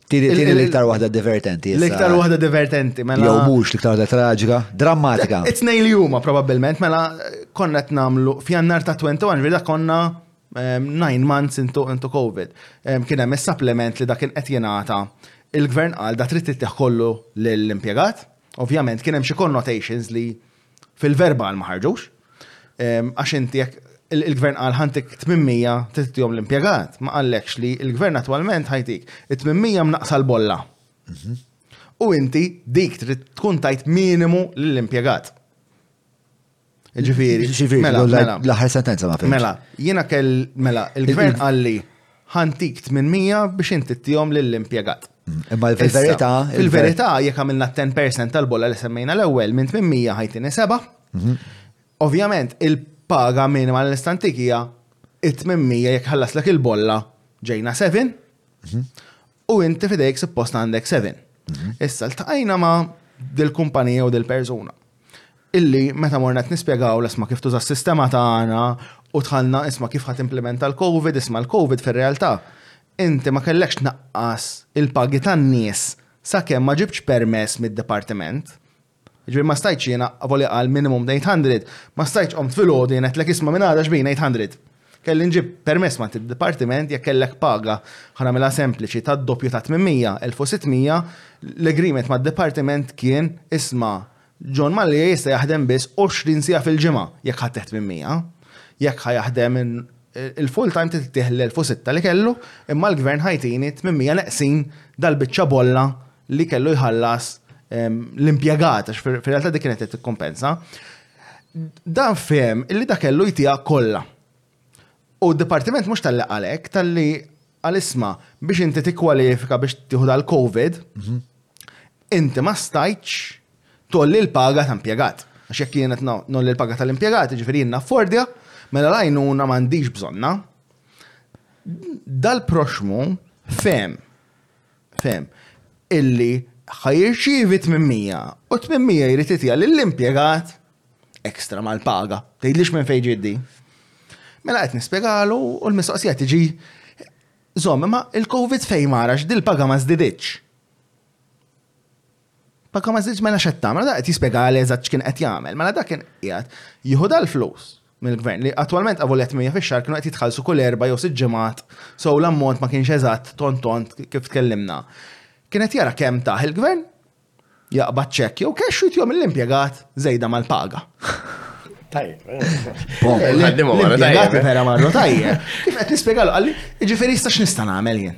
Tiri tiri l-iktar waħda divertenti. L-iktar waħda divertenti, mela. Jew mhux l-iktar waħda traġika, drammatika. It-tnejn li huma probabbilment, mela konna qed nagħmlu f'jannar ta' 21 vila konna 9 months into, into COVID. Kien hemm is-supplement li dak kien qed jingħata. Il-gvern qal da trid tittieħ kollu lill-impjegat. Ovvjament kien hemm xi connotations li Fil-verba għal ma ħarġux, għax inti jekk il-gvern għal ħantik 800 tittijom l-impiegat, ma għallekx li il-gvern attualment ħajtik 800 mnaqsa l-bolla. Mhm. U inti dik trid tkun tajt minimu l-impiegat. Ġifiri, mela, mela. l-aħħar sentenza ma Mela, jiena kell, mela, il-gvern għalli Ħa ntik 800 biex inti tihom lill-impjegat. Imma fil-verità. Fil-verità, jekk għamilna 10% tal-bolla li semmejna l-ewwel minn 800 ħajtini seba'. Mhm. Ovvjament, il-paga minima l-istantik hija 800 jekk ħallaslek il-bolla ġejna 7. Mhm. U inti fidejk suppost għandek 7. Mhm. Issa l-taqajna ma dil-kumpanija u dil-persuna. Illi meta morna t-nispiegaw l-isma kif tuża s-sistema tagħna u tħanna isma kif ħat implementa l-Covid, isma l-Covid fir-realtà. Inti ma kellekx naqqas il-pagi tan-nies sakemm ma ġibx permess mid-dipartiment Jiġifieri ma stajtx jiena, avolja qal minimum 800, ma stajtx qomt filgħodu jien għedtlek isma' minn għada xbin 800. Kelli nġib permess m'għand id-dipartiment jekk kellek paga, ħa nagħmilha sempliċi, tad-doppju ta' 800, 1600, l-agreement mad-dipartiment kien isma' John Mallia jista' jaħdem biss 20 siegħa fil-ġimgħa jekk ħadtih 800. Jekk ħa jaħdem il-full time trid ittih l-1006 li kellu imma l-gvern ħa jtini 800 neqsin dal-biċċa bolla li kellu jħallas ehm, l-impjegat, għax fil-realtà dik kienet qed tikkompensa, dan fehem illi da kellu jtija kollha. U d-dipartiment mhux tal-li għalek, tal-li għal-isma biex inti tikkwalifika biex tieħu dal-COVID, mhm. inti ma stajċ tolli l-paga ta' impjegat. Għax jekk kienet nolli l-paga tal-impjegat, ġifiri jenna fordja, mela lajnuna mandiġ bżonna. Dal-proxmu fem Fehem, illi ħa jirċievi 800 u 800 jrid itija lill-impjegat ekstra mal-paga. Tgħidlix minn fejn ġiddi. Mela qed nispjegalu u l-mistoqsija tiġi Zom, ma il-Covid fejn marax dil-paga ma żdiditx. Pa Kovacic mela xed tagħmel, da qed jispjega għal eżatt x'kien qed jagħmel. Mela dak kien qiegħed jieħu dal-flus mill-gvern li attwalment qavu li qed fix-xahar kienu qed jitħallsu kull erba' jew sitt ġimgħat, so l-ammont ma kienx eżatt tont tont kif tkellimna. Kien qed jara kemm tah il-gvern, jaqbad ċekk jew cash u jtihom l-impjegat żejda mal-paga. Tajjeb. L-impjegat vera marru tajjeb. Kif qed nispjegalu qalli, jiġifieri issa x'nista' nagħmel jien?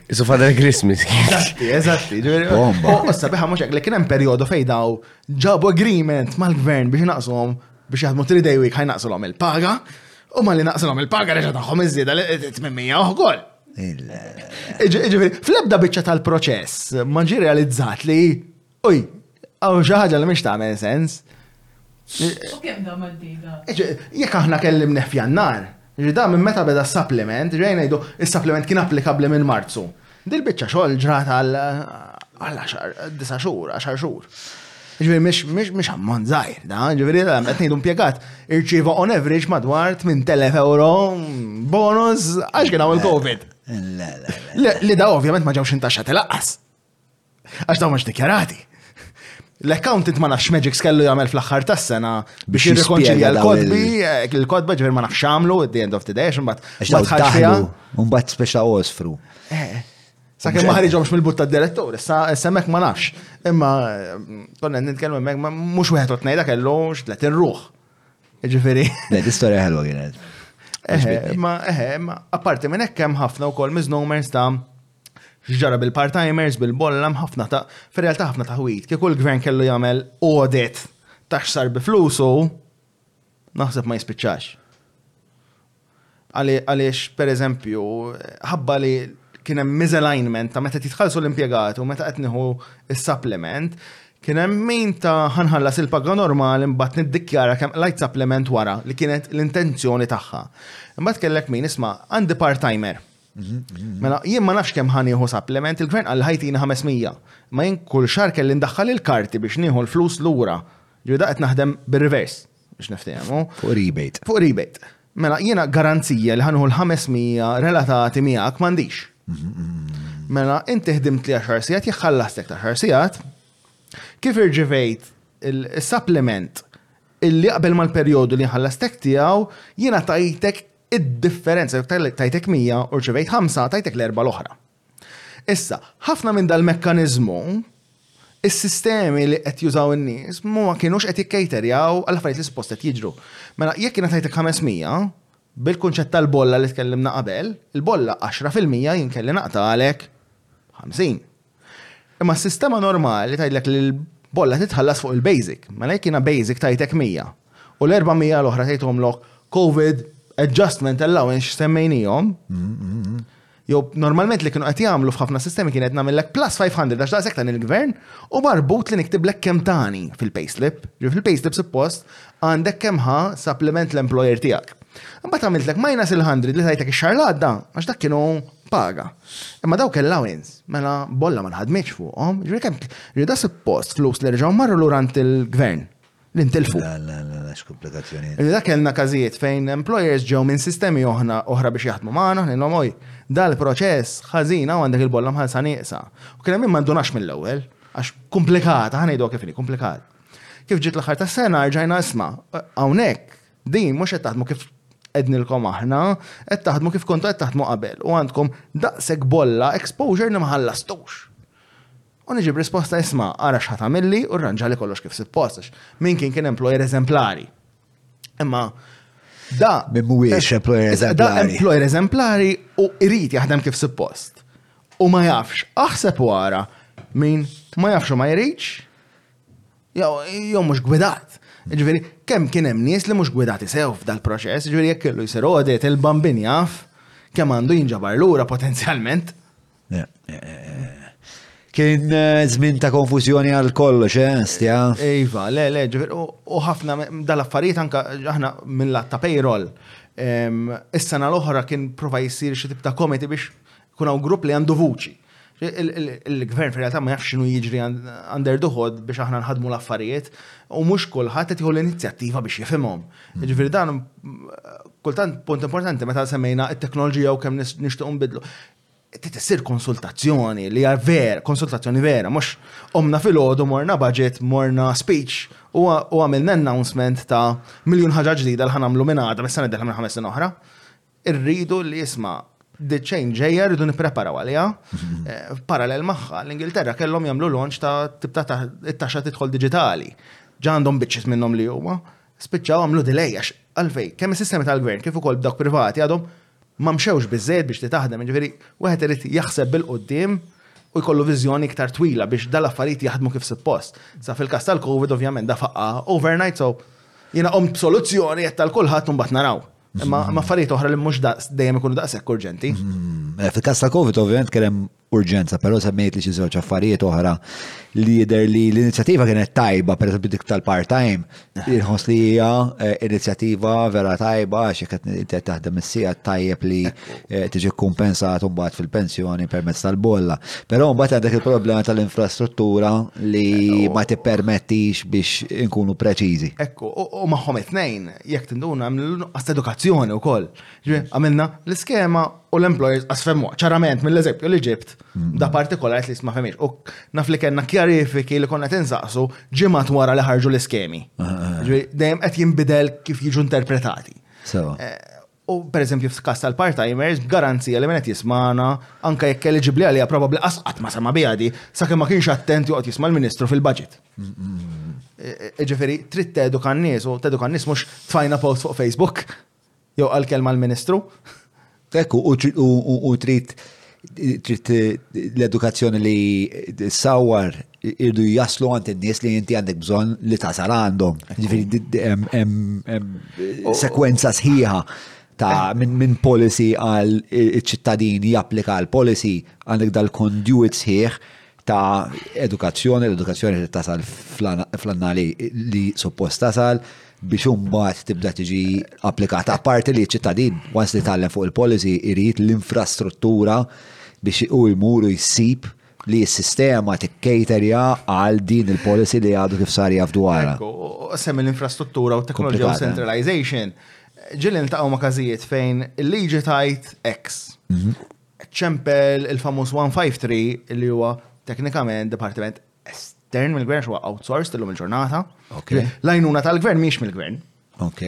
Isu Father Christmas. Eżatti, eżatti. Bomba. U sabiħa mux li kienem periodu fejdaw ġabu agreement mal-gvern biex naqsom biex jaħdmu 3 day week ħajnaqsulhom il-paga u ma li naqsulhom il-paga reġa' tagħhom iż-żieda li 800 uħgol. Fl-ebda biċċa tal-proċess ma ġi realizzat li Uj, għaw xaħġa li miex tagħmel sens. U kemm da maddida? Jekk aħna kellim neħfjannar, ġida minn meta beda s-supplement, ġejna jgħidu s-supplement kien applikabli minn Marzu. Dil-bicċa xogħol ġrat għal 10 disa xhur, 10 xhur. Ġifieri mhix ammont żgħir, da, ġifieri qed ngħidu impjegat irċieva on average madwar 8000 euro bonus għax kien hawn il-COVID. Li da ovvjament ma ġewx intaxxa tilaqas. Għax dawn mhux dikjarati. L-accountant ma nafx Magic kellu jagħmel fl-aħħar tas-sena biex jirrikonċilja l-kodbi, eh, l-kodba ġifier ma nafx għamlu at the end of the day, x'imbagħad. Mbagħad speċa osfru. Eh, Sakemm ma ħariġhomx mill-butta d-direttur, issa semmek ma nafx. Imma mm, konna nitkellmu hemmhekk mhux wieħed u tnejda kellu x'tlet irruħ. Ġifieri. Le, l-istorja ħelwa kienet. Eħe, ma eħe, ma apparti minn hekk hemm ħafna wkoll miżnomers ta' X'ġara bil-part-timers, bil-bolla, hemm ħafna ta', fir-realtà ħafna taħwid. Kieku l-Gvern kellu jagħmel audit ta' x'sar bi flusu, naħseb ma jispiċċax. Għaliex, pereżempju, ħabba li kien hemm misalignment ta' meta titħallsu l-impjegati u meta qed nieħu s-supplement, kien hemm min ta' ħanħallas il-paga normali mbagħad niddikjara kemm qlajt supplement wara li kienet l-intenzjoni tagħha. Imbagħad kellek min isma' għandi part-timer Mela, jien ma nafx kemm ħanieħu supplement, il-gvern għal ħajtina 500. Ma jien kull xar kelli ndaħħal il-karti biex nieħu l-flus lura. Ġifieri daqet naħdem bir-rivers biex niftehmu. Fuq rebate. Fuq rebate. Mela, jiena garanzija li ħanħu l-500 relatati miegħek m'għandix. Mela, inti ħdimt li 10 sigħat, jħallastek ta' 10 sigħat, kif irġivejt il-supplement illi qabel mal-perjodu li ħallastek tiegħu jiena tajtek Id-differenza jekk tajtek 100 u rċevejt ħamsa tajtek l-erbgħa l-oħra. Issa, ħafna minn dal-mekkaniżmu is-sistemi li qed jużaw in-nies ma kienux qed jikkejterjaw għal affarijiet li suppost qed jiġru. Mela jekk jiena tajtek 500, bil-kunċett tal-bolla li tkellimna qabel, il-bolla 10% jien kelli naqtagħlek 50. Imma s-sistema normali tgħidlek li l-bolla titħallas fuq il-basic, mela jekk jiena basic tajtek 100 u l-400 l-oħra tgħidhomlok COVID adjustment allowance semmejnihom. Jew normalment li kienu qed jagħmlu f'ħafna sistemi kien qed nagħmellek plus 500 għax daqshekk tan il-gvern u marbut li niktiblek kemm tani fil-payslip. Ġifieri fil-payslip suppost għandek kemm ħa supplement l-employer tiegħek. Imbagħad għamiltlek minus il-100 li tajtek ix-xahar l-għadda għax dak kienu paga. Imma dawk allowance, mela bolla ma nħadmitx fuqhom, ġri kemm rida suppost flus li rġgħu marru lura ant il-gvern li ntilfu. La, la, la, la, x'komplikazzjoni. Rida kellna każijiet fejn employers ġew minn sistemi oħna oħra biex jaħdmu magħna, ħnilhom oj, dal-proċess ħażina u għandek il-bolla mħalsa nieqsa. U kien hemm mandunax mill-ewwel, għax komplikata, ħanejdu kif komplikata. Kif ġiet l-aħħar tas-sena rġajna isma' hawnhekk Din mhux qed taħdmu kif qednilkom aħna, qed taħdmu kif kontu qed taħdmu qabel u għandkom daqshekk bolla exposure li ma ħallastux. U niġib risposta isma' ara x'ħa tagħmilli u rranġa li kollox kif suppost għax min kien kien employer eżemplari. Imma da Min mhuwiex eh, employer Da eżemplari. employer eżemplari u irid jaħdem kif suppost. U ma jafx, aħseb u ara min ma jafx u ma jridx, Jew mhux gwidat. Ġifieri, kemm kien hemm nies li mhux gwidati sew f'dal-proċess, ġifieri jekk kellu jsir audit il-bambin jaf kemm għandu jinġabar lura potenzjalment. Kien eh, żmien ta' konfużjoni għal kollox, eh, stja. Iva, le, le, ġifieri, u ħafna dal-affarijiet anka aħna mill-lat ta' payroll. Is-sena l-oħra kien prova jsir xi tip ta' komiti biex Kun hawn grupp li għandu vuċi. Il-gvern fil-realtà ma jafx x'inhu jiġri għander duħod biex aħna nħadmu l-affarijiet u mhux kulħadd qed jieħu l-inizjattiva biex jifhimhom. Mm. Jiġifieri dan kultant punt importanti meta semmejna t-teknoloġija u kemm nixtiequ nbidlu titessir konsultazzjoni li għar vera, konsultazzjoni vera, mux omna fil-ħodu morna budget, morna speech, u għamilna announcement ta' miljon ħagġa ġdida l-ħanamlu minn għada, mis-sena d-dħla minn ħames oħra. Irridu li jisma' the change ġejja rridu nippreparaw għaliha. Eh, parallel magħha, l-Ingilterra kellhom jagħmlu launch ta' tibta ta' it-taxxa tidħol diġitali. Ġa għandhom biċċiet minnhom li huma. Spiċċaw għamlu delay għax għalfej, kemm is-sistemi tal-gvern kif ukoll b'dak privati għadhom ma mxewx biżejjed biex li taħdem, ġifieri wieħed irid jaħseb bil-qudiem u jkollu viżjoni iktar twila biex dal-affarijiet jaħdmu kif suppost. Sa fil-każ tal-COVID ovvjament da faqqa overnight so jiena qom b'soluzzjoni qed tal-kulħadd u mbagħad naraw. Imma ma affarijiet oħra li mhux daqs dejjem ikunu daqshekk urġenti. Mm-hmm. Eh, fil-każ ta' Covid ovvjament kien hemm urġenza, però semmejt li xi żewġ affarijiet oħra li jidher li l-inizjattiva kienet tajba, per dik tal-part-time, inħoss li hija eh, inizjattiva vera tajba għax jekk qed taħdem is-sija tajjeb li eh, tiġi kompensat mbagħad fil-pensjoni permezz tal-bolla. Però mbagħad għandek il-problema tal-infrastruttura li ma tippermettix biex inkunu preċiżi. Ekku, u magħhom it-tnejn jekk tinduna hemm l-nuqqas ta' edukazzjoni wkoll. Għamilna l-iskema u l-employers asfemmu ċarament mill-eżempju li ġibt mm. da partikolari li ma femix. U naf li kellna kjarifiki li konna tinsaqsu ġimgħat wara li ħarġu l-iskemi. Ah, ah, ah. Dejjem qed jinbidel kif jiġu interpretati. Eh, U pereżempju f'każ tal-part-timers, b'garanzija li min qed jismagħna, anke jekk eliġibbli għaliha probabbli qas qatt ma sema' biha di, sakemm ma kienx attent joqgħod jisma' l-Ministru fil-Budget. Jiġifieri trid teduka n-nies u teduka n-nies mhux tfajna post fuq Facebook jew qal kelma l-Ministru. Hekk u trid trid l-edukazzjoni li sawwar irdu jaslu għand in-nies li inti għandek bżonn li tasal għandhom. Sekwenza sħiħa ta' minn min policy għal ċittadini japplika għal policy għandek dal-conduit sħiħ ta' edukazzjoni, l-edukazzjoni li tasal fl-annali li suppost tasal biex umbat tibda tiġi applikata. Apparti li ċittadin, once li tallem fuq il-policy, irrit l-infrastruttura biex u jmuru jissib li s-sistema t-kejterja għal din il-policy li għadu kif sar jaf dwarha. Semmi l-infrastruttura u teknoloġija u centralization, ġilin ta' ma kazijiet fejn il-liġi tajt X. Mhm. ċempel il-famuż 153 li huwa teknikament dipartiment estern mill-gvern huwa outsourced illum il-ġurnata. L-għajnuna tal-gvern miex mill-gvern. Ok.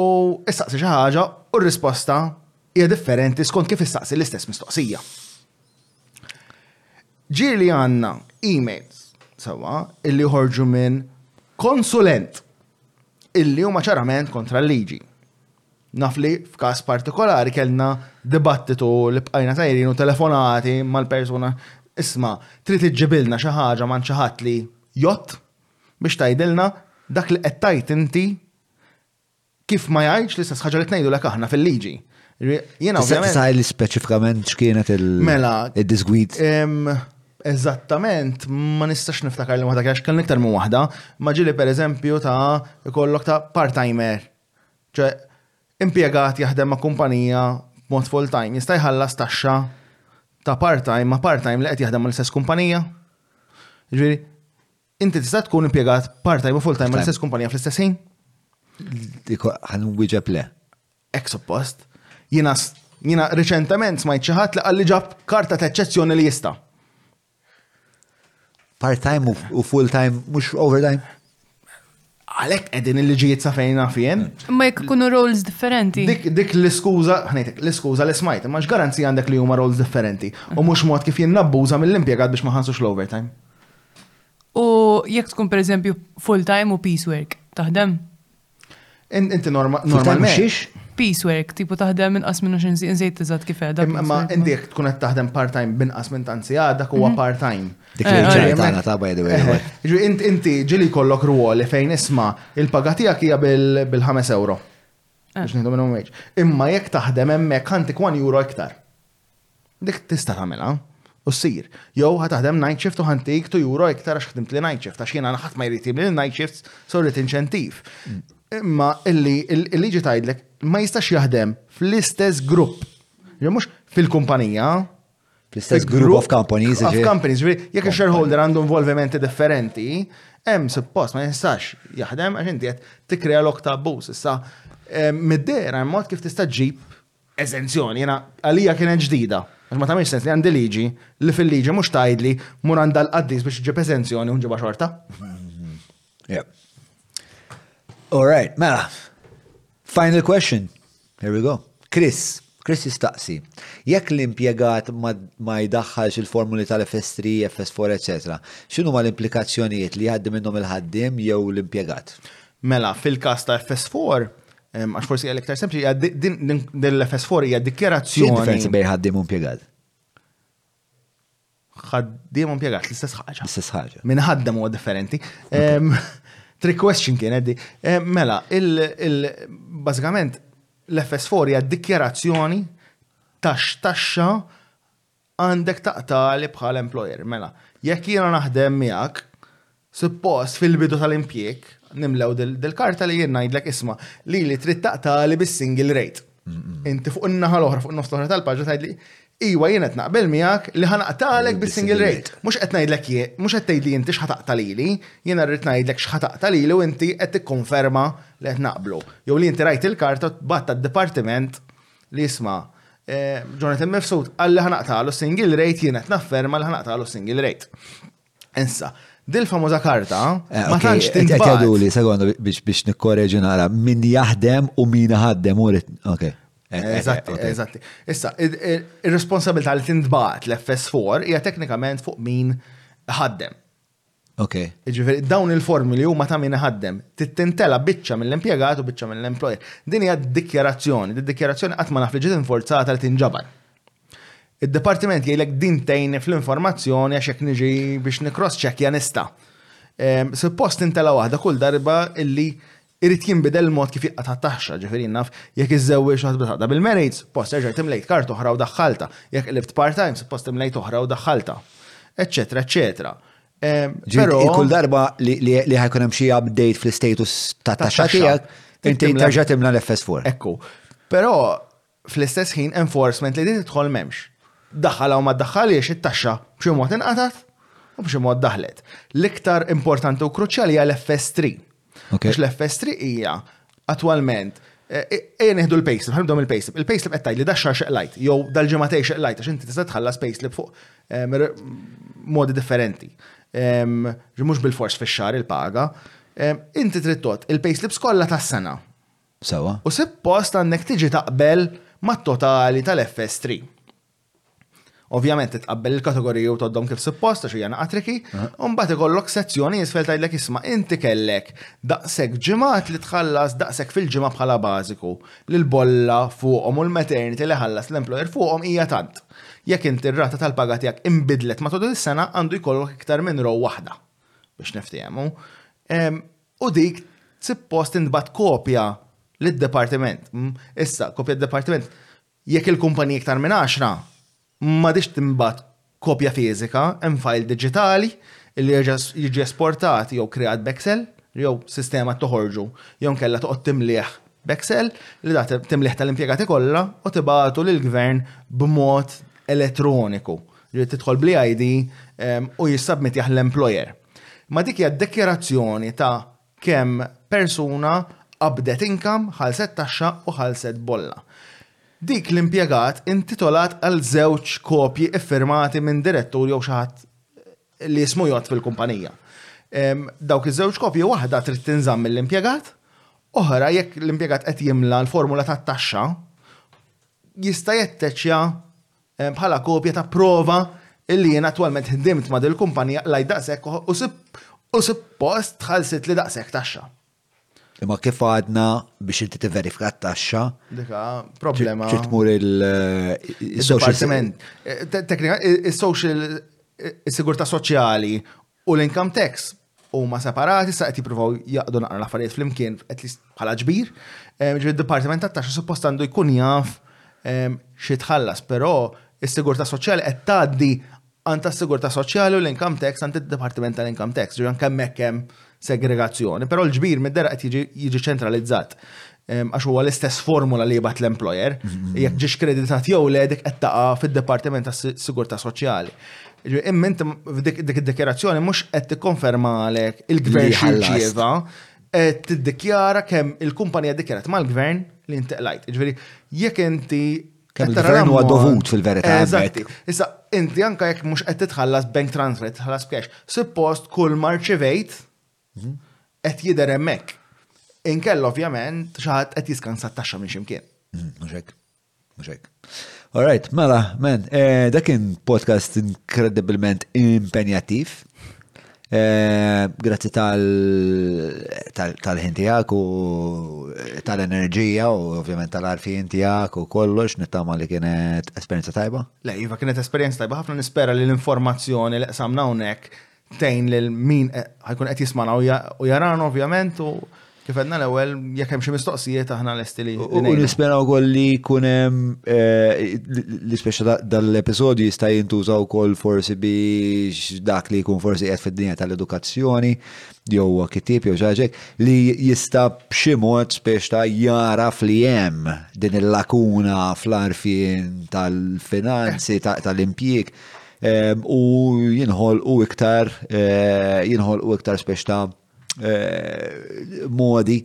U istaqsi xi ħaġa u r-risposta hija differenti skont kif istaqsi l-istess mistoqsija. Ġir li għanna emails sawa illi ħorġu minn konsulent illi huma ċarament kontra l-liġi. Naf li f'każ partikolari kellna dibattitu li bqajna tajrin u telefonati mal-persuna isma' trid iġġibilna xi ħaġa m'għand xi ħadd li jgħodd biex tgħidilna dak li qed tgħid inti kif ma jgħidx l-istess ħaġa li qed ngħidulek aħna fil-liġi. Jiena ovvjament. Sa li speċifikament x'kienet mela, il-disgwid? Eżattament, ma nistax niftakar li waħda għax kellni iktar minn waħda, ma ġili per eżempju ta' kollok ta' part-timer ċe impjegat jaħdem ma' kumpanija b'mod full-time jista' jħallas taxxa ta' part-time ma' part-time li qed jaħdem mal-istess kumpanija? Ġifieri, inti tista' tkun impjegat part-time u full-time mal-istess kumpanija fl-istess ħin? Ħan wieġeb le. Ek suppost. Jiena jiena riċentement smajt xi ħadd li qalli ġab karta ta' eċċezzjoni li jista'. Part-time u full-time, mux overtime. Għalek edin il-liġijiet sa fejna fien. Ma jek kunu roles differenti. Dik, dik l-iskuza, ħnejtek, l-iskuza li smajt, ma x'garanzi għandek li huma roles differenti. U mux mod kif jinnabbuża mill-impiegat biex ma ħansux l-overtime. U jekk tkun per eżempju full-time u piece work, taħdem? Inti normalment. Piecework, tipu taħdem inqas minnu xinsi, nżejt tiżat kif edha. Ma inti jek tkun qed taħdem part-time binqas minn tanzi għadak huwa mhm. part-time. Dik eh, il-ġajja eh, tagħna ta' by the way. Eh, inti ġili kollok ruoli fejn isma' il-paga tiegħek hija bil-5 euro. Biex nieħdu minnhom wage. Imma jekk taħdem hemmhekk għandik 1 euro iktar. Dik tista' tagħmilha, u ssir. Jew ħa taħdem night shift u ħa ntik tu euro iktar għax ħdimtli night shift, għax jiena ħadd ma jrid jibni l-night shifts, so rrid inċentiv. Imma illi l-liġi tgħidlek ma jistax jaħdem fl-istess grupp. Jew mhux fil-kumpanija, fl-istess grupp of companies. Of companies, jekk il-shareholder għandu involvimenti differenti, hemm suppost ma jistax jaħdem għax inti qed tikkrea lok ta' abbuż. Issa middera hemm mod kif tista' ġib eżenzjoni, jiena għalija kienet ġdida, għax ma tagħmilx sens li għandi liġi li fil-liġi mhux tgħidli mur għand dal-qaddis biex iġġib eżenzjoni u nġibha xorta. All right, mela. Final question. Here we go. Chris, Chris jistaqsi. Jekk l-impjegat ma jdaħħalx il-formuli tal-FS3, FS4, etc. X'inhu ma l-implikazzjonijiet li jgħaddi minnhom il-ħaddiem jew l-impjegat? Mela, fil-każ ta' FS4, Għax forsi għal iktar sempliċi, din l-FS4 hija dikjerazzjoni. Xi differenza bejn ħaddiem u mpjegat? ħaddiem u mpjegat l-istess ħaġa. L-istess ħaġa. Min ħaddem huwa differenti. Trick question kien għeddi. Mela, il-bażikament l-FS4 hija dikjerazzjoni tax taxxa Għandek taqtagħli bħala employer. Mela, jekk jiena naħdem miegħek, suppost fil-bidu tal-impjieg nimlew dil-karta li jien ngħidlek isma' lili trid taqtagħli bis-single rate. Inti fuq in-naħa l-oħra, fuq in-nofs l-oħra tal-paġna tgħidli Iwa jien qed naqbel miegħek li ħanaqtalek bis-single rate. Mhux qed ngħidlek jien, mhux qed tgħidli inti x'ħataqta' lili, jiena rrid ngħidlek x'ħataqta' lili u inti qed tikkonferma li qed naqblu. Jew li inti rajt il-karta u tbagħat tad-dipartiment Li jisma' Jonathan Mifsud qal li ħa naqtagħlu s-single rate jien qed nafferma li ħa naqtagħlu s-single rate. Issa, dil famuża karta eh, ma tantx tinbagħat. Jgħiduli sekonda biex biex nikkoreġi nara min jaħdem u min ħaddem u ok. Eh, eh, eżatti, eżatti. Issa, ir-responsabilità li tintbagħat l-FS4 hija teknikament fuq min ħaddem. Ok. Ġifieri dawn il-formi li huma ta' min iħaddem, tintela biċċa mill-impjegat u biċċa mill-employer. Din hija dikjarazzjoni, din dikjarazzjoni qatt ma naf li ġiet inforzata li tinġabar. Id-dipartiment jgħidlek din tgħinni fl-informazzjoni għax jekk niġi biex nikross checkja nista'. Suppost tintela waħda kull darba illi Irid jinbidel il-mod kif jitqata' t-taxxa, ġifieri naf, jekk iżżewwiġt waħda taqta' bil-married, suppost erġajt imlejt kard oħra u daħħaltha, jekk qlibt part-time, suppost imlejt oħra u daħħaltha. Eċċetera, eċċetera. Però. Kull darba li ħajkun hemm xi update fl-istatus tat-taxxa tiegħek, inti terġa' timla l-FS4. Ekku. Però fl-istess ħin enforcement li din tidħol m'hemmx. Daħħal hawn ma ddaħħalhiex it-taxxa b'xi mod inqatgħet u b'xi mod daħlet. L-iktar importanti u kruċjali hija l-FS3. Għax l-FS3 hija attwalment Ejja nieħdu l-payslip, ħan nibdew mill-payslip. Il-payslip qed tgħid li daxxar xeqlajt, jew dal-ġimgħatej xeqlajt għax inti tista' tħallas payslip fuq ehm, modi differenti. Ehm, mhux bil-fors fix-xahar il-paga. Ehm, inti trid tot il-payslips kollha tas-sena. Sewwa. U suppost għandek tiġi taqbel mat-totali tal-FS 3. Ovvjament titqabbel il-kategoriji u toddhom kif suppost għax hija naqa' triki, u mbagħad ikollok sezzjoni jisfel tgħidlek isma' inti kellek daqshekk ġimgħat li tħallas daqshekk fil-ġimgħa bħala bażiku, li l-bolla fuqhom u l-maternity li ħallas l-employer fuqhom hija tant. Jekk inti r-rata tal-paga tiegħek inbidlet matul is-sena għandu jkollok iktar minn row waħda biex niftiehmu. U dik sippost tintbagħat kopja lid-dipartiment. Issa, kopja d-dipartiment, jekk il-kumpanija iktar minn għaxra, m'għadhiex tinbagħat kopja fiżika, hemm fajl diġitali li jerġa' jiġi esportat jew kreat b'Excel, jew sistema toħorġu, jew inkella toqgħod timlieh b'Excel, li da timlieh tal-impjegati kollha u tibagħtu lill-Gvern b'mod elettroniku. Ġifieri tidħol bl-EID u jissubmittih l-employer. Imma dik hija dekjarazzjoni ta' kemm persuna qabdet income, ħallset taxxa u ħallset bolla. Dik l-impjegat intitolat għal żewġ kopji iffirmati minn direttur jew xi ħadd li jismu jgħodd fil-kumpanija. Dawk iż-żewġ kopji waħda trid tinżamm mill-impjegat, oħra jekk l-impjegat qed jimla l-formula tat-taxxa jista' jetteċja bħala kopja ta' prova illi jien attwalment ħdimt ma' dil-kumpanija qlajt daqshekk u suppost ħallsitli daqshekk taxxa. Imma kif għadna biex inti tiverifika t-taxxa? Dika, problema. Trid tmur il-social. Eh, Teknika, il-social, il-sigurta soċjali u l-income tax huma separati, issa qed jippruvaw jaqdu naqra l-affarijiet flimkien at least bħala ġbir. Ġifieri d-Dipartiment tat-Taxxa suppost għandu jkun jaf xi tħallas, però s-Sigurtà Soċjali qed tgħaddi għand tas-Sigurtà Soċjali u l-income tax għand id-Dipartiment tal-Income Tax, ġifieri anke hemmhekk hemm segregazzjoni, però l-ġbir mid-dehra qed jiġi ċentralizzat. għax huwa l-istess formula li jibgħat l-employer, jekk ġiex kreditat jew le dik qed taqa' fid-Dipartiment tas-Sigurtà Soċjali. Imma inti dik id-dikjerazzjoni mhux qed tikkonferma għalek il-gvern xirċieva, qed tiddikjara kemm il-kumpanija dikjarat mal-gvern li inti qlajt. Ġifieri, jekk inti Kemm il-gvern huwa dovut fil-verità. Eżatti. Issa, inti anka jekk mhux qed titħallas bank transfer, titħallas b'cash, suppost kull marċivejt Qed jidher hemmhekk. Inkella ovvjament xi ħadd qed jiskansa t-taxxa minn x'imkien. Muxek. Mm, Muxek. All right, mela, men, eh, dak kien podcast inkredibilment impenjattiv. Eh, grazzi tal-ħin tijak u eh, tal-enerġija u ovvjament tal-arfin tijak u kollox nittama li kienet esperienza tajba. Le, Iva, kienet esperienza tajba ħafna nispera li l-informazzjoni li qsamna hawnhekk tgħin lil min ħajkun qed jismana u jarana ovvjament u kif għedna l-ewwel jekk hemm xi mistoqsijiet aħna lesti li. U nispera wkoll li jkun hemm eh, li speċa dal-episodju jista' jintuża wkoll forsi biex dak li jkun forsi qed fid-dinja tal-edukazzjoni jew kittieb jew ġaġek li jista' b'xi mod spiex ta' jaraf li hemm din il-lakuna fl-arfin tal-finanzi tal-impjieg u jinħolqu iktar jinħolqu iktar spiex ta' modi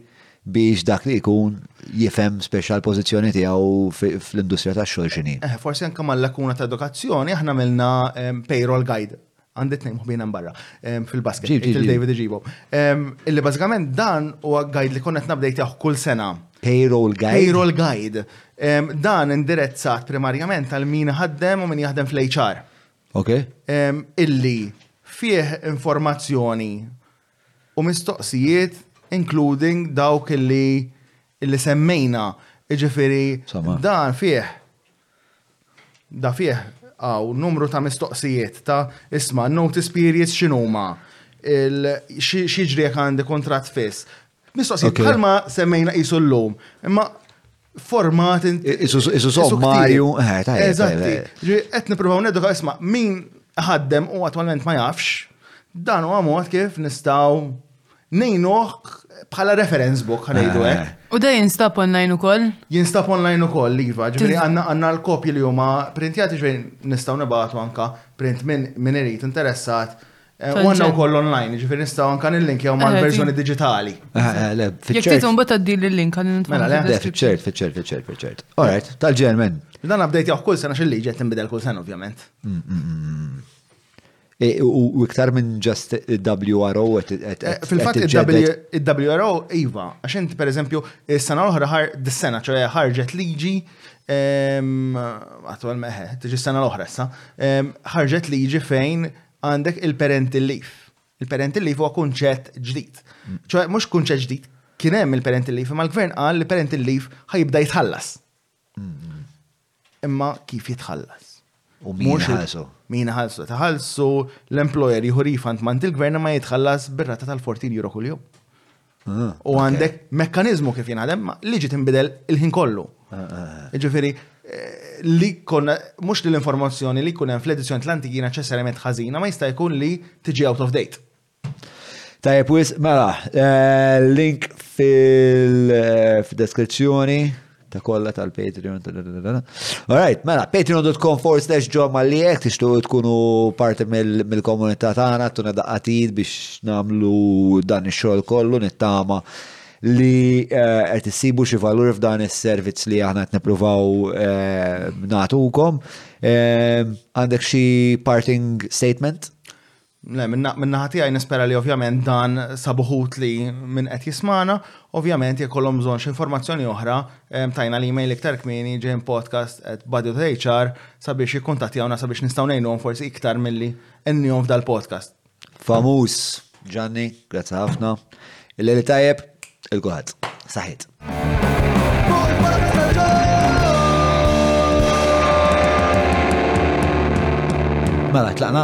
biex dak li jkun jifhem speċjal pożizzjoni tiegħu fl-industrija tax-xogħol x'inhi. Eh, forsi anke mal-lakuna ta' edukazzjoni aħna milna ehm, payroll guide għandit nejmu ħbina barra ehm, fil-basket, il-David Iġibo. Ehm, illi bazzikament dan u guide li konnet nabdejt jaħ kull sena. Payroll guide. Payroll guide. Dan indirezzat primarjament għal min ħaddem u min jaħdem fl-HR. Ok. Illi fih informazzjoni u mistoqsijiet, including dawk illi illi semmejna, iġifiri dan fih da fih għaw numru ta' mistoqsijiet ta' isma' notice periods xinuma, xieġri jek għandi kontrat fiss, Mistoqsijiet bħalma semmejna qisu llum, imma format isu sommarju. Eżatti. Qed nippruvaw neduka isma' min ħaddem u attwalment ma jafx, dan huwa mod kif nistgħu nejnuħ bħala reference book ħanejdu eh. eh. U da jinstab online u koll? Jinstab online u koll, Iva, ġifiri għanna għanna l-kopji li huma printjati ġifiri nistaw nibatu anka print minn min irrit interessat Eh, u għanna u koll online, ġifir nistaw anka il-link jaw mal eh, verżjoni digitali. Eh, Jek titum bat għaddi l-link għan nintfaq. Mela, le, fiċċert, fiċċert, fiċċert, fiċċert. Alright, tal-ġermen. Dan għabdejt jaw kull sena xilli ġet nbidel kull sena, ovvjament. Mm, mm, mm, e, u iktar minn just WRO Fil-fat il-WRO, Iva, għaxint per eżempju, s-sena l-oħra ħar, dis-sena ċoħe ħarġet liġi ehm, attualment, tiġi s-sena l-oħra issa, ehm, ħarġet liġi fejn għandek il-parental leave. Il-parental leave huwa kunċett ġdid. ċoħe, mux kunċett ġdid, kien hemm il-parental leave, imma l-gvern qal li parental leave ħajibda jitħallas. Imma kif jitħallas? U min ħalsu? Min ħalsu? Taħalsu l-employer jieħu refund mant il-gvern ma jitħallas bir-rata tal-14 euro kull-jum. Ah, u għandek mekkanizmu kif jenadem li ġi tinbidel il-ħin kollu. Ah, ah, Ġifiri, eh, li konna, mux li l-informazzjoni li kunem fl-edizzjoni tal-antiki neċessarjament ħazina, ma jista' jkun li tiġi out of date. Tajab, wis, mela, eh, link fil-deskrizzjoni. Eh, ta' kolla tal-Patreon. Alright, mela, patreon.com forward slash John Malliek, tixtu tkunu parti mill-komunità tagħna, tuna daqqatid biex namlu dan ix-xogħol kollu nittama li eh, qed issibu xi valur f'dan is-servizz li aħna qed nippruvaw eh, nagħtukom. Eh, għandek xi parting statement? Le, minnaħa tiegħi nispera li ovvjament dan sabuħut li minn qed jismana, ovvjament jekk kollhom bżonn xi informazzjoni oħra, tajna l-email iktar kmieni ġejn podcast at HR sabiex jikkuntattjawna sabiex nistgħu ngħinuhom forsi iktar milli ennihom f'dal-podcast. Famuż, Ġanni, grazzi ħafna. Il-lejli tajjeb. Il-kulħadd, saħit. Mela, tlaqna.